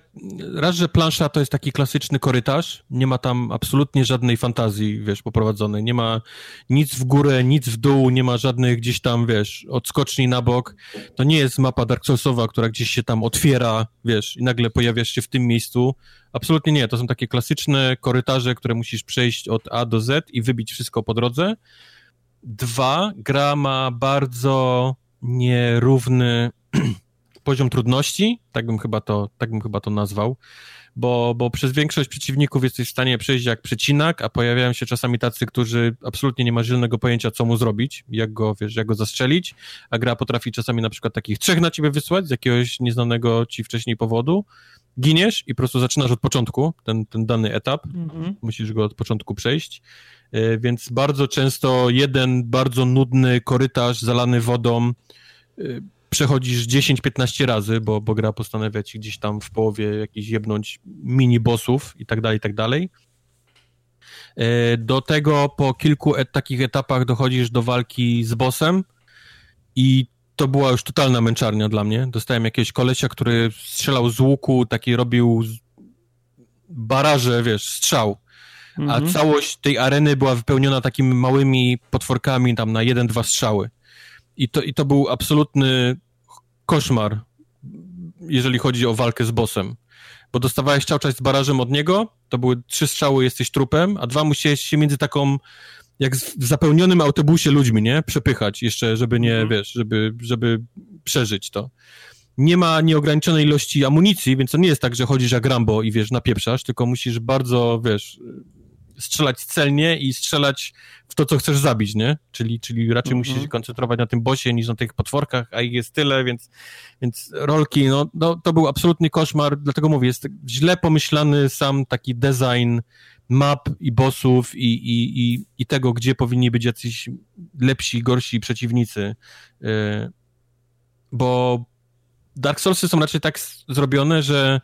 raz, że plansza to jest taki klasyczny korytarz. Nie ma tam absolutnie żadnej fantazji, wiesz, poprowadzonej. Nie ma nic w górę, nic w dół, nie ma żadnych gdzieś tam, wiesz, odskoczni na bok. To nie jest mapa Dark Soulsowa, która gdzieś się tam otwiera, wiesz, i nagle pojawiasz się w tym miejscu. Absolutnie nie. To są takie klasyczne korytarze, które musisz przejść od A do Z i wybić wszystko po drodze. Dwa, gra ma bardzo nierówny poziom trudności, tak bym chyba to, tak bym chyba to nazwał, bo, bo przez większość przeciwników jesteś w stanie przejść jak przecinak, a pojawiają się czasami tacy, którzy absolutnie nie ma zielonego pojęcia, co mu zrobić, jak go, wiesz, jak go zastrzelić, a gra potrafi czasami na przykład takich trzech na ciebie wysłać z jakiegoś nieznanego ci wcześniej powodu, giniesz i po prostu zaczynasz od początku ten, ten dany etap, mhm. musisz go od początku przejść, e, więc bardzo często jeden bardzo nudny korytarz zalany wodą e, przechodzisz 10-15 razy, bo, bo gra postanawia ci gdzieś tam w połowie jakiś jebnąć mini bossów i tak dalej, i tak dalej. E, do tego po kilku et takich etapach dochodzisz do walki z bossem i to była już totalna męczarnia dla mnie. Dostałem jakiegoś kolesia, który strzelał z łuku, taki robił baraże, wiesz, strzał. Mhm. A całość tej areny była wypełniona takimi małymi potworkami tam na jeden, dwa strzały. I to, I to był absolutny koszmar, jeżeli chodzi o walkę z bossem. Bo dostawałeś czas z barażem od niego, to były trzy strzały, jesteś trupem, a dwa musiałeś się między taką, jak w zapełnionym autobusie ludźmi, nie? Przepychać jeszcze, żeby nie, mhm. wiesz, żeby, żeby przeżyć to. Nie ma nieograniczonej ilości amunicji, więc to nie jest tak, że chodzisz jak Rambo i wiesz, napieprzasz, tylko musisz bardzo, wiesz, strzelać celnie i strzelać w to, co chcesz zabić, nie? Czyli, czyli raczej mm -hmm. musisz się koncentrować na tym bosie niż na tych potworkach, a ich jest tyle, więc, więc rolki, no, no to był absolutny koszmar, dlatego mówię, jest źle pomyślany sam taki design map i bossów i, i, i, i tego, gdzie powinni być jacyś lepsi, gorsi przeciwnicy, yy, bo Dark Soulsy są raczej tak zrobione, że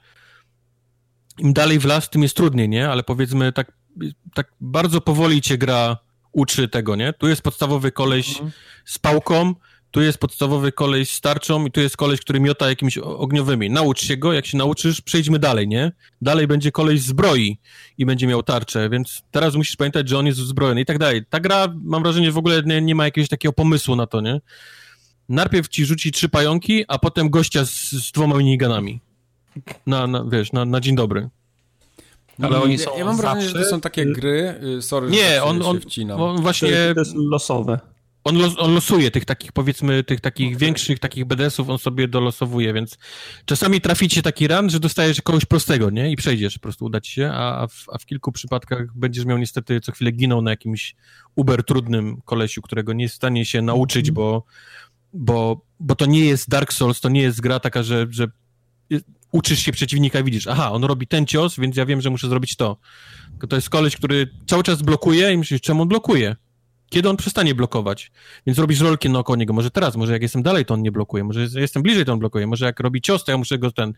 im dalej w las, tym jest trudniej, nie? Ale powiedzmy tak tak bardzo powoli cię gra uczy tego, nie? Tu jest podstawowy koleś mhm. z pałką, tu jest podstawowy koleś z tarczą i tu jest koleś, który miota jakimiś ogniowymi. Naucz się go, jak się nauczysz, przejdźmy dalej, nie? Dalej będzie koleś zbroi i będzie miał tarczę, więc teraz musisz pamiętać, że on jest uzbrojony i tak dalej. Ta gra, mam wrażenie, w ogóle nie, nie ma jakiegoś takiego pomysłu na to, nie? Najpierw ci rzuci trzy pająki, a potem gościa z, z dwoma miniganami. Na, na, wiesz, na, na dzień dobry. Ale oni są Ja mam wrażenie, że to są takie gry, y, sorry, nie, on, on, on właśnie... To jest losowe. On, los, on, losuje tych takich, powiedzmy, tych takich okay. większych, takich BDS-ów, on sobie dolosowuje, więc czasami traficie taki run, że dostajesz kogoś prostego, nie? I przejdziesz, po prostu uda ci się, a, a, w, a w kilku przypadkach będziesz miał niestety co chwilę ginął na jakimś uber trudnym kolesiu, którego nie jest w stanie się nauczyć, mm. bo, bo, bo to nie jest Dark Souls, to nie jest gra taka, że, że uczysz się przeciwnika widzisz, aha, on robi ten cios, więc ja wiem, że muszę zrobić to. To jest koleś, który cały czas blokuje i myślisz, czemu on blokuje? Kiedy on przestanie blokować? Więc robisz rolki naokoło niego. Może teraz, może jak jestem dalej, to on nie blokuje. Może jestem bliżej, to on blokuje. Może jak robi cios, to ja muszę go ten...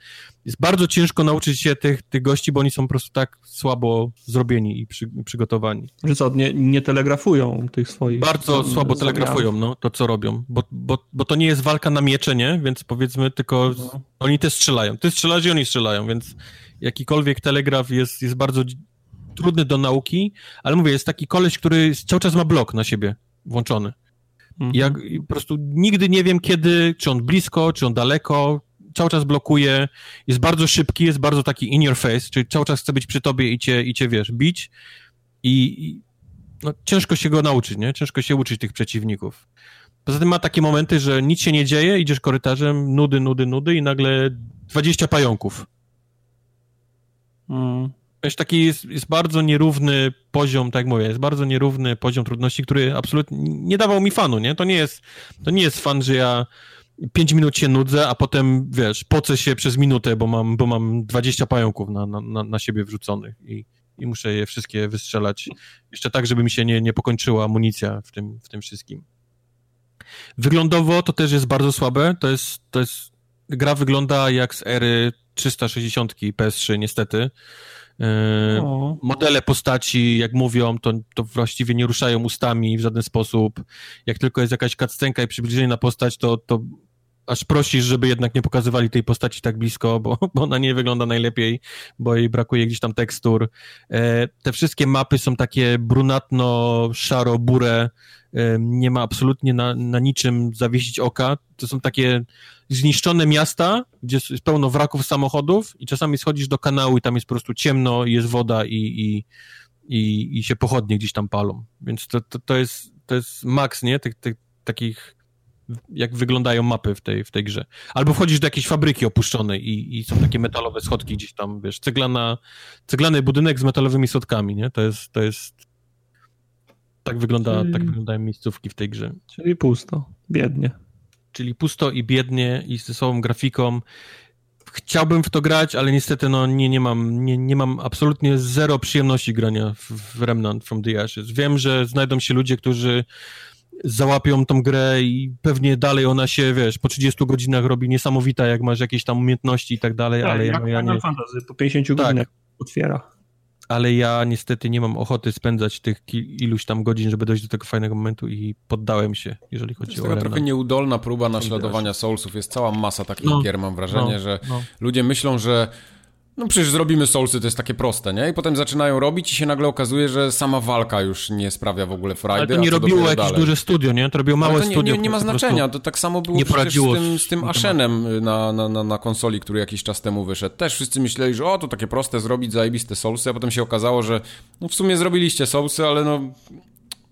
Jest bardzo ciężko nauczyć się tych, tych gości, bo oni są po prostu tak słabo zrobieni i przy, przygotowani. Że co, nie, nie telegrafują tych swoich... Bardzo słabo telegrafują, no, to co robią. Bo, bo, bo to nie jest walka na miecze, nie? Więc powiedzmy tylko... No. Oni też strzelają. Ty strzelasz i oni strzelają, więc jakikolwiek telegraf jest, jest bardzo trudny do nauki, ale mówię, jest taki koleś, który cały czas ma blok na siebie włączony. Mhm. Ja po prostu nigdy nie wiem kiedy, czy on blisko, czy on daleko, cały czas blokuje, jest bardzo szybki, jest bardzo taki in your face, czyli cały czas chce być przy tobie i cię, i cię wiesz, bić i, i no, ciężko się go nauczyć, nie? Ciężko się uczyć tych przeciwników. Poza tym ma takie momenty, że nic się nie dzieje, idziesz korytarzem, nudy, nudy, nudy i nagle 20 pająków. Mm. Wiesz, taki jest, jest bardzo nierówny poziom, tak jak mówię, jest bardzo nierówny poziom trudności, który absolutnie nie dawał mi fanu, nie? To nie jest, to nie jest fan, że ja 5 minut się nudzę, a potem, wiesz, pocę się przez minutę, bo mam, bo mam 20 pająków na, na, na siebie wrzuconych i, i muszę je wszystkie wystrzelać. Jeszcze tak, żeby mi się nie, nie pokończyła amunicja w tym, w tym wszystkim. Wyglądowo to też jest bardzo słabe. To jest, to jest, gra wygląda jak z ery 360 PS3, niestety. E, o. Modele postaci, jak mówią, to, to właściwie nie ruszają ustami w żaden sposób. Jak tylko jest jakaś cutscenka i przybliżenie na postać, to, to aż prosisz, żeby jednak nie pokazywali tej postaci tak blisko, bo, bo ona nie wygląda najlepiej, bo jej brakuje gdzieś tam tekstur. E, te wszystkie mapy są takie brunatno-szaro-bure, e, nie ma absolutnie na, na niczym zawiesić oka. To są takie zniszczone miasta, gdzie jest pełno wraków samochodów i czasami schodzisz do kanału i tam jest po prostu ciemno, jest woda i, i, i, i się pochodnie gdzieś tam palą. Więc to, to, to, jest, to jest maks, nie? Tych, tych takich jak wyglądają mapy w tej, w tej grze. Albo wchodzisz do jakiejś fabryki opuszczonej i, i są takie metalowe schodki gdzieś tam, wiesz, ceglana, ceglany budynek z metalowymi schodkami, nie? To jest, to jest tak wygląda, czyli, tak wyglądają miejscówki w tej grze. Czyli pusto, biednie. Czyli pusto i biednie i z sobą grafiką. Chciałbym w to grać, ale niestety no, nie, nie, mam, nie, nie mam absolutnie zero przyjemności grania w, w Remnant from the Ashes. Wiem, że znajdą się ludzie, którzy załapią tą grę i pewnie dalej ona się, wiesz, po 30 godzinach robi niesamowita, jak masz jakieś tam umiejętności i tak dalej, tak, ale ja, ja nie... Fantasy, po 50 tak. godzinach otwiera. Ale ja niestety nie mam ochoty spędzać tych iluś tam godzin, żeby dojść do tego fajnego momentu i poddałem się, jeżeli chodzi jest o taka trochę nieudolna próba naśladowania Soulsów. Jest cała masa takich no, gier, mam wrażenie, no, że no. ludzie myślą, że no przecież zrobimy Soulsy, to jest takie proste, nie? I potem zaczynają robić i się nagle okazuje, że sama walka już nie sprawia w ogóle frajdy. Ale to nie robiło jakieś dalej. duże studio, nie? To robiło małe to nie, studio. Nie, nie ma znaczenia, to tak samo było przecież z tym, z tym Ashenem na, na, na, na, konsoli, który jakiś czas temu wyszedł. Też wszyscy myśleli, że o, to takie proste zrobić, zajebiste Soulsy, a potem się okazało, że no w sumie zrobiliście Soulsy, ale no,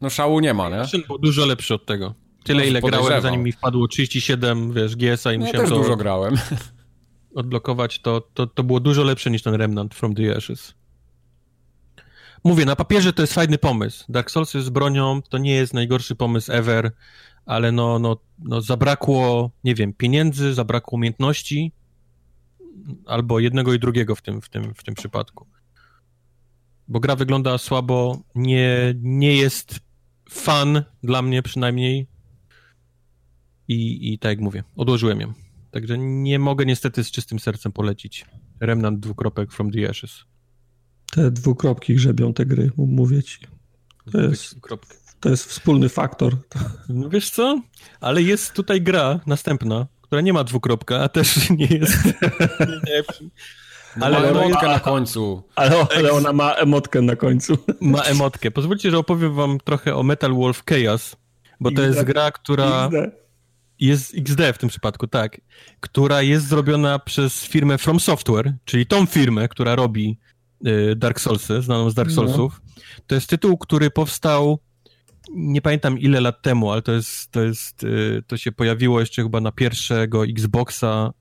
no szału nie ma, nie? Ashen był dużo lepszy od tego. Tyle, no, ile grałem, zanim mi wpadło 37, wiesz, GSA i ja musiałem też to... dużo grałem odblokować, to, to, to było dużo lepsze niż ten Remnant from the Ashes. Mówię, na papierze to jest fajny pomysł. Dark Souls z bronią to nie jest najgorszy pomysł ever, ale no, no, no zabrakło, nie wiem, pieniędzy, zabrakło umiejętności, albo jednego i drugiego w tym, w tym, w tym przypadku. Bo gra wygląda słabo, nie, nie jest fan dla mnie przynajmniej. I, I tak jak mówię, odłożyłem ją. Także nie mogę niestety z czystym sercem polecić. Remnant dwukropek from the Ashes. Te dwukropki grzebią te gry, mówię ci. To jest, to jest wspólny faktor. No wiesz co? Ale jest tutaj gra następna, która nie ma dwukropka, a też nie jest... Ale ma emotkę na końcu. Ale, ale ona ma emotkę na końcu. Ma emotkę. Pozwólcie, że opowiem wam trochę o Metal Wolf Chaos, bo to jest gra, która... Jest XD w tym przypadku, tak, która jest zrobiona przez firmę From Software, czyli tą firmę, która robi y, Dark Soulsy, znaną z Dark no. Soulsów. No. To jest tytuł, który powstał nie pamiętam ile lat temu, ale to jest, to jest, y, to się pojawiło jeszcze chyba na pierwszego Xboxa,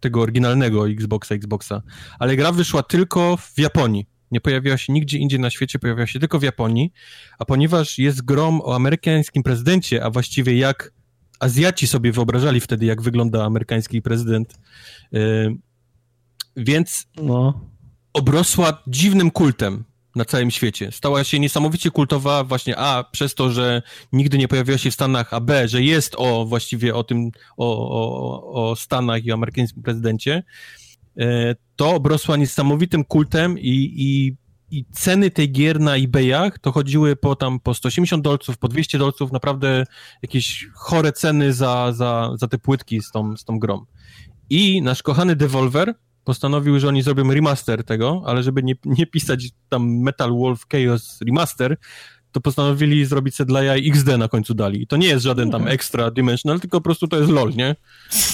tego oryginalnego Xboxa, Xboxa, ale gra wyszła tylko w Japonii. Nie pojawiła się nigdzie indziej na świecie, pojawiła się tylko w Japonii, a ponieważ jest grom o amerykańskim prezydencie, a właściwie jak Azjaci sobie wyobrażali wtedy, jak wygląda amerykański prezydent. Y, więc no. obrosła dziwnym kultem na całym świecie. Stała się niesamowicie kultowa właśnie A, przez to, że nigdy nie pojawiła się w Stanach, a B, że jest o właściwie o tym, o, o, o Stanach i o amerykańskim prezydencie. Y, to obrosła niesamowitym kultem i, i i ceny tej gier na eBayach to chodziły po tam po 180 dolców, po 200 dolców, naprawdę jakieś chore ceny za, za, za te płytki z tą, z tą grą. I nasz kochany Devolver postanowił, że oni zrobią remaster tego, ale żeby nie, nie pisać tam Metal Wolf Chaos Remaster, to postanowili zrobić sobie dla jaj XD na końcu dali. I to nie jest żaden tam extra dimensional, tylko po prostu to jest LOL, nie?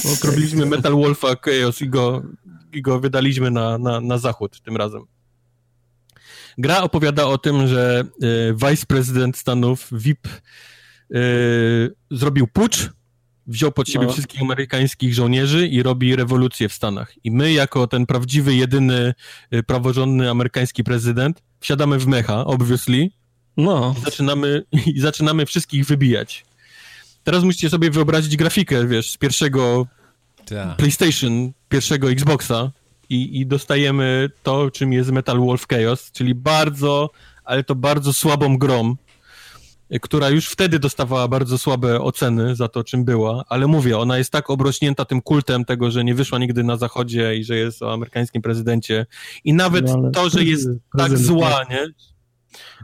Bo robiliśmy Metal Wolfa Chaos i go, i go wydaliśmy na, na, na zachód tym razem. Gra opowiada o tym, że y, viceprezydent Stanów VIP y, zrobił pucz wziął pod siebie no. wszystkich amerykańskich żołnierzy i robi rewolucję w Stanach. I my, jako ten prawdziwy, jedyny y, praworządny amerykański prezydent, wsiadamy w mecha, obviously, no. i, zaczynamy, i zaczynamy wszystkich wybijać. Teraz musicie sobie wyobrazić grafikę, wiesz, z pierwszego Ta. PlayStation, pierwszego Xboxa i, i dostajemy to, czym jest Metal Wolf Chaos, czyli bardzo, ale to bardzo słabą grom, która już wtedy dostawała bardzo słabe oceny za to, czym była, ale mówię, ona jest tak obrośnięta tym kultem tego, że nie wyszła nigdy na zachodzie i że jest o amerykańskim prezydencie i nawet no, to, że jest tak zła, nie?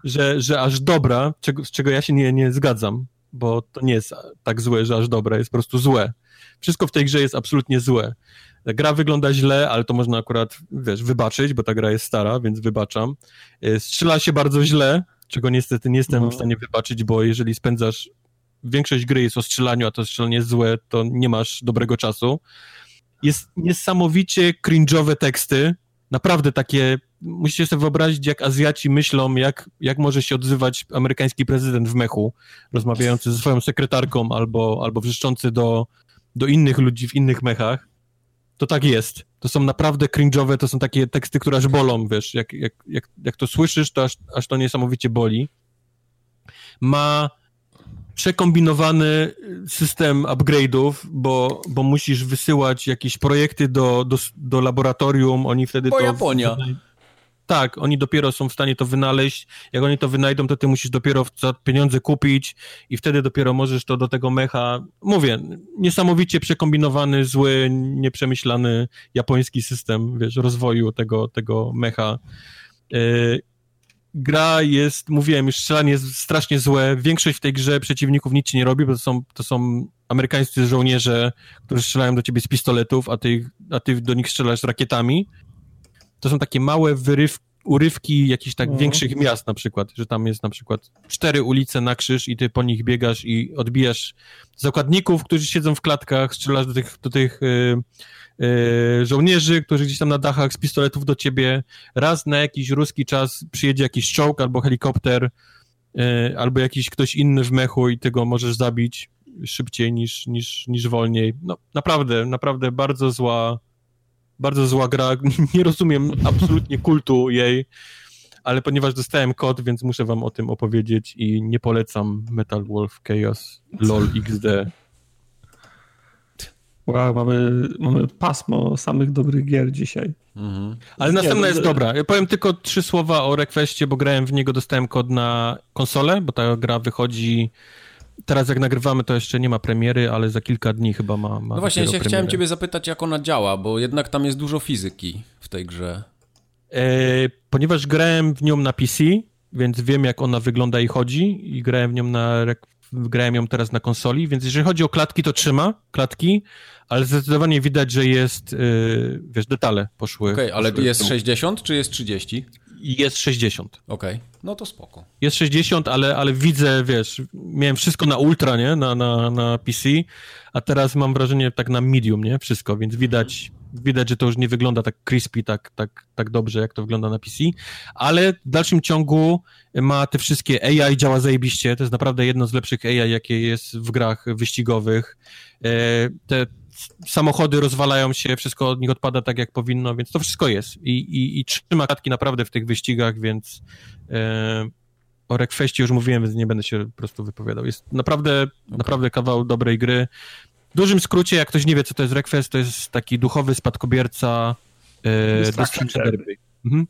Że, że aż dobra, czego, z czego ja się nie, nie zgadzam, bo to nie jest tak złe, że aż dobre, jest po prostu złe. Wszystko w tej grze jest absolutnie złe. Gra wygląda źle, ale to można akurat, wiesz, wybaczyć, bo ta gra jest stara, więc wybaczam. E, strzela się bardzo źle, czego niestety nie jestem no. w stanie wybaczyć, bo jeżeli spędzasz większość gry jest o strzelaniu, a to strzelanie jest złe, to nie masz dobrego czasu. Jest niesamowicie cringe'owe teksty, naprawdę takie, musicie sobie wyobrazić, jak Azjaci myślą, jak, jak może się odzywać amerykański prezydent w mechu, rozmawiający ze swoją sekretarką albo, albo wrzeszczący do, do innych ludzi w innych mechach. To tak jest. To są naprawdę cringe'owe, to są takie teksty, które aż bolą, wiesz, jak, jak, jak, jak to słyszysz, to aż, aż to niesamowicie boli. Ma przekombinowany system upgrade'ów, bo, bo musisz wysyłać jakieś projekty do, do, do laboratorium, oni wtedy bo to... Japonia. Tak, oni dopiero są w stanie to wynaleźć. Jak oni to wynajdą, to ty musisz dopiero za pieniądze kupić i wtedy dopiero możesz to do tego mecha. Mówię, niesamowicie przekombinowany, zły, nieprzemyślany japoński system, wiesz, rozwoju tego, tego mecha. Yy, gra jest, mówiłem, już strzelanie jest strasznie złe. Większość w tej grze przeciwników nic ci nie robi, bo to są, to są amerykańscy żołnierze, którzy strzelają do ciebie z pistoletów, a ty, a ty do nich strzelasz rakietami to są takie małe wyrywki, urywki jakichś tak no. większych miast na przykład, że tam jest na przykład cztery ulice na krzyż i ty po nich biegasz i odbijasz zakładników, którzy siedzą w klatkach, strzelasz do tych, do tych yy, yy, żołnierzy, którzy gdzieś tam na dachach z pistoletów do ciebie. Raz na jakiś ruski czas przyjedzie jakiś czołg albo helikopter, yy, albo jakiś ktoś inny w mechu i ty go możesz zabić szybciej niż, niż, niż wolniej. No naprawdę, naprawdę bardzo zła bardzo zła gra, nie rozumiem absolutnie kultu jej, ale ponieważ dostałem kod, więc muszę wam o tym opowiedzieć i nie polecam Metal Wolf Chaos LOL XD. Wow, mamy, mamy pasmo samych dobrych gier dzisiaj. Mhm. Ale następna jest dobra. Ja powiem tylko trzy słowa o Requestie, bo grałem w niego, dostałem kod na konsolę, bo ta gra wychodzi Teraz jak nagrywamy, to jeszcze nie ma premiery, ale za kilka dni chyba ma. ma no właśnie, ja chciałem ciebie zapytać, jak ona działa, bo jednak tam jest dużo fizyki w tej grze. E, ponieważ grałem w nią na PC, więc wiem, jak ona wygląda i chodzi, i grałem w nią na. Grałem ją teraz na konsoli, więc jeżeli chodzi o klatki, to trzyma klatki, ale zdecydowanie widać, że jest, yy, wiesz, detale poszły. Okej, okay, ale jest 60 czy jest 30? Jest 60. Okej, okay. no to spoko. Jest 60, ale, ale widzę, wiesz, miałem wszystko na ultra, nie, na, na, na PC, a teraz mam wrażenie tak na medium, nie, wszystko, więc widać, widać, że to już nie wygląda tak crispy, tak, tak, tak dobrze, jak to wygląda na PC, ale w dalszym ciągu ma te wszystkie AI, działa zajebiście, to jest naprawdę jedno z lepszych AI, jakie jest w grach wyścigowych. E, te samochody rozwalają się, wszystko od nich odpada tak, jak powinno, więc to wszystko jest. I, i, i trzyma klatki naprawdę w tych wyścigach, więc e, o Requestie już mówiłem, więc nie będę się po prostu wypowiadał. Jest naprawdę, okay. naprawdę kawał dobrej gry. W dużym skrócie, jak ktoś nie wie, co to jest Request, to jest taki duchowy spadkobierca e, Destruction Derby. Mhm.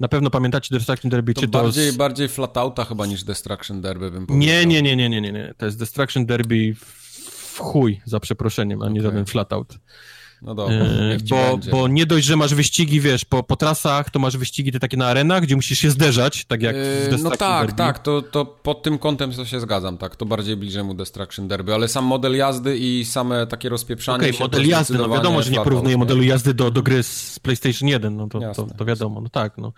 Na pewno pamiętacie Destruction Derby, to czy bardziej, to... Z... bardziej Flatouta chyba niż Destruction Derby bym powiedział. Nie, nie, nie, nie, nie, nie. To jest Destruction Derby w chuj, za przeproszeniem, a nie okay. żaden flatout. No dobra, e, bo, bo nie dość, że masz wyścigi, wiesz, po, po trasach, to masz wyścigi te takie na arenach, gdzie musisz się zderzać, tak jak w yy, No tak, Derby. tak, to, to pod tym kątem to się zgadzam, tak, to bardziej bliżej mu Destruction Derby, ale sam model jazdy i same takie rozpieprzanie okay, się... model jazdy, no wiadomo, że nie porównuję modelu jazdy do, do gry z PlayStation 1, no to, jasne, to, to, wiadomo, no tak, no.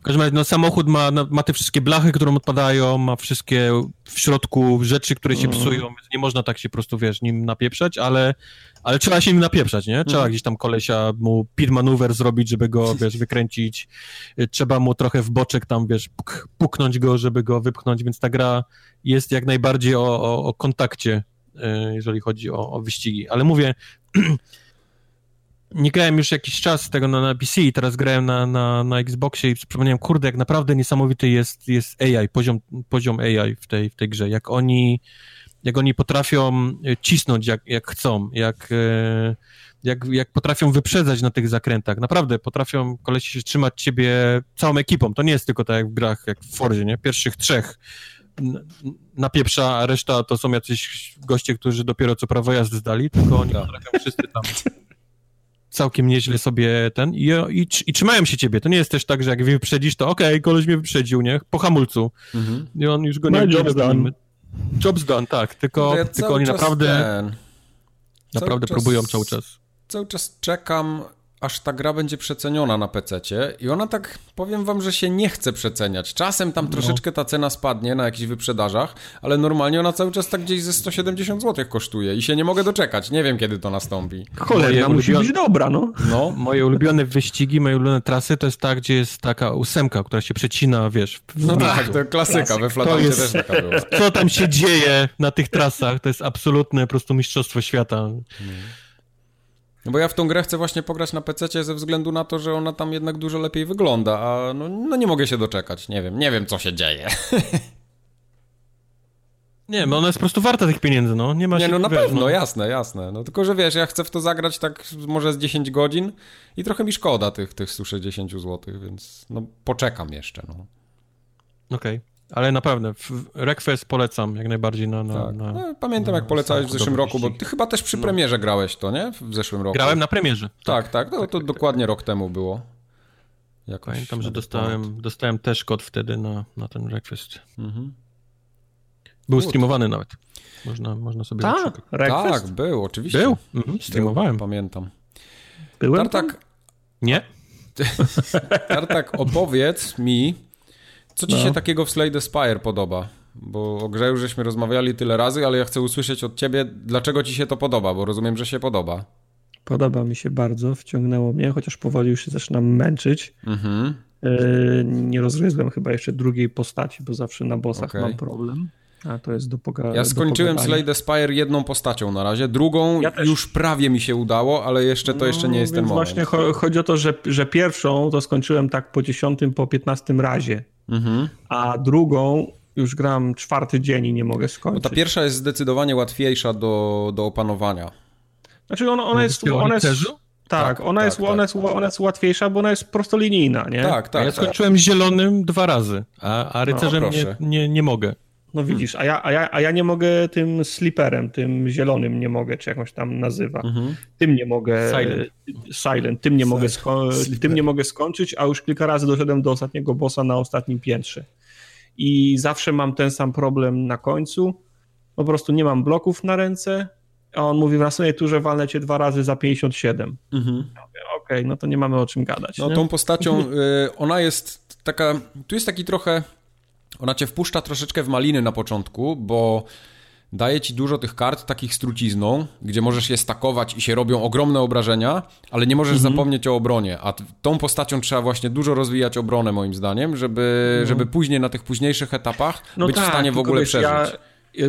W każdym razie, no samochód ma, ma te wszystkie blachy, które odpadają, ma wszystkie w środku rzeczy, które się mm. psują, więc nie można tak się po prostu, wiesz, nim napieprzać, ale ale trzeba się im napieprzać, nie? Trzeba mhm. gdzieś tam kolesia mu pit maneuver zrobić, żeby go, wiesz, wykręcić. Trzeba mu trochę w boczek tam, wiesz, puk, puknąć go, żeby go wypchnąć, więc ta gra jest jak najbardziej o, o, o kontakcie jeżeli chodzi o, o wyścigi. Ale mówię, nie grałem już jakiś czas tego na, na PC i teraz grałem na, na, na Xboxie i przypomniałem, kurde, jak naprawdę niesamowity jest, jest AI, poziom, poziom AI w tej, w tej grze. Jak oni, jak oni potrafią cisnąć jak, jak chcą, jak, e, jak, jak potrafią wyprzedzać na tych zakrętach. Naprawdę potrafią kolesi się trzymać ciebie całą ekipą. To nie jest tylko tak jak w grach, jak w Forzie, nie? Pierwszych trzech na pieprza, a reszta to są jacyś goście, którzy dopiero co prawo jazdy zdali, tylko oni tak. potrafią wszyscy tam całkiem nieźle sobie ten i, i, i, trzymają się ciebie. To nie jest też tak, że jak wyprzedzisz, to okej, okay, koleś mnie wyprzedził, nie? Po hamulcu. Mhm. I on już go nie... No, job's done. Tak. Tylko, ja tylko oni naprawdę... Ten... Naprawdę próbują cały czas. Cały czas czekam aż ta gra będzie przeceniona na PC i ona tak, powiem wam, że się nie chce przeceniać. Czasem tam no. troszeczkę ta cena spadnie na jakichś wyprzedażach, ale normalnie ona cały czas tak gdzieś ze 170 zł kosztuje i się nie mogę doczekać. Nie wiem, kiedy to nastąpi. Cholera, musi być dobra, no. no. Moje ulubione wyścigi, moje ulubione trasy to jest ta, gdzie jest taka ósemka, która się przecina, wiesz. W no tak, to klasyka, Klasyk. we Flatancie jest... też taka była. Co tam się dzieje na tych trasach, to jest absolutne po prostu mistrzostwo świata. Hmm. No bo ja w tą grę chcę właśnie pograć na PC ze względu na to, że ona tam jednak dużo lepiej wygląda, a no, no nie mogę się doczekać. Nie wiem, nie wiem co się dzieje. Nie, bo ona jest po prostu warta tych pieniędzy, no. Nie ma Nie, no na pewno, no. jasne, jasne. No tylko, że wiesz, ja chcę w to zagrać tak może z 10 godzin i trochę mi szkoda tych, tych 160 zł, więc no poczekam jeszcze, no. Okej. Okay. Ale naprawdę, Request polecam jak najbardziej na... na, tak. na no, pamiętam, na, jak polecałeś w zeszłym roku, bo ty chyba też przy no. premierze grałeś to, nie? W zeszłym roku. Grałem na premierze. Tak, tak, tak no, to tak, dokładnie rok temu było. Jakoś Pamiętam, że dostałem, dostałem też kod wtedy na, na ten Request. Mhm. Był streamowany nawet. Można, można sobie tak, tak, był, oczywiście. Był, mhm, streamowałem. Był, pamiętam. Byłem Tartak... Nie. Tartak, opowiedz mi, co ci no. się takiego w Slade Spire podoba? Bo o grze już żeśmy rozmawiali tyle razy, ale ja chcę usłyszeć od ciebie, dlaczego ci się to podoba, bo rozumiem, że się podoba. Podoba mi się bardzo, wciągnęło mnie, chociaż powoli już się zaczynam męczyć. Mhm. Yy, nie rozgryzłem chyba jeszcze drugiej postaci, bo zawsze na bossach okay. mam problem. A to jest do pogadania. Ja skończyłem Slade Spire jedną postacią na razie, drugą ja już prawie mi się udało, ale jeszcze to jeszcze nie jest no, ten moment. Właśnie chodzi o to, że, że pierwszą to skończyłem tak po dziesiątym, po piętnastym razie, mhm. a drugą już gram czwarty dzień i nie mogę skończyć. Bo ta pierwsza jest zdecydowanie łatwiejsza do, do opanowania. Znaczy ona, ona jest... Ona jest tak, tak, ona, tak, jest, tak. Ona, jest, ona jest łatwiejsza, bo ona jest prostolinijna, nie? Tak, tak. Ja tak. skończyłem zielonym dwa razy, a, a rycerzem no, nie, nie, nie mogę. No widzisz, a ja, a, ja, a ja nie mogę tym sliperem, tym zielonym nie mogę, czy jakąś tam nazywa. Mhm. Tym nie mogę. Silent. Silent tym, nie mogę tym nie mogę skończyć, a już kilka razy doszedłem do ostatniego bossa na ostatnim piętrze. I zawsze mam ten sam problem na końcu. Po prostu nie mam bloków na ręce, a on mówi w następnej turze walnę cię dwa razy za 57. Mhm. Ja Okej, okay, no to nie mamy o czym gadać. No nie? tą postacią, y, ona jest taka, tu jest taki trochę ona cię wpuszcza troszeczkę w maliny na początku, bo daje ci dużo tych kart takich z trucizną, gdzie możesz je stakować i się robią ogromne obrażenia, ale nie możesz mhm. zapomnieć o obronie, a tą postacią trzeba właśnie dużo rozwijać obronę moim zdaniem, żeby, no. żeby później na tych późniejszych etapach no być tak, w stanie w ogóle wiesz, przeżyć. Ja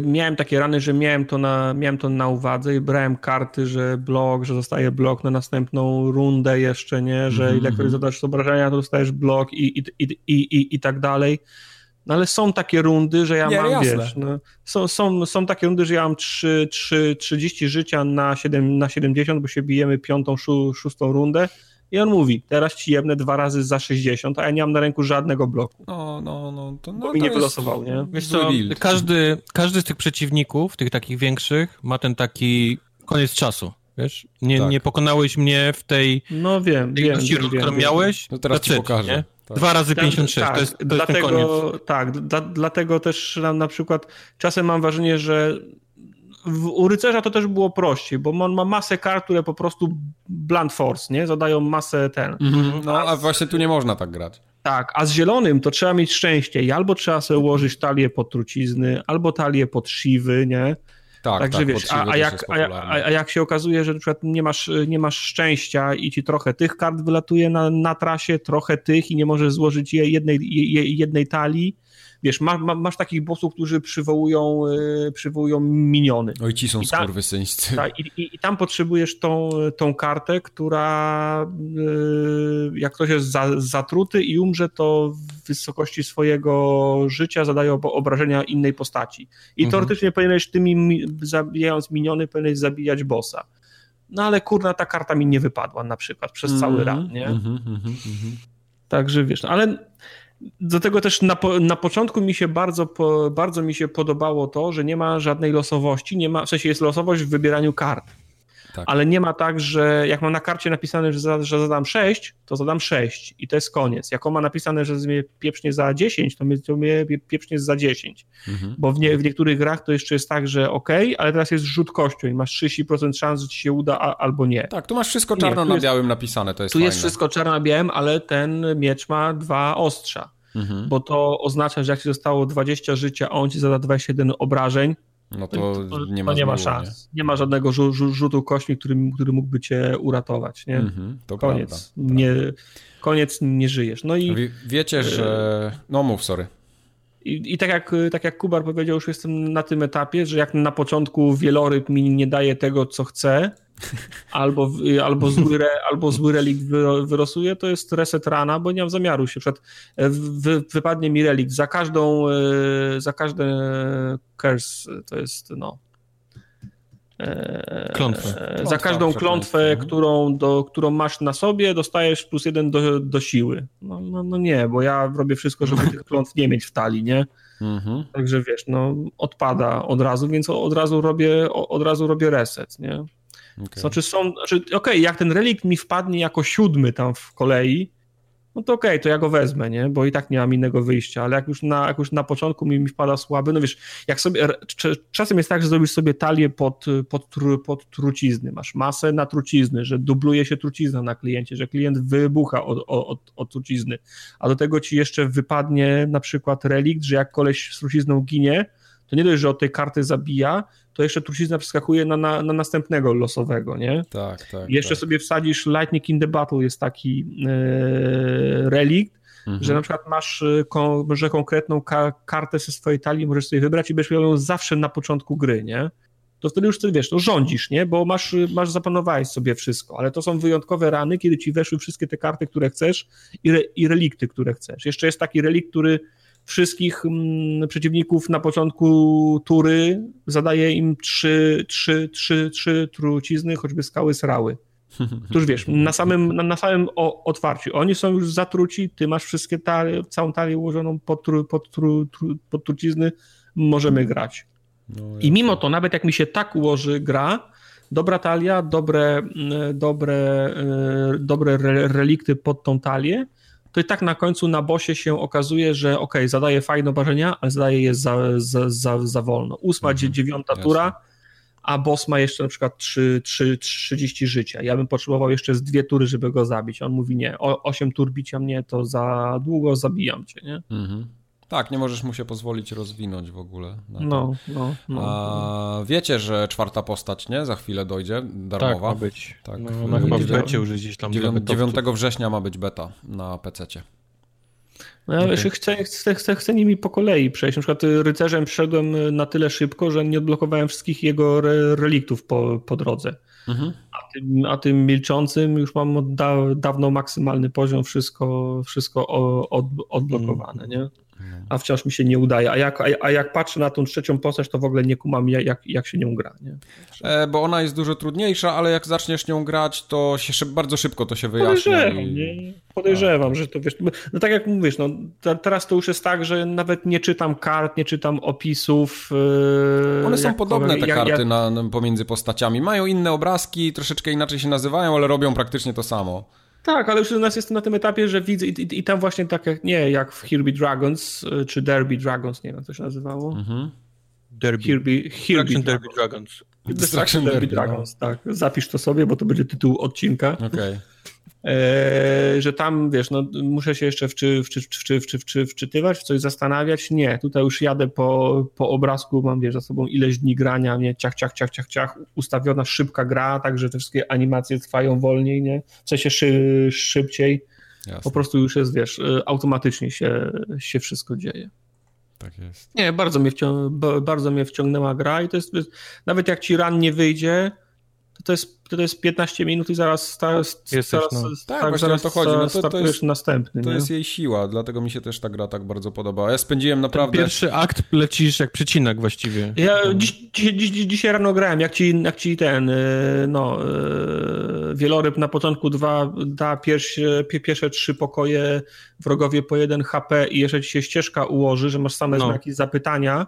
miałem takie rany, że miałem to, na, miałem to na uwadze i brałem karty, że blok, że zostaje blok na następną rundę jeszcze, nie, że mm -hmm. ilekroć zadasz obrażenia, to dostajesz blok i, i, i, i, i, i tak dalej. No ale są takie rundy, że ja nie, mam, jasne. wiesz, no, są, są, są takie rundy, że ja mam 3, 3, 30 życia na, 7, na 70, bo się bijemy piątą, szó, szóstą rundę i on mówi, teraz ci jebnę dwa razy za 60, a ja nie mam na ręku żadnego bloku. No, no, no. To, no, bo mi nie wylosował, nie? Wiesz co, każdy, każdy z tych przeciwników, tych takich większych, ma ten taki koniec czasu. Wiesz, nie, tak. nie pokonałeś mnie w tej no wiem, tej wiem, wiem, którą wiem. miałeś. No teraz ci pokażę. Nie? Tak. Dwa razy 56, tak, to jest, to dlatego, jest Tak, dla, dlatego też na, na przykład czasem mam wrażenie, że w, u rycerza to też było prościej, bo on ma masę kart, które po prostu blunt force, nie? Zadają masę ten. Mhm, no, a, właśnie tu nie można tak grać. Tak, a z zielonym to trzeba mieć szczęście i albo trzeba sobie ułożyć talię pod trucizny, albo talię pod siwy, nie? Tak, Także tak, wiesz, a, a, jak, a, a, jak się okazuje, że na przykład nie masz, nie masz szczęścia i ci trochę tych kart wylatuje na, na trasie, trochę tych i nie możesz złożyć jednej, jednej talii, wiesz, masz, masz takich bossów, którzy przywołują, yy, przywołują miniony. Oj, ci są skurwysyńscy. Tak, i, i, i, tam potrzebujesz tą, tą kartę, która yy, jak ktoś jest za, zatruty i umrze, to w wysokości swojego życia zadaje obrażenia innej postaci. I mhm. teoretycznie powinieneś tymi, zabijając miniony, powinieneś zabijać bossa. No ale kurna, ta karta mi nie wypadła na przykład przez mm -hmm, cały ran, nie? Mm -hmm, mm -hmm. Także wiesz, no, ale do tego też na, na początku mi się bardzo, bardzo mi się podobało to, że nie ma żadnej losowości, nie ma, w sensie jest losowość w wybieraniu kart. Tak. Ale nie ma tak, że jak mam na karcie napisane, że, za, że zadam 6, to zadam 6 i to jest koniec. Jak on ma napisane, że mnie pieprznie za 10, to mnie, to mnie pieprznie za 10. Mhm. Bo w, nie, w niektórych grach to jeszcze jest tak, że ok, ale teraz jest rzut kością i masz 30% szans, że ci się uda a, albo nie. Tak, tu masz wszystko czarno nie, na jest, białym napisane, to jest Tu fajne. jest wszystko czarno na białym, ale ten miecz ma dwa ostrza. Mhm. Bo to oznacza, że jak ci zostało 20 życia, a on ci zada 21 obrażeń, no to, to nie ma, nie ma szans. Nie? nie? ma żadnego rzutu kośmi, który, który mógłby cię uratować. Nie? Mhm, to koniec. Prawda, nie, koniec, nie żyjesz. No i Wie, wiecie, że. No mów, sorry. I, I, tak, jak, tak jak Kubar powiedział, już jestem na tym etapie, że jak na początku wieloryb mi nie daje tego, co chcę, albo, albo, zły, re, albo zły relikt wyrosuje, to jest reset rana, bo nie mam zamiaru się. Przed, e, wy, wypadnie mi relikt za każdą, e, za każdy curse, to jest no. E, klątwę. Za każdą klątwę, którą, do, którą masz na sobie, dostajesz plus jeden do, do siły. No, no, no nie, bo ja robię wszystko, żeby tych klątw nie mieć w talii, nie? Mhm. Także wiesz, no odpada od razu, więc od razu robię, od razu robię reset, nie? Okay. Znaczy są, znaczy, okej, okay, jak ten relikt mi wpadnie jako siódmy tam w kolei, no to okej, okay, to ja go wezmę, nie? Bo i tak nie mam innego wyjścia, ale jak już na, jak już na początku mi, mi wpada słaby, no wiesz, jak sobie, czasem jest tak, że zrobisz sobie talię pod, pod, pod trucizny, masz masę na trucizny, że dubluje się trucizna na kliencie, że klient wybucha od, od, od trucizny, a do tego ci jeszcze wypadnie na przykład relikt, że jak koleś z trucizną ginie, to nie dość, że od tej karty zabija, to jeszcze trucizna przeskakuje na, na, na następnego losowego, nie? Tak, tak. I jeszcze tak. sobie wsadzisz Lightning in the Battle, jest taki e, relikt, mhm. że na przykład masz e, kon, że konkretną ka kartę ze swojej talii możesz sobie wybrać i będziesz miał ją zawsze na początku gry, nie? To wtedy już ty wiesz, to rządzisz, nie? Bo masz, masz zapanowałeś sobie wszystko, ale to są wyjątkowe rany, kiedy ci weszły wszystkie te karty, które chcesz i, re, i relikty, które chcesz. Jeszcze jest taki relikt, który wszystkich mm, przeciwników na początku tury zadaje im trzy, trzy, trzy, trzy trucizny, choćby skały srały. Tuż wiesz, na samym, na, na samym o, otwarciu. Oni są już zatruci, ty masz wszystkie talie, całą talię ułożoną pod, tru, pod, tru, tru, pod trucizny, możemy grać. No, I mimo to, nawet jak mi się tak ułoży gra, dobra talia, dobre, mm, dobre, e, dobre relikty pod tą talię, to i tak na końcu na bosie się okazuje, że ok, zadaje fajne obrażenia, ale zadaje je za, za, za, za wolno. Ósma, mhm. dziewiąta Jasne. tura, a boss ma jeszcze na przykład 3, 3, 30 życia. Ja bym potrzebował jeszcze z dwie tury, żeby go zabić. On mówi nie, o, 8 tur bicia mnie to za długo, zabijam cię, nie? Mhm. Tak, nie możesz mu się pozwolić rozwinąć w ogóle. No, no, no. A wiecie, że czwarta postać, nie? Za chwilę dojdzie, darmowa. Tak, ma być. Tak. No, no chyba w becie już gdzieś tam. 9, 9 września ma być beta na PC-cie. No ja okay. chcę, chcę, chcę, chcę nimi po kolei przejść. Na przykład rycerzem przeszedłem na tyle szybko, że nie odblokowałem wszystkich jego re reliktów po, po drodze. Mhm. A, tym, a tym milczącym już mam od da, dawno maksymalny poziom, wszystko, wszystko od, odblokowane, mhm. nie? A wciąż mi się nie udaje. A jak, a, a jak patrzę na tą trzecią postać, to w ogóle nie kumam, jak, jak się nią gra. Nie? E, bo ona jest dużo trudniejsza, ale jak zaczniesz nią grać, to się szyb, bardzo szybko to się wyjaśnia. Podejrzewam, i... nie? Podejrzewam, tak. że to wiesz. No tak jak mówisz, no, teraz to już jest tak, że nawet nie czytam kart, nie czytam opisów. Yy, One są podobne, te jak, karty jak... Na, pomiędzy postaciami. Mają inne obrazki, troszeczkę inaczej się nazywają, ale robią praktycznie to samo. Tak, ale już u nas jest na tym etapie, że widzę i, i, i, tam właśnie tak jak, nie, jak w Kirby Dragons, y, czy Derby Dragons, nie wiem, jak to się nazywało. Mhm. Derby. Kirby, Kirby Derby Dragons. Destruction Derby, Derby Dragons, no. tak. Zapisz to sobie, bo to będzie tytuł odcinka. Okej. Okay. E, że tam, wiesz, no, muszę się jeszcze wczy, wczy, wczy, wczy, wczy, wczytywać, w coś zastanawiać. Nie, tutaj już jadę po, po obrazku, mam, wiesz, za sobą ileś dni grania, nie, ciach, ciach, ciach, ciach, ciach, ustawiona szybka gra, także te wszystkie animacje trwają wolniej, nie, w sensie szy, szybciej. Jasne. Po prostu już jest, wiesz, automatycznie się, się wszystko dzieje. Tak jest. Nie, bardzo mnie, bardzo mnie wciągnęła gra i to jest, nawet jak ci ran nie wyjdzie, to, jest, to jest 15 minut i zaraz, sta, Jesteś, zaraz, no. tak, tak zaraz to chodzi. No to, to jest, następny. To nie? jest jej siła, dlatego mi się też ta gra tak bardzo podobała. Ja spędziłem naprawdę... Ten pierwszy akt lecisz jak przecinak właściwie. Ja dziś, dziś, dziś, dzisiaj rano grałem, jak ci, jak ci ten, y, no, y, wieloryb na początku dwa, da pierwsze, pierwsze trzy pokoje, wrogowie po jeden HP i jeszcze ci się ścieżka ułoży, że masz same no. znaki zapytania,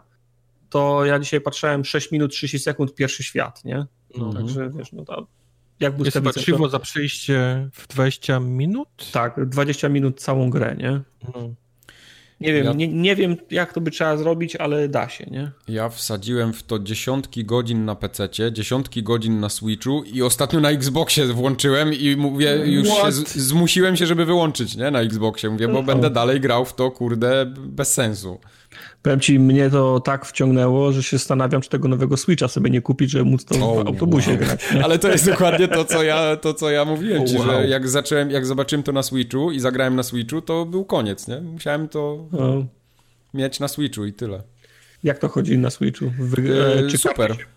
to ja dzisiaj patrzyłem 6 minut 30 sekund pierwszy świat, nie? No, mhm. Także wiesz, no to jak Jest chyba krzywo za przejście w 20 minut? Tak, 20 minut całą grę, nie? No. Nie wiem, ja... nie, nie wiem jak to by trzeba zrobić, ale da się, nie? Ja wsadziłem w to dziesiątki godzin na PC, dziesiątki godzin na Switchu i ostatnio na Xboxie włączyłem i mówię, już się z, zmusiłem się, żeby wyłączyć, nie? Na Xboxie, mówię, bo no. będę dalej grał w to, kurde, bez sensu. Powiem ci, mnie to tak wciągnęło, że się zastanawiam, czy tego nowego Switcha sobie nie kupić, żeby móc to oh, w autobusie wow. grać. Nie? Ale to jest dokładnie to, co ja, to, co ja mówiłem oh, ci, wow. że jak zacząłem, jak zobaczyłem to na Switchu i zagrałem na Switchu, to był koniec, nie? Musiałem to oh. mieć na Switchu i tyle. Jak to chodzi na Switchu? e, czy super. Karty się,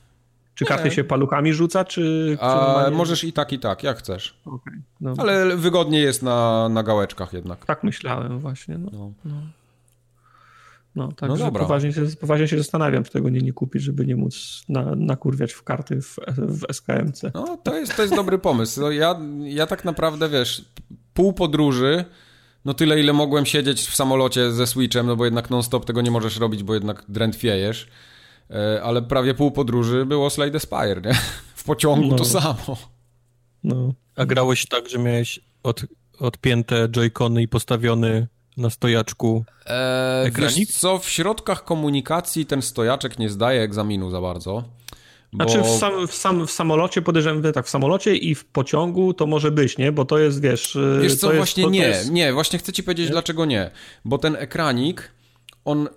czy karty się paluchami rzuca, czy... A, możesz i tak, i tak, jak chcesz. Okay, no. Ale wygodnie jest na, na gałeczkach jednak. Tak myślałem właśnie, no. no. No. No, także no poważnie, się, poważnie się zastanawiam, czy tego nie, nie kupić, żeby nie móc na, nakurwiać w karty w, w SKMC. No, to jest, to jest dobry pomysł. No, ja, ja tak naprawdę, wiesz, pół podróży, no tyle, ile mogłem siedzieć w samolocie ze Switchem, no bo jednak non-stop tego nie możesz robić, bo jednak drętwiejesz, e, ale prawie pół podróży było Slade Spire, nie? W pociągu no. to samo. No. A grałeś tak, że miałeś od, odpięte joycony i postawiony na stojaczku eee, Wiesz co, w środkach komunikacji ten stojaczek nie zdaje egzaminu za bardzo. Bo... Znaczy w, sam, w, sam, w samolocie, podejrzewam, tak, w samolocie i w pociągu to może być, nie? Bo to jest, wiesz... Wiesz co, właśnie jest, nie, jest... nie, właśnie chcę ci powiedzieć nie? dlaczego nie. Bo ten ekranik, on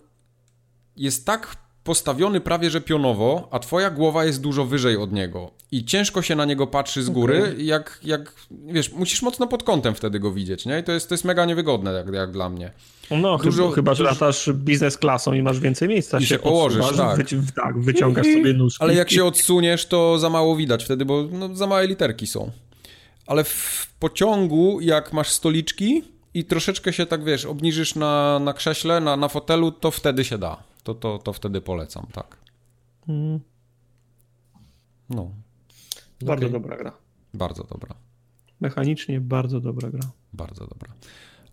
jest tak postawiony prawie że pionowo, a twoja głowa jest dużo wyżej od niego. I ciężko się na niego patrzy z góry, okay. jak, jak, wiesz, musisz mocno pod kątem wtedy go widzieć, nie? I to jest, to jest mega niewygodne, jak, jak dla mnie. No, dużo, chyba, że latasz biznes klasą i masz więcej miejsca. I się, położysz, tak. Wyci tak, wyciągasz sobie nóżki. Ale jak się odsuniesz, to za mało widać wtedy, bo no, za małe literki są. Ale w pociągu, jak masz stoliczki i troszeczkę się tak, wiesz, obniżysz na, na krześle, na, na fotelu, to wtedy się da to, to, to wtedy polecam, tak. Mm. No. Bardzo okay. dobra gra. Bardzo dobra. Mechanicznie bardzo dobra gra. Bardzo dobra.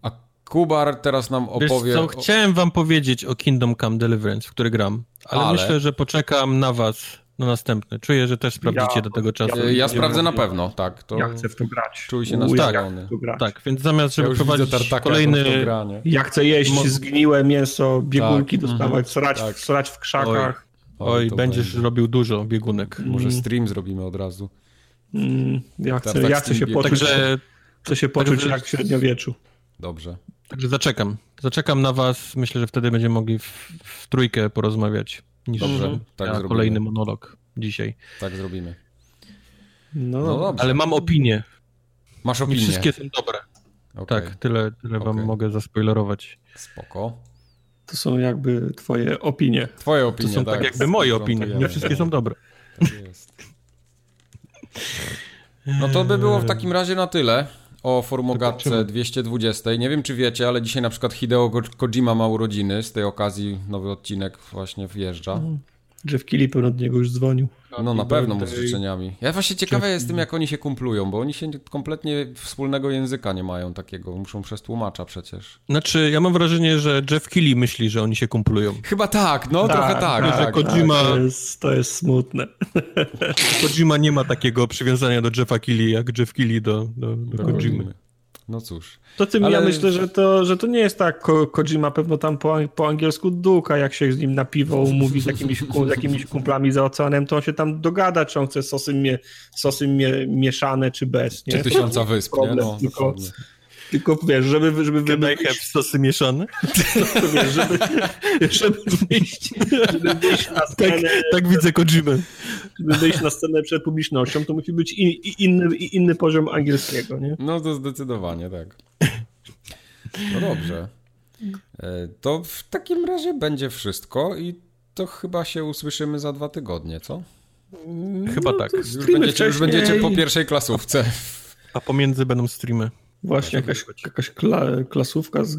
A Kubar teraz nam opowie... Wiesz co, chciałem wam powiedzieć o Kingdom Come Deliverance, w który gram, ale, ale, myślę, że poczekam na was na następny. Czuję, że też sprawdzicie ja, do tego czasu. Ja, ja sprawdzę na pewno, tak. To... Ja chcę w to grać. Czuj się nastawiony. Tak, tak, więc zamiast, żeby ja prowadzić kolejny... Ja chcę jeść Mo... zgniłe mięso, biegunki tak. dostawać, mhm. srać, tak. srać w krzakach. Oj, Oj będziesz będzie. robił dużo biegunek. Może mm. stream zrobimy od razu. Mm, ja chcę, ja chcę się poczuć, Także... chcę się poczuć Także... jak w średniowieczu. Dobrze. Także zaczekam. Zaczekam na was. Myślę, że wtedy będziemy mogli w, w trójkę porozmawiać niż Dobrze, tak kolejny monolog dzisiaj. Tak zrobimy. No, no dobrze. Ale mam opinię. Masz opinię? wszystkie są dobre. Okay. Tak, tyle, tyle wam okay. mogę zaspoilerować. Spoko. To są jakby twoje opinie. Twoje opinie, To są tak, tak jakby moje opinie. Nie wszystkie są dobre. Tak jest. No to by było w takim razie na tyle o Formogatce 220. Nie wiem, czy wiecie, ale dzisiaj na przykład Hideo Kojima ma urodziny. Z tej okazji nowy odcinek właśnie wjeżdża. Mhm. Jeff Keighley pewno od niego już dzwonił. No na pewno mu z życzeniami. Ja właśnie ciekawe Jeff... jestem, jak oni się kumplują, bo oni się kompletnie wspólnego języka nie mają takiego. Muszą przez tłumacza przecież. Znaczy, ja mam wrażenie, że Jeff Keighley myśli, że oni się kumplują. Chyba tak, no tak, trochę tak. tak, tak Kojima... Tak, to, jest, to jest smutne. Kojima nie ma takiego przywiązania do Jeffa Keighley, jak Jeff Keighley do, do, do, do Kojimy. No cóż. To tym Ale... ja myślę, że to, że to nie jest tak. Ko Kojima pewno tam po, po angielsku duka, jak się z nim na piwo umówi z jakimiś, z jakimiś kumplami za oceanem, to on się tam dogada, czy on chce sosy, mie, sosy mie, mieszane, czy bez. Nie? Czy tysiąca wysp, nie? No, tylko, tylko wiesz, żeby, żeby wymyślić... have sosy mieszane? wiesz, żeby, żeby wyjść, żeby wyjść na scenę... Tak, tak widzę Kojimę. Żeby wyjść na scenę przed publicznością, to musi być in, inny, inny poziom angielskiego, nie? No to zdecydowanie, tak. No dobrze. E, to w takim razie będzie wszystko i to chyba się usłyszymy za dwa tygodnie, co? Chyba no, tak. Już będziecie, już będziecie, po pierwszej klasówce. A pomiędzy będą streamy. Właśnie jakaś, jakaś kla, klasówka z,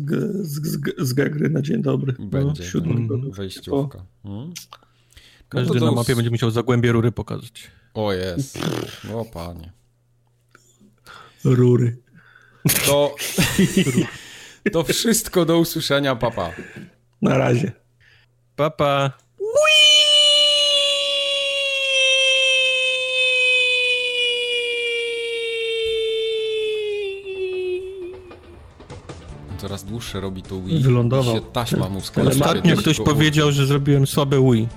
z, z, z Gegry na dzień dobry. No, będzie. No, mm, wejściówka. Hmm? Każdy no na mapie będzie musiał zagłębie rury pokazać. O jest. O panie. Rury. To, to wszystko do usłyszenia, papa. Na razie. Papa. Coraz dłuższe robi to Wii. Wylądował. Się taśma mu Ostatnio ktoś powiedział, że zrobiłem słabe Wii.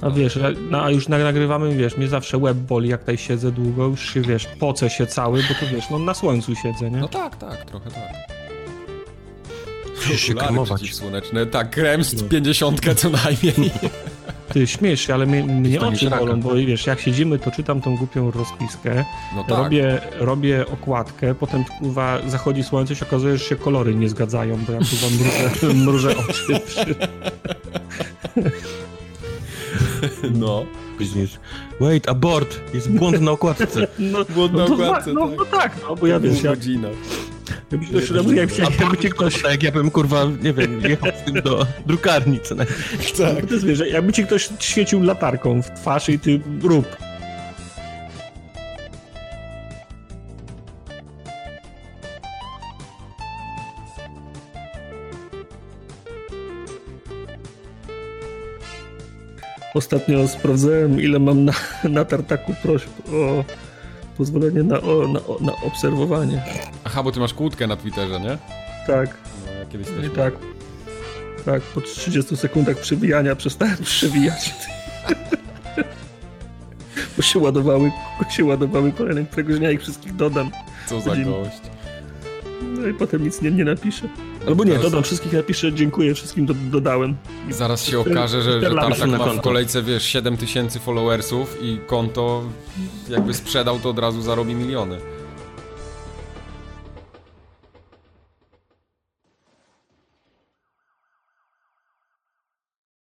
A wiesz, no, a już nagrywamy, wiesz, mnie zawsze web boli, jak tutaj siedzę długo, już się, wiesz, poce się cały, bo to wiesz, no na słońcu siedzę, nie? No tak, tak, trochę tak. Musisz się kremować. słoneczne, tak, krem z no. 50 co najmniej. Ty śmiesz się, ale mnie, mnie oczy bolą, bo wiesz, jak siedzimy, to czytam tą głupią rozpiskę, no tak. robię, robię okładkę, potem kurwa zachodzi słońce i się okazuje, że się kolory nie zgadzają, bo ja kurwa mrużę, mrużę oczy. Przy... No. Później wait, abort, jest błąd na okładce. No, błąd na no okładce, no, tak. No tak, no bo ja wiesz, ja... Godzina. Jakby ktoś, jakby, jakby, jakby ci ktoś... Tak, ja bym, kurwa, nie wiem, jechał z tym do drukarni, co najmniej. Tak. No, to jest, wiesz, jakby ci ktoś świecił latarką w twarz i ty rób. Ostatnio sprawdzałem, ile mam na, na tartaku prośb o pozwolenie na, o, na, na obserwowanie. Aha, bo ty masz kłódkę na Twitterze, nie? Tak. No, kiedyś też tak. Tak, po 30 sekundach przewijania przestałem przewijać. bo się ładowały, się ładowały kolejne, któregoś dnia ich wszystkich dodam. Co za gość. No i potem nic nie, nie napiszę. Albo nie, dodam wszystkich, napiszę dziękuję, wszystkim do, dodałem. Zaraz się okaże, że, że Tartak ma w kolejce, wiesz, 7 tysięcy followersów i konto jakby sprzedał, to od razu zarobi miliony.